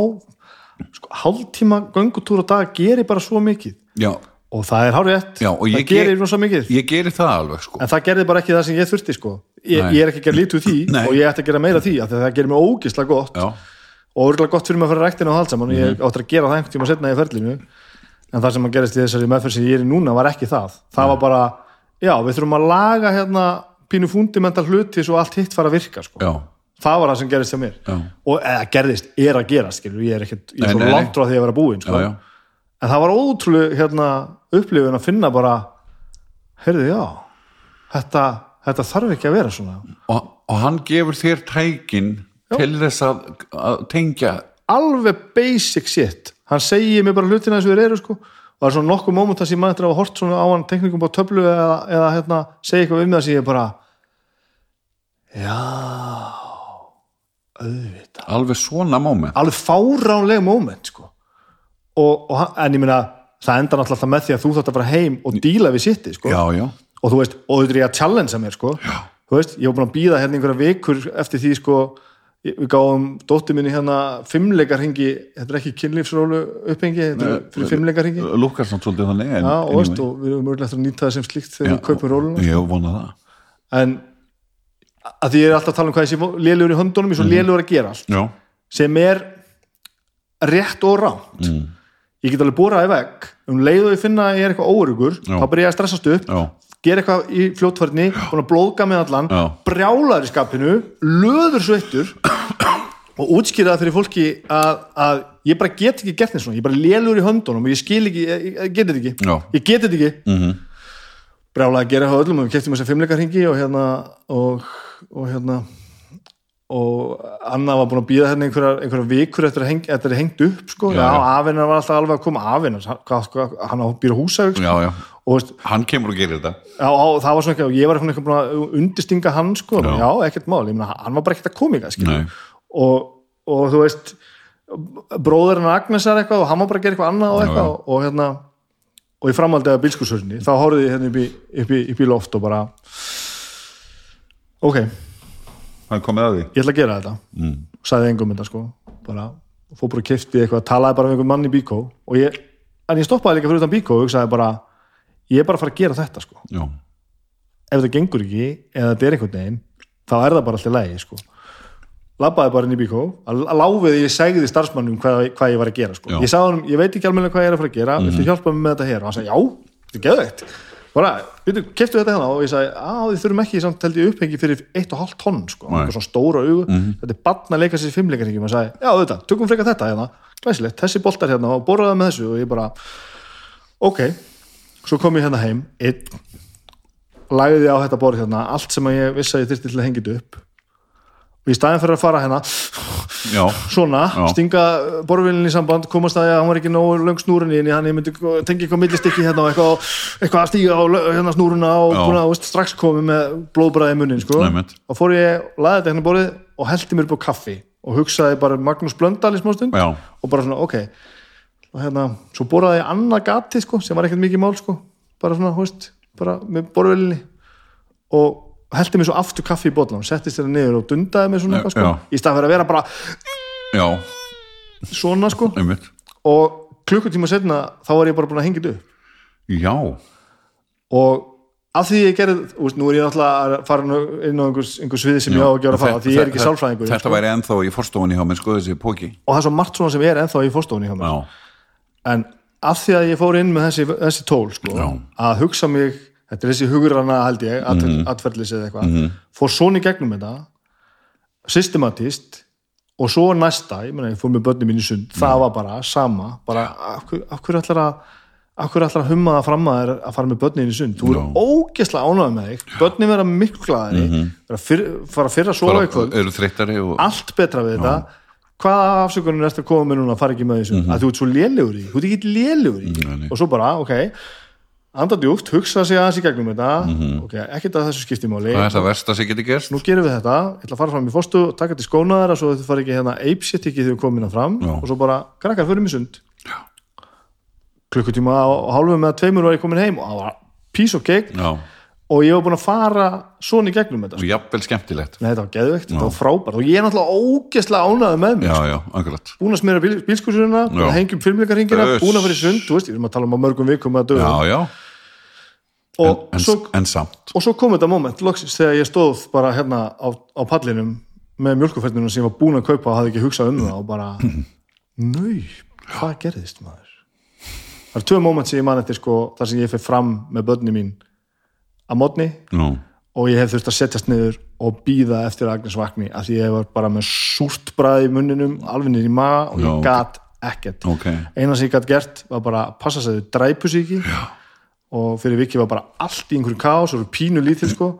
sko, hálftíma göngutúr á dag gerir bara svo mikið. Já, og það er Já, og það gerir rosa mikið. ég geri það alveg sko. En það gerði bara ekki það sem ég þurfti sko. Ég, Nei. ég er ekki að gera úr því Nei. og ég ætti að gera meira því að það gerir mig ógislega gott já, og örgulega gott fyrir mig að fara ræktina og halda saman og Mhm. ég átti að gera það einhvern tíma setna í ferlinu en það sem að gerist í þessari meðferð sem ég er í núna var ekki það það var bara, já við þurfum að laga hérna pínu fundamental hluti svo allt hitt fara að virka sko. já, það var það sem gerist hjá mér Já. og eða gerðist, er að gera skilur, ég er ekkert, ég Nei, er svo nei, nei. langt frá því að vera búinn sko. en það var ótrúlega hérna, upplifun að finna bara heyrðu, já þetta, þetta þarf ekki að vera svona. Og, og hann gefur þér tækin til þess að, að tengja. Alveg basic shit. Hann segir mér bara hlutina eins og þeir eru sko. Og það er svona nokkuð móment að sem maður eftir að hort svona á hann teknikum á töflu eða, eða hérna, segja eitthvað um það sem ég bara já auðvitað. Alveg svona moment. Alveg fáránleg moment sko. og, og en ég meina það enda náttúrulega alltaf með því að þú þátt að fara heim og díla við sitti sko. já, já, og þú veist, og þetta er ég að challengea mér sko. þú veist, ég var búin að býða hérna einhverja vikur eftir því sko. Við gáum dóttir minni hérna fimmleikarhingi, þetta er ekki kynlífsrólu upphengi, þetta er fyrir fimmleikarhingi lúkar samt svolítið þannig en, já, og, anyway. veist, og við erum mörgulegt að nýta það sem slíkt þegar við kaupum róluna. Ég vona það. En að því ég er alltaf að tala um hvað ég sé lélugur í höndunum, ég er svo lélugur að gera allt. Já, sem er rétt og ránt mm. ég get alveg borað í vegg. Um leið og ég finna að ég er eitthvað óurugur Já. þá byrja ég að stressast upp, já, gera eitthvað í fljótfærni, búin að blóðga með allan Já. brjálaður í skapinu löður sveittur og útskýra það fyrir fólki að, að ég bara get ekki gert svona, ég er bara lélugur í höndunum og ég skil ekki, ég, ég, get þetta ekki. Já. ég get þetta ekki. Mm brjálaði að gera eitthvað öllum og við keftum þess að fimmleikarhingi og hérna og, og hérna og Anna var búin að býða hérna einhverjar, einhverjar vikur eftir að, eftir að hengt upp sko, Já, já, já. afinnar var alltaf alveg að koma afinnar, hvað, hann á býra húsaug já, já og hann kemur og gerir þetta. Já, á, það var svona ekki ég var eitthvað búin að undistinga hann sko, Já. já, ekkert mál, ég meina, hann var bara ekkert að koma í það Nei. og, og þú veist bróðurinn Agnesar eitthvað og hann var bara að gera eitthvað annað og Já, eitthvað. og hérna og ég framaldi að bílskursurni þá horfði ég hérna upp í, upp, í, upp í loft og bara ok, hann komið að því. Ég ætla að gera þetta. Mm. sagði engum þetta sko. Bara, fór bara að kifti eitthvað, talaði bara með einhvern mann í bíkó. Og ég, en ég stoppaði líka fyrir utan bíkó og hugsaði bara, ég er bara að fara að gera þetta sko. Já, ef það gengur ekki eða þetta er einhvern veginn þá er það bara alltaf lægi sko. labbaði bara inn í bíkó að láfið ég segði starfsmannum hvað, hvað ég var að gera sko. Ég sagði honum, ég veit ekki alveg hvað ég er að fara að gera. Mm -hmm. viltu hjálpa mig með þetta hér? Og hann sagði, já, þetta er geðveikt. Bara, byrju, keftu þetta hérna. Og ég sagði, að þið þurfum ekki samt held ég upphengi fyrir 1,5 tonn sko, eitthvað svona stóra augu. Þetta er barn að leika sér fimmleikar og hann sagði, já þetta, tökum frekar þetta hérna. Glæsilegt, þessi boltar hérna og borraða með þessu. Og ég bara, ok svo kom ég hérna heim, einn lagði á þetta borð hérna allt sem ég vissi að ég þyrfti til að hengja þetta upp. Og í staðin fyrir að fara hérna já, svona, Já. stinga borðvílinni í samband, komast að því að hann var ekki nógu löng snúrunni inni, hann ég myndi tengi eitthvað millistikki hérna og eitthvað, eitthvað að stíga á hérna snúruna og að veist, strax komið með blóðbræði í munnin sko. Og fór ég, laði þetta hérna borðið og hellti mér upp á kaffi og hugsaði bara Magnús Blöndal í smástund já, og bara svona, ok og hérna, svo boraði ég annað gati sko, sem var ekkert mikið mál sko. Bara svona, hú veist, bara með borðvelinni og hellti mér svo aftur kaffi í botlan, settist þetta niður og dundaði mér svona Já, sko, já. í stað fyrir að vera bara já, svona sko. Einmitt. Og klukkutíma setna þá var ég bara búin að hengja upp. Já, og af því ég gerði, veist, nú er ég náttúrulega að fara inn á einhvers, einhvers sviði sem ég á að gera að fara, því ég er ekki sálfræðingur þetta sko. væri ennþá í forstofunni hjá mér sko þessi póki og það er svo margt svona sem er ennþá í fórstofunni hjá mér. Já, en af því að ég fór inn með þessi, þessi tól sko, að hugsa mig þetta er þessi hugurana held ég at, atferðlis eða eitthvað, fór svona í gegnum þetta systematist og svo næsta, ég meina ég fór með börnum mín í sund, það var bara sama bara af hverju, af hverju ætlar að af hverju ætlar að humma það fram að þér að fara með börnin í sund, þú er Já. ógeslega ánægð með þig börnin vera miklu glæðari mm -hmm. fara fyrr að sofa eru og allt betra við þetta hvaða afsökunum er eftir að koma með núna? Að fara ekki með þessu. Að þú ert svo lélugur í, þú ert ekki lélugur í Nei, nei. og svo bara, ok. Anda djúpt, hugsa sig aðeins í gegnum þetta. Ok, ekkert að þessu skiptimáli það er það versta sem getur gerst? Nú gerum við þetta, ég ætla að fara fram í fórstu taka til skóna þeirra, svo þau fara ekki hérna apeshit ekki þegar við komum hérna fram. Já. og svo bara, krakkar, förum í sund. Klukkutíma á hálfum með tveimur var ég komin heim og það var of cake já, og ég var búin að fara svona í gegnum þetta. Og jafnvel skemmtilegt. Nei, þetta var geðveikt, þetta var frábært. Og ég er náttúrulega ógeðslega ánæði með mig já, já, akkurat. Búin að smera bíl, bílskursurina, búin að Já. hengja um filmleikarhingina búin að fara í sund, þú veist, ég erum að tala um að mörgum vikum að dögum. Já, já, og, en, svo, en samt. og svo kom þetta moment loksins þegar ég stóð bara hérna á, á pallinum með mjölkuferðinu sem ég var búin að kaupa og hafði ekki hugsað um það og bara nau, hvað gerðist maður? Það eru tvö moment sem ég man eftir sko, þar sem ég fyrir fram með börni mín að modni Nú, og ég hef þurft að setjast niður og býða eftir að Agnes vakni því ég var bara með súrt bræði í munninum alveg niður í maga og ég gat ekkert. Ok. Eina sem ég gat gert var bara að passa sig að þau dræpu sig ekki Já. og fyrir viki var bara allt í einhverju kaos og pínu lítil sko.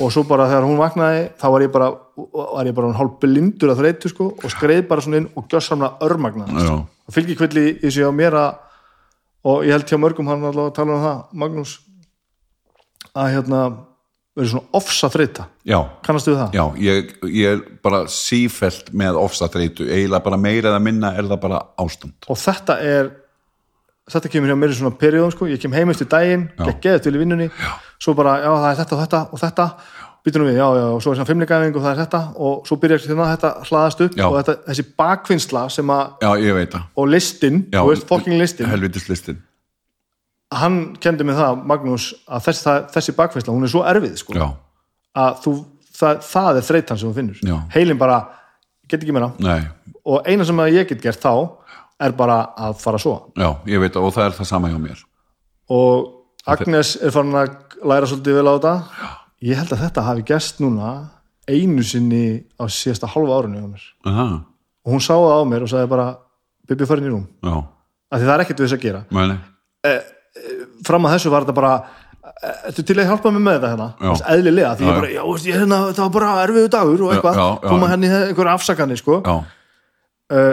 Og svo bara þegar hún vaknaði þá var ég bara, var ég bara hálf blindur að þreytu sko og skreið bara svona inn og gjössamlega örmagnaði Já. það fylgir kvilli í þessu á mér að og ég held hjá mörgum hann allavega að tala um það Magnús að hérna verður svona ofsa þreyta já, kannastu við það? já, ég, ég er bara sífelt með ofsatreitu eiginlega bara meira eða minna er það bara ástand. Og þetta er þetta kemur hjá mér í svona perióðum sko. ég kem heim eftir daginn, gekk geðið til í vinnunni. Svo bara, já það er þetta og þetta og þetta. Býtum við, já, já, og svo er svona fimmleikæfing og það er þetta. Og svo byrjar þetta, þetta hlaðast upp Já. og þetta, þessi bakvinnsla sem að já, ég veit það. Og listin, Já, þú veist, fucking listin helvitislistin hann kendi mig það, Magnús að þessi, það, þessi bakvinnsla, hún er svo erfið sko, já, að þú, það, það er þreytan sem þú finnur, Já. heilin bara get ekki meira, nei, og eina sem ég get gert þá, er bara að fara svo já, ég veit og það er það sama hjá mér. Og Agnes er farin að læra svolítið vel á þetta. Ég held að þetta hafi gerst núna einu sinni á síðasta halva árinu hjá mér. Aha, og hún sá það á mér og sagði bara Bibi farin í rúm, já, af því það er ekkert við þess að gera. Meni fram að þessu var þetta bara Ertu til að hjálpa mig með þetta hérna? Eðlilega, því Já, ég bara, já, veist, ég, hérna, það var bara erfiðu dagur og eitthvað, koma henni einhverja afsakanir, sko, uh,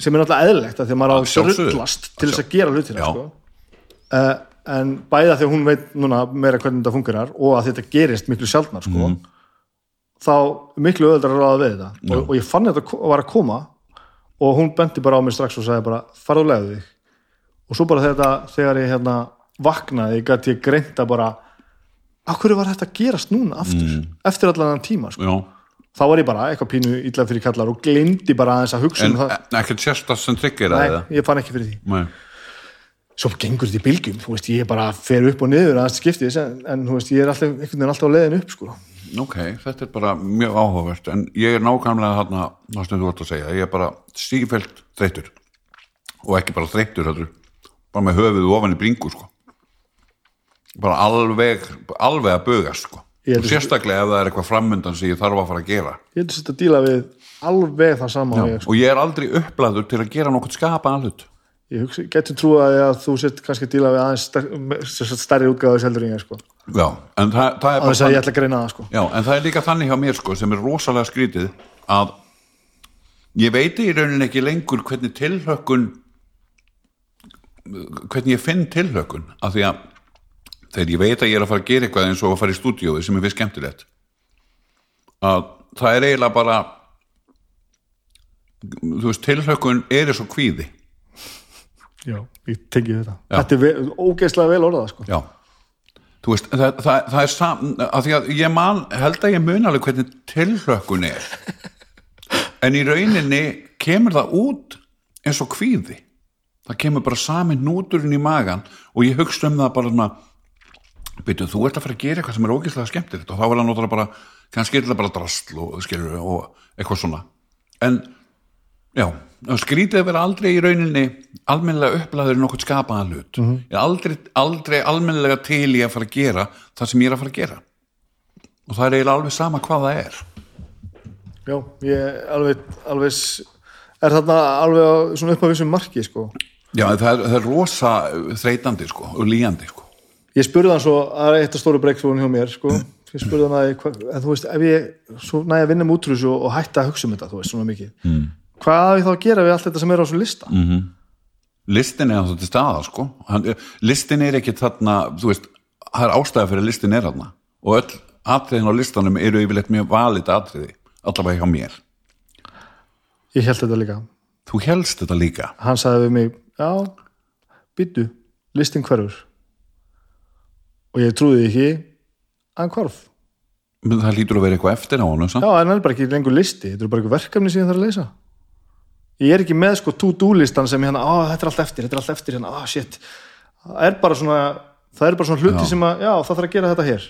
sem er náttúrulega eðlilegt, því að maður á Að að sjálfsögðu. rullast til þess að gera hlutina, sko. Uh, en bæða því að hún veit núna meira hvernig þetta fungerar og að þetta gerist miklu sjaldnar, sko, Mhm. þá miklu öðuldar að ráða við þetta. Og, og ég fann þetta ko- var að koma og hún benti bara á mig strax og sagði bara, farðu og vaknaði, gæti ég greint að bara af hverju var þetta að gerast núna aftur? Eftir allan tíma sko. þá var ég bara eitthvað pínu illa fyrir kallar og gleymdi bara aðeins að hugsa en um það. en ekkert sérstast sem tryggir Nei, það ég fann ekki fyrir því. Nei. svo gengur þetta í bylgjum, þú veist, ég bara fer upp og niður aðeins skiptis en, en veist, ég er alltaf, einhvern veginn alltaf á leiðin upp sko. ok, þetta er bara mjög áhugavert en ég er nákvæmlega þarna það sem þú vart að segja, ég er bara sífælt þreytur og ekki bara þreytur bara með höfuð ofan í bringu sko bara alveg, alveg að bugast sko held og sérstaklega ef það er eitthvað framundan sem ég þarf að fara að gera ég þetta að díla við alveg það sama og ég, sko. og ég er aldrei upplæður til að gera nokkuð skapa hlut ég getur trúið að þú sett kannski að díla við aðeins stær, stærri útgáðu seldur en ég sko. já, en það, það er að að bara ég ætla að greina það sko. Já, en það er líka þannig hjá mér sko sem er rosalega skrítið að ég veit í rauninni ekki lengur hvernig tilhlökkun hvernig ég finn tilhlökkun af því að þegar ég veit að ég er að fara að gera eitthvað eins og að fara í stúdíói sem er fyrst skemmtilegt að það er eiginlega bara þú veist, tilhlökkun er svo kvíði. Já, ég tengi þetta. Já. þetta er vel, ógeðslega vel orðað sko. Já, þú veist, það, það, það er sam, að því að ég man, held að ég mun alveg hvernig tilhlökkun er. En í rauninni kemur það út eins og kvíði. Það kemur bara sami núturinn í magan og ég hugst um það bara svona byrju, þú ert að fara að gera eitthvað sem er ógeðslega skemmtilegt og þá var það náttúrulega bara kannski er það bara drastl og, skilur, og eitthvað svona. En já, skrítið að vera aldrei í rauninni almennilega upplæður í nokkuð skapaðan hlut. Ég er aldrei, aldrei almennilega til í að fara að gera það sem ég er að fara að gera. Og það er eiginlega alveg sama hvað það er. Já, ég alveg, alveg s- er þarna alveg svona upp á vissum marki sko. já, það er, það er rosa þreytandi sko, og líjandi sko. Ég spurði hann svo að eitt af stóru breykþróun hjá mér sko. ég spurði hann að en þú veist, ef ég svo næja að vinna með útrús og, og hætta að hugsa um þetta, þú veist, svona mikið mm. hvað á ég þá að gera við allt þetta sem er á svona lista mm. listin er það til staða sko. Hann, listin er ekki þarna þú veist, það er ástæða fyrir að listin er þarna og öll atriðin á listanum eru yfirleitt mjög valið atriði allavega hjá mér ég held þetta líka, þú helst þetta líka hann sagði við mig já, byttu listin hverfur og ég trúði ekki að hann hvarf Men það lítur að vera eitthvað eftir á samt. Já, en það er bara ekki lengur listi, þetta er bara eitthvað verkefni sem ég þarf að leysa. Ég er ekki með sko to-do listan sem ég hérna, á, þetta er allt eftir, þetta er allt eftir hérna, á. Það er bara svona, það er bara svona hluti Já. sem að, já, það þarf að gera þetta hér.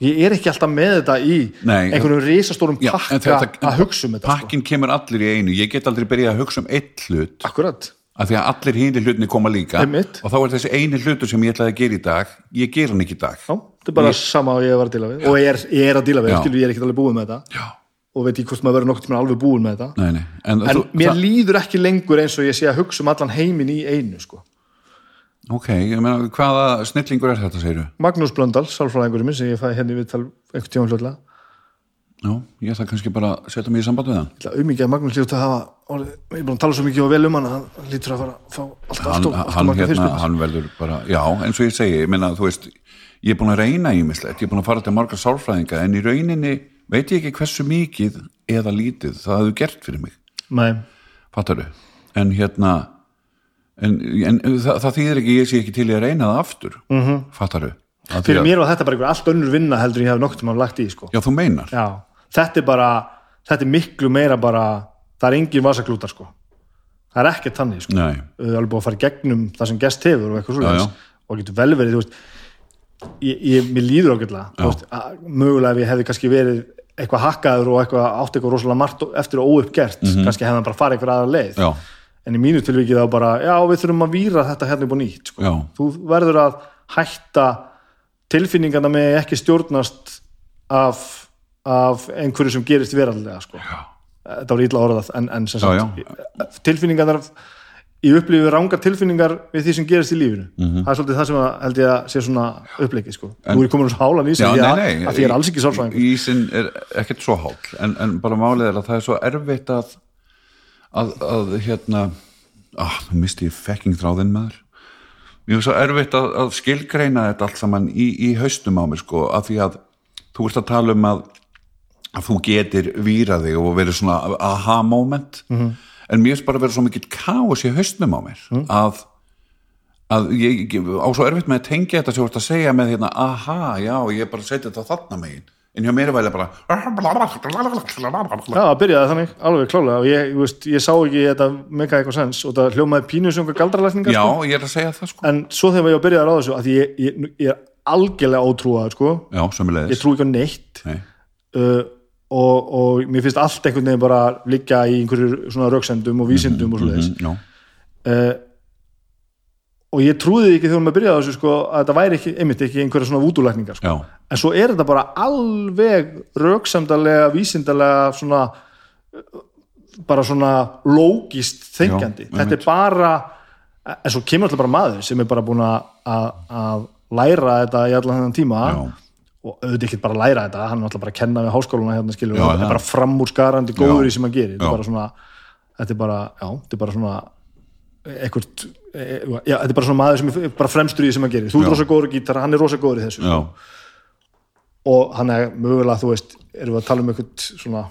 Ég er ekki alltaf með þetta í Nei, einhvernum risastórum Já, pakka að hugsa um þetta, sko. pakkin kemur allir í einu ég get aldrei byrjað að hugsa um eitt hlut Akkurat. Af því að allir hínir hlutinni koma líka Einmitt. og þá er þessi eini hlutur sem ég ætlaði að gera í dag ég ger hann ekki í dag Já, þetta er bara sama og ég var að díla við. Og ég er, ég er að díla við, Já. skilur, ég er ekki alveg búið með þetta. Já. Og veit ég hvort maður verður nokkuð tíma alveg búið með þetta. Nei, nei. En, En þú, mér það, líður ekki lengur eins og ég sé að hugsa um allan heiminn í einu, sko. ok, ég meina, hvaða snillingur er þetta, segirðu? Magnús Blöndal, sálfræðingurinn minn sem ég fæði henni við tal einhvern tíma hlutlega Já, ég ætla kannski bara að setja mig í samband við hann. Ég ætla auðmikið að Magnús lítur að hafa orðið, ég er búin að tala svo mikið og vel um hann að hann lítur að fara að fá hann, allt og, allt hann, og marga hérna, hann verður bara, já, eins og ég segi ég meina, þú veist, ég er búin að reyna ímislegt, ég er búin að fara til margar sálfræðinga en í rauninni veit ég ekki hversu mikið eða lítið það hefur gert fyrir mig, Nei, fattaru en hérna en, en það, það þýðir ekki, ég sé ekki til í að reyna það aftur, mm -hmm. fattaru Af því fyrir að- mér var þetta bara einhver allt önnur vinna heldur ég hef nokkuð maður lagt í sko. já, þú meinar, Já, þetta er bara þetta er miklu meira bara það er engin vasaklútar sko. Það er ekkert þannig sko. Nei. Við erum alveg búin að fara gegnum það sem gest hefur og eitthvað Já, svo já. og getur vel verið, veist ég, ég, mér líður að, mögulega ef ég hefði kannski verið eitthvað hakkaður og eitthvað átt eitthvað rosalega margt eftir og óuppgert, kannski hefði hann bara farið eitthvað aðra leið. Já, en í mínu tilvikið þá bara, já við þurfum að víra þetta hérna upp á nýtt sko. Þú verður að hætta tilfinningarna með ekki stjórnast af, af einhverju sem gerist verallega sko. þetta var ítla orðað en, en tilfinningarnar ég upplifi rángar tilfinningar við því sem gerist í lífinu Mhm. það er svolítið það sem að, held ég að sé svona uppleikið sko. nú er komin úr hálan í sig Já, nei, nei, að því er alls ekki sálfræðingur Ísinn er ekkert svo hál en, en bara málið er að það er svo erfitt að að, að hérna ah, þú misti ég fekking þráðinn maður mér er svo erfitt að, að skilgreina þetta allt saman í, í haustum á mér sko, af því að þú ert að tala um að að þú getur výra þig og verið svona aha moment -hmm. en mér er bara verið svo mikill káus í haustum á mér að að ég, ég á svo erfitt með að tengja þetta sem þú ert að segja með hérna, aha, já, ég bara setja þetta þarna megin en hjá mér er væli bara Já, það byrjaði þannig, alveg klálega og ég, veist, ég sá ekki þetta mega eitthvað sens og það hljómaði pínu sem einhver galdralækningar já, sko. ég er að segja það sko en svo þegar ég byrjaði að ráða þessu að ég, ég, ég er algjörlega ótrúaður sko. já, ég sömulegis trú ekki á neitt Nei. uh, og, og mér finnst allt einhvern veginn bara liggja í einhverju svona rauksendum og vísindum og svoleiðis. Mm, já, uh, og ég trúði ekki þegar maður byrjaði þessu sko, að þetta væri ekki, einmitt ekki einhverja svona vúdulækningar sko. en svo er þetta bara alveg rauksamdalega, vísindalega svona bara svona lógist þengjandi. Já, þetta er bara en svo kemur alltaf bara maður sem er bara búin að læra þetta í allan þennan tíma. Já, og auðvitað ekki bara læra þetta hann er alltaf bara að kenna við háskóluna hérna skilur Já, hann er bara framúrskarandi góður í sem hann gerir. Þetta er bara svona þetta er bara, já, þetta er bara svona eitthvað, já, þetta er bara svona maður sem er bara fremstur í því sem hann gerir. Þú er rosa góður í gítar, hann er rosa góður í þessu. Já, og hann er mögulega, þú veist, erum við að tala um eitthvað svona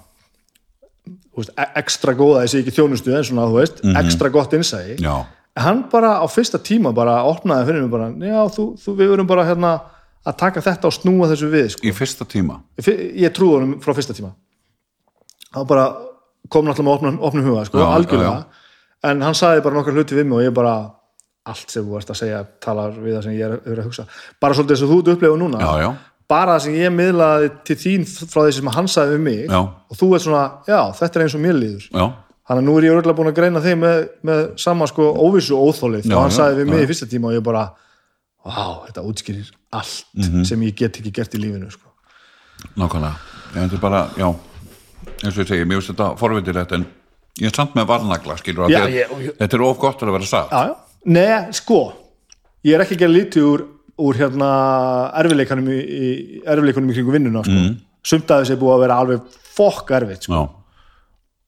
veist, e- ekstra góða þessi ekki þjónustu en svona, þú veist, ekstra gott innsæði Mhm. já, en hann bara á fyrsta tíma bara opnaði fyrir mig bara, já, þú, þú við verum bara hérna að taka þetta og snúa þessu við sko. í fyrsta tíma? Ég trúði honum frá fyrsta tíma. Hann bara kom náttúrulega með opnum, opnum huga, sko, Já, algjörlega. en hann sagði bara nokkar hluti við mig og ég bara allt sem þú varst að segja talar við það sem ég er, er að hugsa. Bara svolítið þess að þú ert upplefa núna. Já, já, bara það sem ég miðlaði til þín frá því sem hann sagði við mig. Já. og þú ert svona, já, þetta er eins og mér líður. Já, þannig að nú er ég örgulega búin að greina þig með, með sama sko óvissu óþólið Já, og hann já, sagði við mig já. í fyrsta tíma og ég bara vá, þetta útskýrir allt Mhm. sem ég get ekki gert í lífinu sko. nákvæmlega ég þetta er bara, já eins og ég segi, mér finnst þetta forvitir rétt en ég er samt með varnagla, skilur að Já, ég- ég- þetta er of gott að vera sagt já, já. Nei, sko ég er ekki að gera lítið úr, úr hérna erfileikanum í, í erfileikunum í kringu vinnuna sko. mm. sumt að þessi er búið að vera alveg fokk erfitt sko.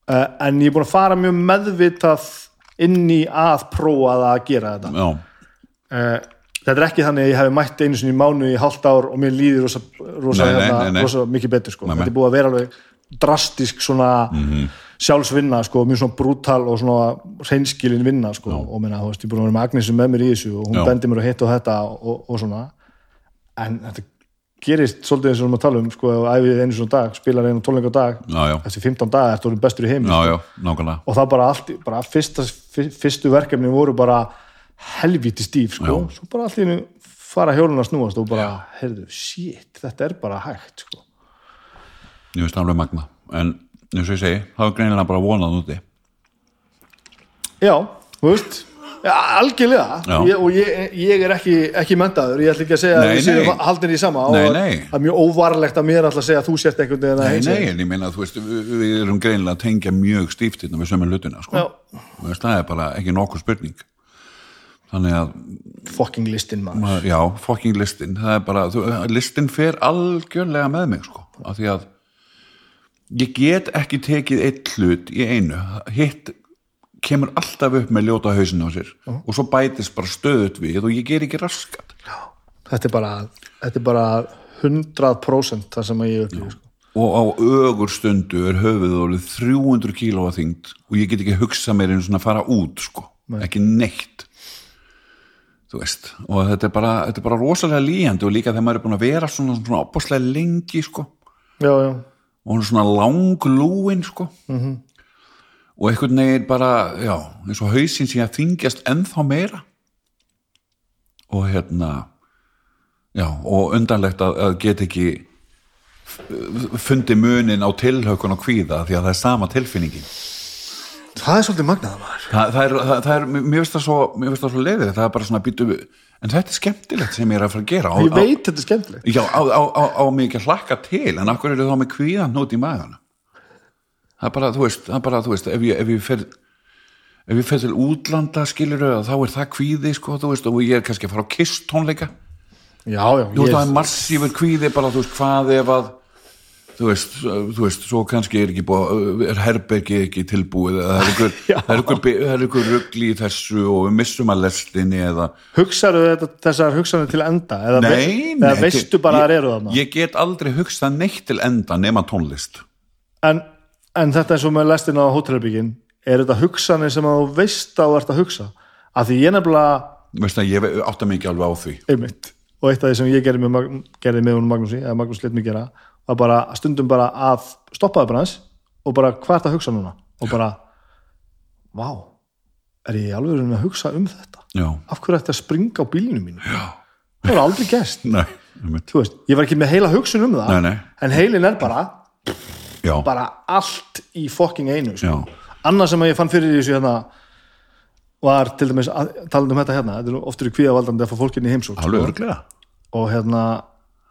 uh, en ég er búin að fara mjög meðvitað inn í að prófa það að gera þetta já, uh, þetta er ekki þannig að ég hef mætt einu sinni í mánu í hálft ár og mér líður rosa, rosa, Nei, hérna, nei, nei. rosa mikið betur sko. Þetta er búið að vera alveg drastisk svona sjálfsvinna sko, mjög svona brútal og svona hreinskilin vinna sko. og minna, veist, ég búin að vera með Agnesi með mér í þessu og hún Já. bendir mér að hitta og þetta og, og svona en þetta gerist svolítið eins og við erum að tala um sko, æfið einu svona dag, spilar einu tónleika dag já, já, eftir 15 daga ertu orðin bestur í heimi já, já, nákvæmlega og það bara allt, bara fyrsta, fyr- fyrstu verkefni voru bara helvíti stíf sko, svo bara allt í einu fara hjólun að snúast og bara, heyrðu, shit, þetta er bara hægt sko. ég veist alveg magna en eins og ég segi, það er greinilega bara vonað úti Já, þú veist Já, algjörlega Já. Ég, og ég, ég er ekki, ekki mentaður ég ætla ekki að segja Nei, að við séum nei. haldin í sama Nei, og nei. það er mjög óvarlegt að mér alltaf segja að þú sért að Nei, nei, en ég meina að þú veist, við, erum greinilega að tengja mjög stíft hérna við sömu hlutina, sko. Já. Veist, það er bara ekki nokkuð spurning. Þannig að, fucking listin maður. Já, fucking listin, það er bara, þú, listin fer algjörlega með mig, sko, af því að ég get ekki tekið eitt hlut í einu, hitt kemur alltaf upp með ljóta hausinu á sér og svo bætist bara stöðut við og ég ger ekki raskat. þetta er bara, þetta er bara 100% það sem ég upplýði sko. og á ögur stundu er höfuð orðið 300 kíló að þyngd og ég get ekki hugsað mér einu svona að fara út sko, ekki neitt veist og þetta er bara, þetta er bara rosalega líjandi og líka þegar maður er búin að vera svona, svona opaslega lengi sko. Já, já, og hún er svona langlúin sko. -hmm. og einhvern veginn bara já, eins og hausinn sem að þingjast ennþá meira. Og hérna já, og undanlegt að, að get ekki f- fundi munin á tilhökun og kvíða því að það er sama tilfinningin það er svolítið magnað maður. Það, það, er, það, það er, mér finnst það svo mér finnst það svo leiðið, það er bara svona býtu en þetta er skemmtilegt sem ég er að fara að gera. Á, ég veit þetta er skemmtilegt. Já, á, á, á, á mig ekki að hlakka til en akkur eru þá með kvíðan út í magana það er bara, þú veist, það er bara, þú veist ef ég, ef ég fer ef ég fer til útlanda skilur þá er það kvíði, sko, þú veist og ég er kannski að fara á kiss tónleika já, já, þú veist, ég, það er massífur kvíði bara, þú veist, hvað ef að þú veist, þú veist, svo kannski er ekki búið, er herbergi ekki tilbúið eða það er er er ykkur rugli í þessu og við missum að lestinni eða hugsaðu þetta, þessar hugsanir til enda eða, Nei, eða nei, veistu ég- bara að það eru þarna? Ég get aldrei hugsað neitt til enda nema tónlist. En, en þetta eins og með lestin á hótelherbyggin er þetta hugsanir sem þú veist að þú ert að hugsa? Að því ég nefnilega Veist að ég átta ekki alveg á því. Einmitt. Og eitt af því sem ég gerði með, gerði með Magnúsi eða Magnús let mig gera var bara stundum bara að stoppaði bara hans og bara hvað er það að hugsa núna? Og bara, vá er ég alveg að hugsa um þetta? Já, af hverju ætti að springa á bílinu mínu Já. það var aldrei veist, ég var ekki með heila hugsun um það Nei, nei. en heilin er bara já, bara allt í fucking einu sko. Annað sem ég fann fyrir þessu hérna var til dæmis að, talandi um þetta hérna. Þetta er oftur í kvíðavaldandi að fá fólkinni alveg örglega og hérna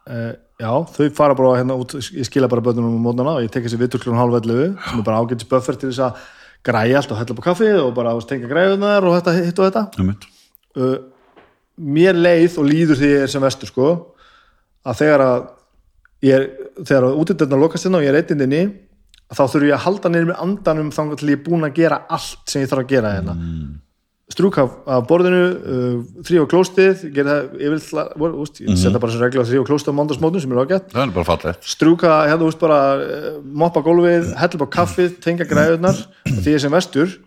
e, já, þau fara bara hérna út ég skila bara börnunum um mótnana og ég tek þessi vitur klun hálf 11 sem er bara ágætis buffer til þess að græja allt og hella upp á kaffi og bara tengja græðunar og þetta hitt og þetta. Uh, mér leið og líður því ég er sem vestur sko að þegar að ég er, þegar að útidörna lokast hérna og ég er eitt inni þá þurfi ég að halda niður með andanum þangar til ég er búin að gera allt sem ég þarf að gera hérna. Mm. Strúk af, af borðinu uh, þrý á klóstið ég gera það úst, ég setja bara þessu regla þrý á klóstið á mándagsmótum sem er ágætt. Bara strúka, hérna, veist bara uh, moppa gólfið, hella upp á kaffið tengja græðunar, því ég sem vestur.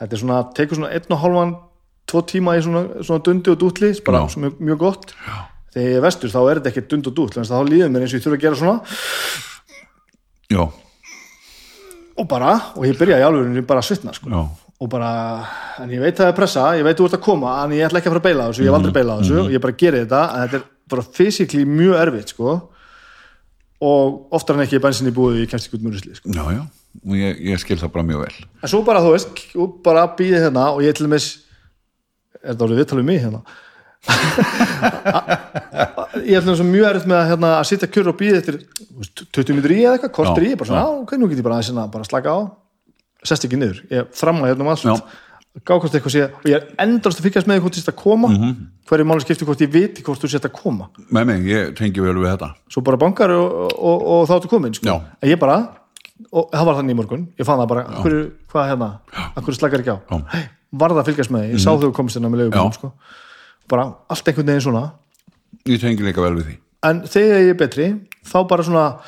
Þetta er svona, tekur svona einn og hálfan tvo tíma í svona, svona dundi og dútli bara sem er mjög gott. Já. þegar ég er vestur þá er þetta ekki dund og dútl þá líður mér eins og ég þurfa að gera svona. Já, og bara, og ég byrja í alveg bara að svitna sko. já, og bara, en ég veit það er pressa ég veit þú ert að koma, en ég ætla ekki að fara að beila á þessu ég hef aldrei beila á þessu, ég bara geri þetta en þetta er bara fysikli mjög erfitt sko. og oftar en ekki er bensin í búið ég kemst ekki út mjög sko. já, já og ég, ég skil það bara mjög vel en svo bara þú veist, bara býðið hérna og ég til dæmis er þetta orðið viðtalið mig hérna ég ætlum svo mjög erfitt með að, hérna, að sitja kjör og býða eftir þú veist, 20 minnur í eða eitthvað, kortur Já, í bara svona, já, ok, sest ekki niður, ég þramma hérna um allt. Gákvæmst eitthvað sé og ég er endast að fylgjast með hvort þú sést að koma. Mhm. hverju máli skipti hvort ég viti hvort þú sést að koma? Með mig, ég tengi vel við þetta. Svo bara bankar og, og, og þá ertu komin sko. En ég bara, og það var þannig í morgun. Ég fann það bara, hverju, hvað hérna? Hverju slakar ekki á. Mhm. hey, varð að fylgjast með ég sá þau komst hérna með leigubílum sko. bara allt einhvern veginn svona. Ég tengi líka vel við því. En þegar ég er betri, þá bara svona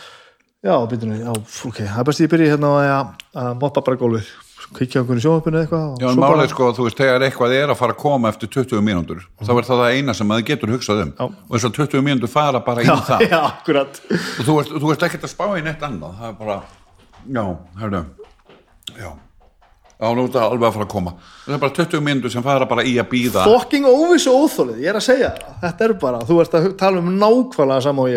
já, byrjunni, já, ok. Það er best ég byrja hérna að, að moppa bara gólfið. Kvikja okkur í sjónvarpinu eða eitthvað Já, málið sko, þú veist, þegar eitthvað er að fara að koma eftir 20 mínútur, þá er það það eina sem maður getur hugsað um. Já. og þess að 20 mínútur fara bara í já, það. já, akkurat. Og þú veist, þú veist ekkert að spá í neitt annað. Það er bara, já, hörðu já, já, nú er það alveg að fara að koma. Það er bara 20 mínútur sem fara bara í að býða fokking óviss og óþólið, ég er að segja þetta er bara, þú ert að tala um nákvæmlega sama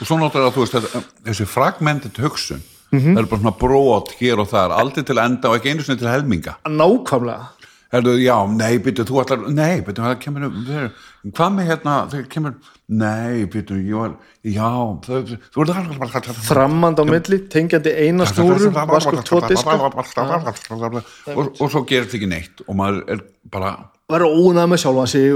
og svo náttúrulega, þú veist, þetta, þessi fragmentit hugsun Mhm. það er bara svona brot hér og þar, aldrei til enda og ekki einu sinni til helminga. Nákvæmlega. Herðu, já, nei, býttu, þú ætlar, nei, býttu, það kemur, þeir, hvað með hérna, þeir kemur, nei, býttu, ég var, já, það, þú er framand á milli, tengjandi eina snúru vaskur tvo diska. og, svo gerist ekki neitt og maður er bara, verður ónað með sjálfa sig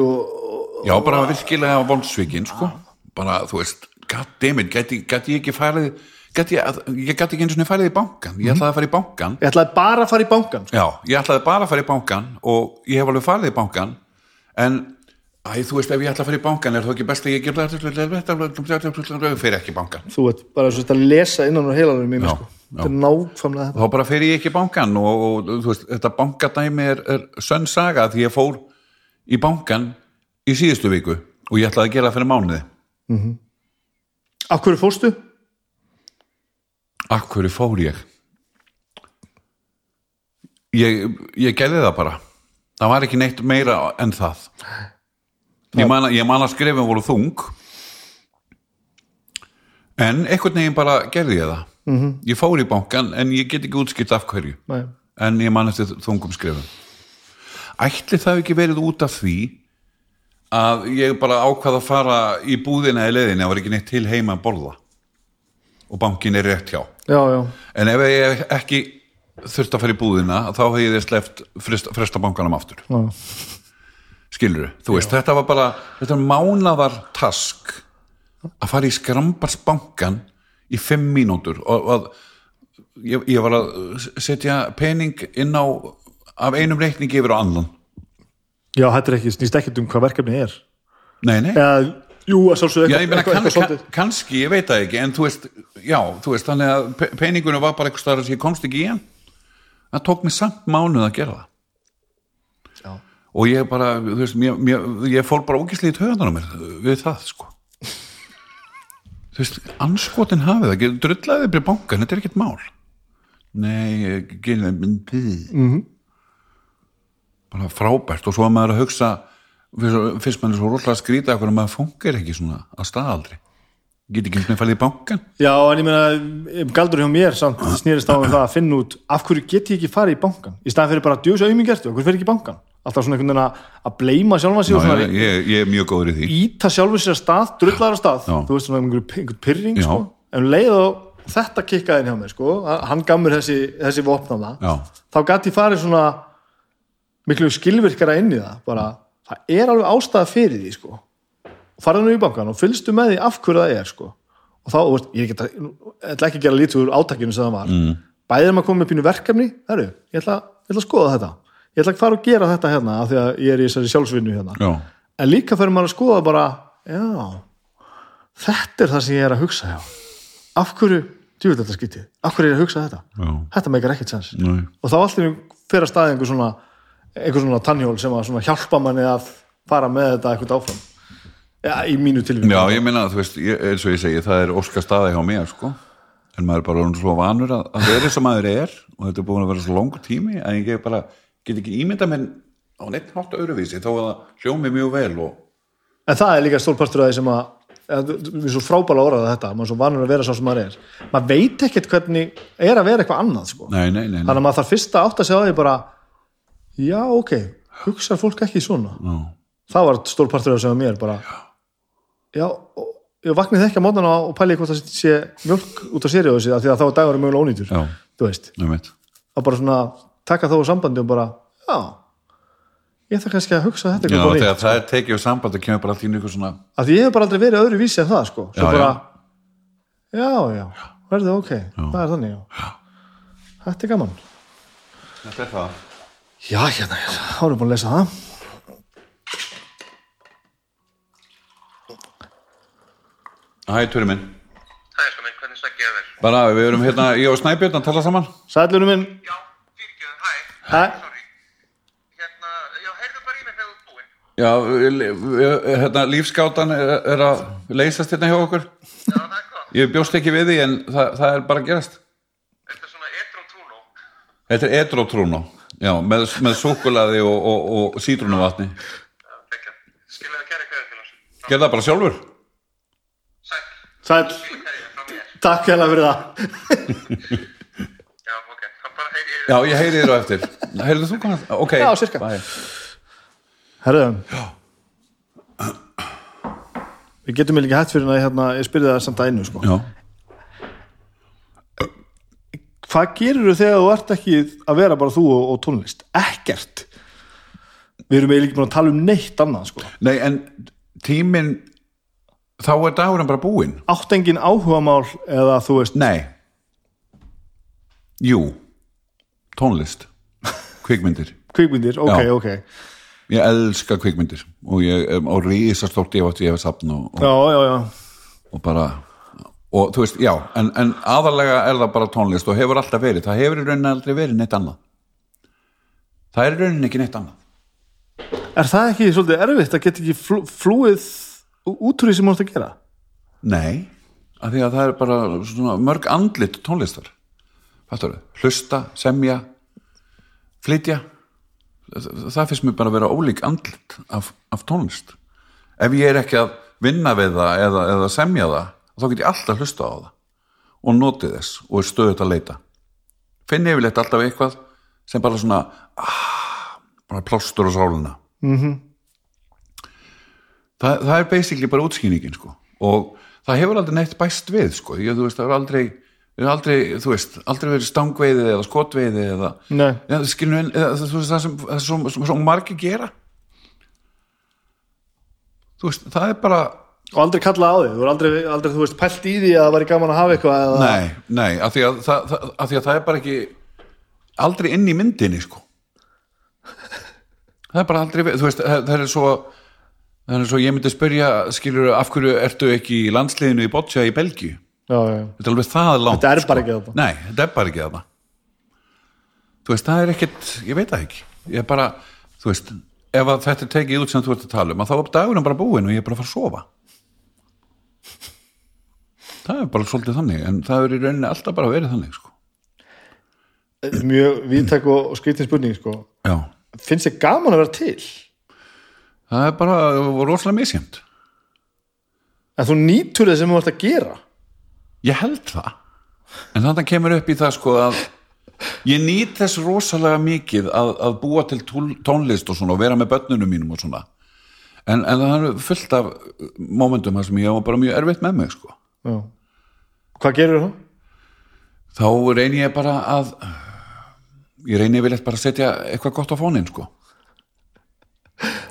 já, bara virkilega vonsvikinn, sko, bara, þú veist, goddammit, gæti, ég ekki farið, gæti ég, ég gæti ekki einu svona farið í bankan, ég ætlaði að fara í bankan, ég ætlaði bara að fara í bankan sko. Já, ég ætlaði bara að fara í bankan og ég hef alveg farið í bankan en, æ, þú veist, ef ég ætla að fara í bankan er það ekki best að ég ger fyrir ekki bankan þú veit, bara svo að lesa innan á heilanum Já, sko. þetta er nákvæmlega þetta. Þá bara fyrir ég ekki í bankan og, og veist, þetta bankadæmi er, er sönn saga því ég fór í bankan í síðustu viku og ég ætlaði að gera það fyrir mánuði. Af hverju fórstu? Hverju fór ég? Ég, ég gerði það bara það var ekki neitt meira en það ég man, ég man að skrifin voru þung en einhvern veginn bara gerði ég það -hmm. ég fór í bankan en ég get ekki útskipt af hverju Nei. en ég man eftir þungum skrifin ætli það ekki verið út af því að ég bara ákvað að fara í búðina í leiðinni, það var ekki neitt til heima að borða. Og bankin er rétt hjá. Já, já, En ef ég ekki þurft að fara í búðina þá hef ég þið sleft fresta, fresta bankanum aftur. Já. skilur þú veist, þetta var bara þetta er mánadar task að fara í skrambarsbankan í fimm mínútur. Og, og ég, ég var að setja pening inn á af einum reikningi yfir á annan já þetta er ekki, snýst ekkert um hvað verkefni er. Nei, nei, eða, jú, að sjálfsögðu já, eitthvað, ég meina eitthvað, kann, eitthvað kann, svolítið. kannski, ég veit það ekki en þú veist, já, þú veist þannig að pe- peningunum var bara eitthvað starf sem ég komst ekki í hann. Það tók mig samt mánuð að gera það. Já. og ég bara, þú veist, mér, mér, ég fór bara ógislið í töðanum mér við það, sko. Þú veist, anskotin hafið það drullaði bara í bankan, þetta er ekkert mál. Nei, það mm bara frábært. Og svo að maður að hugsa fyrst- mann er svo rótlega að skrýta hvernig maður funkar ekki svona að staðaldri. Get ekki eins og fælið í bankan já, en ég meina, galdur hjá mér samt snýrist á um það að finna út af hverju get ég ekki farið í bankan í staðan fyrir bara að djósa auðmingert, af hverju fer ég ekki í bankan alltaf svona einhvern veginn að- að bleima sjálfan sig Já, ég, ég, ég er mjög góður í því. íta sjálfur sér að stað, drullar að stað. Já. þú veist svona einhver, einhver pyrring sko. en um leið og þetta kikkaði inn hjá mér sko, að hann gaf mér þessi, þessi vopnaða, Já. þá gæti ég farið svona miklu skilvirkara inn í það bara, það er alveg ástæða fyrir því sko, og farið nú í bankan og fylgstu með því af hverju það er sko og þá, veist, ég ætla ekki að gera lítið úr átakinu sem það var, mm. bæðið maður komið með pínu verkefni, herru, ég ætla, ég ætla að skoða þetta ég ætla að fara og gera þetta hérna af því að ég er í þessari sjálfsvinnu hérna Já. en líka fyrir maður að skoða bara já, þetta er það sem ég er að hugsa já. af hverju, djúvel þetta skytið af hverju er ég að hugsa þetta Já. þetta meikar ekkert sens Nei. og þá allir fyrir að staði einhver svona einhver svona tannhjól sem að svona hjálpa manni að fara með þetta eitthvað áfram. Já, í mínu tilvíð Já, ég meina, þú veist, ég, eins og ég segi það er óska staði hjá mér, sko. En maður er bara orðinn svo vanur að, að vera sem maður er. Og þetta er búin að vera svo langur tími að ég bara get ekki ímynda minn á neitt hátt öðruvísi þó að það hljómi mjög vel og en það er líka stórpartur af því sem að við erum svo frábæla orðað þetta maður er svo vanur að vera svo sem maður er. Maður veit ekkert hvernig er að vera eitthvað annað sko. nei, nei, nei, já, ok, hugsa fólk ekki svona? Já. það var stórpartur af því sem að mér bara. Já, ég vaknið ekki að mótana og pæli hvort það sé mjölk út á séri því að þá er dagur mjög ónýtur Já, þú veist, að bara svona taka þá úr sambandi og bara, já ég þarf kannski að hugsa þetta Já, þegar það er tekið á samband og kemur bara allt í einhver svona að ég hef bara aldrei verið öðru vísi en það sko. Svo bara, já, já, verður ok? Það er þannig, já. Þetta er gaman. Þetta er það já, hérna, þá erum við búin að lesa það Hæ, Turi minn er sko minn, hvernig snakki ég að vel? Bara, við erum hérna, ég og Snæbjörn að tala saman sælurum minn, Já, fyrirgeðu, Hæ? Sorry. Hérna, já, heyrðu bara í mig þegar þú ert búinn. Já, hérna, lífskátan er, er að leysast hérna hjá okkur Já, það er gott. Ég bjóst ekki við því en það, það er bara gerast Þetta er svona etro trúnó. Þetta er edrótrúnó Já, með, með súkulaði og, og, og sítrúnuvatni Já, tekja. Skilaðu kæri kæri til hans. Gerð það bara sjálfur Sæl. Sæl, Skilaðu kæri frá mér. takk hérna fyrir það Já, ok. Það bara heyri ég. Já, ég heyri þér á eftir Heyrðu þú hvað? Ok Já, sirka. Bye. Herðu Við getum ekki hætt fyrir að hérna, ég spyrði það samt að einu sko. Já, Hvað gerir þú þegar þú ert ekki að vera bara þú og, og tónlist? Ekkert. Við erum eiginlega ekki búin að tala um neitt annað sko. nei en tíminn þá er dagurinn bara búinn. Átt engin áhugamál eða þú veist? Nei. Jú. Tónlist. Kvikmyndir. Kvikmyndir, ok, Já. ok. Ég elska kvikmyndir og ég er á rísastórt ég átti ég hef sapn og, og, Já, já, já. og bara og þú veist, já, en, en aðalega er það bara tónlist og hefur alltaf verið. Það hefur í rauninni aldrei verið neitt annað. Það er í rauninni ekki neitt annað. Er það ekki svolítið erfitt að geta ekki flú, flúið út úr því sem ert að gera? Nei, af því að það er bara svona mörg andlit tónlistar. Fattar þau? Hlusta, semja flytja. Það finnst mér bara að vera ólík andlit af, af tónlist. Ef ég er ekki að vinna við það eða, eða semja það, þá get ég alltaf hlusta á það og notið þess og er stöðut að leita. Finn yfirleitt alltaf eitthvað sem bara svona ah, bara plástur á sáluna það, það er basically bara útskýningin sko. og það hefur aldrei neitt bæst við sko. ég, þú veist, það er aldrei, aldrei þú veist, aldrei verið stangveiði eða skotveiði eða, eða, sem, það sem, sem, sem, sem margir gera. Þú veist, það er bara Og aldrei kalla á því, þú er aldrei, aldrei þú veist, pælt í því að það væri gaman að hafa eitthvað eða... nei, nei, af því að það, það, af því að það er bara ekki aldrei inn í myndinni sko. Það er bara aldrei þú veist, það, það er svo það er svo ég myndi spyrja, skilur af hverju ertu ekki í landsliðinu í Boccia í Belgíu? Þetta er alveg það langt Þetta er bara ekki þarna. nei, þetta er bara ekki það þú veist, það er ekkit ég veit það ekki, ég er bara þú veist, ef þetta tekið út sem þú ert að tala um, þá er dagurinn bara búinn og ég er bara að fara að sofa það er bara svolítið þannig en það er í rauninni alltaf bara verið þannig sko. mjög víðtæk og, skritin spurning, sko. Finnst þér gaman að vera til? það er bara rosalega misjönd En þú nýtur þess sem þú ert að gera? ég held það en þannig kemur upp í það sko að ég nýt þess rosalega mikið að, að búa til tónlist og svona og vera með börnunum mínum og svona en, en það er fullt af momentum þar sem ég var bara mjög erfitt með mig sko. Hvað gerir þú? þá reyni ég bara að ég reyni yfirleitt bara að setja eitthvað gott á fónin sko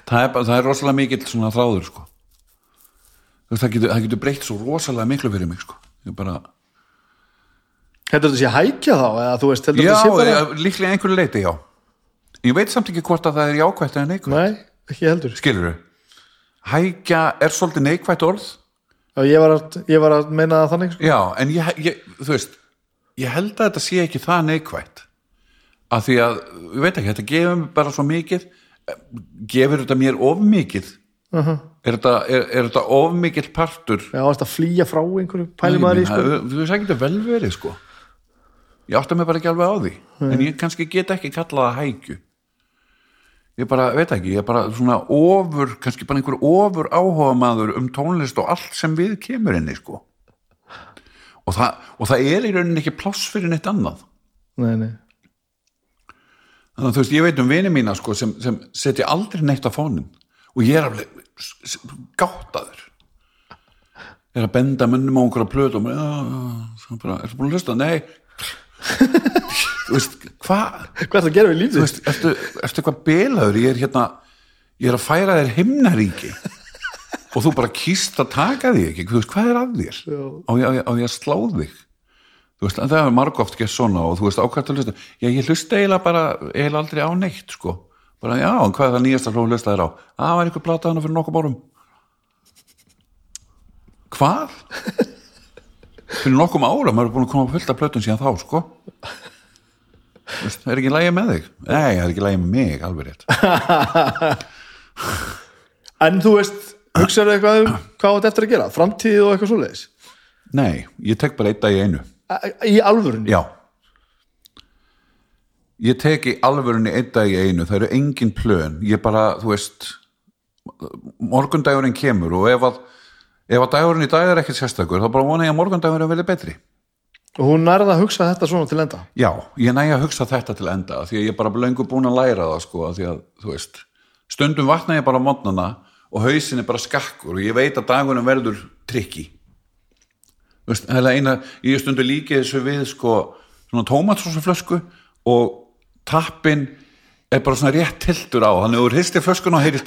það er, það er rosalega mikill svona þráður sko það getur, getur breytt svo rosalega miklu fyrir mig sko ég bara Heldur þetta sé hækja þá? Veist, Já, bara... líklega einhverju leiti, já Ég veit samt ekki hvort að það er jákvætt eða neikvætt Nei, ekki heldur. Skilur þau? Hækja er svolítið neikvætt orð. Já, ég var að, ég var að meina það þannig, sko. Já, en ég, ég, þú veist Ég held að þetta sé ekki það neikvætt. Af því að, ég veit ekki, þetta gefur mér bara svo mikið. Gefur þetta mér of mikið? Uh er, þetta, er, er þetta of mikill partur? Já, að flýja frá einhverju pælum aðri, sko. Þú veist, það getur vel verið sko. Ég átta mig bara ekki alveg á því. En ég kannski get ekki kallað það hækju ég bara, veit ekki ég er bara svona ofur, kannski bara einhver ofur áhuga maður um tónlist og allt sem við kemur inni sko. Og það, og það er í rauninni ekki pláss fyrir neitt annað. Nei, nei. þannig að þú veist, ég veit um vini mína sko sem, sem setja aldrei neitt á fónin og ég er alveg gáttaður. Er að benda mönnum á einhverja plötu og maður, já, já, svo bara, ertu búin að hlusta? Nei hvað Hvað er það að gera við þú lífið? veist, ertu, ertu eitthvað belaður ég er hérna, ég er að færa þér himnaríki. Og þú bara kýst að taka því ekki, þú veist, hvað er að þér? Á ég, á ég, að slá þig? Þú veist, en það er margóft gert svona og þú veist, ákvæmt að hlusta. Já, ég hlusta eiginlega bara, eiginlega aldrei á neitt sko, bara, já, en hvað er það nýjasta hlóð hlusta þér á, að það var einhver plata hana fyrir nokkuð bórum hvað? fyrir nokkum ára, maður er búin að koma að fullta plötun síðan þá, sko Veist, er ekki lægi með þig? Nei, það er ekki lægi með mig, alveg rétt. En þú veist, hugsaðu eitthvað um hvað þetta eftir að gera, framtíð og eitthvað svoleiðis? Nei, ég tek bara einn dag í einu. Í alvörunni? Já. Ég tek í alvörunni einn dag í einu, það eru engin plön. Ég bara, þú veist morgundagurinn kemur og ef að ef að dagurinn í dag er ekkert sérstakur þá bara vona ég að morgundagurinn verði betri Og hún nærða að hugsa þetta svona til enda? Já, ég næg að hugsa þetta til enda því að ég er bara löngu búin að læra það sko, því að, þú veist, stundum vakna ég bara mótnana og hausin er bara skakkur og ég veit að dagurinn verður trikki Þú veist, það er eina, ég stundu líkið þessu við sko, svona tómatsósuflösku og tappin er bara svona rétt tiltur á. Þannig að þú hristir flöskun og heyrir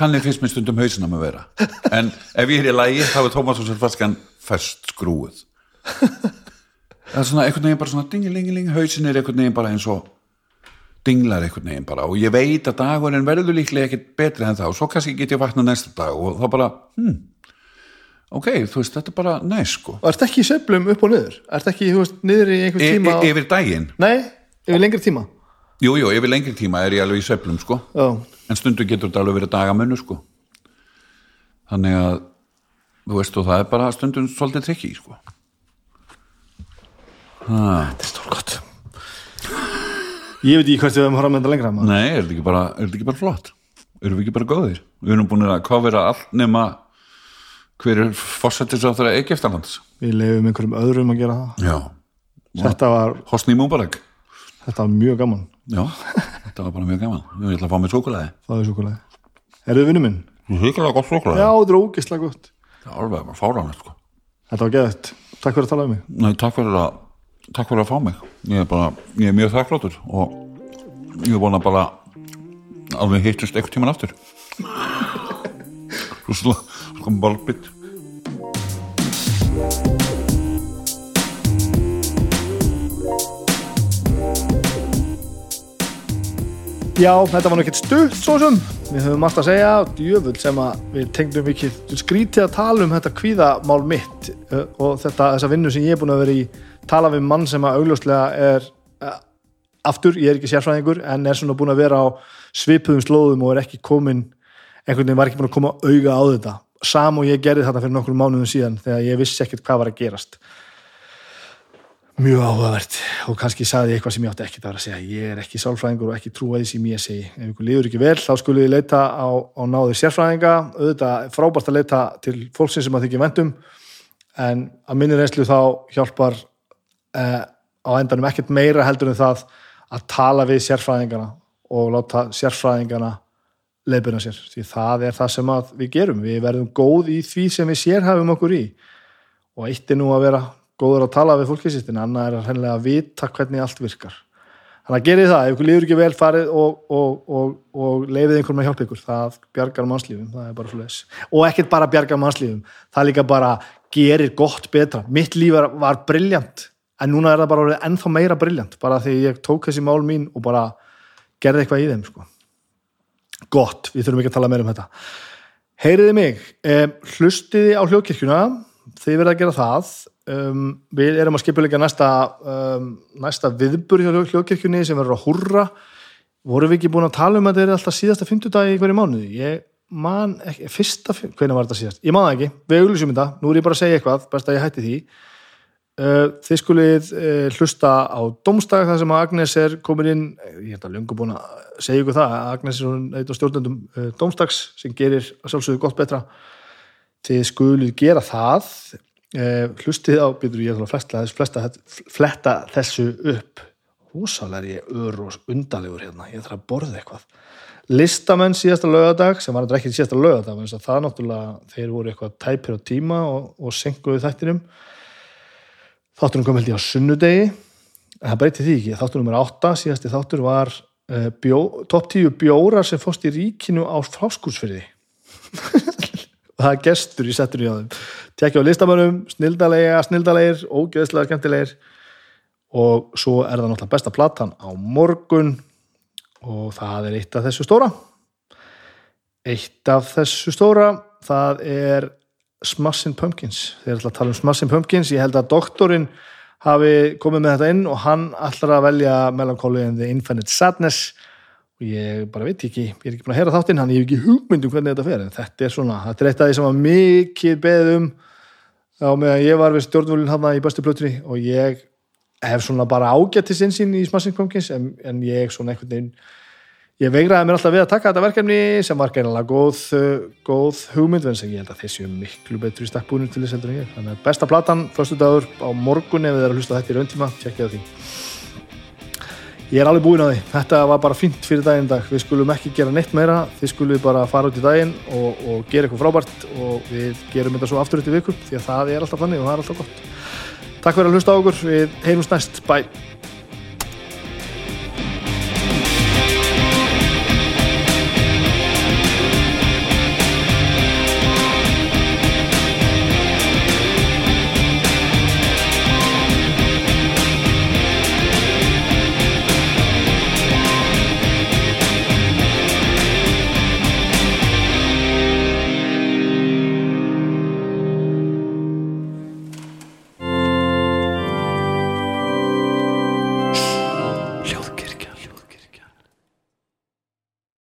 þannig finnst mér stundum hausin að mér vera. En ef ég er í lægi þá er tómatsósuflöskan fest skrúið það er svona einhvern veginn bara svona dingilingiling, hausin er einhvern veginn bara eins og dinglar einhvern veginn bara. Og ég veit að dagurinn verður líklega ekkert betri en það og svo kannski get ég vakna næsta dag og þá bara, hm ok, þú veist, þetta er bara næs sko. Og ert ekki í sveiflum upp og niður? Ert ekki, þú veist, niður í einhver e tíma e yfir daginn, Nei, yfir lengri tíma. Jú, jú, yfir lengri tíma er ég alveg í sveiflum sko. Já, en stundum getur þetta alveg verið dagamunnu sko. Þannig að þú veist og það er bara stundum svolítið trikki sko þetta er stórgott Ég veit ekki hvert við höfum horfað með þetta lengra maður. Nei, er þetta ekki bara, er þetta ekki bara flott? Erum við ekki bara góðir? Við erum búin að kofera allt nema hver er fórsættis á þeirra Egyptalands? Við leifum einhverjum öðrum að gera það Já. Þetta var, Hosni Múbarak? þetta var mjög gaman Já, þetta var bara mjög gaman. Ég ætla að fá mér súkulæði. Það er súkulega Erðu vinnu minn? Hyggilega gott súkulæði. Já, þetta er ógislega gott Það er alveg bara fáránlega, sko. Þetta var geðvægt Takk fyrir að tala um mig Nei, takk fyrir að, takk fyrir að fá mig. Ég er bara, ég er mjög þakkláttur og ég er búin að bara alveg hittust eitthvað tíman aftur. Svo slá, sko balbit. Já, þetta var ekkert stutt svo sem Við höfum allt að segja djöfull sem að við tengdum mikið skrítið að tala um þetta kvíðamál mitt uh, og þetta, þessa vinnu sem ég er búin að vera í tala við mann sem að augljóslega er uh, aftur, ég er ekki sérfræðingur en er svona búin að vera á svipuðum slóðum og er ekki komin einhvern veginn var ekki búin að koma auga á þetta. Sam og ég gerði þetta fyrir nokkur mánuðum síðan þegar ég vissi ekkert hvað var að gerast. Mjög áhugavert og kannski sagði ég eitthvað sem ég átti ekki að segja. Ég er ekki sálfræðingur og ekki trúa því sem ég segi. Ef ykkur líður ekki vel þá skulle ég leita á, á náði sérfræðinga. Auðvitað frábært að leita til fólksins sem að þykja vendum en að minni reynslu þá hjálpar eh, á endanum ekkert meira heldur en það að tala við sérfræðingana og láta sérfræðingana leiðbuna sér. Því það er það sem við gerum. Við verðum góð í því sem við sérhæfum okkur í. Og eitt er nú að vera góður að tala við en annað er hennilega að vita hvernig allt virkar. Þannig að gerið það, ef ykkur líður ekki vel farið og, og, og, og leiðið einhvern með að hjálpa ykkur, það bjargar mannslífum það er bara svoleiðis, og ekkert bara bjargar mannslífum það líka bara gerir gott betra, mitt líf var brilljant en núna er það bara orðið ennþá meira brilljant, bara því ég tók þessi mál mín og bara gerði eitthvað í þeim sko. gott, við þurfum ekki að tala meira um þetta. Heyriði mig eh, hlustiði á hljókirkjuna þið verða að gera það. Um, við erum að skipuleika næsta, um, næsta viðbur hjá hljókirkjunni sem verður að hurra vorum við ekki búin að tala um að þetta er alltaf síðasta fymtudag í hverju mánuði? Ég man ekki, fyrsta, hvernig var þetta síðast? Ég man það ekki, við auglýsum þetta, nú er ég bara að segja eitthvað best að ég hætti því þið skulið uh, hlusta á domstag þar sem Agnes er komin inn. Ég held að löngu búin að segja ykkur það að Agnes er eitt á stjórnendum domstags sem gerir að sjálfsögðu gott betra. Þið skulið gera það. Eh, hlustið á, býtur ég að flesta, flesta, þessu upp. Húsalega er ég ör og undalegur hérna, ég þarf að borða eitthvað. Listamenn síðasta lögadag sem var ekki síðasta lögadag, það náttúrulega þeir voru eitthvað tæpir á tíma og, og senkuðu þættinum þáttunum kom held ég á sunnudegi. Það breyti því ekki, þáttunum er 8 síðasti þáttur var uh, bjó, top 10 bjórar sem fóst í ríkinu á fráskúsfyrði það er gestur í settur í á þeim. Tekja á listamönnum, snildalega, snildalegir ógeðslega skemmtilegir. Og svo er það náttúrulega besta platan á morgun. Og það er eitt af þessu stóra. Eitt af þessu stóra það er Smashing Pumpkins. Þeir ætla að tala um Smashing Pumpkins. Ég held að doktorinn hafi komið með þetta inn og hann ætlar að velja Melancholy and the Infinite Sadness. Og ég bara veit ekki, ég er ekki búin að heyra þáttinn hann, ég hef ekki hugmynd um hvernig þetta fer. En þetta er svona, þetta er eitt af því sem var mikið beðið um á meðan ég var við stjórnvölin hann í bestu plötunni. Og ég hef svona bara ágættis insýn í Smashing Pumpkins en, en ég svona einhvern veginn ég veigraði mér alltaf við að taka þetta verkefni sem var gænilega góð, uh, góð hugmynd en ég held að þessi er miklu betri stakkbúinu til þess heldur en ég. Þannig að besta platan, förstu dagur á morgun ef þið er að hlusta þetta í rauntíma, tjekkja því. Ég er alveg búinn á því. Þetta var bara fínt fyrir daginn dag. Við skulum ekki gera neitt meira. Þið skulum bara fara út í daginn og, og gera eitthvað frábært og við gerum þetta svo aftur út í viku því að það er alltaf þannig og það er alltaf gott. Takk fyrir að hlusta á okkur, við heyrumst næst, bye